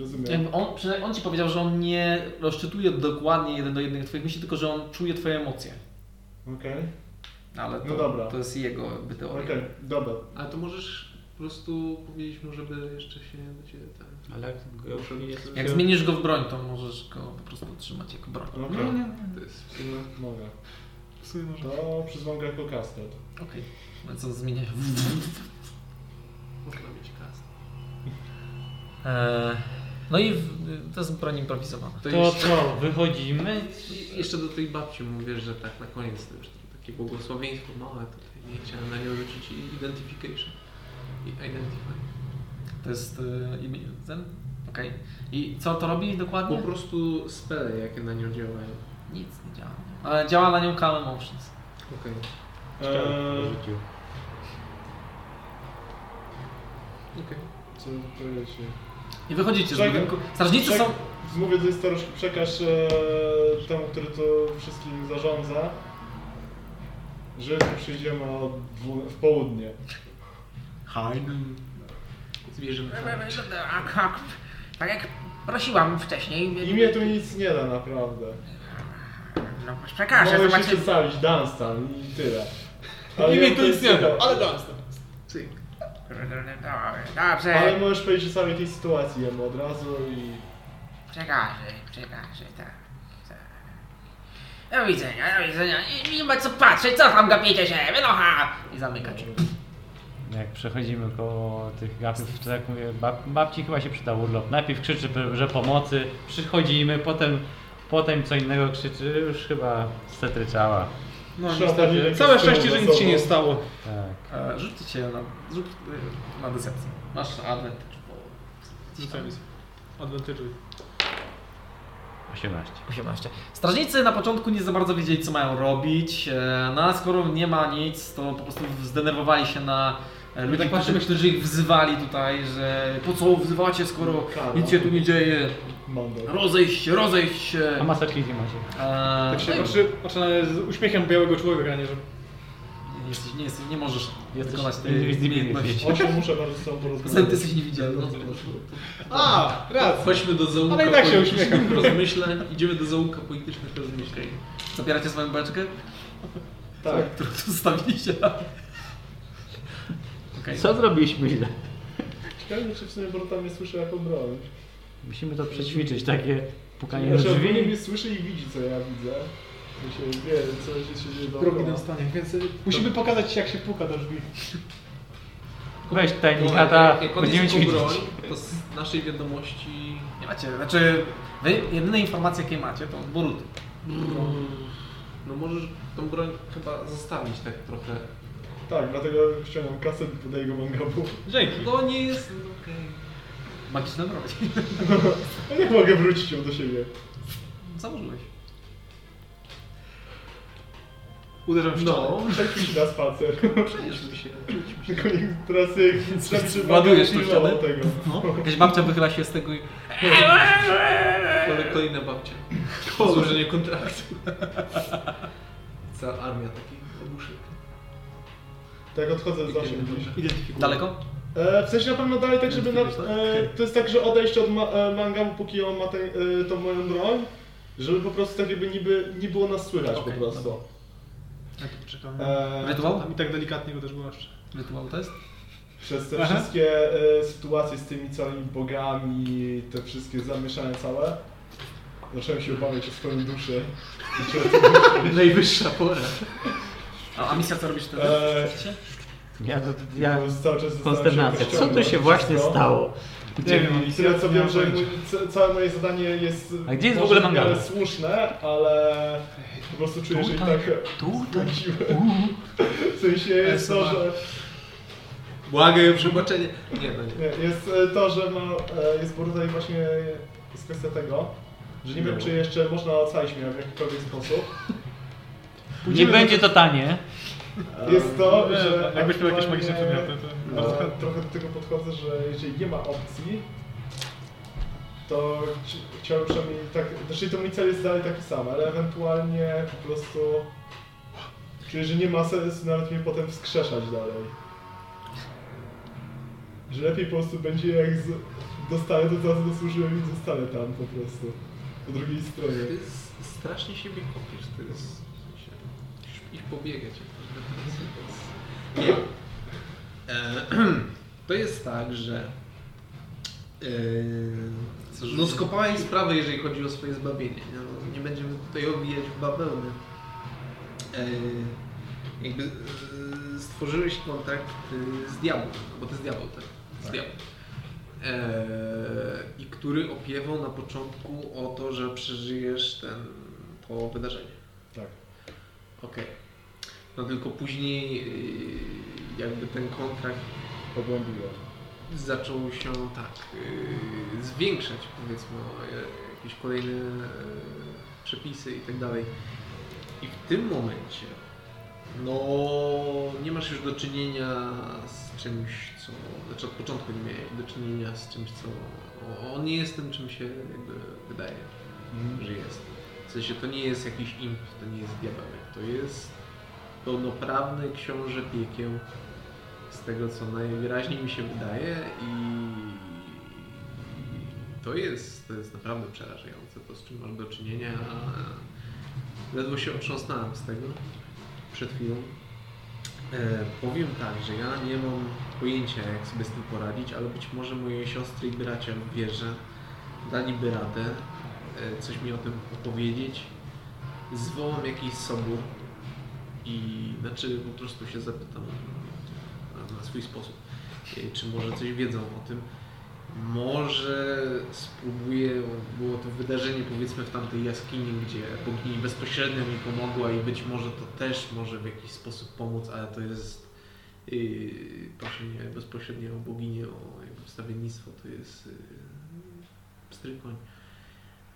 rozumiem. On, przynajmniej on ci powiedział, że on nie rozczytuje dokładnie jeden do jednego twoich myśli, tylko że on czuje twoje emocje. Okej, Ale to, No dobra. to jest jego jakby teoria. okej, dobra. A to możesz po prostu powiedzieć mu, żeby jeszcze się do ciebie ten... Ale jak jest... Jak zmienisz go w broń, to możesz go po prostu trzymać jako broń. Okej, Nie, nie, To jest w sumie... mogę. w sumie może. To przyzwą go jako kastet. Okej. Więc on zmienia się. Można mieć kasę. Eee, no i w, to jest broń improwizowana. To, To jeszcze, co, wychodzimy? jeszcze do tej babci mówię, że tak na koniec to już takie błogosławieństwo małe tutaj. Nie chciałem na nią rzucić i identification. I identify. To jest y, imię- ten? Okej. I co to robi dokładnie? Po prostu spele, jakie na nią działają. Nic nie działa. Ale działa na nią Calm Emotions. Okej. Eee, Rzucił. Okej. co powiecie? I wychodzicie z Czekaj. budynku. Strażnicy są... Mówię do staruszki, przekaż e, temu, który to wszystkim zarządza, że tu przyjdziemy o dwu, w południe. Tak, tak, jak prosiłam wcześniej. Imię tu nic nie da naprawdę. No, przekażę, Mogę się zobaczymy. przedstawić, Dunstan i tyle. Ale Imię tu nic nie da, ale... dam Dobrze, Ale możesz powiedzieć o całej tej sytuacji jemu od razu i... przekażę, przekażę, tak. Do widzenia, do widzenia. Nie, nie ma co patrzeć, co tam gapicie się, wynocha! I zamyka drzwi. Jak przechodzimy koło tych gapów, to jak mówię, bab, babci chyba się przydał urlop. Najpierw krzyczy, że pomocy, przychodzimy, potem, potem co innego krzyczy, już chyba setryczała. No niestety. Całe szczęście, że nic się nie stało. Tak. E, rzućcie na, rzuć e, na decepcję. Masz advantage, bo... Rzucaj mi. Advantage. 18. 18. Strażnicy na początku nie za bardzo wiedzieli, co mają robić, e, no a skoro nie ma nic, to po prostu zdenerwowali się na e, ludzi, tak którzy, patrzymy, którzy ich wzywali tutaj, że po co wzywacie, skoro Kara. nic się tu nie dzieje, rozejść się, rozejść się. A maseczki gdzie macie? E, Tak się no patrzy, patrzy na z uśmiechem białego człowieka, nie że... nie, jesteś, nie, jesteś, nie możesz Jesteś wykonać tej umiejętności. Osiem muszę bardzo z tobą Poza tym ty porozmawiać. jesteś niewidzialny. A, raz. Chodźmy do zaułka Ale i tak się politycznych rozmyśleń. Idziemy do zaułka politycznych rozmyśleń. Zabieracie swoją beczkę, Tak. którą zostawiliście. Okej. Co zrobiliśmy źle? Ciekawe, czy w sumie Borota mnie słyszy jako broń. Musimy to przećwiczyć, takie pukanie do Znaczy, ogólnie drzwi. mnie słyszy i widzi, co ja widzę. Się wie, co się, się dzieje Drogi na stanie, więc y, musimy pokazać ci jak się puka do drzwi. Weź tajnika, jak, ta, będziemy jest jako ćwiczyć. broń, to z naszej wiadomości... Nie macie, znaczy wy jedyne informacje jakie macie to Boruty. No możesz tą broń chyba zostawić tak trochę. Tak, dlatego ściągam kaset i podaję go mangabu. Dzięki. No nie jest... okej. Magiczne drogi. A jak mogę wrócić ją do siebie? Założyłeś. Uderzam w ścianę. No, Przejdźmy się na spacer. przejdźmy się. Tylko nie, teraz jak Ładujesz tą ścianę? tego. No. Jakaś babcia wychyla się z tego i... Kolejna babcia. Złożenie kontraktu. *laughs* Cała armia takich obuszy. Tak odchodzę z gdzieś. Identyfikuję. Daleko? E, w sensie na pewno dalej tak, żeby na, e, to jest tak, że odejść od ma, e, mangabu, póki on ma tę e, tą moją broń, żeby po prostu tak jakby niby, nie było nas słychać Okej, po prostu. Ja tu poczekam. E, Rytuał? Tam i tak delikatnie go też głaszczę. Rytuał to jest? Przez te Aha. wszystkie e, sytuacje z tymi całymi bogami, te wszystkie zamieszania całe, zacząłem się obawiać o swoją duszę. *laughs* Najwyższa pora. A, a misja co robisz wtedy? Eee, Ja, to, ja, Bo cały czas konsternacja. Co tu się właśnie stało? Nie wiem, tyle co wiem, że mój, całe moje zadanie jest A gdzie jest w ogóle mangala? słuszne, ale po prostu czuję, że i tak błądziłem. W sensie jest to, że Błagaj o przebaczenie. Nie, no nie. jest e, to, że ma, e, jest i właśnie jest kwestia tego, że nie wiem czy jeszcze można ocalić mnie w jakikolwiek sposób. Nie będzie to tanie. Jest to, że jakbyś miał jakieś magiczne przedmioty, to bardzo e, chętnie. trochę do tego podchodzę, że jeżeli nie ma opcji, to chci- chciałbym przynajmniej tak, znaczy to mój cel jest dalej taki sam, ale ewentualnie po prostu czuję, że nie ma sensu nawet mnie potem wskrzeszać dalej. Że lepiej po prostu będzie jak z, dostanę to, co zasłużyłem i zostanę tam po prostu. Po drugiej stronie. Ty strasznie siebie kopiesz, to jest... w sensie, Musisz iść pobiegać. Nie. E, *clears throat* To jest tak, że... e, No skopałeś sprawę, jeżeli chodzi o swoje zbawienie. Nie, no, nie będziemy tutaj owijać w bawełny. E, Jakby e, stworzyłeś kontakt z diabłem, bo to jest diabeł, tak? Z diabłem. E, I który opiewał na początku o to, że przeżyjesz ten, to wydarzenie. Tak. Okej. No tylko później e, jakby ten kontrakt Pogłębiłem. zaczął się tak yy, zwiększać, powiedzmy, o e, jakieś kolejne e, przepisy i tak dalej. I w tym momencie no nie masz już do czynienia z czymś, co, znaczy od początku nie miałeś do czynienia z czymś, co, on nie jest tym, czym się jakby wydaje, że jest. W sensie to nie jest jakiś imp, to nie jest diabełek, to jest pełnoprawny książę piekieł z tego, co najwyraźniej mi się wydaje i to jest, to jest naprawdę przerażające, to z czym masz do czynienia. Ledwo się otrząsnąłem z tego przed chwilą. E, powiem tak, że ja nie mam pojęcia, jak sobie z tym poradzić, ale być może moje siostry i bracia w wierze daliby radę e, coś mi o tym opowiedzieć. Zwołam jakiś sobór i znaczy po prostu się zapytam na, na swój sposób, e, czy może coś wiedzą o tym. Może spróbuję, było to wydarzenie powiedzmy w tamtej jaskini, gdzie bogini bezpośrednio mi pomogła i być może to też może w jakiś sposób pomóc, ale to jest yy, proszenie bezpośrednio o boginię, o jakby wstawiennictwo, to jest yy, strykoń.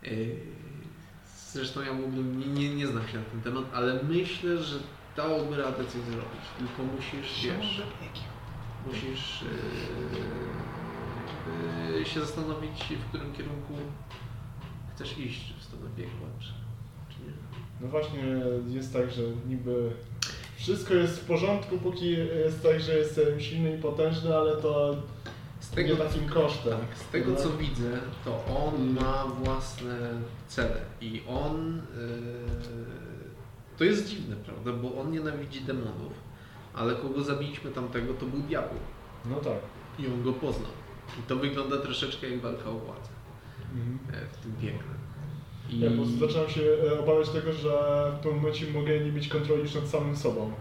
Yy, zresztą ja mógłbym, nie, nie, nie znam się na ten temat, ale myślę, że dałoby radę coś zrobić, tylko musisz, wiesz, musisz yy, yy, się zastanowić, w którym kierunku chcesz iść, czy w stronę piekła, czy, czy nie. No właśnie jest tak, że niby wszystko jest w porządku, póki jest tak, że jestem silny i potężny, ale to Z nie tego, takim kosztem. tak, z tego co widzę, to on ma własne cele i on... Yy, to jest dziwne, prawda, bo on nienawidzi demonów, ale kogo zabiliśmy tamtego, to był diabeł No tak. i on go poznał. I to wygląda troszeczkę jak walka o władzę Mhm. e, w tym piekle. I... Ja po prostu zacząłem się e, obawiać tego, że w pewnym momencie mogę nie mieć kontroli już nad samym sobą.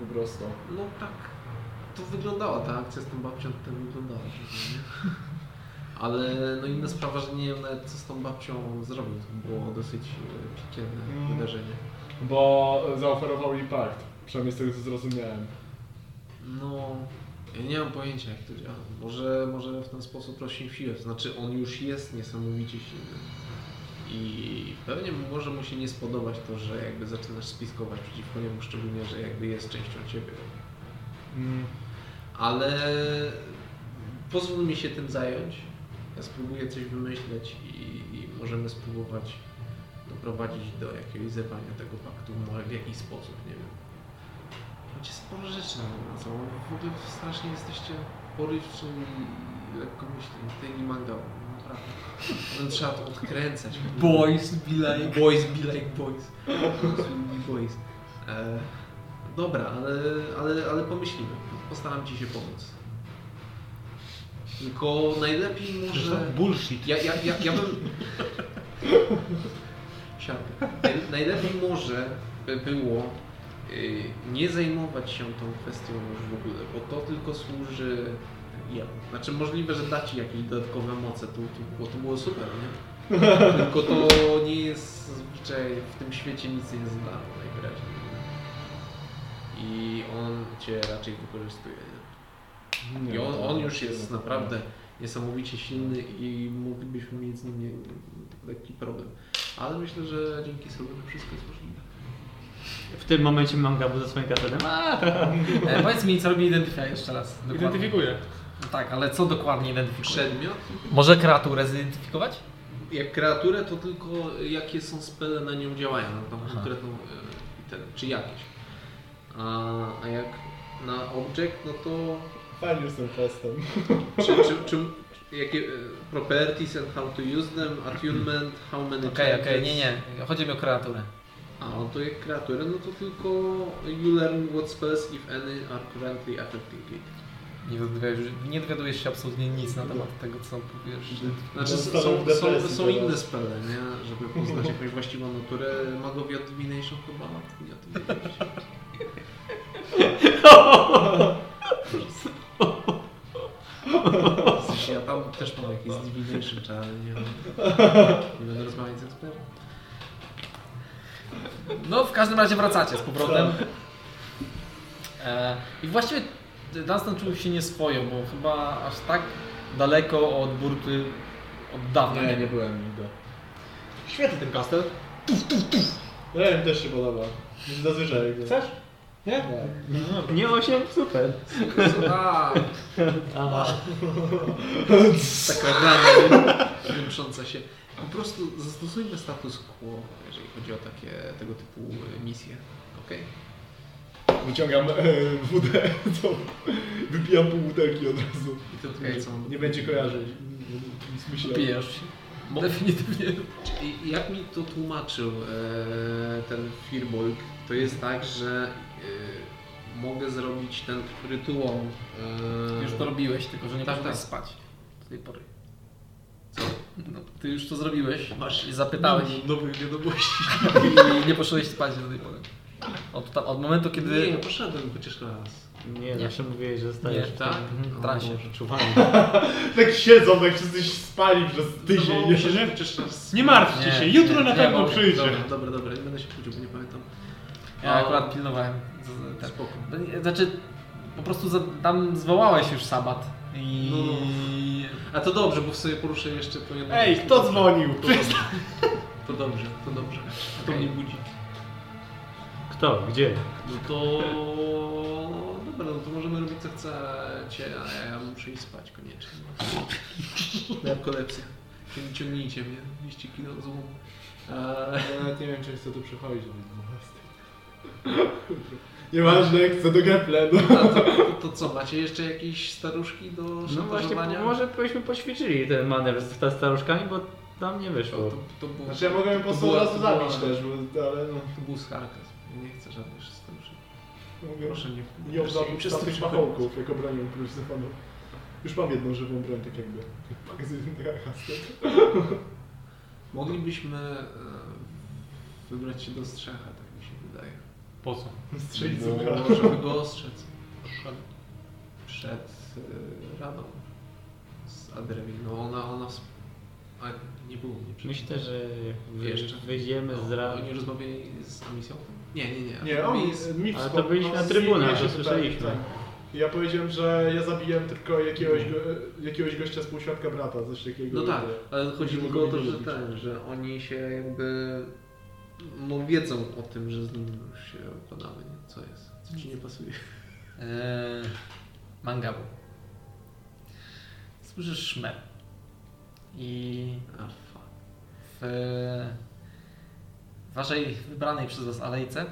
Po prostu. No tak, to wyglądała ta akcja z tą babcią, to tak wyglądała. nie? *laughs* Ale no inna sprawa, że nie wiem nawet co z tą babcią zrobił. To było dosyć e, piekielne Mm. wydarzenie. Bo zaoferował jej pakt. Przynajmniej z tego co zrozumiałem. No, ja nie mam pojęcia jak to działa. Może, może w ten sposób rośnie siłę. To znaczy on już jest niesamowicie silny. I pewnie może mu się nie spodobać to, że jakby zaczynasz spiskować przeciwko niemu, szczególnie, że jakby jest częścią ciebie. Mm. Ale pozwól mi się tym zająć. Ja spróbuję coś wymyśleć i, i możemy spróbować doprowadzić do jakiegoś zerwania tego paktu może w jakiś sposób, nie wiem. Macie sporo rzeczy na co? W ogóle strasznie jesteście porywczy i lekkomyślni. Tej manga, naprawdę. Potem trzeba to odkręcać. Boys be like. Boys be like boys. Be boys. E, dobra, ale, ale, ale pomyślimy. Postaram Ci się pomóc. Tylko najlepiej może... Bullshit. Ja, ja, ja, ja bym... Najlepiej może by było y, nie zajmować się tą kwestią już w ogóle, bo to tylko służy jemu. Znaczy możliwe, że da Ci jakieś dodatkowe moce, tu, tu, bo to było super, nie? *laughs* Tylko to nie jest zazwyczaj w tym świecie nic nie jest darmo najwyraźniej. I on Cię raczej wykorzystuje, nie? I on, to- on już jest naprawdę niesamowicie silny i moglibyśmy mieć z nim nie, lekki problem. Ale myślę, że dzięki sobie wszystko jest możliwe. W tym momencie manga ze swoim kasetem. A, *laughs* E, powiedz mi, co robi identyfikacja jeszcze raz. Dokładnie. Identyfikuję. No tak, ale co dokładnie identyfikuje? Przedmiot, Może kreaturę zidentyfikować? jak kreaturę, to tylko jakie są spele na nią działają, na tą Aha. konkretną e, ten, czy jakieś. A, a jak na object, no to Fajnie z tym festem. czy, czy, czy, jakie e, properties and how to use them, attunement, how many Okej, okej, targets. nie, nie. Chodzi mi o kreaturę. A no to jak kreaturę, no to tylko you learn what spells, if any, are currently affecting it. Nie dowiadujesz, nie dowiadujesz się absolutnie nic na temat tego, co powiesz. Znaczy są, są, są, inne spele, nie? Żeby poznać jakąś właściwą naturę. Magowie od Divination chyba nie o tym wiedzieć. Ja tam też mam jakieś czy ale nie, nie będę rozmawiać z ekspertem. No, w każdym razie wracacie z powrotem. E, I właściwie Dunstan czuł się nieswojo, bo chyba aż tak daleko od burty od dawna Nie, nie nie był. byłem nigdy. Świetny ten kastel. Ja mi też się podoba. Nie zazwyczaj. Chcesz? Nie? Nie 8, super. A, Aha. taka rana piętrząca się. Po prostu zastosujmy status quo, jeżeli chodzi o takie tego typu e, misje. Okej? Wyciągam e, wódę, to wypijam pół butelki od razu. I to Okej. co? Nie będzie kojarzyć. Nic myślę. Pijesz się. Definitywnie. I jak mi to tłumaczył e, ten Firbolg, to jest tak, że mogę zrobić ten rytuał. E, Już to robiłeś, tylko że nie Tak, poszedłeś tak. spać do tej pory. Co? No, ty już to zrobiłeś Masz- i zapytałeś nowych wiadomości. i nie poszedłeś spać do tej pory. Od, tam, od momentu, kiedy... Nie, poszedłem chociaż raz. Nie, zawsze mówiłeś, że zostajesz Nie, w tak? tym- W transie. *laughs* Tak siedzą, tak wszyscy spali przez tydzień. Mi się, że. Nie martwcie Nie, się, jutro nie, na nie pewno przyjdzie. Dobra, dobra, dobra, nie będę się kłócił, bo nie pamiętam. Ja akurat pilnowałem. Ten, Spoko. znaczy, po prostu za, tam zwołałeś już sabat i... No, A to dobrze, bo sobie poruszę jeszcze to jedno. Ej, kto dzwonił? To dobrze. To dobrze, to dobrze. A to mnie budzi. Kto? Gdzie? No to... Dobra, no to możemy robić co chcecie, a ja muszę iść spać koniecznie. *laughs* Narkolepsja. Cią- Ciągnijcie mnie, 200 kilo złomu. Eee, Ja nawet nie wiem, czy chcę tu przychodzić do 12. *laughs* Nieważne, chcę do Geple, no. a to, to, to co, macie jeszcze jakieś staruszki do No właśnie, szantażowania? może byśmy poćwiczyli ten manewr z staruszkami, bo tam nie wyszło. to, to było... Znaczy ja mogę ją po prostu od razu zabić też, bo, ale no. To był. Ja nie chcę żadnych staruszek. Mogę Proszę nie... ją proszę zabić przez tych przechodzić. pachołków jako bronią Crucifixionu. Już mam jedną żywą broń, tak jakby. Magazyn. Moglibyśmy e, wybrać się do Strzecha, tak mi się wydaje. Po co? Strzelić No, sobie. żeby go ostrzec. Przed e, radą z Adrewi. No ona, ona... ws- A nie było mnie przed Myślę, że Jeszcze. wyjdziemy z ra... Oni rozmawiali z Amisją? Nie, nie, nie. Nie, on Ami z- mi Ale to byliśmy no, na trybunach, ja się to słyszeliśmy. tak. Ja powiedziałem, że ja zabiłem tylko jakiegoś, go, jakiegoś gościa współświadka brata, coś takiego. No tak, ale chodzi Żeby tylko o go to, że ten, że oni się jakby no wiedzą o tym, że z nim już się układamy, nie? Co jest? Co ci nie pasuje? Eee, Mangabu. Słyszysz szmer. I A fuck. w waszej wybranej przez was alejce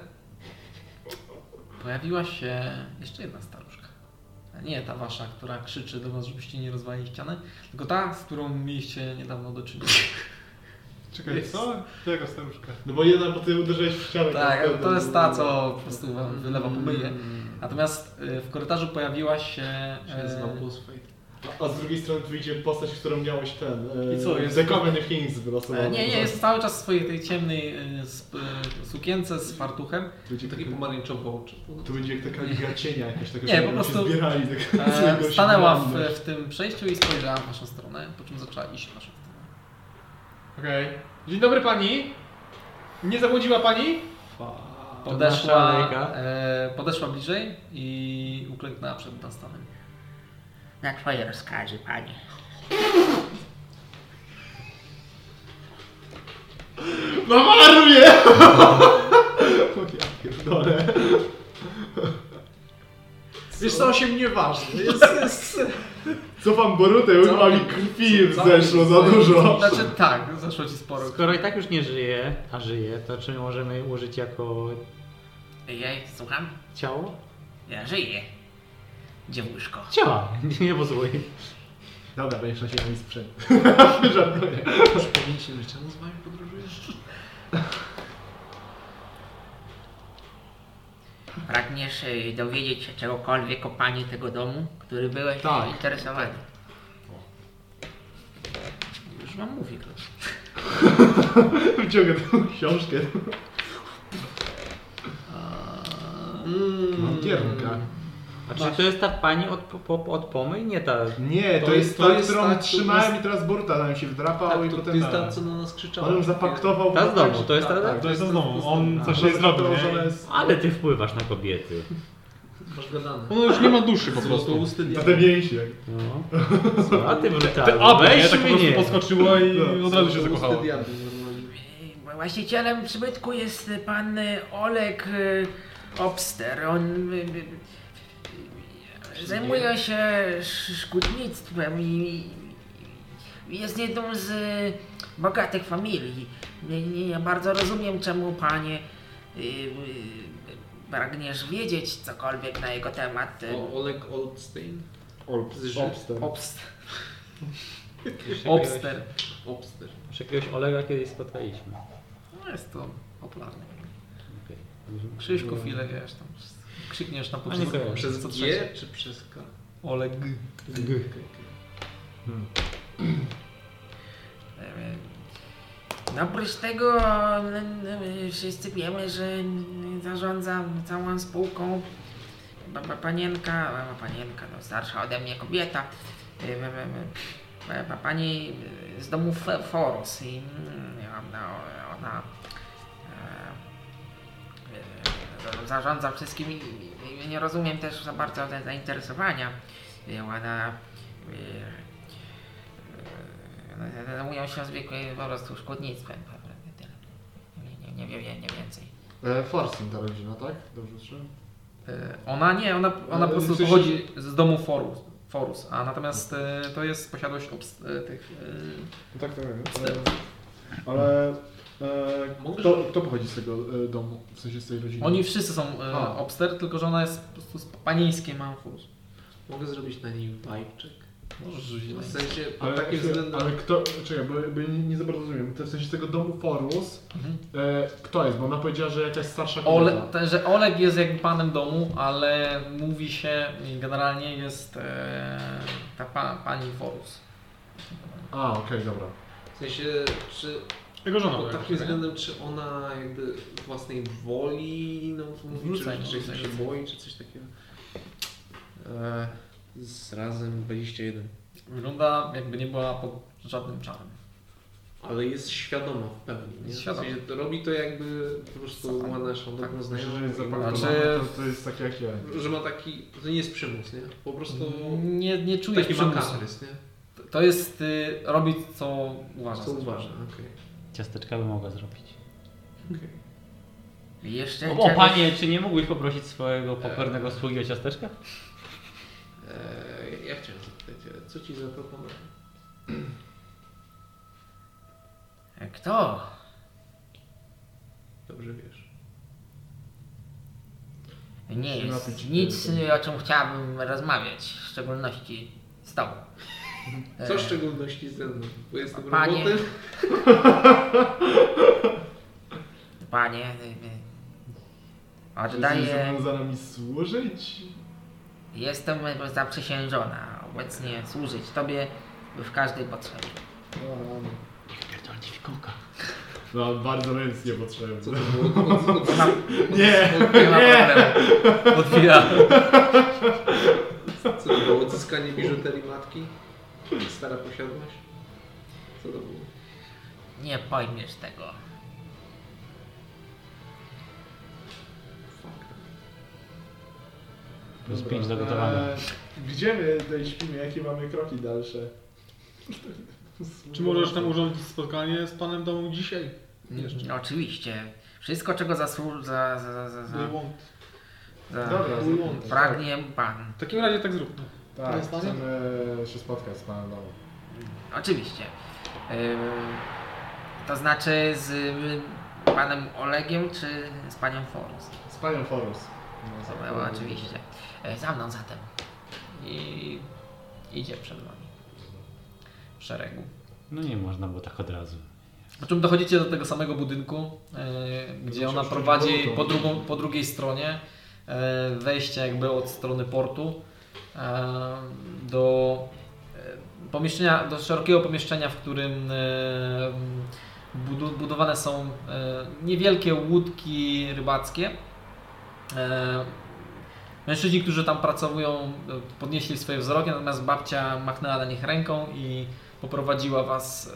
pojawiła się jeszcze jedna staruszka. Nie ta wasza, która krzyczy do was, żebyście nie rozwalili ściany, tylko ta, z którą mieliście niedawno do czynienia. Czekaj, co? Jaka staruszka? No bo jedna, bo ty uderzyłeś w ścianę. Tak, to jest ta, co po prostu wam wylewa pomyje. Mm. Natomiast y, w korytarzu pojawiła się... Się nazywa e, Boss Fight. A, z drugiej strony wyjdzie postać, którą miałeś ten. E, I co, jest- The Coven of Kings wylosowana. E, Nie, nie, jest cały czas w swojej tej ciemnej y, sp- y, sukience z fartuchem. Będzie Takie taki pomarańczowe oczy. To będzie jak taka liga cienia jakaś taka, Nie, po prostu, się zbierali. Tak, E, stanęła w, w tym przejściu i spojrzała w waszą stronę, po czym zaczęła iść w waszą stronę. Okej. Dzień dobry pani. Nie zabłądziła pani? Podeszła, e, podeszła bliżej i uklęknęła przed Dunstanem. Na twoje rozkazy, panie. No maruje! *laughs* O ja pierdolę. Wiesz co, się mnie ważny. Jest, *laughs* jest... Cofam Borutę, już Co? ma mi krwi Co? zeszło za Co? dużo. Znaczy tak, zeszło ci sporo. Skoro i tak już nie żyje, a żyje, to czy możemy użyć jako Jej, słucham? ciało? Ja żyję. Dziewuszko. Ciała! *laughs* Nie pozwól. Dobra, będziesz na siebie mi sprzęt. *laughs* Żartuję. Już powinniście że czemu z wami podróżujesz? Pragniesz y, dowiedzieć się czegokolwiek o panie tego domu, który byłeś Tak. interesowany? Już wam mówię. *laughs* Wyciągę tą książkę. Mam kierunka. A czy to jest ta pani od, po, od pomy? Nie ta. Nie, to, To jest jest- ta, to jest którą ta, trzymałem nas- i teraz Boruta nam się wdrapał Tak, i to, to potem... jest ta, co na nas krzyczała. On ją zapaktował. Ta z tak, domu, że- to jest ta- tak, To jest to znowu. On A, coś to nie zrobił, to. Ale ty wpływasz na kobiety. Masz gadane. Ona już nie ma duszy po To prostu. Na diabła. te mięśnie. No. A ty brutalny. Weź Tak po prostu podskoczyła i No, od razu się To zakochała. Y, Właścicielem przybytku jest y, pan y, Olek y, Obster. On zajmuje się sz- szkutnictwem i jest jedną z y, bogatych familii. Nie, nie, nie bardzo rozumiem, czemu panie y, y, pragniesz wiedzieć cokolwiek na jego temat. O, Oleg Ży- Olpster. Obster. Obster. Obster. Już jakiegoś Olega kiedyś spotkaliśmy. No jest to popularne. Okej. Krzyśków ile wiesz tam. Krzykniesz na początku. kojarzę. Przez co G trzecie. czy przez K? Oleg. No oprócz tego y, y, wszyscy wiemy, że zarządza całą spółką pa- pa- panienka, panienka, no starsza ode mnie kobieta, y, pa- pani z domu Foros i mm, ona, ona e, e, zarządza wszystkim i- i nie rozumiem też za bardzo te zainteresowania. I Ona e, e, zajmują się zwykłym po prostu szkodnictwem. Tyle. Nie, nie, nie, wiem, nie więcej. E, Forsin ta rodzina, tak? Dobrze słyszę? E, Ona nie, ona, ona Ale po prostu sensie- pochodzi z domu Forus, Forus a natomiast e, to jest posiadłość obst- e, tych... e, No tak, tak. E, ale e, kto, kto pochodzi z tego e, domu? W sensie z tej rodziny? Oni wszyscy są e, A. obster, tylko że ona jest po prostu z panieńskiej Manfus. Mogę zrobić na niej check. Możesz rzucić na W sensie pod Ale, takim względem... ale kto, czekaj, bo, bo nie, nie za bardzo rozumiem. To w sensie z tego domu Forus, Mhm. e, kto jest? Bo ona powiedziała, że jakaś starsza kobieta. Ole, te, że Oleg jest jakby panem domu, ale mówi się generalnie jest e, ta pa, pani Forus. A, okej, dobra. W sensie, czy Jego żona. pod takim nie? względem, czy ona jakby własnej woli, no to mówi, czy, czy wrzucaj, się boi, czy coś takiego. E, z razem 21. Wygląda jakby nie była pod żadnym czarem. Ale jest świadoma w pełni. Nie? Jest W świadoma. sensie, to robi to jakby po prostu Tak. ma naszą Tak. dobrą Myślę, że znajomą. jest Znaczy- to, to jest takie jak ja. Że ma taki, to nie jest przymus, nie? Po prostu Nie, nie czujesz taki przymusu. makabrys, nie? To jest y, robić co uważa. Co uważa, okej. Ciasteczka by mogła zrobić. I Jeszcze O, o czegoś- panie, czy nie mógłbyś poprosić swojego pokornego sługi o ciasteczka? Eee, ja chciałem zapytać, e, co ci zaproponował? Kto? Dobrze wiesz. Nie Się jest nic, nie, o czym chciałbym rozmawiać, w szczególności z tobą. Co w E, szczególności ze mną? Bo jestem Panie- robotem? *laughs* Panie, y, y, Czy jesteś oddaję, zobowiązana mi służyć? jestem zaprzysiężona obecnie służyć tobie w każdej potrzebie. Pierdolę ci fikołka. No, bardzo męskie potrzebne. Co to było? Od, od, od, Nie! Nie ma problemu. Odwija. co to było? Odzyskanie biżuterii matki? Stara posiadłość? Co to było? Nie pojmiesz tego. Plus Dobra, 5 do gotowania. e, Gdzie my tutaj śpimy? Jakie mamy kroki dalsze? *laughs* Czy możesz tam urządzić spotkanie z panem domu dzisiaj? Jeszcze. No, oczywiście. Wszystko, czego zasłu- za, za, za, za, want. za, Dobra, zróbmy pragnie pan. W takim razie tak zróbmy. Tak, chcemy się spotkać z panem domem. Oczywiście. To znaczy z y, panem Olegiem czy z panią Forus? Z panią Forus. No, oczywiście. E, Za mną zatem. I idzie przed wami. W szeregu. No nie można było tak od razu. Po czym dochodzicie do tego samego budynku, e, gdzie ona prowadzi po, drugą, po drugiej stronie e, wejście jakby od strony portu do e, pomieszczenia, do szerokiego pomieszczenia, w którym budowane są e, niewielkie łódki rybackie. Mężczyźni, którzy tam pracują, e, podnieśli swoje wzroki, natomiast babcia machnęła na nich ręką i poprowadziła Was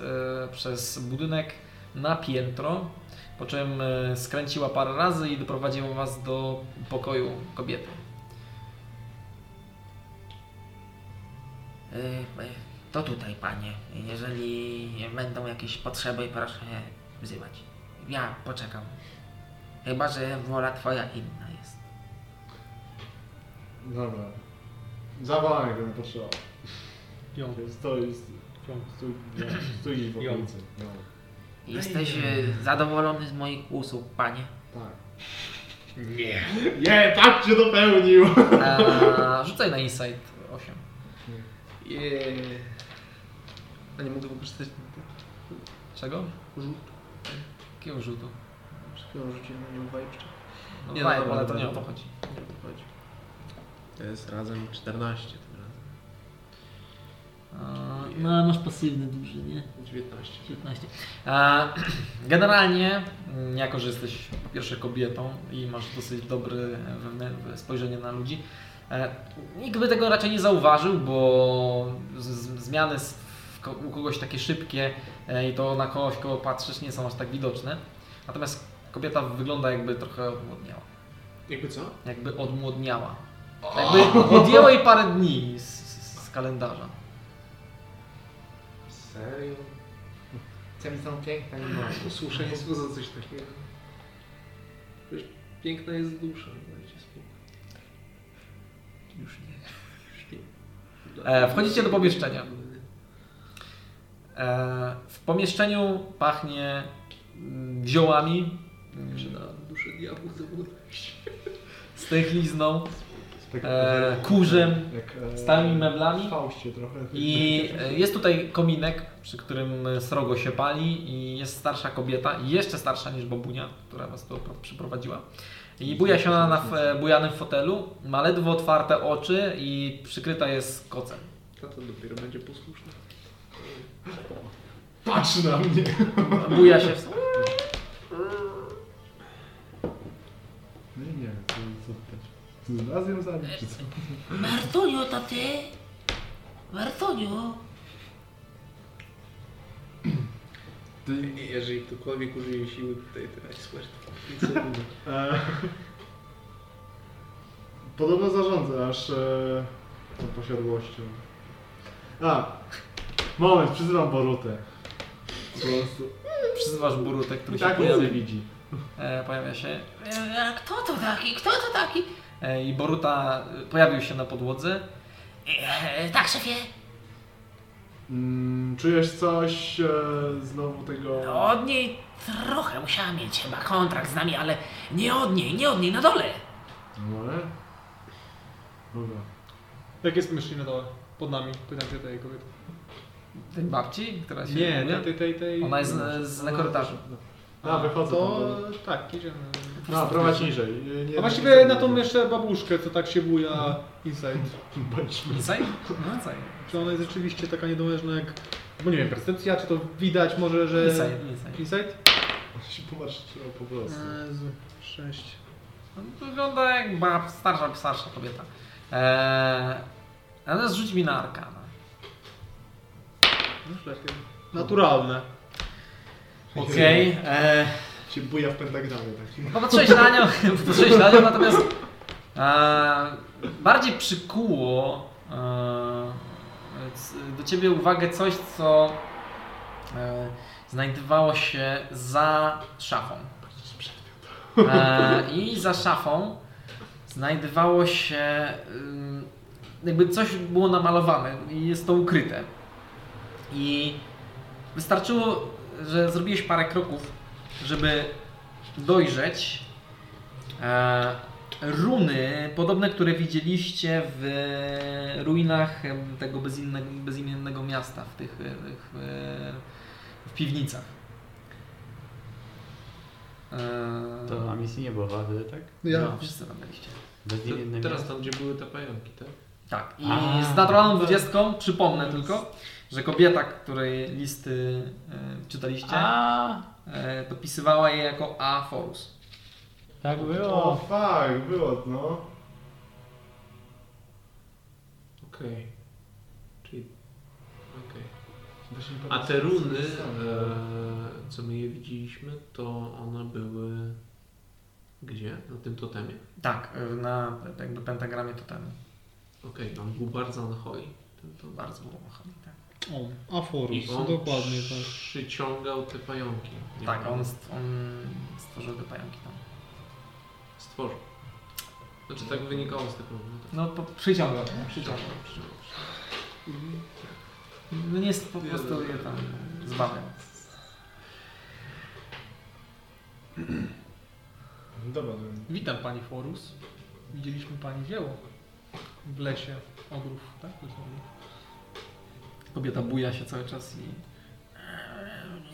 przez budynek na piętro, po czym skręciła parę razy i doprowadziła Was do pokoju kobiety. To tutaj, panie. Jeżeli będą jakieś potrzeby, proszę wzywać. Ja poczekam. Chyba, że wola twoja inna jest. Dobra. Zawalę go, nie potrzeba. Ją. Stoi, stoi, stoi w okolicy. No. Jesteś e, zadowolony z moich usług, panie? Tak. Nie. Nie, tak cię dopełnił. Eee, rzucaj na Insight 8. A nie mogę wykorzystać Czego? rzut. Jakiego rzutu? Wszystkiego rzuciłem na nią jeszcze. No Nie, nie, no dobra, ale to nie o to chodzi. Nie o to chodzi. To jest razem 14 tym razem. Eee, no ale masz pasywny duży, nie? 19. 15. Eee, generalnie, mm, jako że jesteś po pierwsze kobietą i masz dosyć dobre spojrzenie na ludzi, nikt by tego raczej nie zauważył, bo zmiany u kogoś takie szybkie e, i to na kogoś, kogo patrzysz, nie są aż tak widoczne. Natomiast kobieta wygląda jakby trochę odmłodniała. Jakby co? Jakby odmłodniała. Jakby odjęło jej parę dni z, z, kalendarza. Serio? Chcemy są piękna i ma. Usłyszę nie za coś takiego. Przecież piękna jest dusza, wchodzicie do pomieszczenia. E, w pomieszczeniu pachnie mm, ziołami, Że na duszę diabłu stęchlizną E, kurzem, e, stałymi meblami. I e, jest tutaj kominek, przy którym srogo się pali i jest starsza kobieta, jeszcze starsza niż babunia, która was tu przyprowadziła. I buja się ona na f- bujanym fotelu, ma ledwo otwarte oczy i przykryta jest kocem. To to dopiero będzie posłuszne. Patrz na mnie. Buja się w Nie, nie, to co pytać. Ty raz ją zabić, czy co? Bartonio, taty! Jeżeli ktokolwiek użyje siły, tutaj ten expert. Podobno zarządzasz e, tą posiadłością. A, moment, przyzywam Borutę. Po prostu. Przyzywasz Borutę, który się Tak pojawia, widzi. e, pojawia się. E, kto to taki? Kto to taki? E, I Boruta e, pojawił się na podłodze. E, tak, szefie. Mm, czujesz coś e, znowu tego... Od niej trochę musiała mieć chyba kontrakt z nami, ale nie od niej, nie od niej, na dole. No, ale? Dobra. Jak jest pomieszczenie na dole? Pod nami, pytam się tej kobiety. Tej babci, która się Nie, tej, tej, tej... Ona jest z, z na korytarzu. A, wychodzę To tak, idziemy. No, prowadź niżej. Nie- A właściwie na tą jeszcze babuszkę, co tak się buja inside. *laughs* Bądźmy. Inside? No, inside. Czy ona jest rzeczywiście taka niedołężna jak... Bo nie wiem, percepcja, czy to widać może, że... Inside, inside. Inside? się pomarszczyło po prostu. Jezu, sześć. No, Wygląda jak bab, starsza, starsza kobieta. Eee, a teraz rzuć mi na arkana. Już lepiej. Naturalne. Okej. eee, Się buja w pentagramie takim. Popatrzyłeś na nią, *laughs* popatrzyłeś na nią, natomiast e, bardziej przykuło e, do ciebie uwagę coś, co e, znajdowało się za szafą. E, I za szafą znajdowało się jakby coś było namalowane i jest to ukryte. I wystarczyło, że zrobiłeś parę kroków, żeby dojrzeć e, runy, podobne, które widzieliście w ruinach tego bezimiennego, bezimiennego miasta, w tych, tych w piwnicach. E, To na misji nie było wady, tak? no, wszyscy tam byliście. Bezimienny Teraz miasto. tam, gdzie były te pająki, tak? Tak, i A. z naturalną dwudziestką przypomnę tylko, że kobieta, której listy e, czytaliście, A, e, dopisywała je jako A. Forus. tak O, było. fuck, było, no. Okej. Czyli... Okej. Właśnie A te runy, e, co my je widzieliśmy, to one były... Gdzie? Na tym totemie? Tak, e, na jakby pentagramie to ten Okej, on był bardzo anhoi. Ten to bardzo było machany. Tak, O, Aforus, I on dokładnie tak. przyciągał te pająki. Nie tak on, st- on stworzył te pająki tam. Stworzył. Znaczy tak wynikało z tego. No po, przyciąga, no, przyciąga. No nie jest po prostu je tam zbawiam. Dobra. Witam pani Forus. Widzieliśmy pani dzieło w lesie ogrów, tak? Dosłownie. Kobieta buja się cały czas i...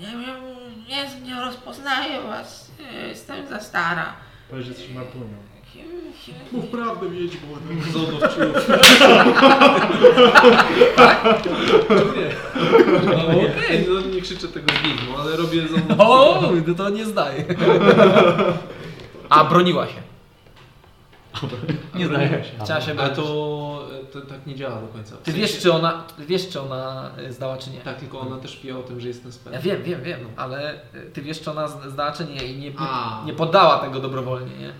Nie wiem, nie, nie rozpoznaję was. Jestem za stara. Powiedz, że jesteś Martunią. Się... Mów prawdę, mieć było. No, okej, no nie krzyczę tego z widmo, ale robię za O, no to nie zdaje. A, broniła się. Nie zdaje Chciała się Ale bronić. to, to tak nie działa do końca. W Ty sensie- wiesz, czy ona, wiesz, czy ona zdała, czy nie? Tak, tylko ona też wie o tym, że jestem spell. Ja wiem, wiem, wiem, ale y, ty wiesz, czy ona zdała, czy nie i nie, nie, A. nie poddała tego dobrowolnie, nie?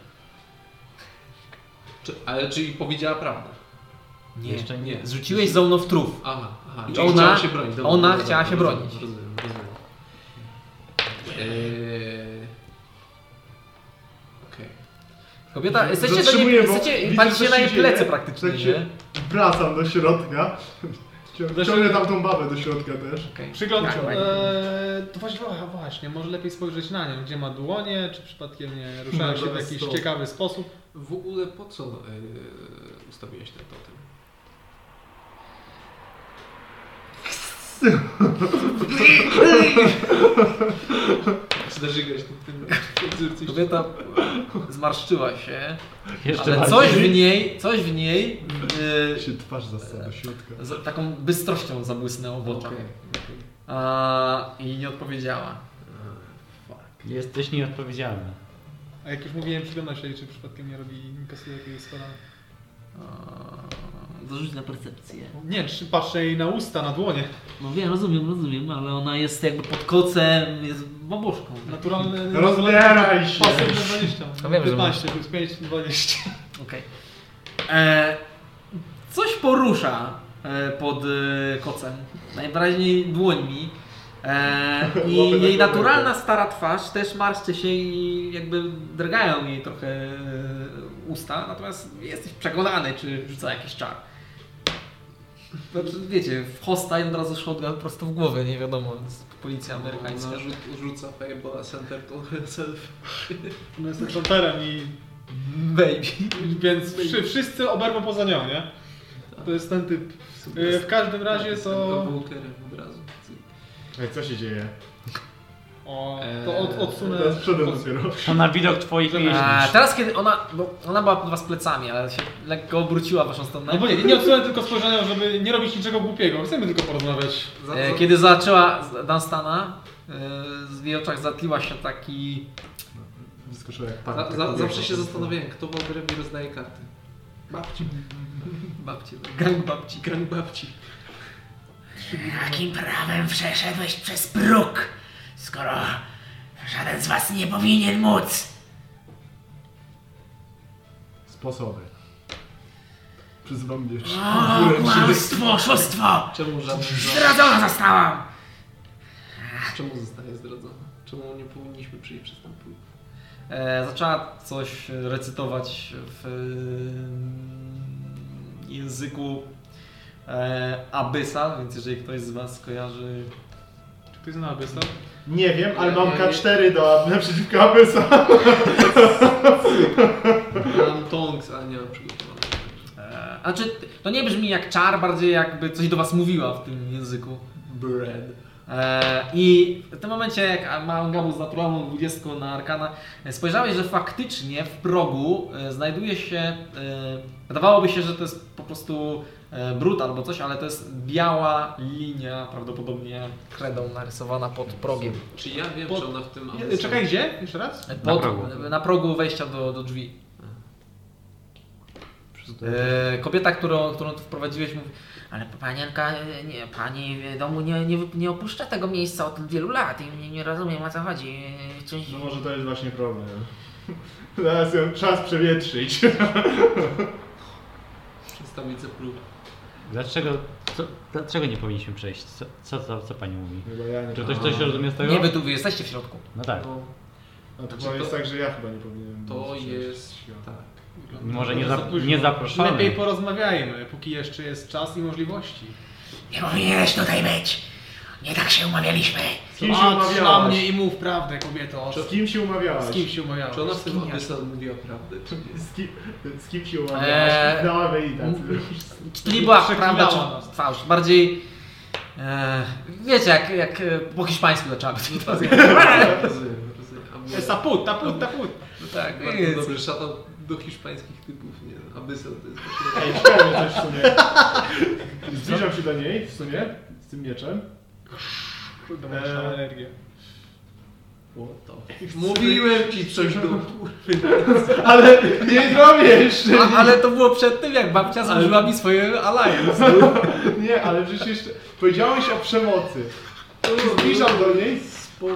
Czy, ale czyli powiedziała prawdę? Nie. Jeszcze nie. Zrzuciłeś za mną w truf. Aha, aha. I czyli ona- chciała się bronić. Dobra, ona dobra, chciała się rozumiem, bronić. Rozumiem, rozumiem. Eee... Kobieta, jesteście do niej, bo jesteście, widzę, co na się jej dzieje. plecy praktycznie, Tak nie? się wracam do środka. Cią- Ciągnę tam tą babę do środka też. Okej. Przyglądam Tak. Eee, to właśnie, a właśnie, może lepiej spojrzeć na nią, gdzie ma dłonie, czy przypadkiem nie ruszają No, się w jakiś to. ciekawy sposób. W ogóle po co eee, ustawiłeś ten totem? *laughs* *laughs* Zdarzygać tym, tym Kobieta zmarszczyła się, Jeszcze ale coś w niej, coś w niej y, się twarz zasa do środka. z taką bystrością zabłysnęło w oczach. Okej. A, I nie odpowiedziała. Jesteś nieodpowiedzialny. A jak już mówiłem, przygląda się, czy przypadkiem nie robi inkasuje jakiegoś skolana. Dorzuć na percepcję. Nie, czy patrzę jej na usta, na dłonie. No wiem, rozumiem, rozumiem, ale ona jest jakby pod kocem, jest babuszką. Naturalny... Rozbieraj się! Pasywne 20. No wiem, że 15 plus 5, 20. Okej. E, Coś porusza e, pod e, kocem, najwyraźniej dłońmi. E, I jej naturalna stara twarz też marszczy się i jakby drgają jej trochę e, usta, natomiast jesteś przekonany, czy rzuca jakiś czar. Znaczy, wiecie, w hostile od razu shotgun prosto w głowę, nie wiadomo, policja amerykańska. Ona rzu- rzuca Fable Center to herself. No jest fronterem i... Baby. Więc wszy, wszyscy oberwą poza nią, nie? To jest ten typ. E, W każdym razie to... Walkerem od razu. Ej, co się dzieje? O, to od, odsunę... Teraz przodem dopiero. To na widok twoich A, teraz kiedy ona, bo ona była pod was plecami, ale się lekko obróciła w waszą stronę. No bo nie, nie odsunę tylko spojrzenia, żeby nie robić niczego głupiego. Chcemy tylko porozmawiać. Za, E, za, Kiedy zobaczyła Dunstana, e, w jej oczach zatliła się taki... Wyskoczyła jak pan. za, tak za, kobieta. zawsze się zastanawiałem, kto Walkerem mi rozdaje karty. Babci. *laughs* Babci, gang babci. Gran babci. Jakim prawem przeszedłeś przez próg, skoro żaden z was nie powinien móc? Sposoby. Przyzwam mnie. O, kłamstwo, oszustwo! Czemu żaden. Zdradzona zostałam! Czemu zostaje zdradzona? Czemu nie powinniśmy przyjść przez ten próg? E, zaczęła coś recytować w e, języku e, Abyssal, więc jeżeli ktoś z was kojarzy... Czy ktoś zna Abyssal? Nie wiem, ale mam Ja- ja- K4 do naprzeciwko Abyssa. Mam tongs, ale nie mam przygotowanego. E, znaczy, to nie brzmi jak czar, bardziej jakby coś do was mówiła w tym języku. Bread. E, I w tym momencie, jak mam Gabu z naturalną 20 na Arkana, e, spojrzałeś, że faktycznie w progu e, znajduje się, e, wydawałoby się, że to jest po prostu brud albo coś, ale to jest biała linia, prawdopodobnie kredą narysowana pod progiem. Czy ja wiem, Pod- czy ona w tym... Nie, Czekaj, gdzie? Jeszcze raz? E, Pod, progu. na progu wejścia do, do drzwi. E, kobieta, którą, którą tu wprowadziłeś, mówi, Ale panienka, e, nie, pani w domu nie, nie, nie opuszcza tego miejsca od wielu lat i nie, nie rozumiem o co chodzi. E, Coś... No może to jest właśnie problem. *laughs* Zaraz ją czas przewietrzyć. Przedstawić próg. Dlaczego, co, dlaczego nie powinniśmy przejść? Co, co, co, co pani mówi? Chyba ja nie Czy ktoś coś rozumie z tego? nie wy tu wy jesteście w środku. No tak. No, A to Znaczy to- jest tak, że ja chyba nie powinienem. to jest... świat. Tak. Może nie, Za nie zaproszony. Lepiej porozmawiajmy, póki jeszcze jest czas i możliwości. Nie powinieneś tutaj być. Nie tak się umawialiśmy. Z kim się Patrz na umawiałaś? mnie i mów prawdę, kobieto. Z kim się umawiałaś? Z kim się umawiałeś? Czy ona w tym Abyssal mówiła prawdę, czy nie? Z kim, z kim się umawiałaś? Eee, Na ławę i tacy. Nie była prawda, nas. czy fałsz? Bardziej... E, wiecie, jak, jak e, po hiszpańsku zaczęła być. Rozumiem, rozumiem. A mówię- Taput, taput, taput. tak, Bardzo jest. dobry szatan do hiszpańskich typów, nie? Abyssal to jest właśnie... Ej, ciekawe coś w sumie. *laughs* Zbliżam się do niej w sumie, z tym mieczem. Kurde, Eee. masz energię. Mówiłem ci coś do... *laughs* Ale nie zrobię jeszcze! A, ale to było przed tym, jak babcia złożyła mi swoje alliance. *laughs* Nie, ale przecież jeszcze powiedziałeś o przemocy. Zbliżam do niej,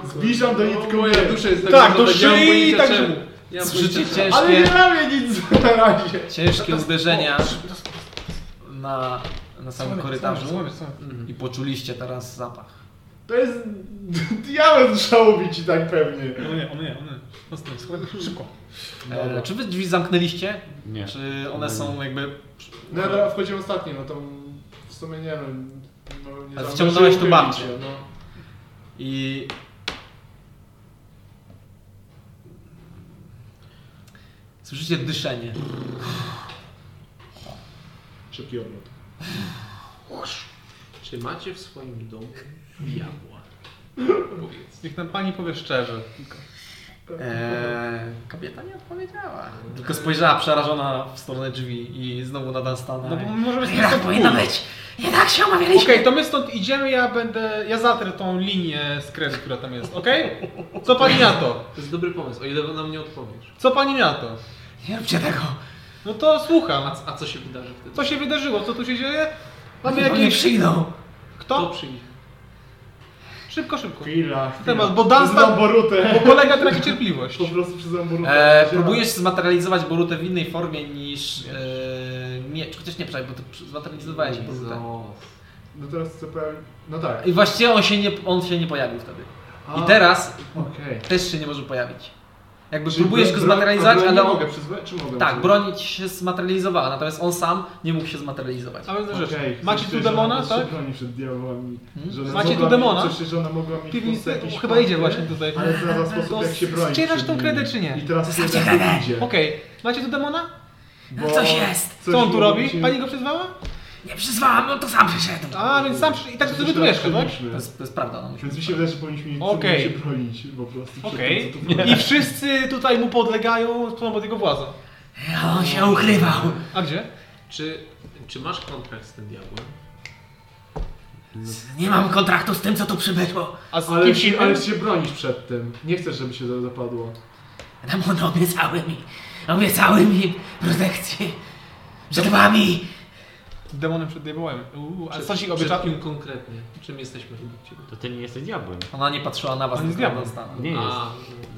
zbliżam do niej tylko Moja dusza jest Tak, do nie mam szyi i tak, że- mam Słyszycie pojęcia Ale nie ciężkie, robię nic na razie. ciężkie uderzenia na, na samym korytarzu Słamy, słamy. i poczuliście teraz zapach. To jest *laughs* diabeł żałobi ci tak pewnie. O nie, o nie, o nie. Schowaj, szybko. E, czy wy drzwi zamknęliście? Nie. Czy one są jakby... No dobra, wchodziłem ostatni, no to w sumie nie no. no nie wciągnąłeś tu babcię. No. I... Słyszycie dyszenie. Szybki obrot. Czy macie w swoim domu diabła? Powiedz. Niech nam pani powie szczerze. Eee, kobieta nie odpowiedziała. Tylko spojrzała przerażona w stronę drzwi i znowu na Dunstana. No bo możemy Nie tak powinno być. Nie tak się umawialiśmy. Okej, to my stąd idziemy, ja będę, ja zatrę tą linię z kredu, która tam jest, okej? Co pani na to? To jest dobry pomysł, o ile nam nie odpowiesz. Co pani na to? Nie róbcie tego. No to słucham. A, a co się wydarzy wtedy? Co się wydarzyło? Co tu się dzieje? Mamy Oni jakieś... przyjdą. Kto Kto? przy nich? Szybko, szybko. Chwila, Temat, chwila. bo Dunstan- Przyznam Borutę. Bo kolega traci cierpliwość. Po prostu przyznam Borutę. Wzięłam- próbujesz zmaterializować Borutę w innej formie niż eee, miecz. Chociaż nie, przynajmniej, bo ty zmaterializowałeś Borutę. No teraz chcę powiem... No tak. I właściwie on się nie, on się nie pojawił wtedy. I A, teraz Okej. też się nie może pojawić. Jakby Czyli próbujesz broń- go zmaterializować, ale nie on... mogę przyzwać, czy mogę? Tak, broń się zmaterializowała, natomiast on sam nie mógł się zmaterializować. A więc rzecz. Okej, Macie tu demona, ona tak? się broni przed diabłami. Hmm? Macie tu demona? Coś, że ona mogła mieć Piwnicy, chyba idzie właśnie tutaj. Ale znalazła sposób jak się bronić przed tą kredę, czy nie? I teraz kredę. idzie. Okej, macie tu demona? Bo Coś jest. Co on tu robi? Pani go przyzwała? Nie przyzwałam, on to sam przyszedł. A, więc sam przy... i tak sobie tu mieszka, tak? To jest, to jest prawda, no Więc mi się wydaje, że powinniśmy mieć Okej. się bronić po prostu. przed Okej. tym, co tu I wszyscy tutaj mu podlegają, pod jego władzą. A on się ukrywał. A gdzie? Czy, czy masz kontrakt z tym diabłem? Nie mam kontraktu z tym, co tu przybyło. A z Ale kimś się, innym? ale się bronisz przed tym. Nie chcesz, żeby się zapadło. Demony obiecały mi. Obiecały mi protekcję. Przed wami. Demonem przed diabłem. Uuu, a Przed- co ci obycza... kim konkretnie? Czym jesteśmy według Ciebie? To ty nie jesteś diabłem. Ona nie patrzyła na was, On jest diabłem. Nie jest. A,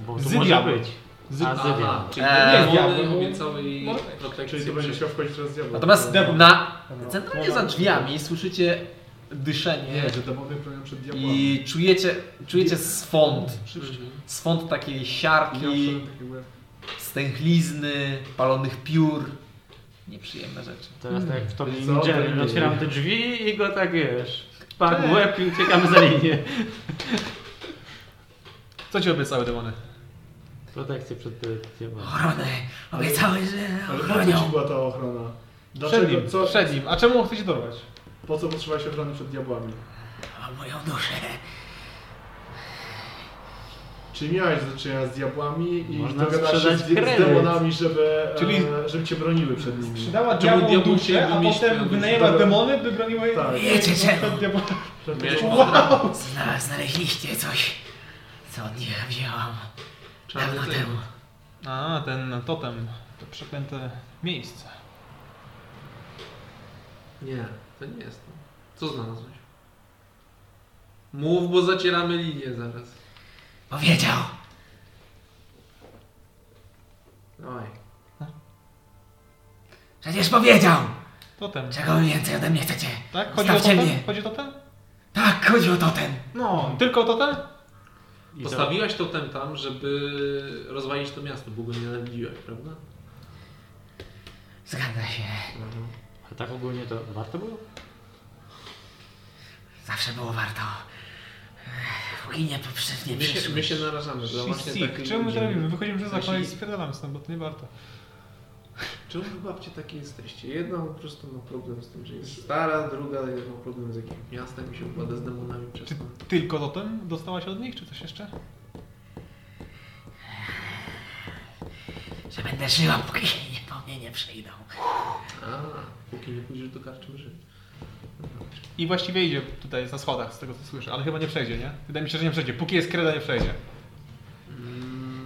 Bo tu może diabłem. być. Z... A, z diabłem. czyli Eee, diabłem. obiecały jej Może- protekcję Czyli to będzie przed... chciał wchodzić teraz diabeł. Natomiast na, centralnie za drzwiami słyszycie dyszenie Nie, że demony bronią przed diabłami. i czujecie, czujecie swąd. Mhm. Swąd takiej siarki, stęchlizny, palonych piór. Nieprzyjemne rzeczy. Teraz tak jak w Wiesz co, to Jerry, otwieram te drzwi i go tak wiesz. Pan w łeb i uciekamy za linię. Co ci obiecały demony? Protekcję przed diabłem. Ochronę. Obiecały, że Ale po co ci ochronią. była ta ochrona? Przed nim, Co, przed nim. A czemu on chce się dorwać? po co potrzebowałeś ochrony przed diabłami? O moją duszę. Czy miałeś do czynienia z diabłami i Można dogadałeś się z, z demonami, żeby, Czyli- e, żeby cię broniły przed nimi? Czemu diabłom diabły duszę, a potem wynajęła demony, by broniły jej Tak. Wiecie czemu? przed diabłami. Miałeś. Zna, znaleźliście coś, co od nich wzięłam Czarny dawno ten. temu. A, ten totem. To przeklęte miejsce. Nie, to nie jest to. Co znalazłeś? Mów, bo zacieramy linię zaraz. Powiedział. Dawaj. Przecież powiedział. Totem. Czego wy więcej ode mnie chcecie? Tak? Chodzi o Zostawcie totem? mnie. Chodzi o totem? Tak, chodzi o totem. No, tylko o totem? I Postawiłaś totem tam, żeby rozwalić to miasto, bo go nienawidziłaś, prawda? Zgadza się. A tak ogólnie to warto było? Zawsze było warto. Ech, Póki nie, przy- nie My się, my się narażamy dla właśnie Sik, takich czemu my to robimy? Wychodzimy przez okno i spierdalamy stąd, bo to nie warto. Czemu wy babcie takie jesteście? Jedna po prostu ma problem z tym, że jest stara, druga ma problem z jakimś miastem i się układa z demonami przez Czy to. tylko totem dostałaś od nich, czy coś jeszcze? Że będę żyła, póki się nie po mnie nie przyjdą. A, póki nie pójdziesz do karczmy żyć. I właściwie idzie tutaj na schodach, z tego co słyszę, ale chyba nie przejdzie, nie? Wydaje mi się, że nie przejdzie. Póki jest kreda, nie przejdzie.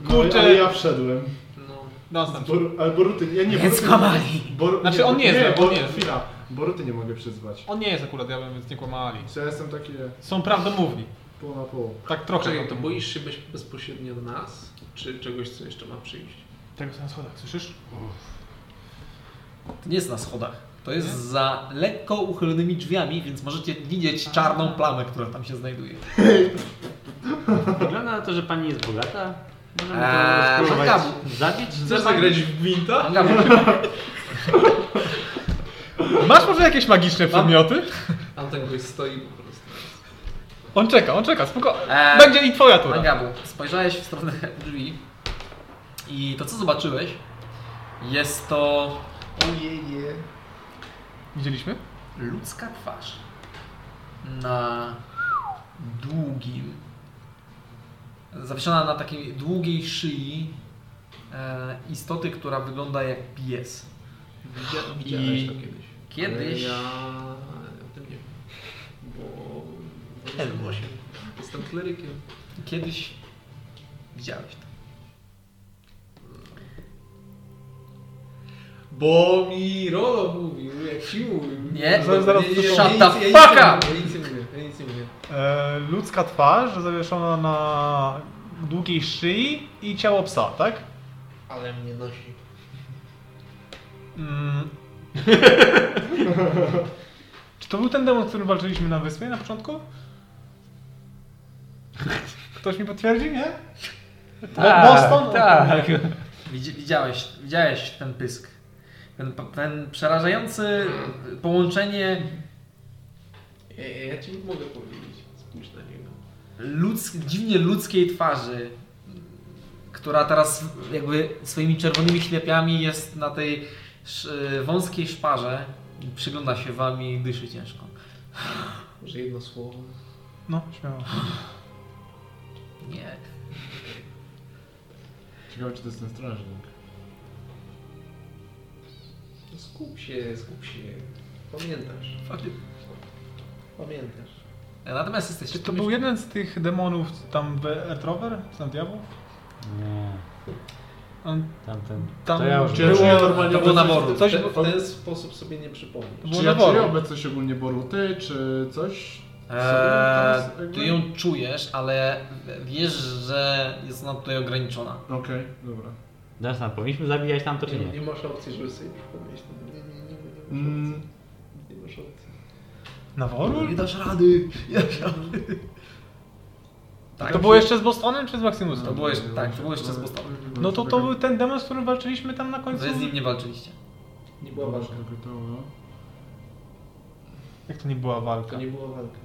No, Kurczę. ale ja wszedłem. No, Następny. Bor, ale Boruty, ja nie Nie Boruty, skłamali. Bor, Znaczy, on nie jest, nie, on Bor, nie jest. Chwila, Boruty nie mogę przyzwać. On nie jest akurat diabłem, więc nie kłamali. Ja jestem taki Są prawdomówni. pół na pół. Tak trochę. Czekaj, to boisz się być bezpośrednio nas, czy czegoś, co jeszcze ma przyjść? Tego co na schodach, słyszysz? To nie jest na schodach. To jest za lekko uchylonymi drzwiami, więc możecie widzieć czarną plamę, która tam się znajduje. Wygląda na to, że pani jest bogata. Możemy Eee, to spróbować zabić. Chcesz zagrać w gwinta? *laughs* Masz może jakieś magiczne przedmioty? Tam ten gość stoi po prostu. On czeka, on czeka, spoko. Eee, Będzie i twoja tura. Magabu, spojrzałeś w stronę drzwi i to co zobaczyłeś jest to Ojeje. Widzieliśmy? ludzka twarz na długim, zawieszona na takiej długiej szyi e, istoty, która wygląda jak pies. Widzia, widziałeś I to kiedyś. kiedyś- Ale ja o tym nie wiem. Bo... bo jestem. Jestem klerykiem. Kiedyś widziałeś to. Bo mi Rolo mówił, jak ci mówił. Nie, Zaraz- zaraz nie, nie, nie, shut ja nic- the fuck nie up! mówię, Ja nic nie mówię, ja nic nie mówię. E, ludzka twarz zawieszona na długiej szyi i ciało psa, tak? Ale mnie nosi. Mm. *laughs* Czy to był ten demon, z którym walczyliśmy na wyspie na początku? Ktoś mi potwierdzi, nie? Bo- Boston? Tak. *laughs* Widzi- Widziałeś, widziałeś ten pysk. Ten, ten przerażający połączenie Ja, ja, ci mogę powiedzieć. Spójrz na niego. ludz, dziwnie ludzkiej twarzy, która teraz jakby swoimi czerwonymi ślepiami jest na tej sz, wąskiej szparze. i Przygląda się wam i dyszy ciężko. Może jedno słowo. No, śmiało. Nie. Ciekawe, czy to jest ten strażnik. Skup się, skup się. Pamiętasz. Pamiętasz. Natomiast jesteście Czy to był jeden z tych demonów tam w Earth Rover? Czy tam diabłów? Nie, On, tamten. Tam to ja już Było- czuję normalnie to było na obecność- woru. Coś- w, te, w ten sposób sobie nie przypomnisz. było Czy ja czuję obecność ogólnie Boruty, czy coś? Eee, ty ją czujesz, ale wiesz, że jest ona tutaj ograniczona. Okej, dobra. Teraz powinniśmy zabijać tam to czy Nie, nie? nie masz opcji, żeby sobie przypomnieć. Nie, nie, nie, nie, nie, masz Mm. opcji. Nie masz opcji. Na woru? Nie dasz rady, nie dasz rady. Tak, To było jeszcze z Bostonem czy z Maximusem? To było jeszcze, tak, to było jeszcze z Bostonem. No to to był ten demon, z którym walczyliśmy tam na końcu? Wy z nim nie walczyliście. Nie była walka. Gotowa. Jak to nie była walka? To nie była walka.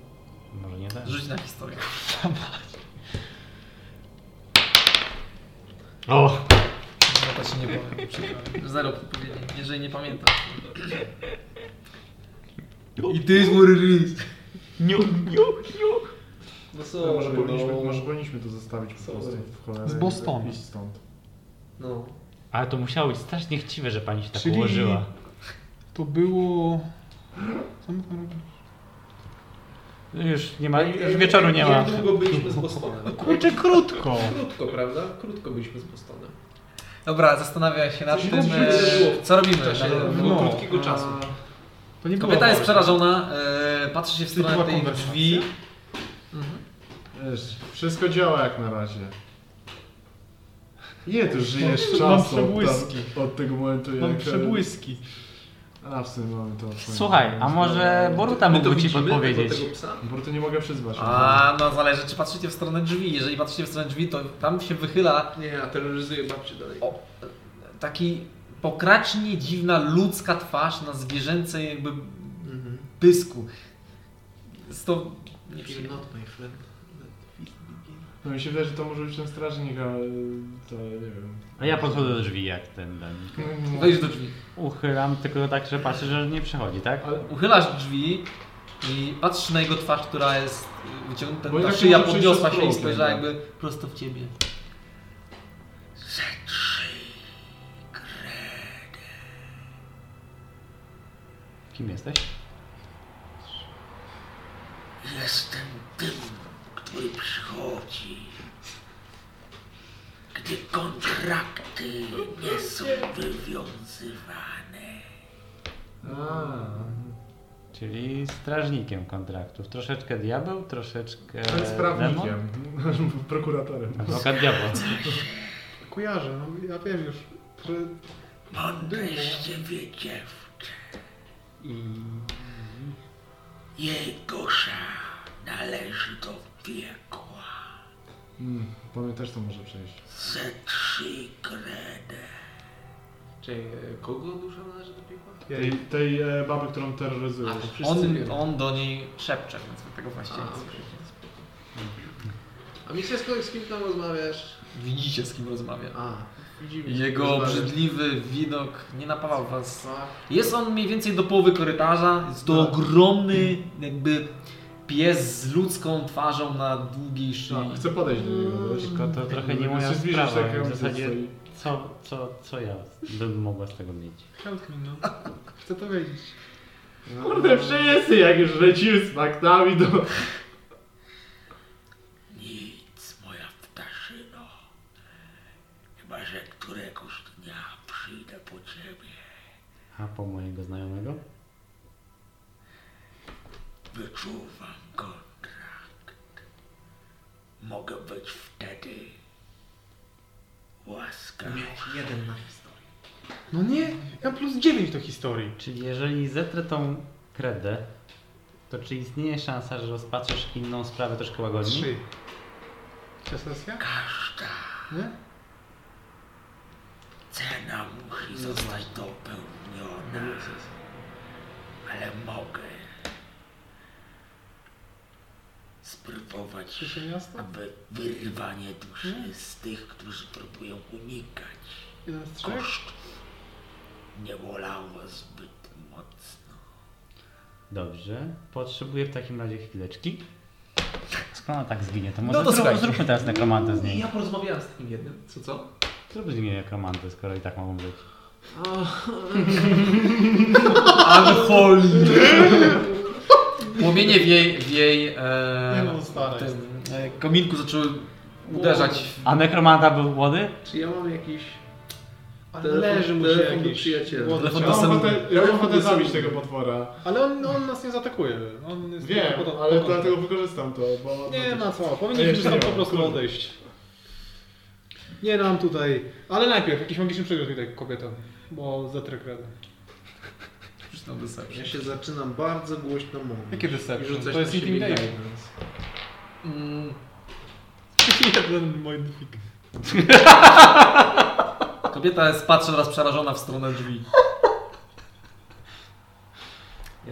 Może nie tak. Rzuć na historię. O! No to ci nie powiem, przykro. Zero podpowiedzi, jeżeli nie pamiętasz. I ty jest Murrys. Niu, niu, niu. No No, co, może, powinniśmy, no, może powinniśmy to zostawić po prostu w cholerę. Z Bostonu. Iść stąd. no. Ale to musiało być strasznie chciwe, że pani się tak Czyli- ułożyła. To było... Co my tam robili? Już nie ma, już wieczoru nie ma. Jak długo byliśmy z Bostonem? Kurczę, krótko. Krótko, prawda? Krótko byliśmy z Bostonem. Dobra, zastanawia się nad Coś tym, e, co robimy. W czasie No, było no. krótkiego czasu. To nie Kobieta jest przerażona, e, patrzy się w stronę konwersacja? drzwi. Wiesz, wszystko działa jak na razie. Nie, tu żyjesz Mam czasu od, tego momentu jak... Mam przebłyski. A, w sumie mamy to. Słuchaj, a może Boruta My to mógłby ci widzimy, podpowiedzieć? tego psa? Bo to nie mogę przyzwać. A, no zależy, czy patrzycie w stronę drzwi. Jeżeli patrzycie w stronę drzwi, to tam się wychyla Nie, ja terroryzuję babcię dalej. o, taki pokracznie dziwna ludzka twarz na zwierzęcej jakby pysku. Jest to You're nieprzyjemne. not my friend. No mi się wydaje, że to może być ten strażnik, ale to nie wiem. A ja podchodzę do drzwi jak ten, ten. Wejdź do drzwi. Uchylam tylko tak, że patrzę, że nie przechodzi, tak? Ale Uchylasz drzwi i patrzysz na jego twarz, która jest wyciągnięta, ta inaczej szyja podniosła się i spojrzała tak. jakby prosto w ciebie. Kim jesteś? Jestem tym, który przychodzi, gdy kontrakty nie są wywiązywane. Czyli strażnikiem kontraktów. Troszeczkę diabeł, troszeczkę Ale z demon. prawnikiem, *laughs* prokuratorem. Adwokat diabeł. Kojarzę, no ja wiem już. Że... Mądreście wie dziewczę. Jej dusza należy do piekła. Mm, po mnie też to może przejść. Ze trzy kredę. Czyli e, kogo dusza należy do piekła? Tej, tej e, baby, którą wszyscy On, on do niej szepcze, więc tego właściwie A, nie słyszycie. A z kogoś, z kim tam rozmawiasz? Widzicie z kim rozmawia. A, widzimy. Jego obrzydliwy widok nie napawał was. Tak. Jest on mniej więcej do połowy korytarza. Jest to Tak. ogromny jakby pies z ludzką twarzą na długiej szyi. Tak, chcę podejść do niego, wiesz? Tylko to trochę nie moja sprawa. tak, W zasadzie co, co, co ja bym mogła z tego mieć? Help me, no. *laughs* Chcę to wiedzieć. Kurde, wszyscy jak już lecimy z faktami, to... Nic, moja ptaszyno. Chyba, że któregoś dnia przyjdę po ciebie. A po mojego znajomego? Wyczuwam kontrakt. Mogę być wtedy łaskawy. Jeden na historię. No nie, ja plus 9 do historii. Czyli jeżeli zetrę tą kredę, to czy istnieje szansa, że rozpatrzysz inną sprawę troszkę łagodniej? 3. Trzecia sesja? Każda Nie? cena musi zostać dopełniona. Ale mogę spróbować, aby wyrywanie duszy z tych, którzy próbują unikać kosztów nie bolało zbyt mocno. Dobrze. Potrzebuję w takim razie chwileczki. Skoro ona tak zginie, to No może to zrób, zróbmy teraz nekromantę z niej. Ja porozmawiałem z takim jednym. Co, co? Zrób z niej nekromantę, skoro i tak mogą być. Alkoholi! *laughs* Płomienie w jej, w jej e, Nie no, stara tym, e, kominku zaczęły uderzać. A nekromanta był młody? Czy ja mam jakiś Ale telefon, leży mu się telefon do jakiś przyjaciela? głodny Telefon Ja do mam ochotę, ja mam ochotę zabić tego potwora. Ale on, on nas nie zaatakuje. On jest Wiem, ale po- dlatego wykorzystam to, bo... Nie ma co, powinniśmy tam po prostu kurde. odejść. Nie dam tutaj. Ale najpierw jakiś magiczny przedmiot tutaj kobieta, bo zetrę kredę. Na deception. Ja się zaczynam bardzo głośno mówić. Jakie deception? rzucać To jest na siebie intimidation. Mm, *laughs* Jeden mój dufik. *laughs* kobieta jest, patrzy teraz przerażona w stronę drzwi.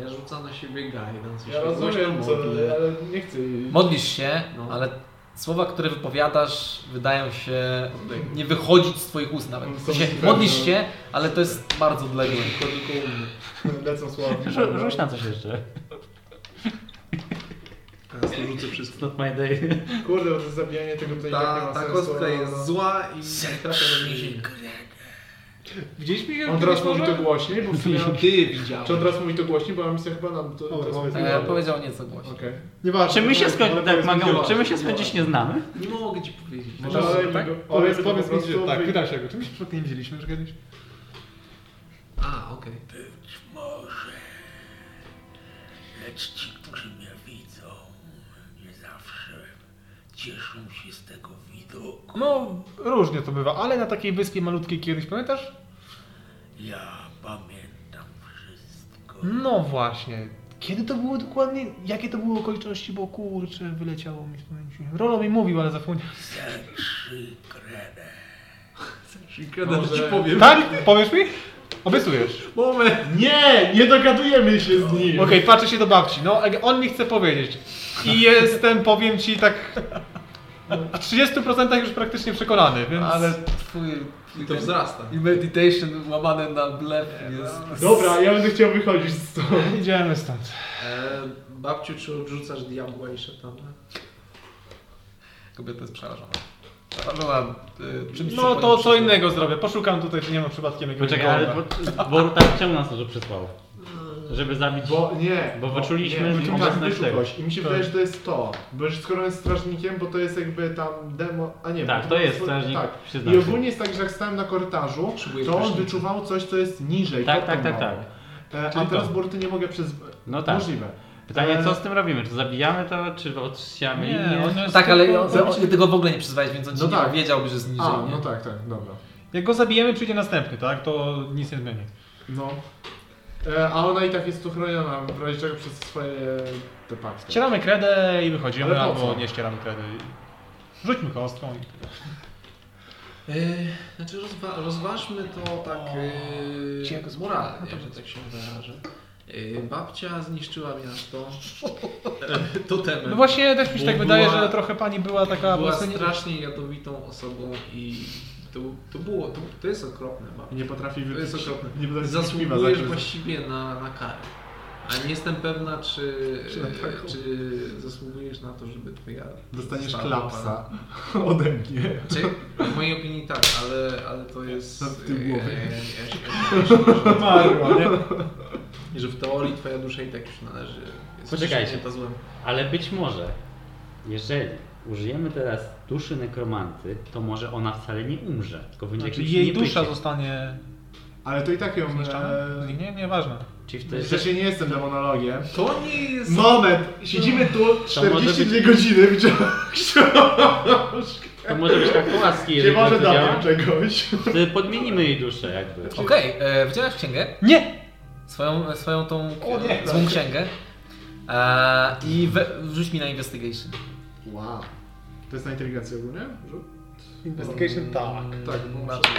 Ja rzucam na siebie guidance. Ja rozumiem, co, ale nie chcę jej... Modlisz się, No. ale słowa, które wypowiadasz, wydają się nie wychodzić z twoich ust nawet. Dziwne, modlisz no. się, ale to jest bardzo odległe. Tylko u mnie. *laughs* Lecą słowa. Rzu- Rzuć na coś jeszcze. Teraz to rzucę wszystko. Not my day. Kurde, bo to zabijanie tego tutaj nie Ta, ma ta sensu. kostka a- jest zła i trafia do więzienia. Widzieliśmy się On teraz mówi to głośniej, bo w sumie... *laughs* Ty widziałeś. Czy on teraz mówi to głośniej, bo mam misję chyba nam to... Dobra, to. E, powiedział nieco głośniej. Okej. Nieważne. Czy my się ale- skończy, ale tak, Magał, czy my się skończyć nie znamy? Nie mogę ci powiedzieć. Może- tak? Powiedz, powiedz powiedz po mi, że tak, pytam się go. Czy my się przypadkiem nie widzieliśmy już kiedyś? A, okej. Być może. Lecz ci, którzy mnie widzą, nie zawsze cieszą się. No, różnie to bywa, ale na takiej wyspie malutkiej kiedyś, pamiętasz? Ja pamiętam wszystko. No właśnie. Kiedy to było dokładnie? Jakie to były okoliczności? Bo kurczę, wyleciało mi z pamięci. Rolo mi mówił, ale zapomniałem. Ze trzy kredę. Kiedy Może- ci powiem. Tak? Powiesz mi? Obiecujesz. Moment. Nie, nie dogadujemy się z nim. Okej, patrzę się do babci. No, on mi chce powiedzieć. I jestem, powiem ci, tak w 30% już praktycznie przekonany, więc... Ale twój... I to wzrasta. I meditation łamane na blef jest... Dobra, ja będę chciał wychodzić stąd. *laughs* Idziemy stąd. E, babciu, czy odrzucasz diabła i szatana? Kobieta jest przerażona. Przerażona y, czymś, No to co innego zrobię. Poszukam tutaj, czy nie ma przypadkiem jakiegoś Poczekaj, ale gołębia. bo, bo tak czemu nas to przysłał? Żeby zabić... Bo nie. Bo wyczuliśmy nie, wyczuliśmy obecność tego. kogoś I mi się wydaje, że to jest to. Bo już skoro on jest strażnikiem, bo to jest jakby tam demo. A nie, Tak, to było jest strażnik, Tak. I się. ogólnie jest tak, że jak stałem na korytarzu, Potrzebuję to on wyczuwał coś, co jest niżej. Tak, tak, tak, tak. E, a teraz to. burty nie mogę przez. No tak. Możliwe. Pytanie, E, co z tym robimy? Czy zabijamy to, czy odsiamy Nie, on No tak, ale on, on, tego w ogóle nie przyzwałeś, więc on ci No nie tak. wiedziałby, że jest niżej, A, nie? no tak, tak, dobra. Jak go zabijemy, przyjdzie następny, tak? To nic nie zmieni. No. E, a ona i tak jest tu chroniona, w razie czego przez swoje te paczki. Ścieramy kredę i wychodzimy, Ale po albo nie ścieramy kredy. Rzućmy kostką i... E, znaczy rozwa- rozważmy to tak e, Cienko moralnie, no to że tak się wyrażę. E, babcia zniszczyła miasto e, totemem. No właśnie też mi się Bo tak wydaje, była- że trochę pani była taka... Była strasznie jadowitą osobą i to, to było, to, to jest okropne babcia. Nie potrafi To wypić. jest okropne. Nie potrafi piwa Zasługujesz za- właściwie na, na karę. A nie jestem pewna, czy, Czy na e, czy zasługujesz na to, żeby twoja... Dostaniesz klapsa *laughs* ode mnie. Czy, w mojej opinii tak, ale, ale to jest... Na tył e, ja się- Marła, nie? Że w teorii twoja dusza i tak już należy. Jest Poczekajcie. Ale być może, jeżeli użyjemy teraz duszy nekromanty, to może ona wcale nie umrze, tylko będzie Znaczy jakimś jej niebyciem. dusza zostanie Ale to i tak ją... zniszczona? E... Nie, nieważne. Czyli wtedy Przecież ja nie jestem demonologiem. To nie jest... Moment! Siedzimy tu może 42 być- godziny w książkę. to może być tak łaski, Nie jeżeli może to działa. dowiem czegoś. Wtedy podmienimy jej duszę jakby. Okej, e, wyciągasz księgę, Nie! swoją, swoją tą O nie. złą księgę e, i we, wrzuć mi na investigation. Wow. To jest na inteligencję ogólnie? Investigation tak. Tak, No, no, tak.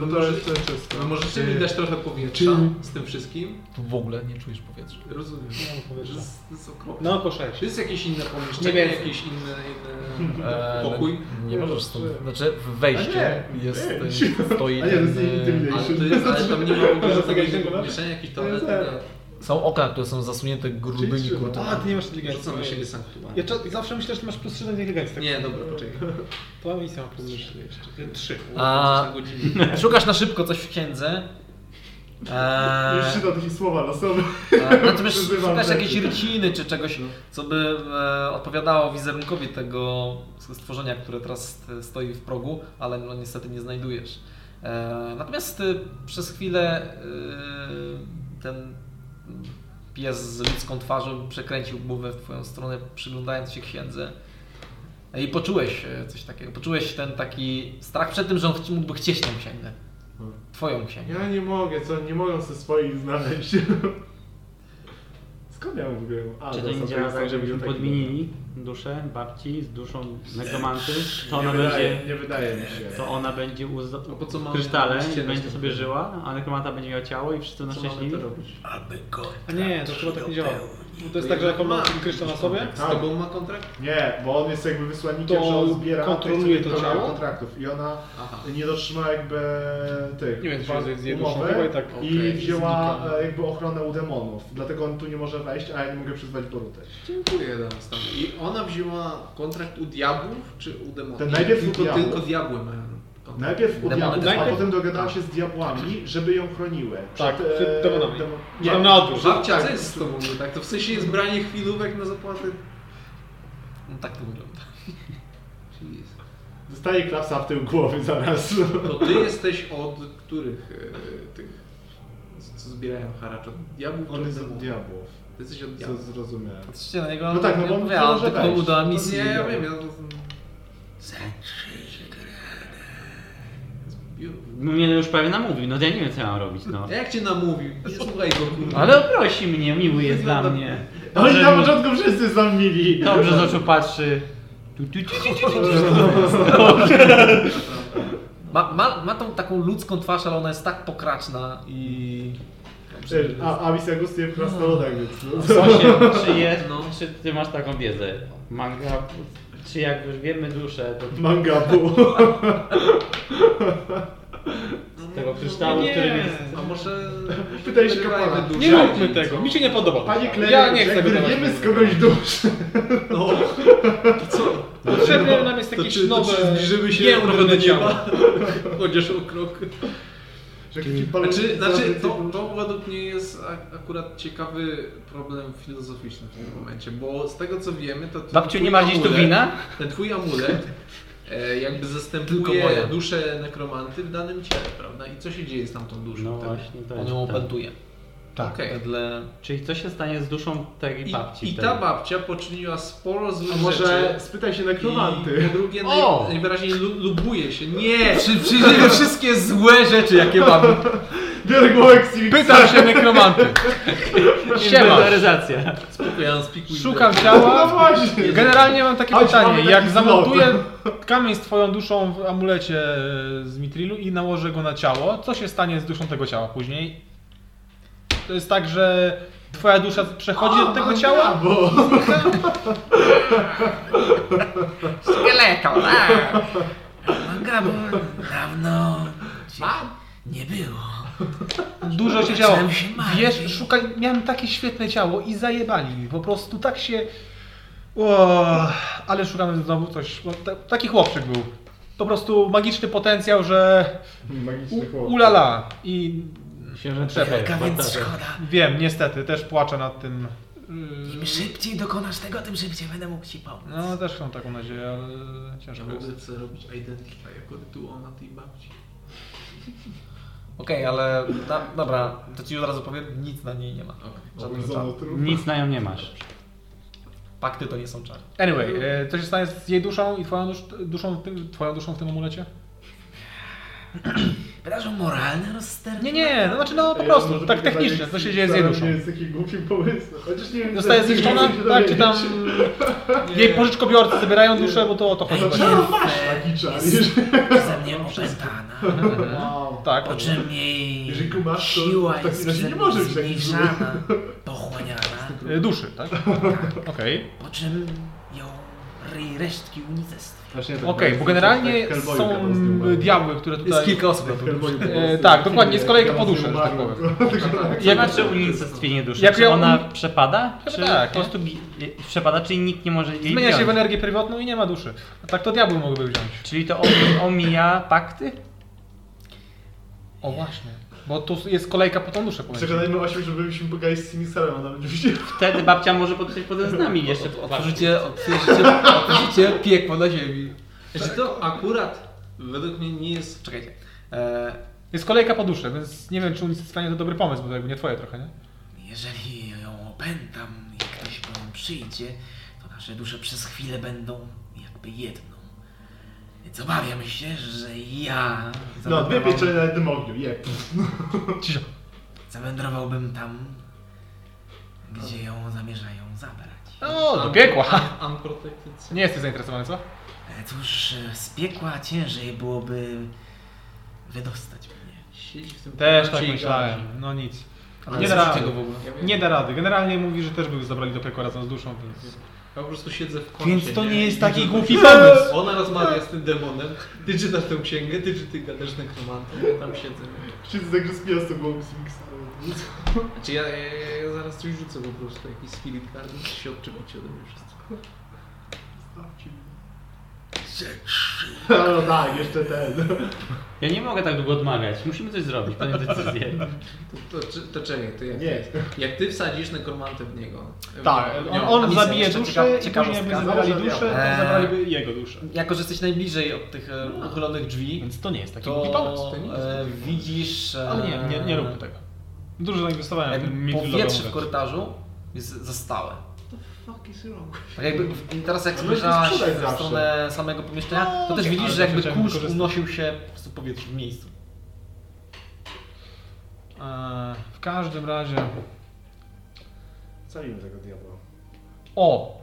no to jest to jest czysto. No możecie mi dać trochę powietrza z tym wszystkim? Tu w ogóle nie czujesz powietrza. Rozumiem. To jest, to jest okropne. No po 6. Czy jest jakieś inne Nie pomieszczenie, więcej. jakieś inne, inne *laughs* E, *laughs* pokój? Nie możesz stąd. Znaczy w wejściu A nie, jest, stoi *laughs* A nie, to jest intimidation. Ale, to jest, ale tam nie ma w ogóle inna pomieszczenia, jakiś toalet. Są okna, które są zasunięte grubymi Czyli kurtynami. A, ty nie masz inteligencji. Rzucam na siebie sanktuarium. Ja cza- zawsze myślę, że masz plus 3 na inteligencję. Nie, dobra, poczekaj. *laughs* To misja ma plus 3 jeszcze. 3. A, *laughs* szukasz na szybko coś w księdze. E, *laughs* Już czytam takie słowa losowe. E, Natomiast Używam szukasz rzeczy. jakiejś ryciny czy czegoś, co by e, odpowiadało wizerunkowi tego stworzenia, które teraz e, stoi w progu, ale no niestety nie znajdujesz. E, Natomiast e, przez chwilę e, ten pies z ludzką twarzą przekręcił głowę w twoją stronę, przyglądając się księdze. I poczułeś e, coś takiego. Poczułeś ten taki strach przed tym, że on mógłby chcieć tą księgę. Twoją księgę. Ja nie mogę, co? Nie mogą ze swoich znaleźć. *laughs* Skąd ja mówię? A, Czy to nie działa tak, żebyśmy podmienili duszę babci z duszą nekromanty? To Nie ona wydaje, będzie... nie wydaje mi się. To ona będzie uz... Po co mamy krysztale, będzie sobie żyła, a nekromanta będzie miała ciało i wszyscy mamy szczęśliwi. to robić? A nie, to chyba tak nie działa. To jest tak, że jak on ma kryształ na sobie, Z tobą ma kontrakt? Nie, bo on jest jakby wysłannikiem, To że on zbiera kontroluje tych, co to nie ciało? kontraktów. I ona Aha. nie dotrzymała jakby tych Nie wiem, czy jest z umowy i tak. i Okej, wzięła znika. e, jakby ochronę u demonów. Dlatego on tu nie może wejść, a ja nie mogę przyzwać Boruty. Dziękuję nas tam. I ona wzięła kontrakt u diabłów czy u demonów? Ten najpierw u tylko, diabłów. tylko diabły mają kontrakt. Najpierw u diabłów, też a potem dogadała się z diabłami, żeby ją chroniły. Tak, Przed, przed demonami. demo- Że tam na odwrót. Babcia, tak. co jest z tobą nie tak? To w sensie jest branie chwilówek na zapłatę? No tak to wygląda. *laughs* Jeez. Dostaje klapsa w tył głowy zaraz. To ty jesteś od których e, tych, co zbierają haracz? Od diabłów On od jest od diabłów. Ty jesteś od Co diabłów. zrozumiałem. Patrzcie na niego, No tak, no bo on nie może tylko mu dała No misję. nie, ja wiem, ja to... No mnie już prawie namówił, no to ja nie wiem co ja mam robić, no. Jak cię namówił? Nie słuchaj go, kurwa. Ale oprosi mnie, miły jest dla mnie. Oni na początku wszyscy są mili. dobrze z oczu patrzy. Tu, tu, tu, tu, tu, tu. Ma, ma, ma tą taką ludzką twarz, ale ona jest tak pokraczna i... Wiesz, A Avis Agustin w krasnoludach, więc... No. Właśnie, czy, jest, No. *laughs* czy ty masz taką wiedzę? Manga, czy jak już wiemy duszę, to Mangabu. *laughs* z tego kryształu, w którym jest... A może... Pytaj się kapłana. duszę? Nie róbmy tego, mi się nie podoba. Panie kleryk, ja nie chcę jak wyrwiemy z kogoś dusz. No, to co? Potrzebne nam jest To jakieś czy, to nowe... czy zbliżymy się trochę do nieba? Chociaż o krok. Że jak ci palą- Znaczy, znaczy to, to... według mnie jest akurat ciekawy problem filozoficzny w tym momencie, bo z tego co wiemy, to Babciu, twój nie ma gdzieś tu wina? Ten twój amulet e, jakby zastępuje duszę nekromanty w danym ciele, prawda? I co się dzieje z tamtą duszą? No wtedy? właśnie, to On ją opętuje. Tak. Wedle... Czyli co się stanie z duszą tej I, babci I wtedy? ta babcia poczyniła sporo złych A może rzeczy. spytaj się I nekromanty. po drugie O! naj, najwyraźniej lu, lubuje się. Nie! *laughs* Przy, przyjrzymy wszystkie złe rzeczy, jakie mamy. *laughs* Pytam się nekromanty. *laughs* Siema. Inwentaryzacja. Szukam No ciała. właśnie. Generalnie mam takie Chodź, pytanie. Jak zamontuję kamień z twoją duszą w amulecie z Mitrilu i nałożę go na ciało, co się stanie z duszą tego ciała później? To jest tak, że twoja dusza przechodzi do tego ciała? Bo... *laughs* Szkieleto, tak. Dawno cię nie było. Dużo się działo. Wiesz, szukaj, miałem takie świetne ciało i zajebali mi. Po prostu tak się... O, ale szukamy znowu coś... ta- Taki chłopczyk był. Po prostu magiczny potencjał, że... Magiczny chłop. U, ulala. I Przepraszam. Wielka, więc szkoda. wiem, niestety, też płaczę nad tym. Im Yy, szybciej dokonasz tego, tym szybciej będę mógł ci pomóc. No, też mam taką nadzieję, ale Ja ciężko mogę jest. sobie robić identify jako rytuał na tej babci. Okej, ale na, dobra, to ci od razu powiem, nic na niej nie ma. Trup. Nic na nią nie masz. Pakty to nie są czary. Anyway, e, co się stanie z jej duszą i twoją, dusz, duszą, w tym, twoją duszą w tym amulecie? *clears throat* Wydarzą moralne rozsterki. Nie, nie, no znaczy no po prostu, tak technicznie, co się dzieje z jej wcale duszą. Nie jest takim głupim pomysłem. Chociaż nie wiem, Zostaje czy- zniszczona, tak, czy tam jej pożyczkobiorcy zabierają duszę, bo to o to chodzi właśnie. No taki Ze mnie opętana. wow. Tak, Po czym jej Jeżeli kumasz, to siła w takim jest razie nie może być taki zmniejszana, *laughs* pochłaniana. duszy, tak? Okej. Po czym ją resztki unicestwi. Właśnie tak, Okej, tak, bo tak, generalnie tak, są diabły, które Jest tutaj... kilka osób na Tak, E, tak, dokładnie, jest kolejka po Teraz duszę, że tak umarł. *laughs* Jak znaczy unicestwienie duszy? Jak czy ją- ona przepada? Chyba Czy tak, po prostu gi- przepada, czyli nikt nie może jej Zmienia się wziąć? w energię pierwotną i nie ma duszy. A tak to diabły mogłyby wziąć. Czyli to om- omija pakty? O właśnie. Bo tu jest kolejka po tą duszę. Przekonajmy 8, żebyśmy pogadali z Simisalem, a nawet oczywiście Wtedy babcia może podpisać potem z *laughs* nami jeszcze. Otworzycie, otworzycie, otworzycie piekło na ziemi. Znaczy to akurat według mnie nie jest... Czekajcie. E, Jest kolejka po duszę, więc nie wiem, czy unicestwianie to dobry pomysł, bo to jakby nie twoje trochę, nie? Jeżeli ją opętam i ktoś po nią przyjdzie, to nasze dusze przez chwilę będą jakby jedną. Więc obawiam się, że ja No, dwie zawędrowałbym- pieczenie na jednym ogniu, je. *laughs* Cisio. zawędrowałbym tam, gdzie ją zamierzają zabrać. O, do piekła. Un- Unprotected. Nie jesteś zainteresowany, co? E, Cóż, e, z piekła ciężej byłoby wydostać mnie. Siedzi w tym Też tak i myślałem. No nic. ale Nie da rady. tego w ogóle. Ja wiem. Nie da rady. Generalnie mówi, że też by go zabrali do piekła razem z duszą, więc... Ja po prostu siedzę w kącie, Więc to nie jest I taki głupi pomysł. Ona rozmawia z tym demonem, ty czytasz tę księgę, ty czy ty gadasz nekromantą, ja tam siedzę. Wszyscy tak rozpija z głową Simisalem. Znaczy ja, ja, ja, zaraz coś rzucę po prostu, jakiś spirit card się odczepicie ode mnie wszystko. No tak, jeszcze ten. Ja nie mogę tak długo odmawiać. Musimy coś zrobić, podjąć decyzję. To, to, to czekaj, to jak, Nie. jak ty wsadzisz nekromantę w niego. w Tak, on, on misja, zabije duszę ciekawa- i jakby zabrali duszę, to diabła. zabraliby jego duszę. Jako, że jesteś najbliżej od tych e, uchylonych drzwi, Więc to nie jest taki głupi pomysł. to to nie jest e, widzisz... e, Ale nie, nie, nie róbmy tego. Dużo zainwestowałem powietrze w korytarzu jest za stałe. Fuck is wrong. Tak jakby, i teraz jak No, spojrzałaś w zawsze. stronę samego pomieszczenia, No, to też widzisz, że jakby kurz unosił się po prostu w powietrzu w miejscu. Eee, W każdym razie... Zajmijmy tego diabła. O!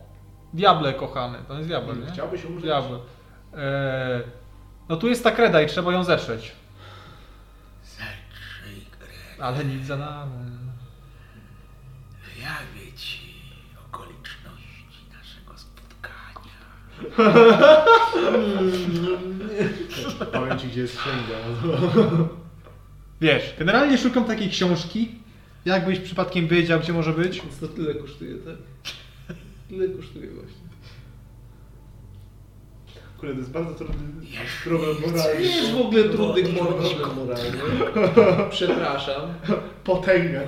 Diable kochany, to jest diabeł, nie? Chciałbyś umrzeć? Diabeł. Eee, No tu jest ta kreda i trzeba ją zetrzeć. Zatrzyj grę. Ale nic za nami. Wyjawię ci okoliczności naszego spotkania. Powiem ci, gdzie jest księga. Wiesz, generalnie szukam takiej książki. Jakbyś przypadkiem wiedział, gdzie może być? Więc to tyle kosztuje, tak? Tyle kosztuje właśnie. Kurde, to jest bardzo trudny problem moralny. Nie jest w ogóle trudny problem moralny. Przepraszam. Potęga.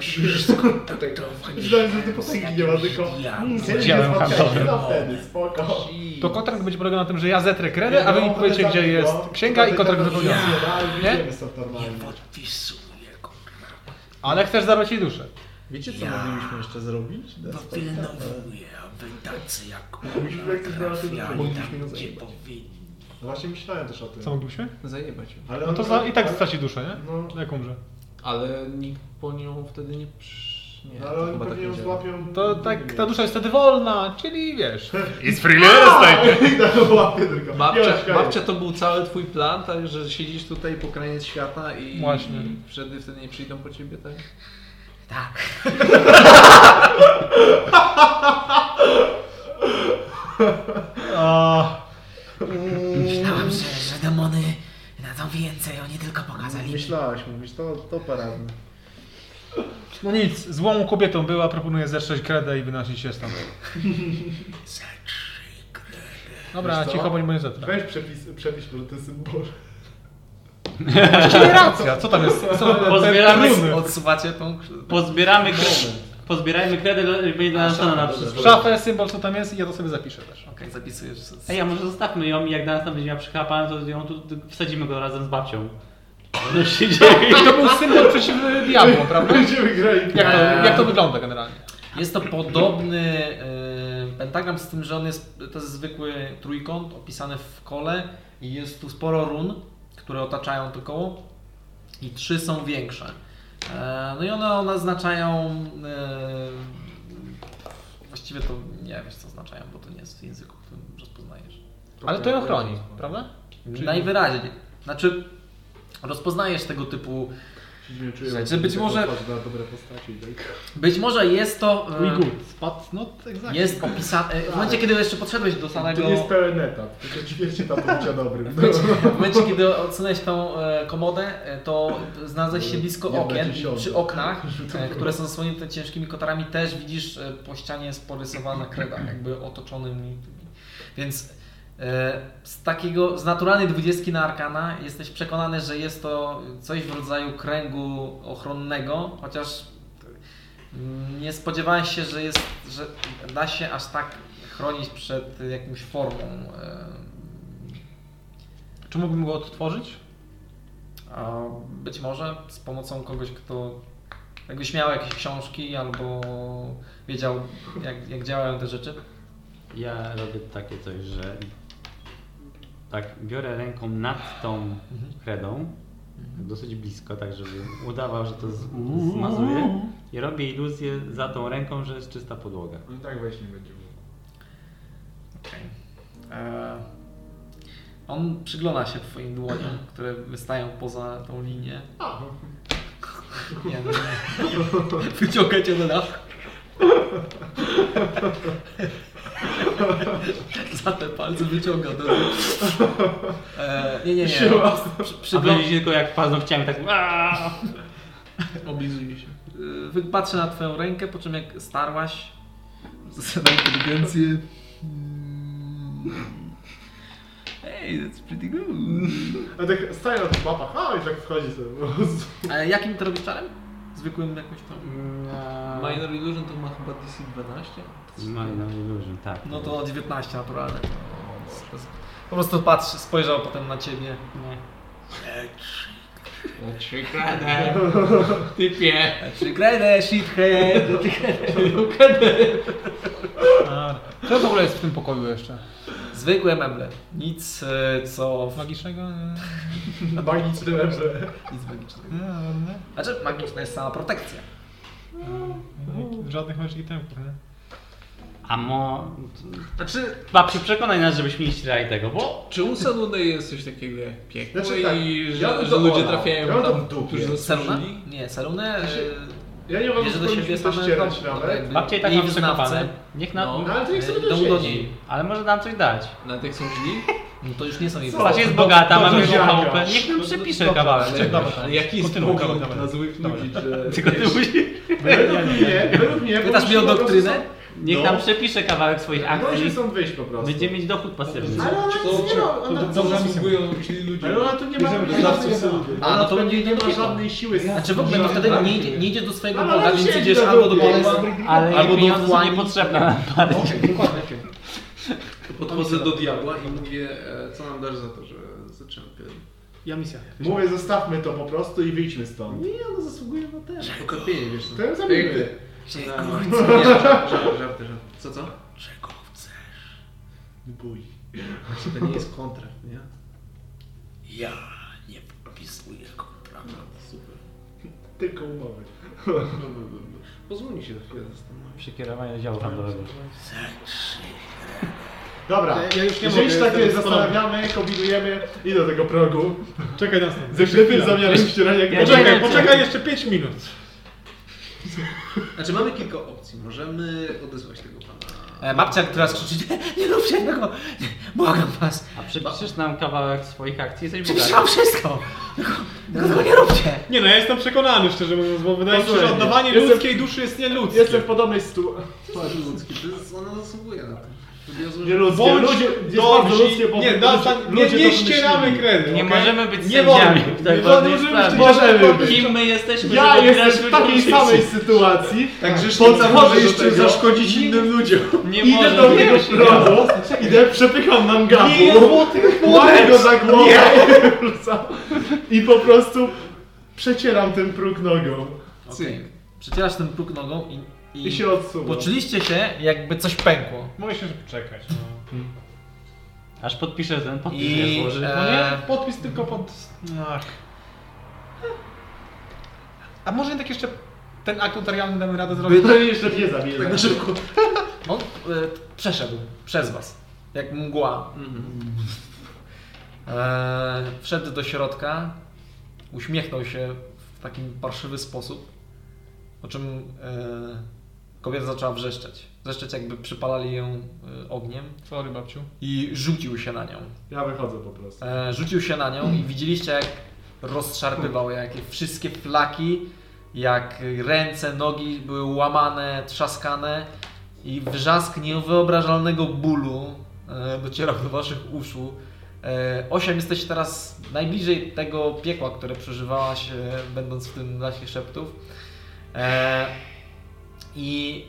Tutaj to Myślałem, że ty potęgi nie ma, tylko... Mm, Działem handlowym. No wtedy, spoko. To kontrakt będzie polegał na tym, że ja zetrę kredę, a wy mi powiecie, gdzie jest księga i kontrakt wypełniony. Nie? Nie? Jest to normalnie. podpisuję go. Ale chcesz zabrać jej duszę. Wiecie co moglibyśmy jeszcze zrobić? Aby tacy jak coś znaleźć, trafiali tam, gdzie powinni. No właśnie myślałem też o tym. Co moglibyśmy? Zajebać ją. Ale No to za, i tak ale- straci duszę, nie? No, Jak umrze. Ale nikt po nią wtedy nie przy... Nie, no ale to oni chyba tak pewnie ją nie działa. złapią... To tak, ta dusza jest wtedy wolna, czyli wiesz. It's free real I tak łapie tylko. Babcia, babcia to był cały twój plan, tak, że siedzisz tutaj po kraniec świata i, Właśnie. i wtedy, wtedy nie przyjdą po ciebie, tak? Tak. *laughs* *laughs* A, Myślałam, że, że demony dadzą więcej, oni tylko pokazali. Myślałaś, mówisz, to, to paradne. no nic, złą kobietą była, proponuję zetrzeć kredę i wynosić się stąd. Zatrzyj grę. Dobra, Wiesz co? cicho, bo nie będzie zetrę. Weź przepis, przepisz może ten symbol. Właściwie racja, co tam jest? Co, te, Pozbieramy- te runy. Odsuwacie tą Pozbieramy kredę. Pozbierajmy będzie dla nas na wszystko. Szafę, symbol, co tam jest i ja to sobie zapiszę też. Okej, zapisujesz. z- z- Ej, a może zostawmy ją i jak nas tam będzie miała przychapana, to ją tu wsadzimy go razem z babcią. No się dzieje. I to był symbol przeciwny diabłom, prawda? Będziemy grali. Jak to, Eee. jak to wygląda generalnie? Jest to podobny e, pentagram z tym, że on jest, to jest zwykły trójkąt opisany w kole i jest tu sporo run, które otaczają to koło i trzy są większe. E, no i one, one oznaczają e, właściwie to nie wiesz co oznaczają, bo to nie jest w języku, którym rozpoznajesz. Ale to ją chroni, prawda? Czyli- Najwyraźniej. Znaczy rozpoznajesz tego typu Siedzimy, czuję, Słuchajcie, być może- tak. być może jest to e, good. Spot not exactly. jest opisane w momencie kiedy jeszcze podszedłeś do samego To nie jest pełen etap, tylko ćwiercie tam to bycia dobrym. W momencie, w momencie, kiedy odsunąłeś tą e, komodę, e, to znalazłeś się blisko Nie okien przy oknach, *laughs* e, które są zasłonięte ciężkimi kotarami, też widzisz e, po ścianie jest porysowana kreda, jakby otoczonymi. Więc e, z takiego, z naturalnej dwudziestki na arkana jesteś przekonany, że jest to coś w rodzaju kręgu ochronnego, chociaż nie spodziewałeś się, że jest, że da się aż tak chronić przed jakąś formą e, Czy mógłbym go odtworzyć? A być może z pomocą kogoś, kto jakbyś miał jakieś książki albo wiedział, jak, jak działają te rzeczy. Ja robię takie coś, że tak biorę ręką nad tą kredą, dosyć blisko, tak żeby udawał, że to z- zmazuje i robię iluzję za tą ręką, że jest czysta podłoga. On tak weź nie będzie. Okej. E, On przygląda się Twoim dłoniom, które wystają poza tą linię. Nie, nie, nie. Wyciąga cię do dach. *laughs* *laughs* Za te palce wyciąga do. E, nie, nie, nie. Przy, A przygląda, wy tylko jak paznokciami tak! Oblizuje się. Y, Patrzę na twoją rękę, po czym jak starłaś na inteligencję. Hey, that's pretty good. A tak staję na tych mapach, a i tak wchodzi sobie po prostu. Ale jakim to robisz czarem? Zwykłym jakoś tam? Minor Illusion to ma chyba DC 12? Minor Illusion, tak. No to 19 naturalne. Po prostu patrzy, spojrzał potem na ciebie. Nie. Trzy kradę. Typie. Czy kredę, shithead. Co w ogóle jest w tym pokoju jeszcze? Zwykłe meble. Nic e, co... Magicznego? *laughs* Magiczne meble. Nic magicznego. Nie, ładne. Znaczy magiczna jest sama protekcja. Żadnych magicznych tempów, nie? A mo... Znaczy, Babciu, przekonaj nas, żebyśmy nie ścierali tego, bo... czy u Saluny jest coś takiego jak piekło Znaczy tak, i ja że, bym że ludzie trafiają Ja tam, w dupie. którzy zasłużyli? Nie, salunę. Ja nie uważam, że powinniśmy to ścierać nawet. Babcia i tak mam przekopane. Niech nam... No. No ale to niech sobie do. Ale może nam coś dać. Nawet jak są źli? No to już nie są jej wyznawcy. jest bogata, mamy ziarnka. chałupę. Niech nam przepisze kawałek. jaki jest pogląd na złych ludzi, że... Tylko ty musisz... Według mnie, według mnie... Pytasz mnie o doktrynę? Niech No. nam przepisze kawałek swoich No i akcji. się stąd wyjść po prostu. Będziemy mieć dochód pasywny. Ale ona To, nic nie ma, ona, to, to zasługują źli ludzie. ale ona tu nie ma. A, no to będzie nie ma żadnej siły. Znaczy w ogóle to wtedy nie, idzie, nie idziesz do swojego Ale Boga, więc idziesz na albo do Boga, Ale Albo do wchłani. niepotrzebne nam. Dokładnie. Podchodzę do diabła i mówię, e, co nam dasz za to, że zaczępy. Ja misja. Mówię, zostawmy to po prostu i wyjdźmy stąd. Nie, ona zasługuje na ten. Pokarpienie, wiesz To ją zabijmy. No, no, nie, żart, żart, żarty, żarty. Co, co? Czego chcesz? Bój. To nie jest kontrakt, nie? Ja nie podpisuję kontraktu. Super. Tylko umowy. Pozwól mi się chwilę zastanowić. Przekierowanie działu handlowego. Dobra, Ja- ja już nie jeżeli się tak jestem zastanawiamy, kombinujemy i do tego progu. Czekaj nas tam. Ze zamiarem ścierania Ja Poczekaj, poczekaj jeszcze 5 minut. Znaczy mamy kilka opcji. Możemy odesłać tego pana. E, Babcia, która krzyczy, nie róbcie tego, błagam was, A przepiszesz nam kawałek swoich akcji, jesteś bogaty. przepisałam wszystko, tylko tylko tego nie róbcie. Nie no, ja jestem przekonany szczerze mówiąc, bo wydaje mi się, że oddawanie ludzkiej duszy jest nieludzkie. Jestem w podobnej sytuacji. Twarz ludzki, to jest, ona zasługuje na to. Ludzie zasługują- Nie ludzkie, Bądź ludzie, jest dobrzy, ludzkie, bo nie, ludzie- dostań, nie, nie ścieramy wymyślili. kredy, Nie okej? możemy być Nie sędziami w tak Nie możemy być Możemy być. Kim my jesteśmy, Ja jestem w takiej samej sytuacji. Także możesz do tego. zaszkodzić innym ludziom. Nie Idę może do niego progu, idę, przepycham mangabu, Nie, złotych łapię go za głowę *laughs* i po prostu przecieram ten próg nogą Okej. Przecierasz ten próg nogą i, i, i się odsuwam. poczuliście się jakby coś pękło. Mogę się poczekać. Aż podpiszę ten podpis I, nie złoży. No e, nie, podpis tylko pod... Ach. A może tak jeszcze ten akt notarialny damy radę zrobić? To jeszcze nie zabije. Tak na szybko. *laughs* On e, przeszedł przez was, jak mgła. E, wszedł do środka, uśmiechnął się w taki parszywy sposób, po czym e, kobieta zaczęła wrzeszczeć. Wrzeszczeć jakby przypalali ją e, ogniem Sorry babciu. i rzucił się na nią. Ja wychodzę po prostu. E, rzucił się na nią i widzieliście jak rozszarpywał, jakie wszystkie flaki, jak ręce, nogi były łamane, trzaskane i wrzask niewyobrażalnego bólu e, docierał do waszych uszu. E, Osiem, jesteś teraz najbliżej tego piekła, które przeżywałaś, e, będąc w tym lasie szeptów. E, I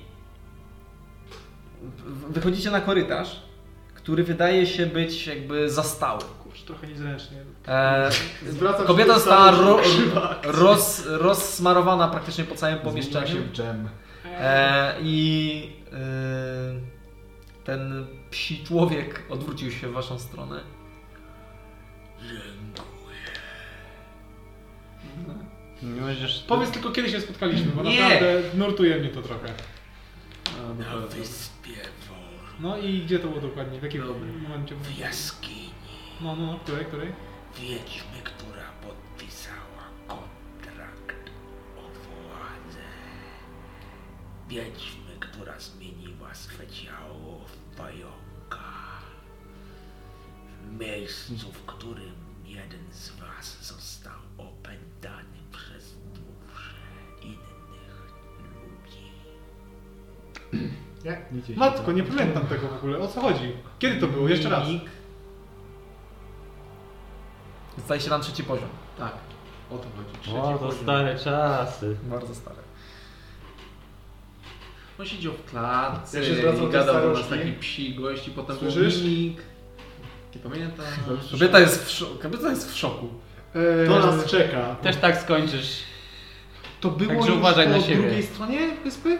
wychodzicie na korytarz, który wydaje się być jakby zastały. Kurczę, trochę niezręcznie. E, *laughs* Zwracam kobieta się do została ro, roz, rozsmarowana praktycznie po całym Zmieniła pomieszczeniu. się w dżem. E, I e, ten psi człowiek odwrócił się w waszą stronę. Nie możesz... Powiedz tylko kiedy się spotkaliśmy, bo Nie. naprawdę nurtuje mnie to trochę. Na wyspie Wor, No i gdzie to było dokładnie? W jakim momencie? w jaskini, No, no, no, której, której? wiedźmy, która podpisała kontrakt o władzę. Wiedźmy, która zmieniła swe ciało w pająka. W miejscu, w którym jeden z Jak? Nic się Matko, nie nie pamiętam tego w ogóle. O co chodzi? Kiedy to było? Jeszcze raz. Mimik. Staje się na trzeci poziom. Tak, o to chodzi. Trzeci O, to poziom. stare czasy. Bardzo stary. On siedział w klatce Ja się zwracam i do gadał do nas staruszki. taki psi gość i potem Słyszysz? był mimik. Nie pamiętam. Kobieta jest w, szo- kobieta jest w szoku. To nas czeka. Też tak skończysz. To było Także już uważaj na po siebie. drugiej stronie wyspy?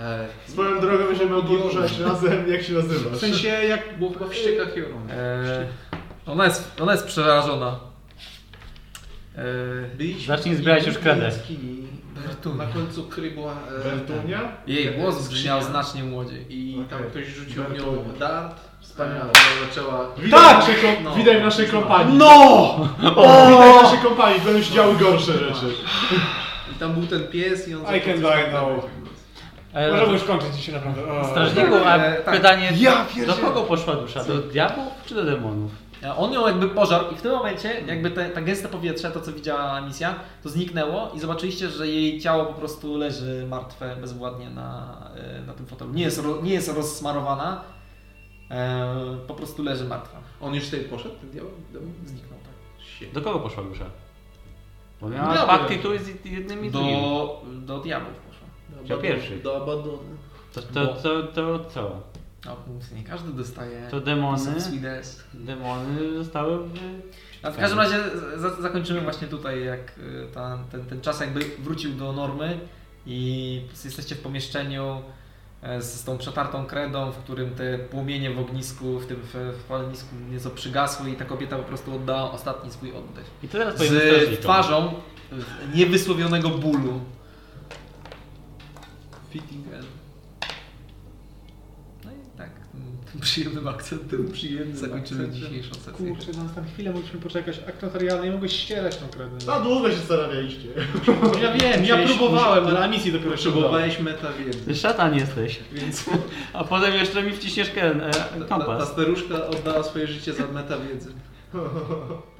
E, Swoją drogą będziemy podróżać *laughs* razem, jak się nazywasz. W sensie jak... e, było chyba w ściekach Jorun. E, ona, jest, ona jest przerażona. E, Byliśmy Zacznij w zbierać już kredę. jaskini. Na końcu kry była... e, Bertunia? jej głos brzmiał znacznie młodziej. I tam Okej. ktoś rzucił w nią Bertunia. dart. Wspaniale. Ona zaczęła... Widać Tak! naszej kom- No. Widać w naszej kompanii. No! Widać w naszej kompanii, będą się działy gorsze rzeczy. I tam był ten pies i on... I zaczął can coś die tam now. E, Możemy już kończyć dzisiaj naprawdę. O. Strażniku, a E, tak. pytanie, Ja do kogo poszła dusza? Do diabłów czy do demonów? A On ją jakby pożarł i w tym momencie jakby te, ta gęste powietrze, to co widziała misja, to zniknęło i zobaczyliście, że jej ciało po prostu leży martwe, bezwładnie na, e, na tym fotelu. Nie jest, nie jest rozsmarowana, e, po prostu leży martwa. On już tutaj poszedł, ten diabeł? Zniknął, tak. Do kogo poszła dusza? Bo miała pakty tu z jednym i drugim. Do, do diabłów Chciał pierwszy. Do Abadony. To, to, to, to co? No, nie każdy dostaje To demony? Demony zostały w... A w każdym razie za, zakończymy właśnie tutaj, jak y, ta, ten, ten czas jakby wrócił do normy i jesteście w pomieszczeniu e, z, tą przetartą kredą, w którym te płomienie w ognisku, w tym w, nieco przygasły i ta kobieta po prostu oddała ostatni swój oddech. I to teraz Z twarzą niewysłowionego bólu. Fitting end. No i tak, *laughs* tym, przyjemnym akcentem Przyjemnym zakończymy akcentem. dzisiejszą sesję. Kurczę, na tam chwilę mogliśmy poczekać. Akt notarialny, nie mogłeś ścierać tą kredę. Za długo się zastanawialiście. *laughs* Ja wiem, ja próbowałem, ale na misji dopiero się udało. Potrzebowałeś meta wiedzy. Ty szatan jesteś. Więc A potem jeszcze mi wciśniesz ten e, ta, ta, ta kompas. staruszka oddała swoje życie za meta wiedzy. Także *laughs*